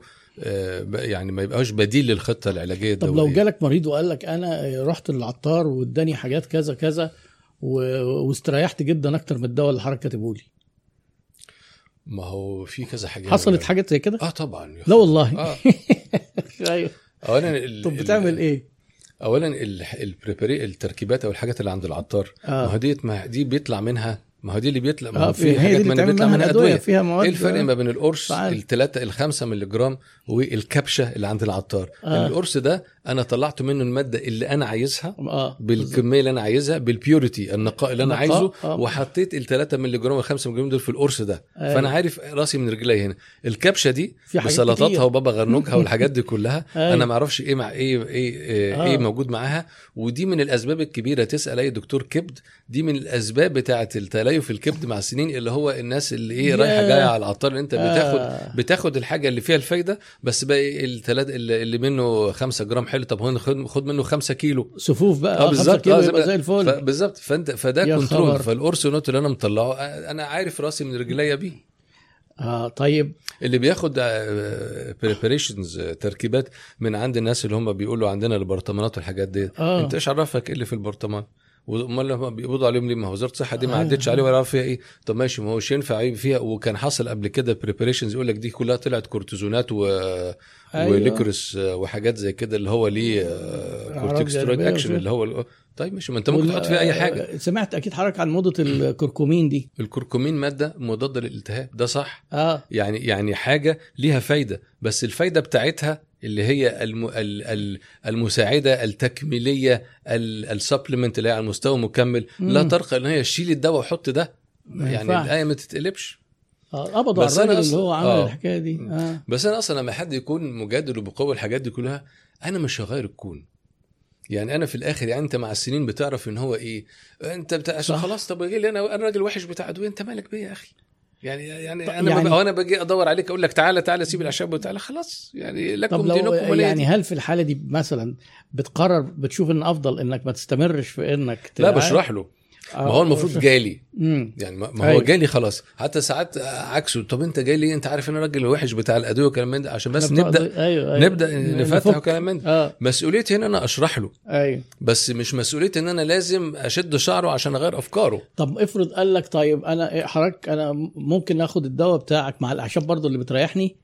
يعني ما يبقاش بديل للخطة العلاجية طب الدوائيه لو جالك مريض وقال لك أنا رحت للعطار واداني حاجات كذا كذا. واستريحت جدا أكتر من الدواء اللي حضرتك كاتبه لي. ما هو في كذا حاجة. حصلت حاجات زي كده؟ آه طبعا. لا. والله. آه. أيوه. اولا طب بتعمل إيه؟ اولا ال prepar- التركيبات أو الحاجات اللي عند العطار. آه. ما هو ديت ما دي بيطلع منها ما هو دي اللي بيطلع ما هو في في حاجات بتعمل بيطلع منها أدوية فيها مواد إيه الفرق ما بين القرص فعال. الثلاثة الخمسة مللي جرام والكبشة اللي عند العطار آه. آه. القرص ده أنا طلعت منه المادة اللي أنا عايزها آه بالكمية اللي أنا عايزها بال purity النقاء اللي أنا عايزه آه. وحطيت ال 3 مللي جرام وال 5 مللي جرام دول في القرص ده أيوة. فأنا عارف راسي من رجلي هنا الكبشة دي بسلطاتها. وبابا غنوجها والحاجات دي كلها أيوة. أنا ما أعرفش إيه مع إيه إيه إيه, آه. إيه موجود معاها ودي من الأسباب الكبيرة تسأل أي دكتور كبد دي من الأسباب بتاعة التليف الكبد مع السنين اللي هو الناس اللي إيه. رايحة جاية على العطار أنت بتاخد آه. بتاخد الحاجة اللي فيها الفايدة بس باقي الثلاثه اللي منه 5 جرام حلو طب هو خد منه 5 كيلو. صفوف بقى. آه آه بالظبط. آه، زي زي الفل. بالظبط. فانت فده controlled. فالقرص not اللي أنا مطلعه آه، أنا عارف رأسي من رجليا بيه. آه طيب. اللي بياخد preparations تركيبات من عند الناس اللي هم بيقولوا عندنا البرطمانات والحاجات دي آه. أنت إيش عرفك إيه اللي في البرطمان؟ امال لما بيقبضوا عليهم ليه؟ ما هو وزارة الصحة دي ما آه. عدتش عليه ولا فيها إيه. طب ماشي ما هوش ينفع فيها. وكان حصل قبل كده preparations يقول لك دي كلها طلعت كورتيزونات و أيوة. و liquorice آه، وحاجات زي كده اللي هو ليه كورتيكسترويد جانبية اكشن. اللي هو طيب ماشي ما انت ممكن تحط فيها أي حاجة. آه، سمعت أكيد حضرتك عن موضة الكركمين دي. الكركمين مادة مضادة للالتهاب ده صح؟ آه. يعني يعني حاجة ليها فايدة بس الفايدة بتاعتها اللي هي الم ال ال المساعدة التكميلية السبلمنت اللي هي على المستوى مكمل لا. ترقى إن هي شيل الدواء وحط ده يعني. الآية ما تتقلبش قبضوا على بس أنا الراجل اللي هو عمل آه. الحكاية دي آه بس أنا أصلا لما حد يكون مجادل وبقوة الحاجات دي كلها أنا مش هغير الكون يعني أنا في الآخر يعني أنت مع السنين بتعرف إن هو إيه أنت بتاع عشان. خلاص طب لي أنا أنا راجل وحش بتاع ادويه أنت مالك بيا يا أخي يعني يعني أنا يعني- يعني وأنا باجي أدور عليك أقول لك تعالى تعالى سيب الأعشاب وتعالى خلاص. يعني لكم طب لو دينكم ولي يعني دين. هل في الحالة دي مثلا بتقرر بتشوف إن أفضل إنك ما تستمرش في إنك لا بشرح له. ما هو المفروض جالي. يعني ما هو أيوة. جالي خلاص. حتى ساعات عكسه. طب انت جاي ليه انت عارف ان أنا راجل وحش بتاع الأدوية والكلام من ده. عشان بس نبدا أيوة أيوة. نبدأ نفتح. وكلام من ده. آه. مسؤوليتي هنا أنا أشرح له. أيوه. بس مش مسؤوليتي إن أنا لازم أشد شعره عشان أغير أفكاره. طب افرض قال لك طيب أنا إيه حضرتك أنا ممكن آخد الدواء بتاعك مع الأعشاب برضو اللي بتريحني؟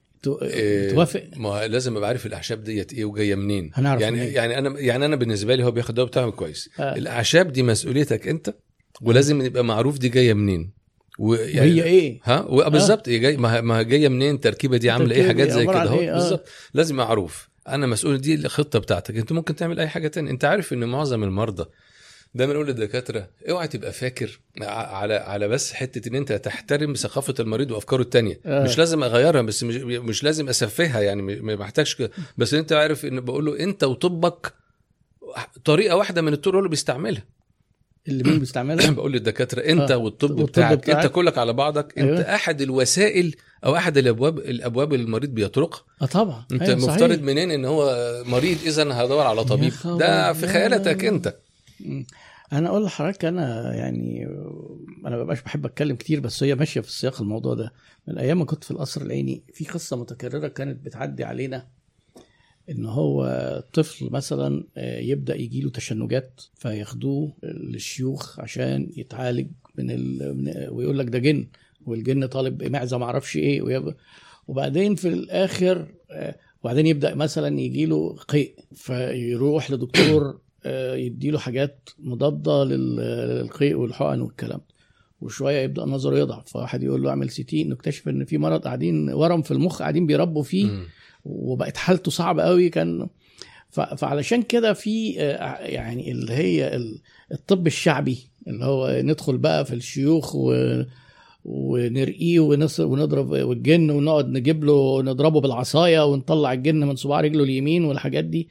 إيه، توافق؟ ما لازم أبقى عارف الأعشاب ديت إيه وجاية منين. هنعرف يعني منين. يعني أنا يعني أنا بالنسبة لي هو بياخد الدواء بتاعه كويس. آه. الأعشاب دي مسؤوليتك أنت؟ ولازم يبقى معروف دي جاية منين. ويعني وهي إيه؟ ها؟ و- بالظبط هي جاي ما هي جاية منين التركيبة دي عاملة إيه؟ حاجات زي كده أهو. إيه؟ آه. بالظبط. لازم معروف. أنا مسؤول دي الخطة بتاعتك. أنت ممكن تعمل أي حاجة تانية. أنت عارف إن معظم المرضى دايما نقول للدكاترة أوعى تبقى فاكر على على بس حتة إن أنت تحترم ثقافة المريض وأفكاره التانية. آه. مش لازم أغيرها بس مش, مش لازم أسفهها يعني ما محتاجش كده بس أنت عارف إن بقول له أنت وطبك طريقة واحدة من الطرق اللي بيستعملها. اللي مين بيستعملها بقول للدكاترة انت آه. والطب, والطب بتاعك, بتاعك. انت كلك على بعضك أيوة. انت أحد الوسائل أو أحد الأبواب الأبواب اللي المريض بيطرقها آه طبعا انت أيوة مفترض صحيح. منين إن هو مريض إذا هدور على طبيب. ده في خيالتك. أنت. أنا أقول لحضرتك أنا يعني أنا ما ببقاش بحب أتكلم كتير بس هي ماشية في سياق الموضوع ده من أيام ما كنت في القصر العيني في قصة متكررة كانت بتعدي علينا إن هو طفل مثلا آه، يبدأ يجي له تشنجات فياخدوه للشيوخ عشان يتعالج من, ال... ويقول لك ده جن والجن طالب معزة ما أعرفش إيه ويب... وبعدين في الآخر آه، وبعدين يبدأ مثلا يجي له قيء فيروح لدكتور آه، يديله حاجات مضادة لل- للقيء والحقن والكلام وشوية يبدأ نظره يضعف فواحد يقول له اعمل CT نكتشف إن في مرض قاعدين ورم في المخ قاعدين بيربوا فيه. وبقت حالته صعبة قوي كان فعلشان كده في آه، يعني اللي هي ال- الطب الشعبي اللي هو ندخل بقى في الشيوخ و ونرقيه ونضرب والجن ونقعد نجيب له نضربه بالعصاية ونطلع الجن من صباع رجله اليمين والحاجات دي.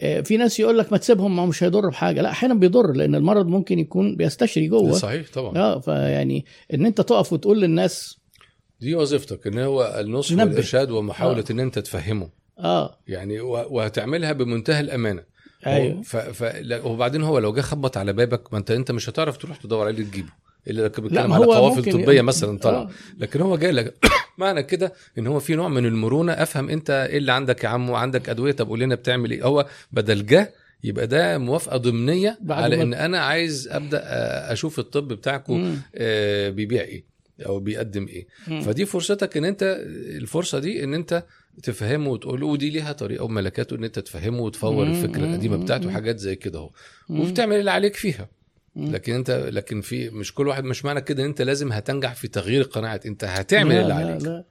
آه، في ناس يقول لك ما تسيبهم ما مش هيضر بحاجة. لا أحيانا بيضر لأن المرض ممكن يكون بيستشري جوه. صحيح طبعا. آه فيعني إن أنت تقف وتقول للناس دي وظيفتك إن هو النصح. والإرشاد ومحاولة آه. إن أنت تفهمه. آه. يعني وهتعملها بمنتهى الأمانة. أيوه. ف... ف... وبعدين هو لو جه خبط على بابك ما أنت أنت مش هتعرف تروح تدور عليه تجيبه. إلا لو كان بيتكلم على قوافل طبية ي- مثلا طلع. آه. لكن هو جاي لك معنى كده إن هو في نوع من المرونة. أفهم أنت إيه اللي عندك يا عم وعندك أدوية؟ طب قول لنا بتعمل إيه. هو بدل جه يبقى ده موافقة ضمنية على إن أنا عايز أبدأ آه، أشوف الطب بتاعكم. آه، بيبيع إيه. أو بيقدم إيه. مم. فدي فرصتك إن أنت الفرصة دي إن أنت تفهمه وتقول له ودي ليها طريقة وملكاته إن أنت تفهمه وتفور مم، الفكرة القديمة بتاعته مم. حاجات زي كده أهو. وبتعمل اللي عليك فيها. مم. لكن أنت لكن في مش كل واحد مش معنى كده إن أنت لازم هتنجح في تغيير القناعات أنت هتعمل لا اللي لا عليك. لا.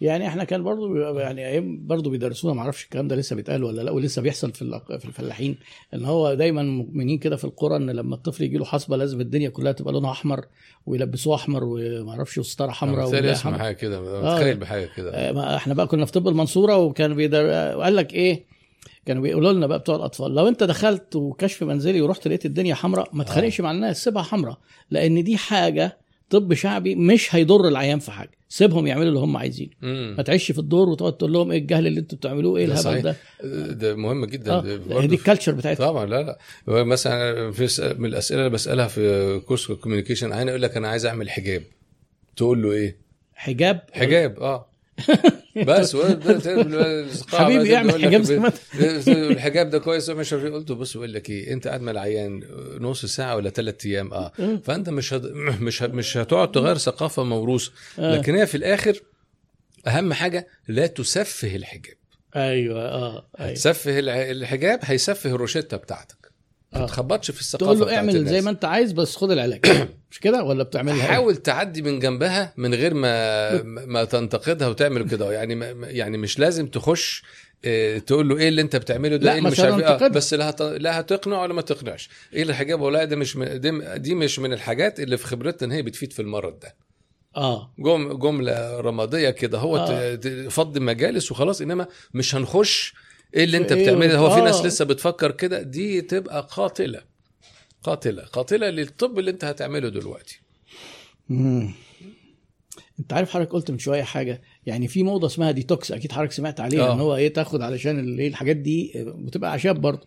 يعني إحنا كان برضو يعني أيام برضو بيدرسونا ما أعرفش الكلام ده لسه بيتقال ولا لا ولسه بيحصل في في الفلاحين إن هو دايما مؤمنين كده في القرى إن لما الطفل يجي له حصبة لازم الدنيا كلها تبقى لونها أحمر ويلبسوه أحمر وما أعرفش وستاره حمراء ولا اسمع. حاجة كده آه. متخيل بحاجة كده آه، إحنا بقى كنا في طب المنصورة وكان بيدر... آه، وقال لك إيه كانوا بيقولوا لنا بقى بتوع الأطفال لو أنت دخلت وكشف منزلي ورحت لقيت الدنيا حمراء ما تخانقش مع الناس سيبها حمراء لأن دي حاجة طب شعبي مش هيضر العيان في حاجة. سيبهم يعملوا اللي هم عايزينه. ما تعيش في الدور وتقعد تقول لهم إيه الجهل اللي أنتوا بتعملوه؟ إيه الهبل. ده؟ ده مهم جدا. ده برضه دي ال culture بتاعتها طبعا لا لا. مثلا في من الأسئلة اللي بسألها في course ال communication أنا يقول لك أنا عايز أعمل حجاب. تقول له إيه؟ حجاب؟ حجاب آه. بس حبيبي اعمل حجاب الحجاب ده كويس مش عارف إيه. قلت بص بقول لك إيه أنت قاعد مع العيان نص ساعة ولا ثلاث أيام آه. فأنت مش هت... مش ه... مش هتقعد تغير ثقافة موروثه آه. لكن هي في الآخر أهم حاجة لا تسفه الحجاب. أيوه آه أيوه. تسفه الع- الحجاب هيسفه الروشتة بتاعتك. ما آه. تخبطش في الثقافة تقول له اعمل الناس. زي ما انت عايز بس خد العلاج مش كده ولا بتعملها إيه؟ حاول تعدي من جنبها من غير ما ما تنتقدها وتعمل كده يعني ما- يعني مش لازم تخش آه، تقول له إيه اللي أنت بتعمله ده لا، إيه اللي مش عارف إيه آه،. بس لا هت... لا هتقنع ولا ما تقنعش إيه الحجاب ولا ده مش من دي, مش من الحاجات اللي في خبرتنا إن هي بتفيد في المرض ده آه جم... جملة رمادية كده هو آه. فض مجالس وخلاص إنما مش هنخش إيه اللي أنت إيه بتعمله؟ هو في آه. ناس لسه بتفكر كده؟ دي تبقى قاتلة. قاتلة. قاتلة للطب اللي أنت هتعمله دلوقتي. مم. أنت عارف حضرتك قلت من شوية حاجة. يعني في موضة اسمها ديتوكس أكيد حضرتك سمعت عليها آه. إن هو إيه تاخد علشان إيه الحاجات دي بتبقى أعشاب برضه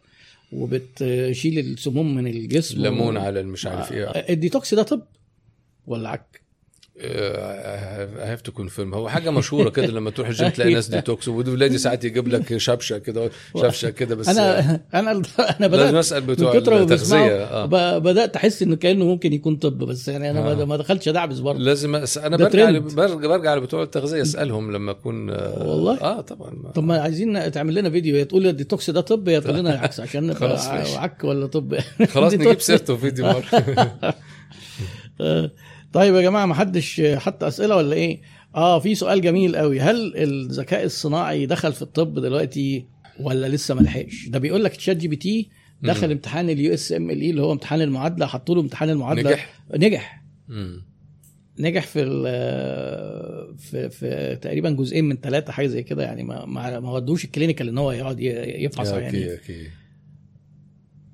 وبتشيل السموم من الجسم ليمون على المش عارف إيه. آه، الديتوكس ده طب ولا عك؟ have to confirm هو حاجة مشهورة كده لما تروح الجيم تلاقي ناس ديتوكس ولادي ساعات يجيب لك شبشة كده شبشة كده بس أنا أنا أنا لازم بدأت أسأل بتوع التغذية ب- بدأت أحس انه كأنه ممكن يكون طب بس يعني أنا ما- آه. ما دخلتش ادعبس برضه. لازم أس... أنا برجع ل... برجع, برجع لبتوع التغذية أسألهم لما أكون آه، والله؟ آه طبعا. ما... طب ما عايزين تعمل لنا فيديو يا تقول الديتوكس ده طب يا تقول لنا العكس عشان خلاص. عك ولا طب. خلاص نجيب. سيرته فيديو مره آه، طيب يا جماعة ما حدش حط أسئلة ولا إيه؟ آه في سؤال جميل قوي. هل الذكاء الصناعي دخل في الطب دلوقتي ولا لسه ما لحقش ده بيقول لك ChatGPT دخل مم. امتحان ال USMLE اللي هو امتحان المعادلة حطوا له امتحان المعادلة. نجح. نجح. مم. نجح في في في تقريبا جزئين من ثلاثة حاجة زي كده يعني. ما ما ودوش ال clinical إن هو يقعد يفحص يعني. okay okay.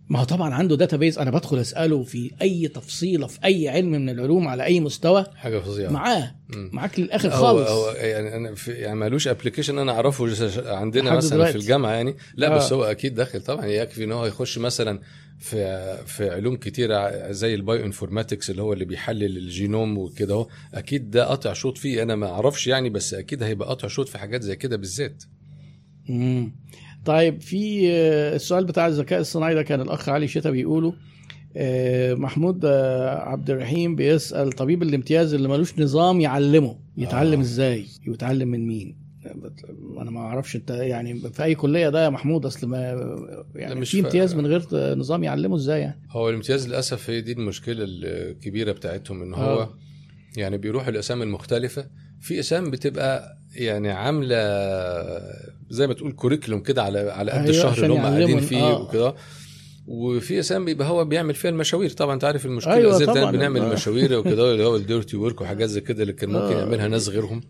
ما هو طبعا عنده database أنا بدخل أسأله في أي تفصيلة في أي علم من العلوم على أي مستوى. حاجة فظيعة. معاه. معاك للآخر خالص. هو يعني أنا في يعني مالوش application أنا أعرفه عندنا مثلا دلوقتي. في الجامعة يعني. لا آه. بس هو أكيد داخل طبعا. يكفي إن هو يخش مثلا في في علوم كتيرة زي ال bioinformatics اللي هو اللي بيحلل الجينوم وكده أهو. أكيد ده قطع شوط فيه. أنا ما أعرفش يعني بس أكيد هيبقى قطع شوط في حاجات زي كده بالذات. مم. طيب في آه، السؤال بتاع الذكاء الصناعي ده كان الأخ علي شتا بيقوله. آه، محمود آه، عبد الرحيم بيسأل طبيب الامتياز اللي ملوش نظام يعلمه يتعلم آه. إزاي؟ ويتعلم من مين؟ أنا ما أعرفش أنت يعني في أي كلية ده يا محمود؟ أصل ما يعني مش في امتياز من غير نظام يعلمه إزاي يعني؟ هو الامتياز للأسف هي دي المشكلة الكبيرة بتاعتهم إن هو آه. يعني بيروحوا الاقسام المختلفة. في اقسام بتبقى يعني عاملة زي ما تقول curriculum كده على على قد أيوة، الشهر اللي هم قاعدين فيه آه. وكده وفي اقسام بيبقى هو بيعمل فيها المشاوير طبعا أنت عارف المشكلة أيوة زي طبعاً. بنعمل آه. المشاوير وكده اللي هو ال dirty work وحاجات زي كده اللي كان ممكن آه. يعملها ناس غيرهم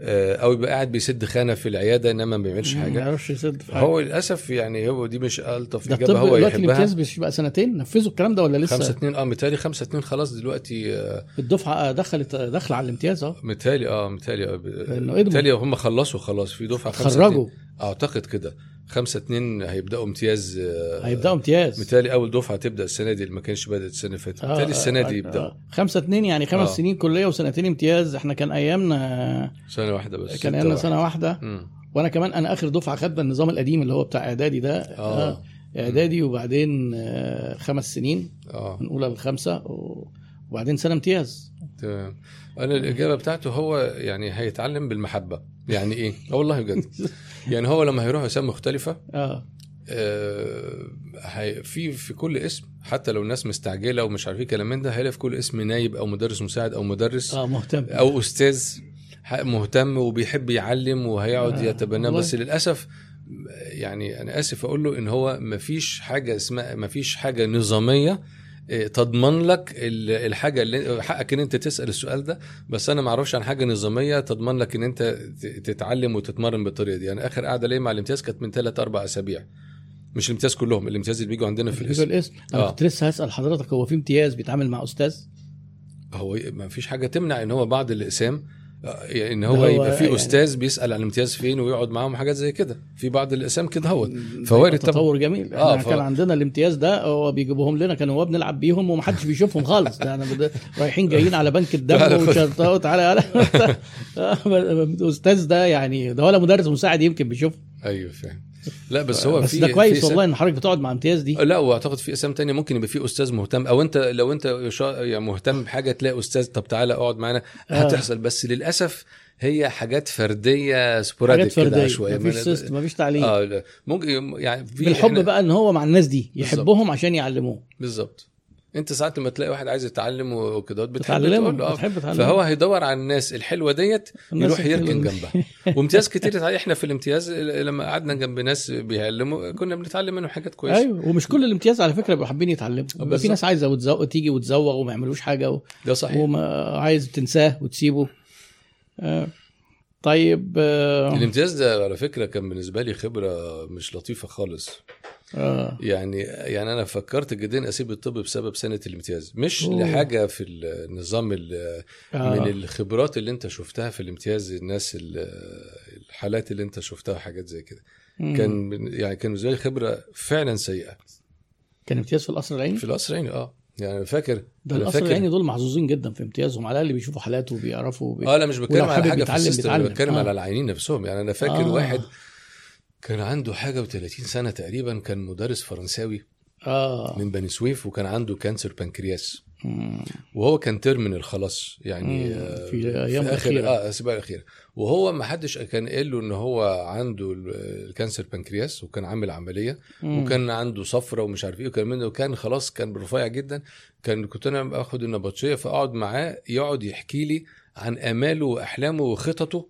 أو يبقى قاعد بيسد خانة في العيادة إنما ما بيعملش ما حاجة. يعرفش يسد. في حاجة. هو للأسف يعني هو دي مش ألطف إجابة هو دلوقتي يحبها. الامتياز مش بقى سنتين نفذوا الكلام ده ولا لسه؟ خمسة اتنين آه متهيألي خمسة اتنين خلاص دلوقتي آه، الدفعة دخلت داخلة على الامتياز اهو متهيألي آه متهيألي آه. متهيألي هم خلصوا خلاص في دفعة خمسة خرجوا. أعتقد كده. خمسة اتنين هيبدأوا امتياز آه، هيبدأوا امتياز. متهيألي أول دفعة تبدأ السنة دي اللي ما كانش بدأت السنة اللي فاتت. متهيألي السنة دي يبدأوا. خمسة اتنين يعني خمس آه. سنين كلية وسنتين امتياز. إحنا كان أيامنا سنة واحدة بس كان أيامنا واحد. سنة واحدة. مم. وأنا كمان أنا آخر دفعة خدنا النظام القديم اللي هو بتاع إعدادي ده آه. إعدادي وبعدين آه، خمس سنين. آه. من أولى لخمسة و- وبعدين سنة امتياز. تمام. أنا الإجابة بتاعته هو يعني هيتعلم بالمحبة. يعني إيه؟ آه والله بجد. يعني هو لما هيروح اقسام مختلفة آه. آه، في في كل اسم حتى لو الناس مستعجلة ومش عارفين كلام من ده هيلاقي في كل اسم نايب أو مدرس مساعد أو مدرس آه مهتم. أو أستاذ مهتم وبيحب يعلم وهيقعد آه، يتبناه. بس للأسف يعني أنا آسف أقول له إن هو مفيش حاجة اسمها مفيش حاجة نظامية آه، تضمن لك ال- الحاجة اللي حقك إن أنت تسأل السؤال ده بس أنا ما أعرفش عن حاجة نظامية تضمن لك إن أنت تتعلم وتتمرن بالطريقة دي. يعني آخر قعده ليا مع الامتياز كانت من ثلاث أربع أسابيع. مش الامتياز كلهم الامتياز اللي بيجوا عندنا في الاسم. الاسم أنا آه. كنت لسه هسأل حضرتك هو في امتياز بيتعامل مع أستاذ؟ هو ما فيش حاجة تمنع إن هو بعض الإقسام يعني إن هو هو يبقى في يعني- أستاذ بيسأل عن الامتياز فين ويقعد معاهم حاجات زي كده. في بعض الاقسام كده هو فوارد تطور جميل. آه، إحنا ف- كان عندنا الامتياز ده هو بيجيبوهم لنا كانوا هو بنلعب بيهم ومحدش بيشوفهم خالص. ده أنا بد- رايحين جايين على بنك الدم. وشرطة تعالى تعالى أستاذ ده يعني ده ولا مدرس مساعد يمكن بيشوف أيوه فاهم. لا بس هو بس في ده كويس والله إن حضرتك بتقعد مع امتياز دي. لا واعتقد في اقسام تانية ممكن يبقى في أستاذ مهتم أو أنت لو أنت يعني مهتم بحاجة تلاقي أستاذ طب تعالى اقعد معانا. آه. هتحصل بس للأسف هي حاجات فردية سبوراديك كده عشوائيه مفيش سيستم مفيش تعليم. آه. ممكن يعني في بالحب بقى إن هو مع الناس دي. يحبهم عشان يعلموه. بالظبط. انت ساعات لما تلاقي واحد عايز يتعلم وكده بتحب تقول له بتحب تعلمه فهو هيدور على الناس الحلوة ديت يروح يركن. جنبها وامتياز كتير إحنا في الامتياز لما قعدنا جنب ناس بيعلموا كنا بنتعلم منهم حاجات كويسة أيوه ومش كل الامتياز على فكرة بيبقوا حابين يتعلموا بيبقى في بالظبط. ناس عايزة وتزوق تيجي وتزوغ وما يعملوش حاجة و... ده صحيح وما عايز تنساه وتسيبه آه. طيب آه. الامتياز ده على فكرة كان بالنسبة لي خبرة مش لطيفة خالص آه. يعني يعني أنا فكرت جدا أسيب الطب بسبب سنة الامتياز مش أوه. لحاجة في النظام ال- آه. من الخبرات اللي أنت شفتها في الامتياز الناس ال- الحالات اللي أنت شفتها حاجات زي كده. كان يعني كان بالنسبة لي خبرة فعلا سيئة كان امتياز في القصر العيني في القصر العيني آه يعني فاكر ده القصر العيني دول محظوظين جدا في امتيازهم على الأقل بيشوفوا حالات وبيعرفوا وبي... آه لا مش بتكلم على حاجة في يتعلم ال system أنا بيتعلم. بتكلم آه. على العينين نفسهم يعني أنا فاكر آه. واحد كان عنده حاجة و30 سنة تقريبا كان مدرس فرنساوي آه من بني سويف وكان عنده cancer بنكرياس مم. وهو كان terminal خلاص يعني. آه، في آخر الأخيرة. آه الاسابيع الاخيره وهو ما حدش كان قال له إن هو عنده ال- الكانسر بنكرياس وكان عامل عملية مم. وكان عنده صفرة ومش عارف إيه وكان منه وكان خلاص كان رفيع جدا كان كنت أنا باخد النبطشية فأقعد معاه يقعد يحكي لي عن آماله وأحلامه وخططه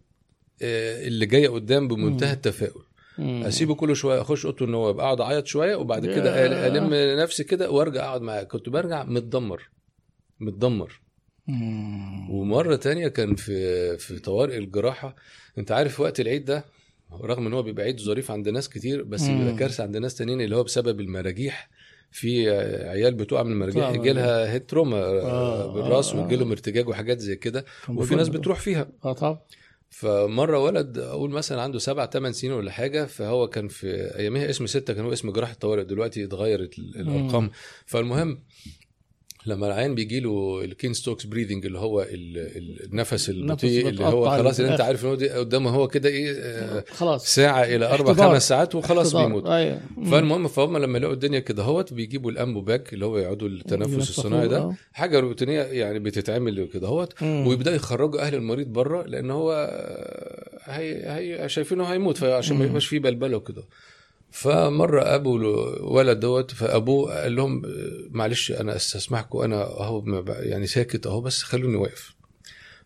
آه، اللي جاية قدام بمنتهى. التفاؤل. أسيبه كل شوية أخش أوضته إن هو يبقى اقعد أعيط شوية وبعد كده. ألم نفسي كده وأرجع أقعد معاه كنت برجع متدمر متدمر. ومرة تانية كان في في طوارئ الجراحة أنت عارف وقت العيد ده رغم إن هو بيبقى عيد ظريف عند ناس كتير بس. بيبقى كارثة عند ناس تانيين اللي هو بسبب المراجيح في عيال بتقع من المراجيح. يجي لها هيد تروما آه، بالرأس آه، ويجي لهم آه. ارتجاج وحاجات زي كده وفي ناس بتروح فيها آه طبعا فمرة ولد أقول مثلا عنده سبع ثمان سنين ولا حاجة فهو كان في أيامها اسم ستة كان هو اسم جراحه طوارئ دلوقتي اتغيرت ال- الأرقام. فالمهم لما العيان بيجي له ال Cheyne-Stokes breathing اللي هو ال- ال- النفس البطيء اللي هو خلاص اللي أنت الآخر. عارف إن هو دي قدامه هو كده إيه آه، خلاص ساعة إلى أربع. خمس ساعات وخلاص. بيموت مم. فالمهم فهم لما يلاقوا الدنيا كده هوت بيجيبوا ال Ambu bag اللي هو يقعدوا التنفس الصناعي ده آه. حاجة روتينية يعني بتتعمل كده هوت. ويبدأوا يخرجوا أهل المريض بره لأن هو آه، هي هي شايفينه هيموت فعشان ما. يبقاش فيه بلبلة وكده فمره أبو ولد دوت فأبوه قال لهم معلش أنا أستسمحكم أنا أهو يعني ساكت أهو بس خلوني واقف.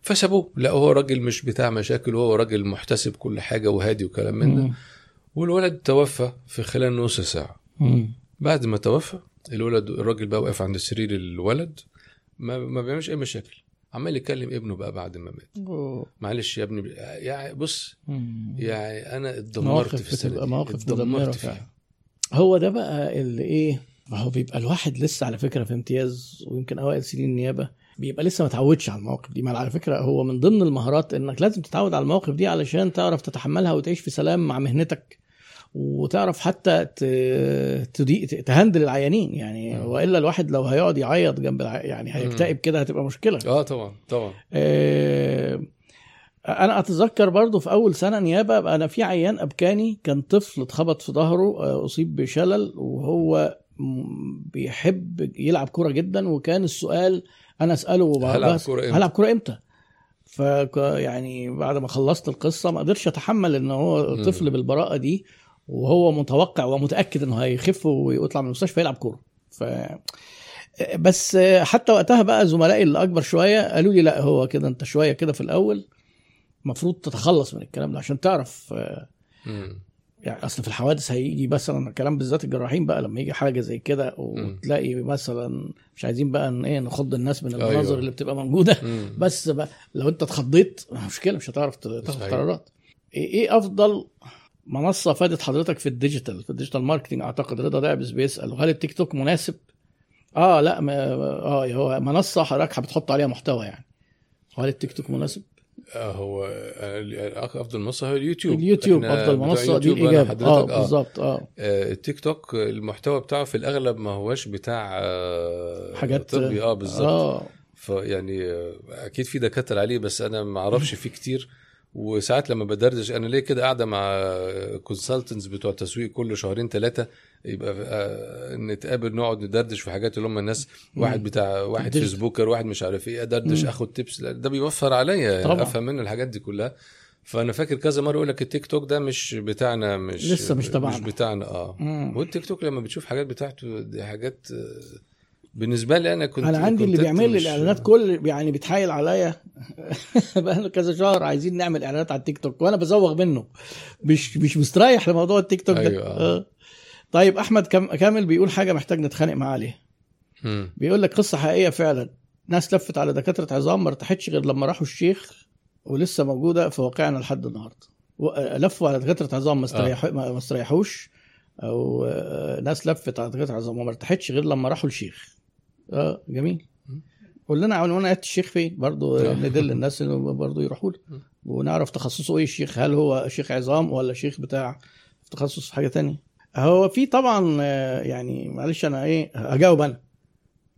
فسابوه. لا هو راجل مش بتاع مشاكل وهو راجل محتسب كل حاجة وهادي وكلام من ده. والولد توفى في خلال نص ساعة. مم. بعد ما توفى الولد الراجل بقى واقف عند سرير الولد ما, ما بيعملش أي مشاكل. عمال يكلم ابنه بقى بعد ما مات. معلش يا ابني يعني بص. يعني أنا اتدمرت في السنة دي. مواقف اتدمرت. فيها هو ده بقى اللي إيه ما هو بيبقى الواحد لسه على فكرة في امتياز ويمكن أوائل سنين النيابة بيبقى لسه ما اتعودش على المواقف دي ما على فكرة هو من ضمن المهارات إنك لازم تتعود على المواقف دي علشان تعرف تتحملها وتعيش في سلام مع مهنتك وتعرف حتى تهندل العيانين يعني مم. وإلا الواحد لو هيقعد يعيط جنب الع... يعني هيكتئب كده هتبقى مشكلة آه طبعا طبعا آه، أنا أتذكر برضو في أول سنة نيابة أنا في عيان أبكاني كان طفل اتخبط في ظهره آه، أصيب بشلل وهو بيحب يلعب كورة جدا وكان السؤال أنا أسأله هلعب كورة إمتى؟ هلعب كورة إمتى ف يعني بعد ما خلصت القصة ما قدرش أتحمل إن هو. طفل بالبراءة دي وهو متوقع ومتأكد إنه هيخف ويطلع من المستشفى يلعب كورة ف بس حتى وقتها بقى زملائي اللي أكبر شوية قالوا لي لا هو كده أنت شوية كده في الأول المفروض تتخلص من الكلام ده عشان تعرف مم. يعني أصل في الحوادث هيجي مثلا الكلام بالذات الجراحين بقى لما يجي حاجة زي كده وتلاقي مثلا مش عايزين بقى إن إيه نخض الناس من المناظر أيوة. اللي بتبقى موجودة مم. بس بقى لو أنت اتخضيت مشكلة مش هتعرف تاخد. قرارات إيه إيه أفضل منصة فادت حضرتك في ال digital في ال digital marketing أعتقد. رضا داعبس بيسأل وهل التيك توك مناسب؟ آه لا ما آه هو منصة حضرتك بتحط عليها محتوى يعني. هل التيك توك مناسب؟ آه هو آه، أفضل منصة هو اليوتيوب. اليوتيوب أفضل منصة دي الاجابه آه حضرتك آه بالظبط آه. آه، التيك توك المحتوى بتاعه في الأغلب ما هوش بتاع آه، حاجات طبي. آه بالظبط. آه. فيعني آه، أكيد في دكاترة عليه بس أنا ما أعرفش فيه كتير. وساعات لما بدردش أنا ليه كده قاعدة مع consultants بتوع تسويق كل شهرين ثلاثة يبقى آه، نتقابل نقعد ندردش في حاجات اللي هم الناس واحد بتاع واحد. فيسبوكر واحد مش عارف إيه أدردش. آخد tips ده بيوفر عليا. أفهم منه الحاجات دي كلها فأنا فاكر كذا مرة يقول لك التيك توك ده مش بتاعنا مش لسه مش تبعنا. مش بتاعنا آه. والتيك توك لما بتشوف حاجات بتاعته دي حاجات آه، بالنسبة لي أنا كنت أنا عندي اللي بيعمل لي الإعلانات كل يعني بيتحايل عليا. بقى له كذا شهر عايزين نعمل إعلانات على التيك توك وأنا بزوغ منه. مش مش مستريح لموضوع التيك توك ده. أيوة. آه. طيب أحمد كامل بيقول حاجة محتاج نتخانق معاه عليها. بيقول لك قصة حقيقية فعلا. ناس لفت على دكاترة عظام ما ارتاحتش غير لما راحوا الشيخ ولسه موجودة في واقعنا لحد النهارده. لفوا على دكاترة عظام ما استريح ما ما استريحوش. أو آه، ناس لفت على دكاترة عظام وما ارتاحتش غير لما راحوا الشيخ. آه جميل مم. قول لنا عنوانات الشيخ فين برضو آه. ندل الناس برضو يروحوا له. ونعرف تخصصه إيه الشيخ هل هو شيخ عظام ولا شيخ بتاع تخصص في حاجة تانية هو في طبعا آه، يعني معلش أنا إيه هجاوب أنا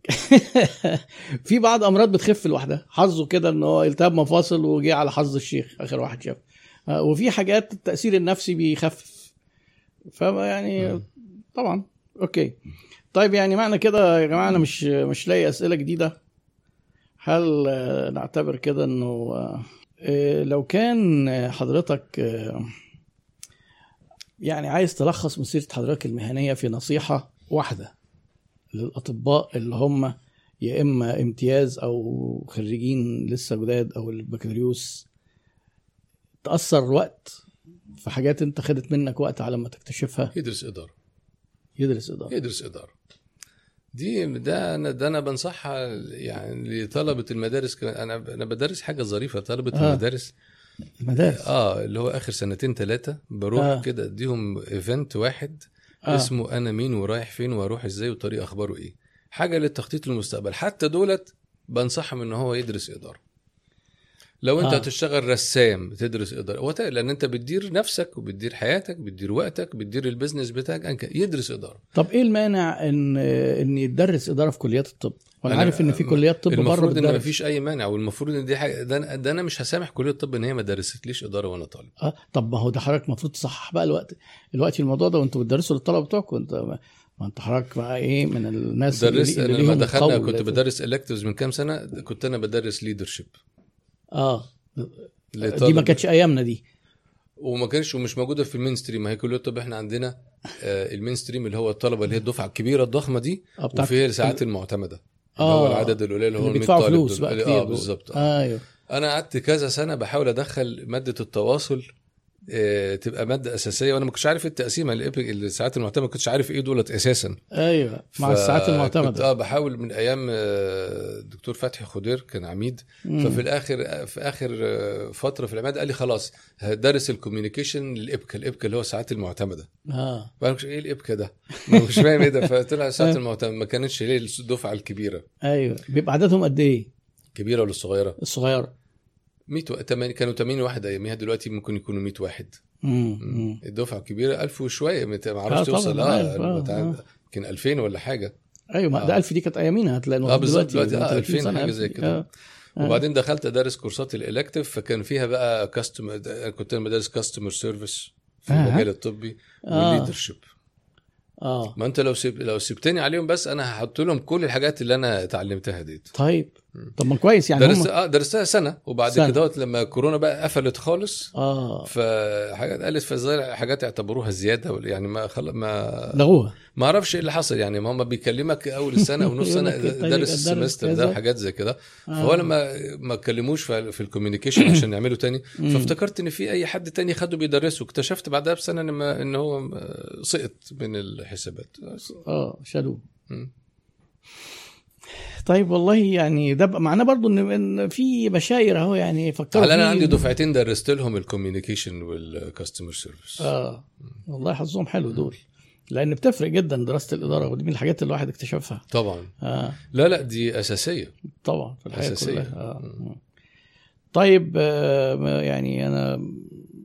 في بعض أمراض بتخف لوحدها حظه كده إن هو التهاب مفاصل وجه على حظ الشيخ آخر واحد شاف آه، وفي حاجات التأثير النفسي بيخفف فما يعني مم. طبعا أوكي طيب يعني معنى كده يا جماعة أنا مش مش لاقي أسئلة جديدة. هل نعتبر كده إنه آه، لو كان حضرتك آه، يعني عايز تلخص مسيرة حضرتك المهنية في نصيحة واحدة للأطباء اللي هم يا إما امتياز أو خريجين لسه جداد أو البكالوريوس تأثر وقت في حاجات أنت خدت منك وقت على ما تكتشفها؟ يدرس إدارة. يدرس إدارة يدرس إدارة دي ده أنا ده أنا بنصحها يعني لطلبة المدارس كمان أنا أنا بدرس حاجة ظريفة طلبة آه. المدارس المدارس آه اللي هو آخر سنتين ثلاثة بروح آه. كده أديهم event واحد. آه. اسمه أنا مين ورايح فين وأروح إزاي وطريق أخباره إيه حاجة للتخطيط للمستقبل حتى دولت بنصحهم إن هو يدرس إدارة لو انت آه. هتشتغل رسام تدرس إدارة لأن انت بتدير نفسك وبتدير حياتك بتدير وقتك بتدير ال business بتاعك يدرس إدارة. طب إيه المانع إن إن يدرس إدارة في كليات الطب؟ وأنا أنا- عارف إن في كليات طب بره المفروض إن. مفيش أي مانع والمفروض إن دي حاجة ده, أنا- ده أنا مش هسامح كلية الطب إن هي ما درستليش إدارة وأنا طالب. آه طب ما هو ده حضرتك المفروض تصحح بقى الوقت دلوقتي الموضوع ده وأنتوا بتدرسوا للطلبة بتوعكم. انت ما أنت حضرتك بقى إيه من الناس درست اللي أنا لما دخلنا كنت بدرس electives من كام سنة كنت أنا بدرس leadership آه. دي ما كانتش أيامنا دي. وما كانش ومش موجودة في ال mainstream ما هي كلية الطب. إحنا عندنا آه، ال mainstream اللي هو الطلبة اللي هي الدفعة الكبيرة الضخمة دي آه بتاعت- وفي الساعات المعتمدة. آه. هو العدد القليل اللي هو اللي ال 100 بيدفعوا فلوس. بقى آه كتير بالظبط. آه. أيوه. أنا قعدت كذا سنة بحاول أدخل مادة التواصل آه، تبقى مادة أساسية. وأنا ما كنتش عارف التقسيمه الإيبك- الساعات المعتمدة ما كنتش عارف إيه دولت أساسا. أيوه مع ف- الساعات المعتمدة. آه بحاول من أيام آه، الدكتور فتحي خضير كان عميد. مم. ففي الآخر في آخر آه، فترة في العماد قال لي خلاص هدرس الكوميونيكيشن للابكا الابكا اللي هو الساعات المعتمدة. آه. فانا إيه الابكا ده؟ مش فاهم إيه ده. فطلع الساعات المعتمدة. ما كانتش ليه الدفعة الكبيرة. أيوه. بيبقى عددهم قد إيه؟ كبيرة ولا الصغيرة؟ الصغيرة. 100 و... 80 كانوا 80 واحد اياميها دلوقتي ممكن يكونوا 100 واحد مم. الدفعة الكبيرة 1000 وشوية ما آه، أعرفش توصل عارف، آه، آه آه. يمكن 2000 ولا حاجة أيوه ما ده آه. 1000 دي كانت أيامينا هتلاقي آه بالظبط دلوقتي آه 30 2000 سنة حاجة 1000 زي. كده آه. آه. وبعدين دخلت ادرس كورسات الإلكتيف فكان فيها بقى كاستمر كنت أنا بدرس كاستمر سيرفيس في آه. المجال الطبي آه. وال leadership آه ما أنت لو سيب لو سبتني عليهم بس أنا هحط لهم كل الحاجات اللي أنا اتعلمتها ديت طيب طب ما كويس يعني درست هم آه درستها سنة وبعد سنة. كده لما كورونا بقى قفلت خالص آه فحاجات قالت فزي حاجات اعتبروها زيادة يعني ما خل... ما لغوها ما أعرفش إيه اللي حصل يعني ما هم بيكلمك أول السنة أو نص يقول سنه الطريقة درس ال semester. ده وحاجات زي كده آه. فهو لما ما اتكلموش في, ال communication عشان يعملوا تاني. فافتكرت إن في أي حد تاني خده بيدرسه اكتشفت بعدها بسنة إن, ما إن هو سقط من الحسابات آه شالوه. طيب والله يعني ده معناه برضو ان في بشاير أهو يعني فكروا على أنا. عندي دفعتين درست لهم ال communication وال customer service آه والله حظهم حلو دول. لأن بتفرق جدا دراسة الإدارة ودي من الحاجات اللي الواحد اكتشفها. طبعا. آه. لا لا دي أساسية. طبعا في الحياة أساسية. كلها. آه. طيب آه يعني أنا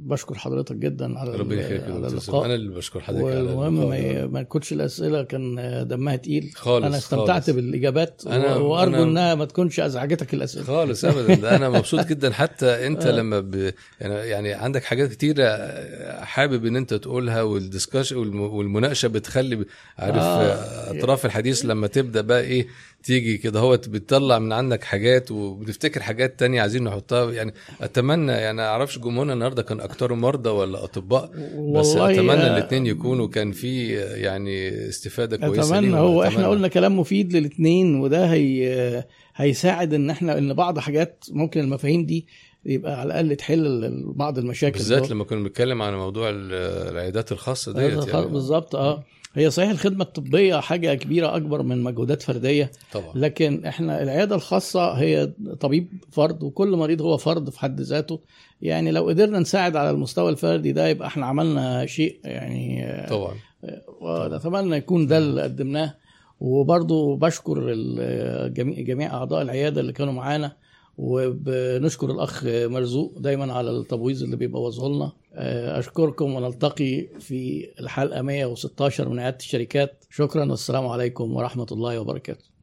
بشكر حضرتك جدا على ربنا يخليك يا على دكتور اللقاء أنا اللي بشكر حضرتك على والمهم. ما, ما تكونش الأسئلة كان دمها تقيل خالص، أنا استمتعت خالص. بالإجابات أنا- وأرجو أنا- إنها ما تكونش ازعجتك الأسئلة خالص ابدا أنا مبسوط جدا حتى أنت آه. لما ب... يعني يعني عندك حاجات كتيرة حابب إن أنت تقولها والدسكاش والم... والمناقشة بتخلي عارف آه. آه. أطراف الحديث لما تبدأ بقى إيه تيجي كده هو بتطلع من عندك حاجات وبتفتكر حاجات تانية عايزين نحطها يعني أتمنى يعني أعرفش جمهورنا النهارده كان أكتر مرضى ولا أطباء بس أتمنى آه، الاثنين يكونوا كان في يعني استفادة كويسة أتمنى هو أتمنى. إحنا قلنا كلام مفيد للاثنين وده هي هيساعد إن إحنا إن بعض حاجات ممكن المفاهيم دي يبقى على الأقل تحل بعض المشاكل بالذات. لما كنا بنتكلم عن موضوع ال- العيادات الخاصة ديت يعني بالظبط آه هي صحيح الخدمة الطبية حاجة كبيرة أكبر من مجهودات فردية طبعا. لكن إحنا العيادة الخاصة هي طبيب فرد وكل مريض هو فرد في حد ذاته. يعني لو قدرنا نساعد على المستوى الفردي ده يبقى إحنا عملنا شيء يعني آه، طبعا ونتمنى يكون ده اللي قدمناه. وبرضو بشكر جميع أعضاء العيادة اللي كانوا معانا. وبنشكر الأخ مرزوق دايما على التبويض اللي بيبوظه لنا. أشكركم ونلتقي في الحلقة 116 من عيادة الشركات. شكرا والسلام عليكم ورحمة الله وبركاته.